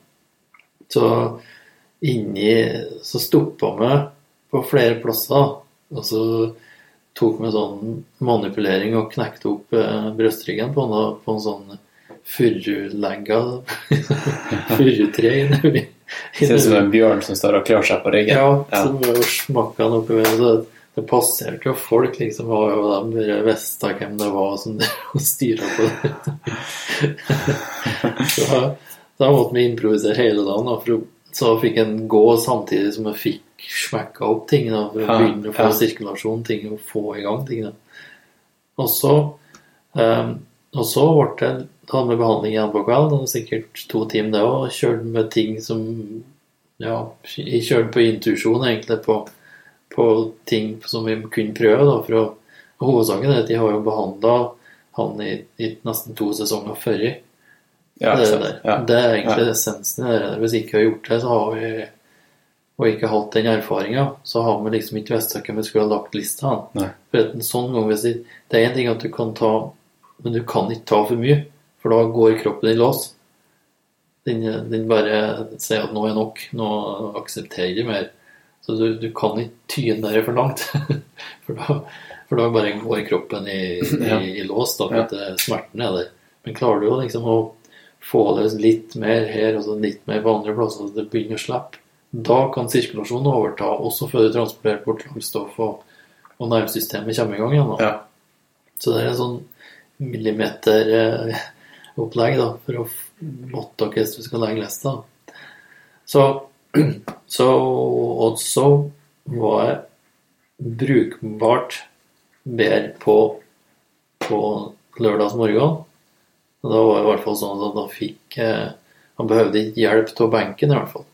Så inni Så stoppa vi på flere plasser, og så tok vi sånn manipulering og knekte opp eh, brøstryggen på en, på en sånn furulegga furutre inni Ser ut som en bjørn som står og klør seg på ryggen. ja, Ja. så jo smakka oppi ved, så det passerte jo folk, liksom. Og jo de visste hvem det var som styra på det. så da, måtte vi improvisere hele dagen, da, så fikk en gå samtidig som jeg fikk smekka opp ting. Da, for å begynne å få sirkulasjon, ting, og få i gang ting. Da. Og så um, og så ble det da med behandling igjen på kvelden, og sikkert to timer det òg. Kjørte med ting som Ja, jeg kjørte på intuisjon, egentlig, på, på ting som vi kunne prøve. da, for å, Hovedsaken er at de har jo behandla han i, i nesten to sesonger før. Ja, det, Ja. det er egentlig Ja. essensen i det. Hvis ikke har gjort det, så har vi og ikke hatt den erfaringa, så har vi liksom ikke visst hvem vi skulle ha lagt lista an. For en sånn gang, hvis det, det er en ting at du kan ta Men du kan ikke ta for mye, for da går kroppen i lås. Den, den bare sier at nå er nok, nå aksepterer jeg mer. Så du, du kan ikke tyne der for langt. for, da, for da bare går kroppen i, i, Ja. i lås, da, for Ja. at smerten er der. Men klarer du å liksom å få løs litt mer her og så litt mer på andre plasser, så det begynner å slippe, da kan sirkulasjonen overta, også før du transporterer bort langstoff og, og nervesystemet kommer i gang igjen. Da. Ja. Så det er en sånn millimeteropplegg eh, for å måtte hvis du skal legge lesta. Så, så Og så var jeg brukbart bedre på, på lørdagsmorgen. Og da var det i hvert fall sånn at da fikk eh, Han behøvde ikke hjelp av benken, i hvert fall.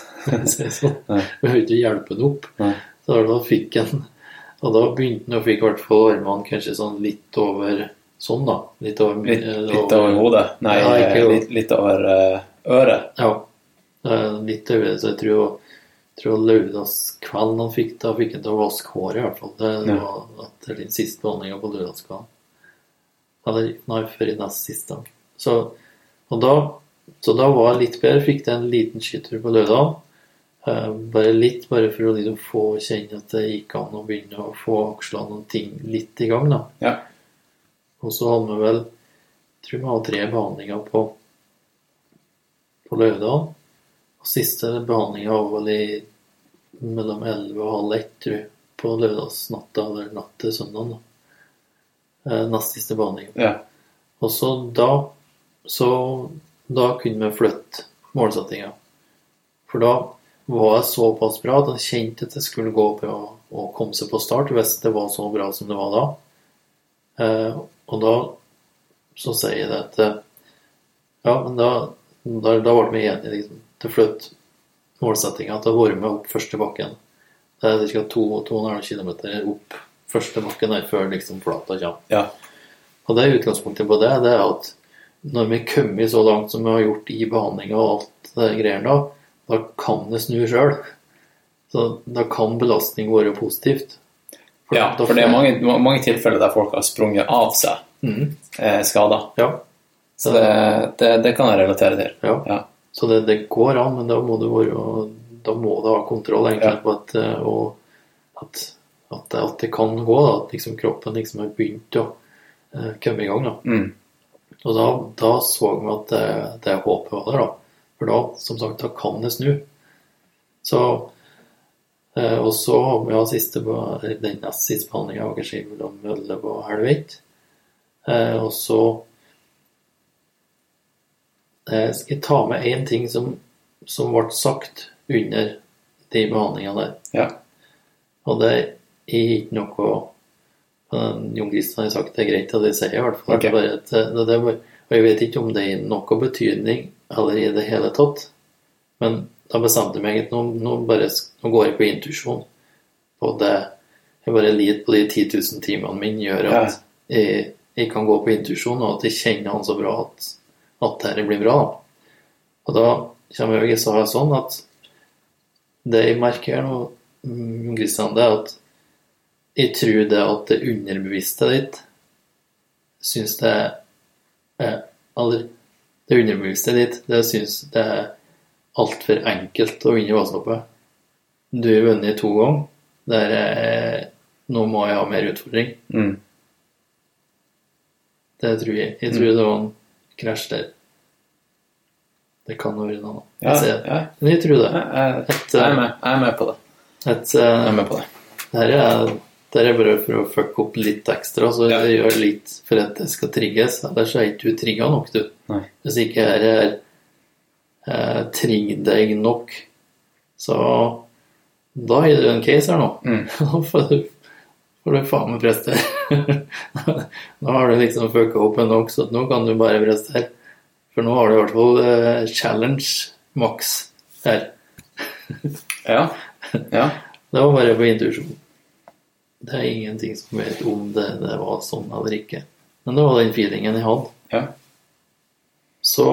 Så sånn, behøvde ikke hjelpe den opp. Så da fikk han Og da begynte han å fikk i hvert fall armene kanskje sånn litt over sånn, da. Litt over, Litt, litt over hodet? Nei, Ja, ikke litt, litt over eh, øret? Ja. Litt øye, så jeg tror tror lørdagskvelden han fikk da fikk han til å vaske håret, i hvert fall. Det Ja. var etter den siste behandlinga på lørdagskvelden. Eller nei, før i nest siste. Så, da, så da var jeg litt bedre. Fikk til en liten skitur på lørdag. Eh, bare litt, bare for å liksom få kjenne at det gikk an å begynne å få akslene og ting litt i gang. da. Ja. Og så hadde vi vel jeg tror vi hadde tre behandlinger på, på lørdag. Og siste behandlinga var vel i mellom 11 og halv ett, tror jeg, på lørdagsnatta eller natt til søndag. da. Eh, nest siste behandling. Ja. Og så da så da kunne vi flytte målsettinga. For da var jeg såpass bra at jeg kjente at det skulle gå bra å komme seg på start hvis det var så bra som det var da. Eh, og da så sier jeg det at eh, Ja, men da, da, da ble vi enige liksom, til flytte målsettinga til å være med opp første bakken. Det er ca. 2,5 km opp første bakken der før liksom flata kommer. Ja. Og det er utgangspunktet på det, det er at når vi har kommet så langt som vi har gjort i behandlinga og alt det greiene da, da kan det snu sjøl. Så da kan belastning være positivt. Ja, for det er mange, mange tilfeller der folk har sprunget av seg eh, skader. Ja. Så det, det, det kan jeg relatere til. Ja. Ja. Så det, det går an, men da må du være Da må du ha kontroll egentlig Ja. på at, eh, og at, at, det, at det kan gå. Da, at liksom kroppen liksom har begynt å uh, komme i gang. da. Mm. Og da, da så vi at det, det håpet var der, da. For da, som sagt, da kan det snu. Så uh, Og så har vi ja, siste, på- den nest siste behandlinga av Akerski mellom Mølle og Helvete. Uh, og så eh, skal jeg ta med én ting som, som ble sagt under de behandlingene der. Ja. Og det er ikke noe eh, Jon Kristian har sagt det er greit at det sier, i hvert fall. Okay. Det bare et, det, og jeg vet ikke om det er noe betydning eller i det hele tatt. Men da bestemte jeg meg at nå, nå, bare, nå går jeg på intuisjon. Og det jeg bare lider på de 10 000 timene mine gjør at jeg, jeg kan gå på intuisjon, og at jeg kjenner han så bra at, at dette blir bra. Og da kommer jeg sa sånn at det jeg merker nå, mm, Kristian, det er at jeg tror det at det underbevisste ditt syns det er Eller det underbevisste ditt, det syns det er altfor enkelt å vinne Vasaloppet. Du har vunnet to ganger. Der er, nå må jeg ha mer utfordring. Mm. Det tror jeg. Jeg tror det var en krasj der. Det kan ha vært noe. Ja, Jeg ja. Men jeg tror det. Jeg, jeg, jeg, er med, jeg er med på det. et, uh, Jeg er med på det. Det her er, det er bare for å fucke opp litt ekstra, så det gjør litt for at det skal trigges. Ellers er ikke du trigga nok, du. Nei. Hvis ikke her er eh, trigg deg nok, så da har du en case her nå. Mm. Får du, faen meg prestere. nå har du liksom fucka opp nok, så nå kan du bare prestere. For nå har du i hvert fall uh, challenge maks her. Ja. ja. Det var bare på intuisjon. Det er ingenting som vet om det, det var sånn eller ikke. Men det var den feelingen jeg hadde. Ja. Så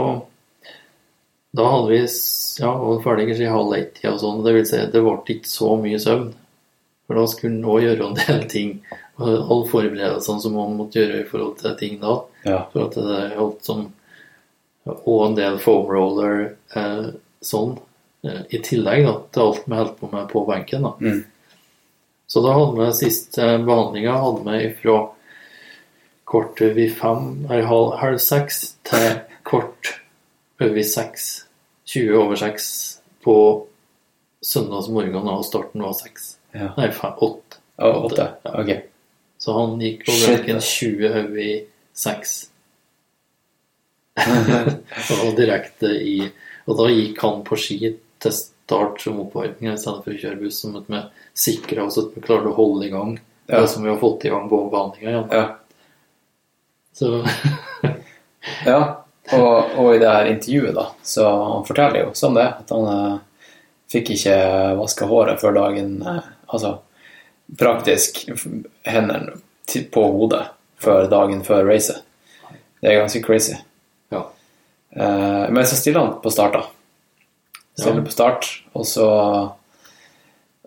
da hadde vi ja, var ferdig kanskje i halv ett-tida og sånn. Det vil si, det ble ikke så mye søvn. For da skulle han òg gjøre en del ting. Og Alle forberedelsene som han måtte gjøre i forhold til ting da. Ja. For at det er alt som Og en del foam roller eh, sånn. Eh, I tillegg da, til alt vi holdt på med på benken. da. Mm. Så da hadde vi siste behandlinga hadde vi fra kort over fem, eller halv, halv seks til kort over seks. 20 over seks på søndagsmorgenen, og starten var seks. Ja. Nei, faen, åtte. Og åtte. Ok. Så han gikk på Shit, benken ass. 20 over seks. og direkte i Og da gikk han på ski til start som oppvarming i stedet for å kjøre buss, som at vi sikra oss at vi klarte å holde i gang Ja. det som vi har fått i gang på behandlinga. Ja. Så Ja, og, og i det her intervjuet, da, så han forteller jo sånn det, at han eh, fikk ikke vaska håret før dagen eh, Altså praktisk hendene på hodet før dagen før racet. Det er ganske crazy. Ja. Uh, men så stiller han på start, da. Stiller Ja. på start, og så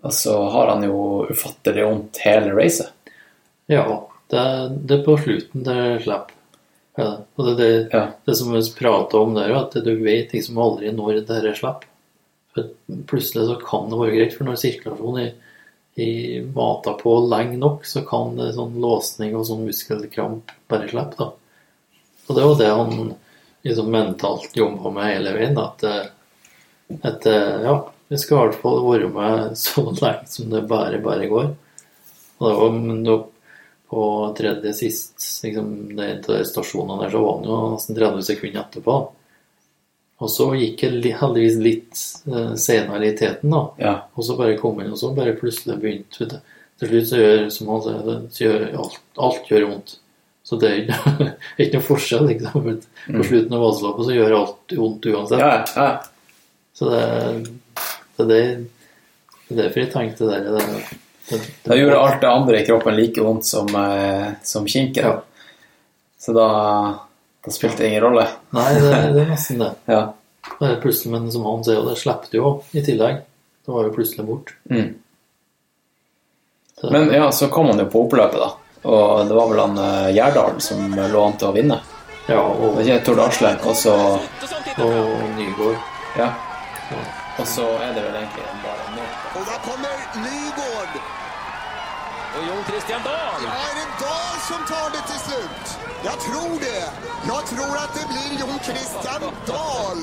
Og så har han jo ufattelig vondt hele racet. Ja, det, det er på slutten det slipper. Ja, og det, det, Ja. det som vi prater om der, er at du vet liksom aldri når dette slipper. Plutselig så kan det være greit, for når sirkulasjonen i, i mata på lenge nok, så kan det sånn låsning og sånn muskelkramp bare slippe, da. Og det var det han liksom mentalt jobba med hele veien, da, at, eh, at eh, ja, vi skal i hvert fall være med så lenge som det bare, bare går. Og det var, nok på tredje sist, liksom, det er en av de stasjonene der, så var han jo nesten 30 sekunder etterpå. Og så gikk det heldigvis litt eh, senere i teten, da. Ja. Og så bare kom inn, og så bare plutselig begynte du. Til slutt så gjør, som han sier, det, så gjør alt, alt gjør vondt. Så det er ikke, ikke noe forskjell, liksom. På slutten av vasaloppet så gjør alt vondt uansett. Ja, ja. Så det, det, er det, det er derfor jeg tenkte det der. Det, det, Da gjorde alt det andre i kroppen like vondt som, eh, som kinken. Ja. Så da, da spilte ingen rolle. Nei, det, det er nesten det. Ja. Det er plutselig, men som han sier, det slapp jo i tillegg. Det var jo plutselig bort. Mm. Men ja, så kom han jo på oppløpet, da. Og det var vel han uh, Gjerdalen som lå an til å vinne. ja, og, Det ikke Tord Aslek, og så og Nygård. Ja. Og så er det vel egentlig bare nå. Og da kommer Nygård. Og Jon Christian Dahl. Ja, det som tar det til slutt. Jeg tror det. Jeg tror at det blir Jon Christian Dahl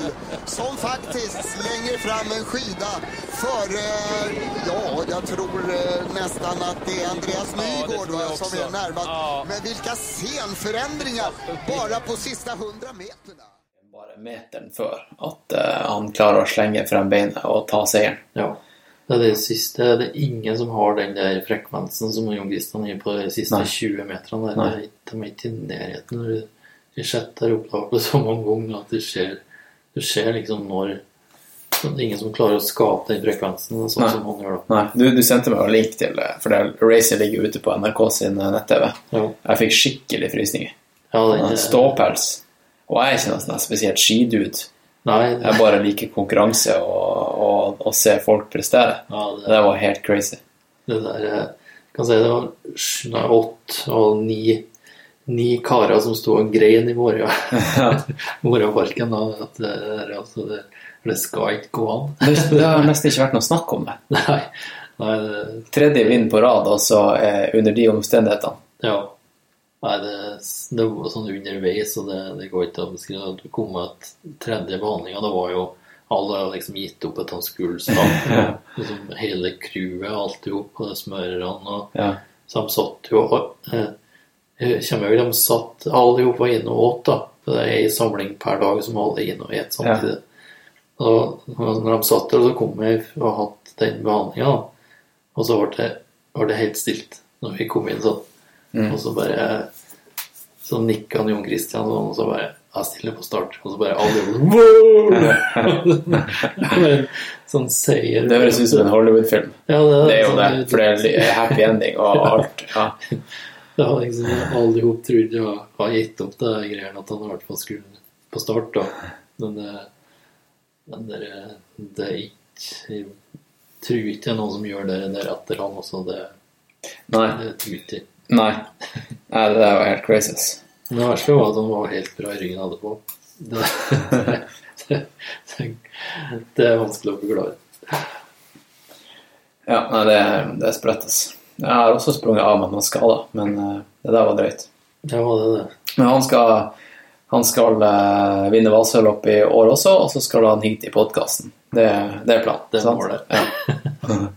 som faktisk slenger fram en skida for ja, jeg tror nesten at det er Andreas Nygaard ja, som er nærmest. Ja. Men vilka scenförändringar bare på sista hundra meterne! Bare meteren før at eh, han klarer å slenge frem beinet og ta seieren. Ja. Det er det siste. Det er ingen som har den der frekvensen som Jon Christian gir på de siste Nei. 20 meterne. der. Nei. Det De er ikke i nærheten. Når du setter opp da så mange ganger at det skjer Du ser liksom når det er ingen som klarer å skape den frekvensen sånn Nei. som han gjør da. Nei, du, du sendte meg en link til For det racet ligger ute på NRK sin eh, nett-TV. Ja. Jeg fikk skikkelig frysninger. Ja, det er- Ståpels. Og jeg er ikke noe sånn spesielt skidude. Nei, Jeg bare liker konkurranse og, og, og se folk prestere. Ja, det- det var helt crazy. Det der eh, kan si det var nei, åtte og ni Ni karer som sto og grein i og at det, er- altså, det, det skal ikke gå an. Det, det har nesten ikke vært noe snakk om det. Nei. Nei det, Tredje vind på rad, altså eh, under de omstendighetene. ja. Nei, det, det var sånn underveis, og det, det går ikke an å beskrive. Det kom et tredje behandlinga, det var jo alle har liksom gitt opp at han skulle starte. liksom hele crewet, alt i hop, og smørerne og Ja. Så de satt jo eh, kommer vel, de satt alle i hop var inne og åt, da. For det er ei samling per dag som alle er inne og et samtidig. Og når de satt der, så kom vi og hatt den behandlinga, og så ble det, ble det helt stilt når vi kom inn sånn. Mm. Og så bare Så nikka han Jon Christian sånn, og så bare Jeg stiller på start. Og så bare alle! Sånn seier. Det høres ut som en Hollywood-film. Ja, det, Det er jo det, sånn- for det er happy ending og alt. Ja. Det har liksom alle ihop trodd jeg har gitt opp det greiene at han i hvert fall skulle på start, da. Men det, men det, det er ikke Jeg tror ikke det er noen som gjør det der etter han også. Det, Nei. det tror jeg ikke. Nei. Nei, det der var helt crazy. Men det verste var at han var helt bra i ryggen etterpå. Det, det, det, det er vanskelig å forklare. Ja, nei, det, det er sprøtt. altså. Jeg har også sprunget av med noen skader, men eh, det der var drøyt. Ja, var det det? Men han skal, han skal eh, vinne Vassøllopp i år også, og så skal han hit i podkasten. Det, det er planen. Det er målet. Ja.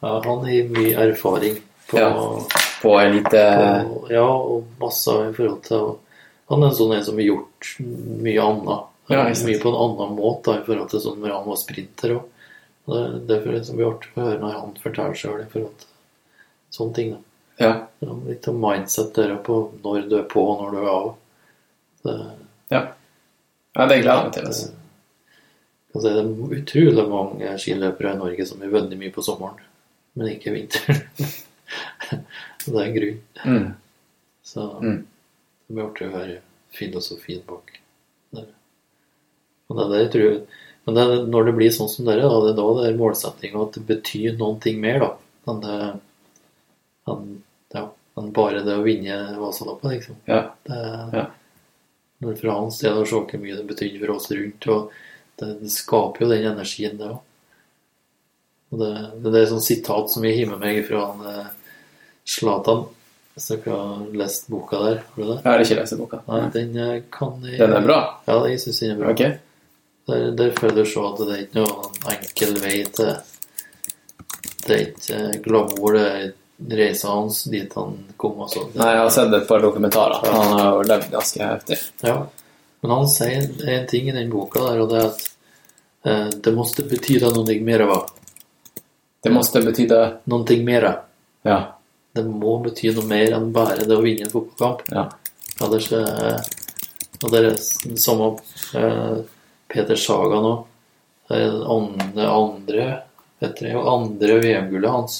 Ja, han har mye erfaring på, Ja, på elite på, ja, og masse i forhold til Han er en sånn en som har gjort mye annet. Ja, mye på en annen måte i forhold til sånn når han var sprinter òg. Det er for det som blir artig å høre når han forteller sjøl i forhold til sånne ting. da. Ja. Det er Litt av mindset der på når du er på og når du er av. Det, Ja. ja, det gleder jeg meg til. Altså. Altså, det er utrolig mange skiløpere i Norge som har vunnet mye på sommeren, men ikke vinteren. det er en grunn. Mm. Så Mm. det blir artig å høre filosofien bak det. Og det er det jeg tror Men det når det blir sånn som dere, da, det er da det er målsettinga at det betyr noen ting mer, da. Enn det enn, ja, enn bare det å vinne Vasaloppet, liksom. Ja. Det, Ja. Når fra hans sted å se hvor mye det betydde for oss rundt, og det, det skaper jo den energien, det òg. Og det, det er et sånt sitat som har med meg fra en, Zlatan. Hvis dere har lest boka der, har du det? Jeg har ikke lest boka. Nei, den kan jeg Den er bra? Ja, jeg syns den er bra. Okay. Der, der føler du så at det er ikke noen enkel vei til Det er ikke glamour, det er reisa hans dit han kom og sånn. Nei, jeg har sett et par dokumentarer. Han har levd ganske heftig. Ja. Men han sier en ting i den boka der, og det er at eh, det måtte betyde noe mer. Va? Det måtte betyde Noe mer. Ja. Det må bety noe mer enn bare det å vinne en fotballkamp. Ja. Ellers eh, Og det er samme eh, Peter Saga nå. Det er andre, andre etter det, andre VM-gullet hans.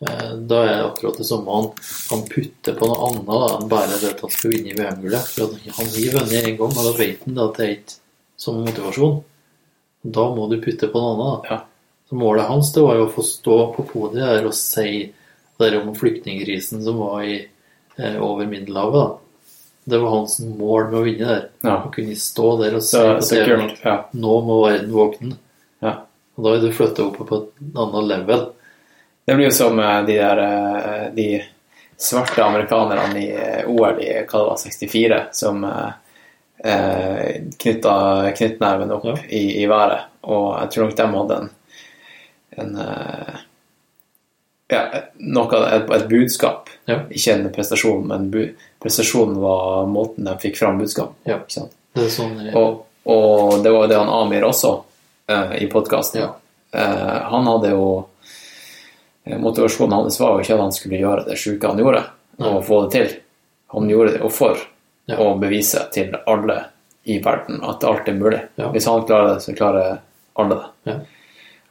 Eh, Da er det akkurat det samme. Han, han putter på noe annet da, enn bare det at han skal vinne VM-gullet. For han har vunnet én gang, og da vet han at det er ikke som motivasjon. Da må du putte på noe annet. da. Så målet hans det var jo å få stå på podiet der og si det der om flyktningkrisen som var i, eh, over Middelhavet. da. Det var hans mål med å vinne der. Ja. Å kunne stå der og se Så, på TV Ja. nå må verden våkne. Ja. Og da er du flytta opp på et annet level. Det blir jo som eh, de der eh, de svarte amerikanerne i eh, OL i hva det var, 64, som eh, knytta knyttneven opp Ja. i, i været. Og jeg tror nok de hadde en, en ja, noe, et, et budskap. Ja. Ikke en prestasjon, men bu, prestasjonen var måten de fikk fram budskap. Ja. Det sånn Og, og det var det han Amir også eh, i podkasten. Ja. Eh, han hadde jo eh, Motivasjonen hans var jo ikke at han skulle gjøre det sjuke han gjorde, og få det til. Han gjorde det jo for å bevise til alle i verden at alt er mulig. Hvis han klarer det, så klarer alle det.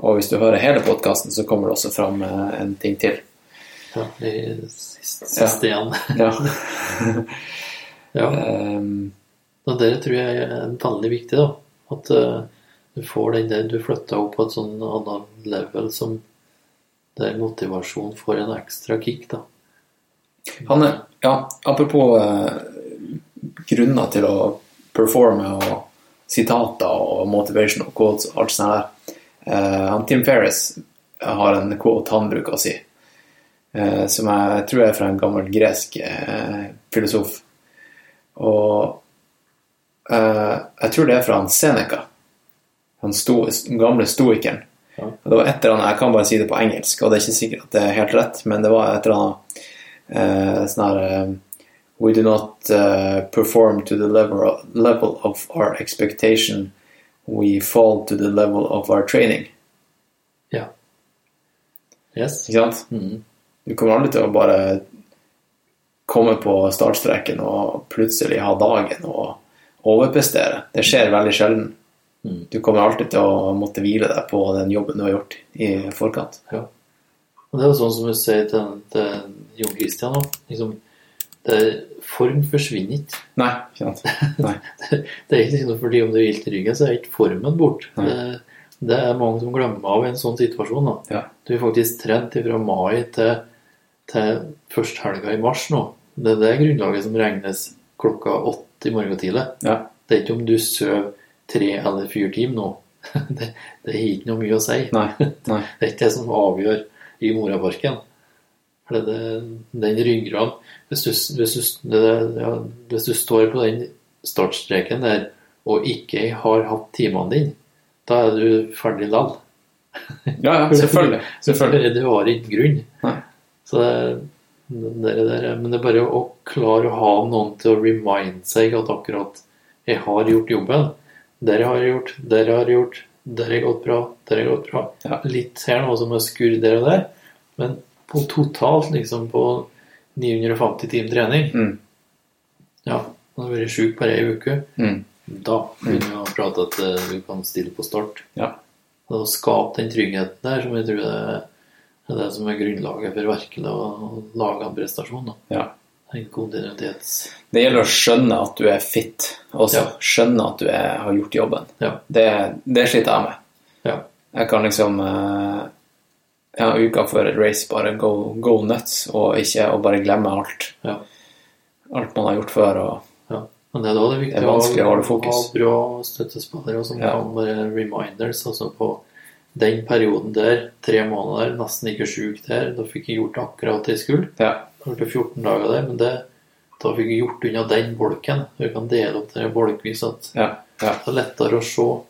Ja. Og hvis du hører hele podkasten, så kommer det også fram eh, en ting til. Ja, i siste, siste igjen. Ja. Ja. Um, Og det tror jeg er veldig viktig, da. At uh, du får den der Du flytter opp på et sånn annet level som der motivasjon får en ekstra kick, da. Han er, ja, apropos uh, grunner til å performe og sitater og motivational quotes og alt sånt der. Eh, han Tim Ferris har en quote han bruker å si, eh, som jeg tror er fra en gammel gresk eh, filosof. Og jeg tror det er fra han Seneca, han sto, den gamle stoikeren. Ja. Og det var et eller annet, Jeg kan bare si det på engelsk, og det er ikke sikkert at det er helt rett, men det var et eller annet eh, sånn her We do not uh, perform to the level, level of our expectation. We fall to the level of our training. Ja. Yes. Ikke sant? Mhm. Du kommer aldri til å bare komme på startstreken og plutselig ha dagen og overprestere. Det skjer veldig sjelden. Mm. Du kommer alltid til å måtte hvile deg på den jobben du har gjort i forkant. Ja. Og det er jo sånn som du sier til, til Jon Christian nå. Liksom, form forsvinner ikke. Nei, ikke sant? Nei. Det er ikke noe fordi om du er ilt i ryggen, så er ikke formen bort. Det, det er mange som glemmer av i en sånn situasjon. Da. Ja. Du er faktisk trent fra mai til, til førsthelga i mars nå. Det er det grunnlaget som regnes klokka åtte i morgen tidlig. Ja. Det er ikke om du sover tre eller fire timer nå. Det, det er ikke noe mye å si. Nei. Nei. Det er ikke det som avgjør i Moraparken. Det, det, den ryggraden hvis du, hvis, du, ja, hvis du står på den startstreken der og ikke har hatt timene dine, da er du ferdig lall. Ja, ja, selvfølgelig. selvfølgelig. Du har ikke grunn. Nei. Så det, det, der, men det er bare å klare å ha noen til å remind seg at akkurat jeg har gjort jobben. Der har jeg gjort, der har jeg gjort, der har jeg gått bra, der har jeg gått bra. Ja. Litt her nå som er skurr der og der, men på totalt liksom på 950 timer trening, Mm. ja, du har vært sjuk bare ei uke, Mm. da begynner vi å prate at eh, du kan stille på start. Ja. Og skape den tryggheten der, som jeg tror er, er det som er grunnlaget for virkelig å lage en prestasjon. Da. Ja. En god identitets... Det gjelder å skjønne at du er fit også. Ja. Skjønne at du er, har gjort jobben. Ja. Det, det sliter jeg med. Ja. Jeg kan liksom eh, ja, uka før et race bare go, go nuts og ikke og bare glemme alt. Ja. Alt man har gjort før. Og Ja. Men det er da det er viktig Det er vanskelig å holde fokus. ha bra støttespillere som Ja. kan være reminders. Altså på den perioden der, tre måneder, nesten ikke sjuk der, da fikk jeg gjort akkurat det jeg skulle. ja. Det ble 14 dager der, men det, da fikk jeg gjort unna den bolken. Du kan dele opp det bolkvis at Ja. ja. det er lettere å se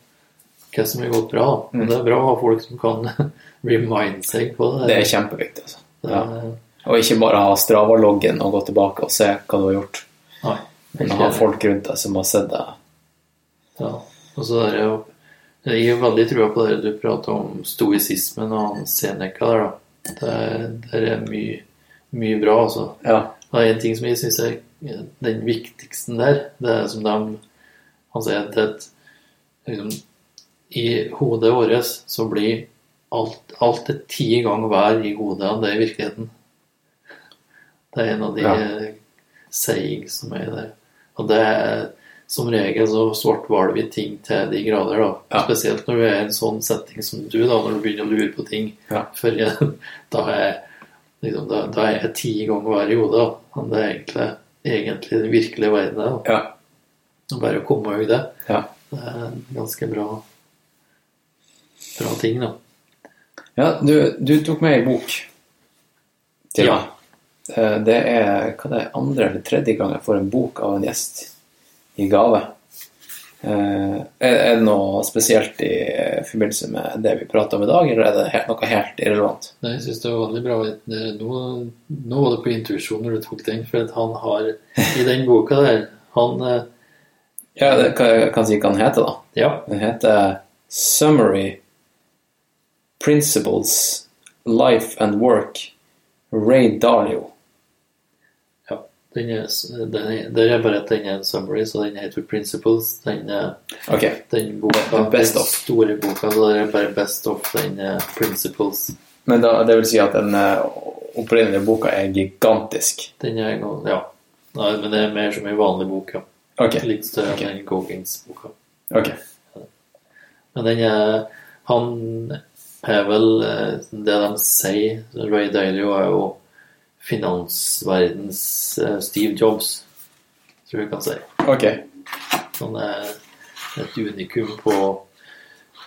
hva som har gått bra. Men det er bra å ha folk som kan remind seg på det. Det er kjempeviktig. Altså. Ja. er- Og ikke bare ha Strava-loggen og gå tilbake og se hva du har gjort. Nei. Men ha folk rundt deg som har sett deg. Ja. Og så er det jo Jeg har veldig trua på det du prater om stoisismen og han Seneca der, da. Det, det er mye, mye bra, altså. Ja. Det er en ting som jeg syns er den viktigste der, det er som de Han sier at det, liksom, i hodet vårt så blir alt, alt er ti ganger hver i hodet enn det er i virkeligheten. Det er en av de Ja. saying som er der. Og det er som regel så svartmaler vi ting til de grader, da. Ja. Spesielt når du er i en sånn setting som du, da, når du begynner å lure på ting. Ja. For jeg, da er liksom, da, da er jeg ti ganger hver i hodet. Men det er egentlig, egentlig den virkelige verden. Da. Ja. Bare å komme over det. Ja. Det er ganske bra, bra ting, da. Ja, du, du tok med ei bok til Ja. meg. Eh, Det er hva det er, andre eller tredje gang jeg får en bok av en gjest i gave. Eh, Er det noe spesielt i eh, forbindelse med det vi prater om i dag, eller er det helt, noe helt irrelevant? Nei, jeg syns det var veldig bra. Nå, nå var det på intuisjon når du tok den, for at han har i den boka der Han Ja, det kan jeg kan si hva den heter, da. Ja. Den heter Summary Principles Life and Work Ray Dalio. ja den er, den er, er bare at den er en summary, så den heter Principles. Den, er- Ok. den boka, Best den of. store boka, så det er bare Best of. Den er Principles. Men da, det vil si at den uh, opprinnelige boka er gigantisk. Den er Ja. Nei, men det er mer som en vanlig bok, ja. Okay. Litt større okay. enn den Goggins-boka. Ok. Men den er Han er vel eh, det de sier Ray Dalio er jo finansverdens eh, Steve Jobs, tror jeg vi kan si. Ok. Han er et unikum på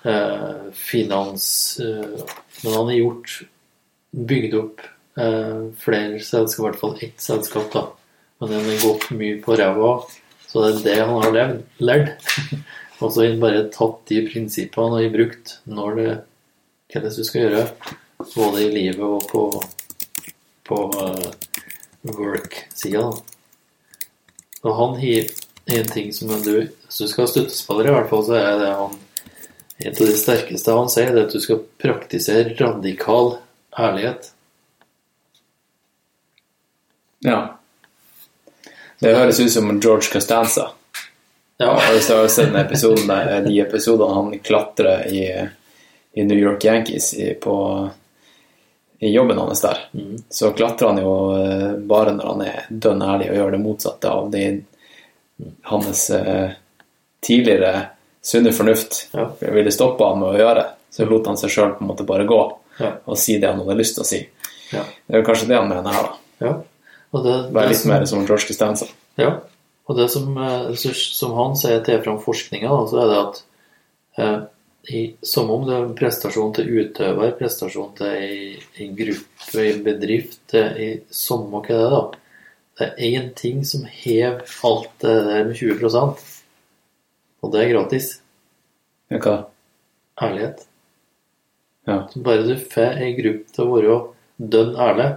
eh, finans eh, Men han har gjort bygd opp eh, flere selskap, i hvert fall ett selskap, da. Men han har gått mye på ræva, så det er det han har levd, lært. Og så har han bare tatt de prinsippene og brukt når det hva det er du skal gjøre, både i livet og på, på eh, work-sida. Og han har en ting som du Hvis du skal ha støttespillere, i hvert fall, så er det han En av de sterkeste han sier, det er at du skal praktisere radikal ærlighet. Ja. Det høres ut som George Costanza. Ja. Hvis du har sett den episoden der, de episodene han klatrer i, i New York Yankees i, på, i jobben hans der, Mm. så klatrer han jo eh, bare når han er dønn ærlig og gjør det motsatte av de, hans eh, tidligere sunne fornuft Ja. ville stoppe han med å gjøre. Så lot han seg sjøl på en måte bare gå Ja. og si det han hadde lyst til å si. Ja. Det er jo kanskje det han mener her, da. Ja. Og det, Være litt som- mer som George Costanza. Ja, og det som, eh, som han sier til fra forskninga, så er det at eh, som om det er en prestasjon til utøver, prestasjon til ei, ei gruppe, ei bedrift, ei samme hva det er, da. Det er én ting som hever alt det der med 20% og det er gratis. Ja, hva? Ærlighet. Ja. Så bare du får ei gruppe til å være dønn ærlig,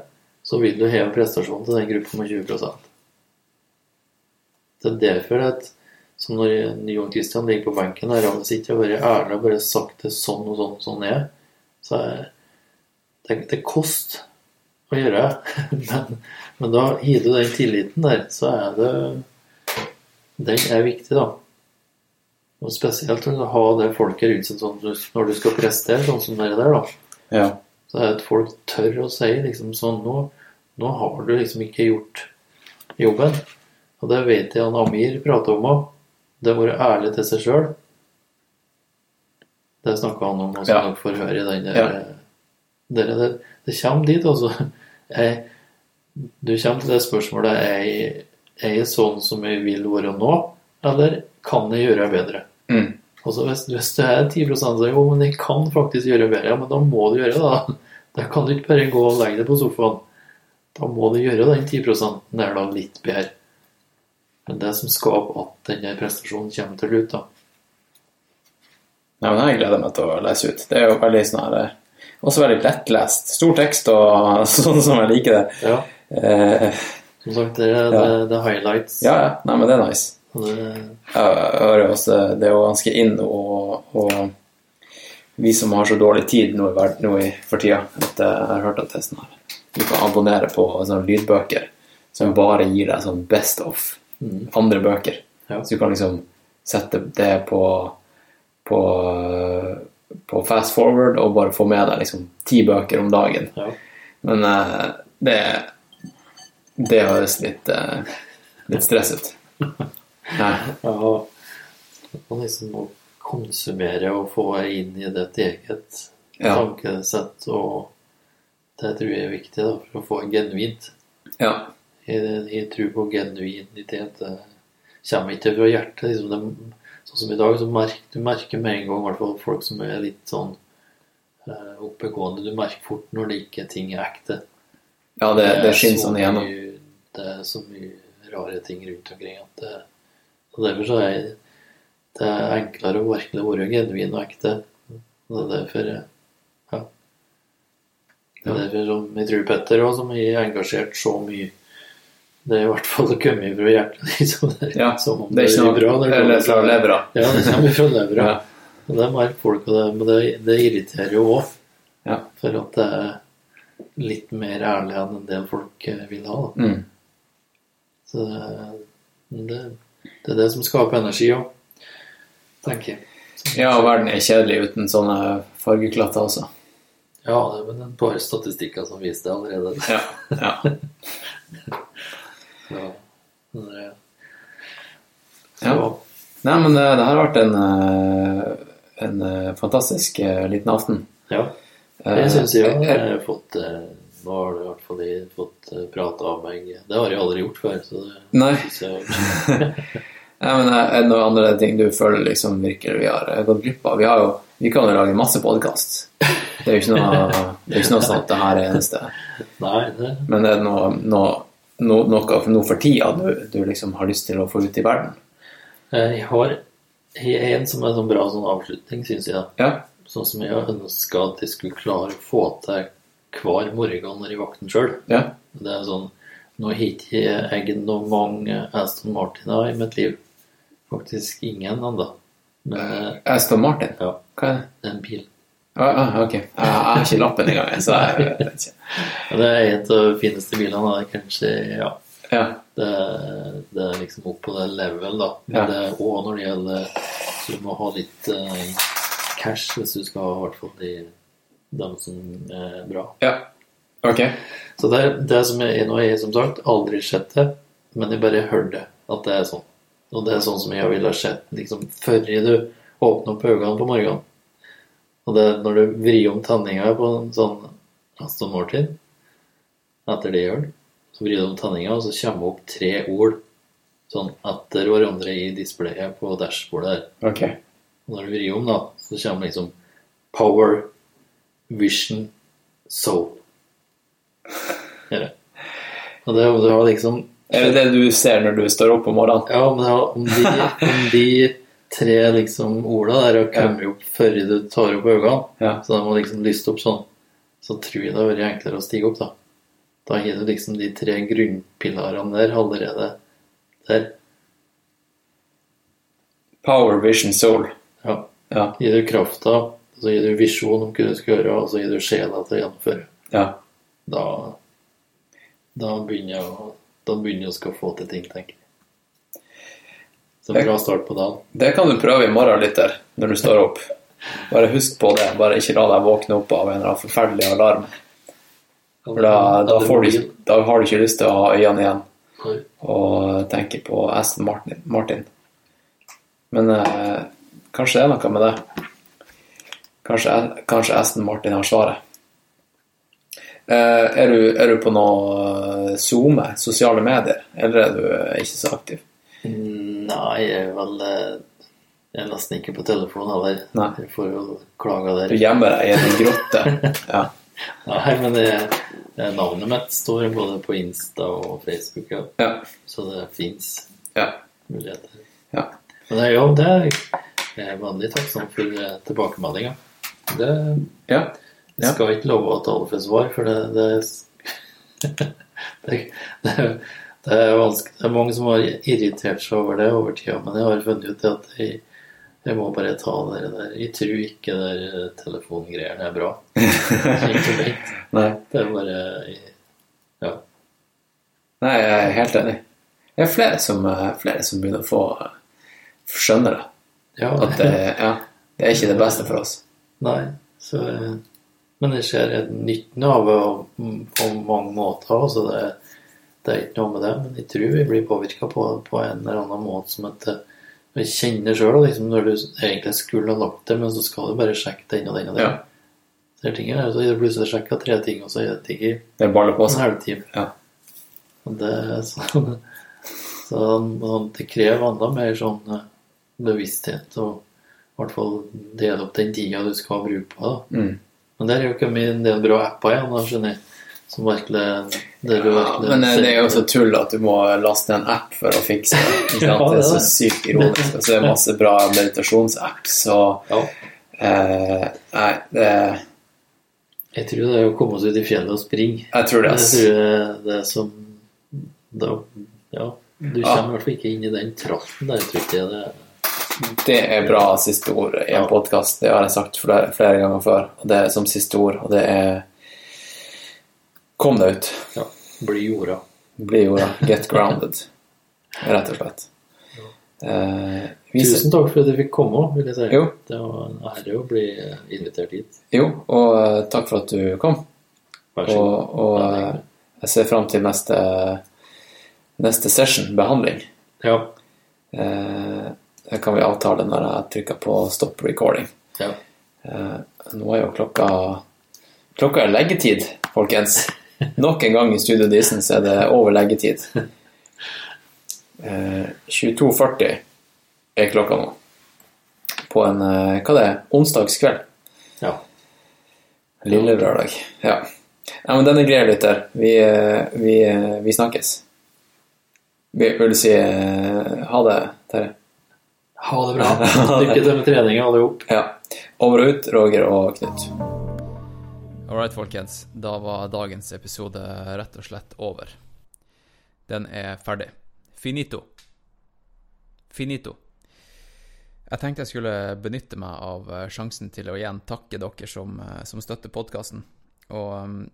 så vil du heve prestasjonen til den gruppa med 20% Det er derfor at som når Johan Christian ligger på benken og og sitter og bare ærlig og bare sagt det sånn og sånn og sånn er, så er det, det koster å gjøre. Men, men da gir du den tilliten der, så er det Den er viktig, da. Og spesielt å ha det folket rundt seg sånn når du skal prestere, sånn som det der, da. Ja. Så er det at folk tør å si liksom sånn Nå, nå har du liksom ikke gjort jobben. Og det vet jeg han Amir prater om òg. Det å være ærlig til seg sjøl. Det snakka han om, og som Ja. dere får høre i den der Ja. det, der, det kommer dit, altså. Jeg, du kommer til det spørsmålet er jeg, er jeg sånn som jeg vil være nå, eller kan jeg gjøre bedre? Mm. Altså hvis, hvis det er 10 som sier jo, men jeg kan faktisk gjøre bedre, ja, men da må du gjøre det. da. Da kan du ikke bare gå og legge deg på sofaen. Da må du gjøre den 10% der da litt bedre. Men det som skaper at denne prestasjonen kommer til lut, da. Nei, men jeg gleder meg til å lese ut. Det er jo veldig sånn her eh, Også veldig lettlest. Stor tekst og sånn som jeg liker det. Ja. Eh, Som sagt, det er, Ja. the, highlights. ja, ja. Nei, men det er nice. Det, hører også Det er jo ganske og, og vi som har så dårlig tid nå i verden nå i, for tida, at jeg har hørt at det er sånn her Du kan abonnere på sånne lydbøker som bare gir deg sånn best of Mm. andre bøker. Ja. Så du kan liksom sette det på på, på fast forward og bare få med deg liksom ti bøker om dagen. Ja. Men eh, det det høres litt eh, litt stress ut. Nei. ja, man liksom må konsumere og få inn i ditt eget Ja. tankesett, og det tror jeg er viktig da, for å få genuint. Ja. Jeg, tror på genuinitet. Det kommer ikke fra hjertet. Liksom det, sånn som i dag, så merker du merker med en gang hvert fall folk som er litt sånn eh, oppegående. Du merker fort når det ikke ting er ekte. Ja, det, det er skinner så sånn igjennom. Det er så mye rare ting rundt omkring at det, og Derfor så er det er enklere å virkelig være genuin og ekte. Det er derfor Ja. Det er derfor som jeg tror Petter òg, som er engasjert så mye Det er i hvert fall kommet fra hjertet. Liksom. Det Ja, som om det er ikke noe- bra når det kommer fra levra. Ja, det kommer fra levra. Ja. Og det er mer folk, og det, men det, det irriterer jo òg. Ja. For at det er litt mer ærlig enn en del folk eh, vil ha. Da. Mm. Så det, det, det er det som skaper energi òg, tenker jeg. Ja, og verden er kjedelig uten sånne fargeklatter også. Ja, det er vel et par statistikker som viser det allerede. Ja, ja. Ja. Nei, men det, det har vært en, eh, en eh, fantastisk eh, liten aften. Ja, Jeg syns jeg òg. eh, Jeg har fått eh, Nå har du i hvert fall fått prate prata av meg Det har jeg aldri gjort før, så det Nei. Nei, men eh, Er det noen andre ting du føler liksom virkelig vi har eh, gått glipp av? Vi, har jo, vi kan jo lage masse podkast. Det er jo ikke noe, det er ikke noe sånn at det her er eneste. Nei, det Men er det noe, noe, no, noe, noe for tida du, du liksom har lyst til å få ut i verden? Eh, Jeg har en som er sånn bra sånn avslutning, syns jeg. Ja. Sånn som jeg har ønska at jeg skulle klare å få til hver morgen når jeg våkner sjøl. Ja. Det er sånn Nå har ikke jeg noe mange Aston Martiner i mitt liv. Faktisk ingen ennå. Eh, Aston Martin? ja, Hva er det? en bil. Ah, ah, ok. Jeg, jeg har ikke lappen engang, så jeg vet ikke. Det er en av de fineste bilene. Kanskje Ja. Ja. Det, det er liksom opp på det level, da. Men Ja. det er òg når det gjelder Så du må ha litt eh, cash hvis du skal ha i hvert fall de dem som er bra. ja. Ok. Så det, det som jeg nå har jeg som sagt aldri sett det, men jeg bare hørte at det er sånn. Og det er sånn som jeg ville ha sett liksom, før du åpner opp øynene på morgenen. Og det når du vrir om tanninga på en sånn Aston Martin, etter det gjør så vrir du om tanninga, og så kommer det opp tre ord sånn etter hverandre i displayet på dashbordet der. Okay. Og når du vrir om, da, så kommer liksom Power, Vision, Soul. Det. Og det, og du liksom Er det det du ser når du står opp om morgenen? Ja, men det har- om de, om de tre liksom orda der har kommet opp før du tar opp øynene, Ja. så de må liksom lyste opp sånn, så tror jeg det har vært enklere å stige opp, da. Da har du liksom de tre grunnpilarene der allerede der. Power, vision, soul. Ja. Ja. Gir du krafta, så gir du visjon om hva du skal gjøre, og så gir du sjela til å gjennomføre. ja. Da, da begynner jeg å da begynner jeg å skal få til ting, tenker jeg. Så en bra start på dagen. Det kan du prøve i morgen litt der, når du står opp. Bare husk på det. Bare ikke la deg våkne opp av en eller annen forferdelig alarm. For da, da, får du, da har du ikke lyst til å ha øynene igjen og tenke på Aston Martin. Martin. Men eh, kanskje det er noe med det. Kanskje, kanskje Aston Martin har svaret. Eh, er, du, er du på noe eh, SoMe, sosiale medier, eller er du eh, ikke så aktiv? Nei, jeg er vel eh, Jeg er nesten ikke på telefonen heller. Nei. Jeg får jo klaga der. Du gjemmer deg i en grotte. Ja. Nei, men det, det navnet mitt står både på Insta og Facebook, ja. Ja. så det fins ja. muligheter. ja. Men det jo det er, jeg veldig takksom for tilbakemeldinga. Det ja. Jeg skal ikke love at alle får svar, for det det, det, det, er- det er vanskelig. Det er mange som har irritert seg over det over tida, men jeg har funnet ut at jeg, jeg må bare ta det der. Jeg tror ikke det der telefongreiene er bra. Nei. Det er bare Ja. Nei, jeg er helt enig. Det er flere som, eh, flere som begynner å få skjønne det. ja. At det, ja, det er ikke det beste for oss. Nei, så eh, Men jeg ser nytten av det på mange måter. Altså det, det er ikke noe med det, men jeg tror vi blir påvirka på, på en eller annen måte som at vi jeg kjenner sjøl liksom, når du egentlig skulle ha lagt det, men så skal du bare sjekke den og den og den. Ja. Så ting er, så jeg plutselig sjekka tre ting, og så er det ikke Det baller på en halvtime. Ja. Og det er sånn Så sånn, det krever enda mer sånn eh, bevissthet og i hvert fall dele opp den tida du skal bruke på det. Mm. Men der er jo kommet en del bra apper igjen, da, skjønner jeg. Som virkelig Det du virkelig Men det er jo så tull at du må laste en app for å fikse det. Ikke sant? Ja, det er er så sykt ironisk. Og så er det masse bra meditasjonsapps og eh, Nei, det Jeg tror det er å komme oss ut i fjellet og springe. Jeg tror det. Jeg tror det, det er som da, Ja. Du kommer i hvert fall ikke inn i den tralten der, tror ikke. Det, Det er bra siste ord i en podkast. Det har jeg sagt flere, flere ganger før. Det er som siste ord, og det er Kom deg ut. Ja. Bli jorda. Bli jorda. Get grounded. Rett og slett. Eh, vi- Tusen takk for at du fikk komme, vil jeg si. Jo. Det var en ære å bli invitert hit. Jo, og eh, takk for at du kom. Vær så god. Og, og eh, jeg ser fram til neste, neste session, behandling. Ja. Eh, det kan vi avtale når jeg trykker på stop recording. Ja. Eh, nå er jo klokka Klokka er leggetid, folkens. Nok en gang i Studio Disen så er det over leggetid. Eh, 22.40 er klokka nå. På en eh, hva det er, onsdagskveld. Ja. Lille lørdag. Ja. ja men den er grei, lytter. Vi, eh, vi, eh, vi snakkes. Vi- Vil si eh, ha det, Terje? Ha det bra. Lykke til med treninga, alle sammen. Ja. Over og ut, Roger og Knut. All folkens. Da var dagens episode rett og slett over. Den er ferdig. Finito. Finito. Jeg tenkte jeg skulle benytte meg av eh, sjansen til å igjen takke dere som, eh, som støtter podkasten. Og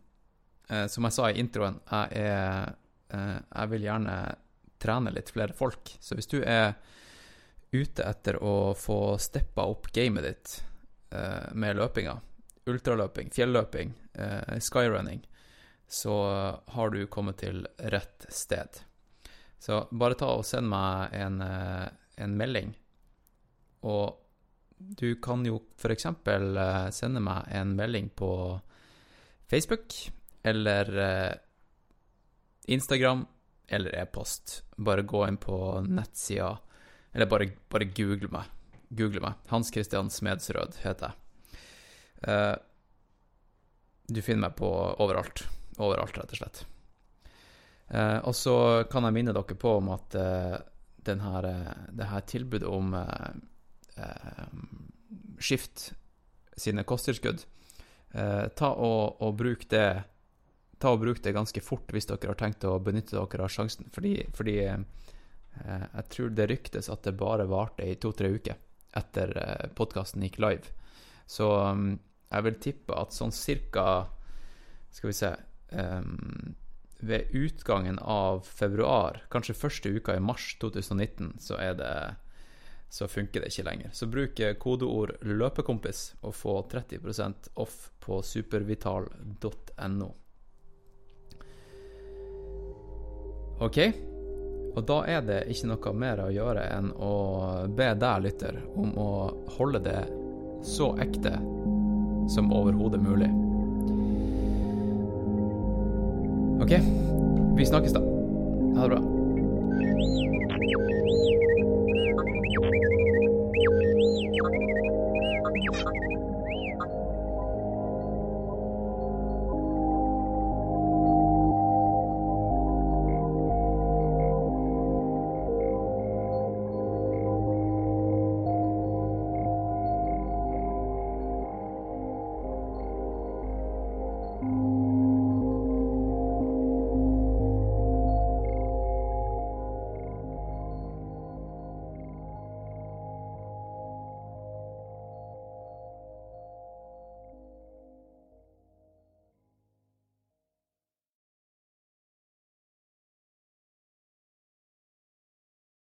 eh, som jeg sa i introen, jeg, er, jeg vil gjerne trene litt flere folk. Så hvis du er ute etter å få steppa opp gamet ditt med løpinga, ultraløping, fjelløping, eh, skyrunning, så har du kommet til rett sted. Så bare ta og send meg en, eh, en melding. Og du kan jo f.eks. Eh, sende meg en melding på Facebook eller eh, Instagram eller e-post. Bare gå inn på nettsida, eller bare, bare google meg. Google meg. Hans Christian Smedsrød heter jeg. Eh, du finner meg på overalt. Overalt, rett og slett. Eh, og så kan jeg minne dere på om at den her, det her tilbudet om Skift sine kosttilskudd, ta og, og bruk det Ta og bruk det ganske fort hvis dere har tenkt å benytte dere av sjansen, fordi, fordi jeg tror det ryktes at det bare varte i to-tre uker etter eh, podkasten gikk live. Så um, jeg vil tippe at sånn cirka Skal vi se um, Ved utgangen av februar, kanskje første uka i mars 2019, så er det så funker det ikke lenger. Så bruk kodeord 'løpekompis' og få 30% off på supervital.no. Ok, og da er det ikke noe mer å gjøre enn å be deg, lytter, om å holde det så ekte som overhodet mulig. Ok, vi snakkes da. Ha det bra.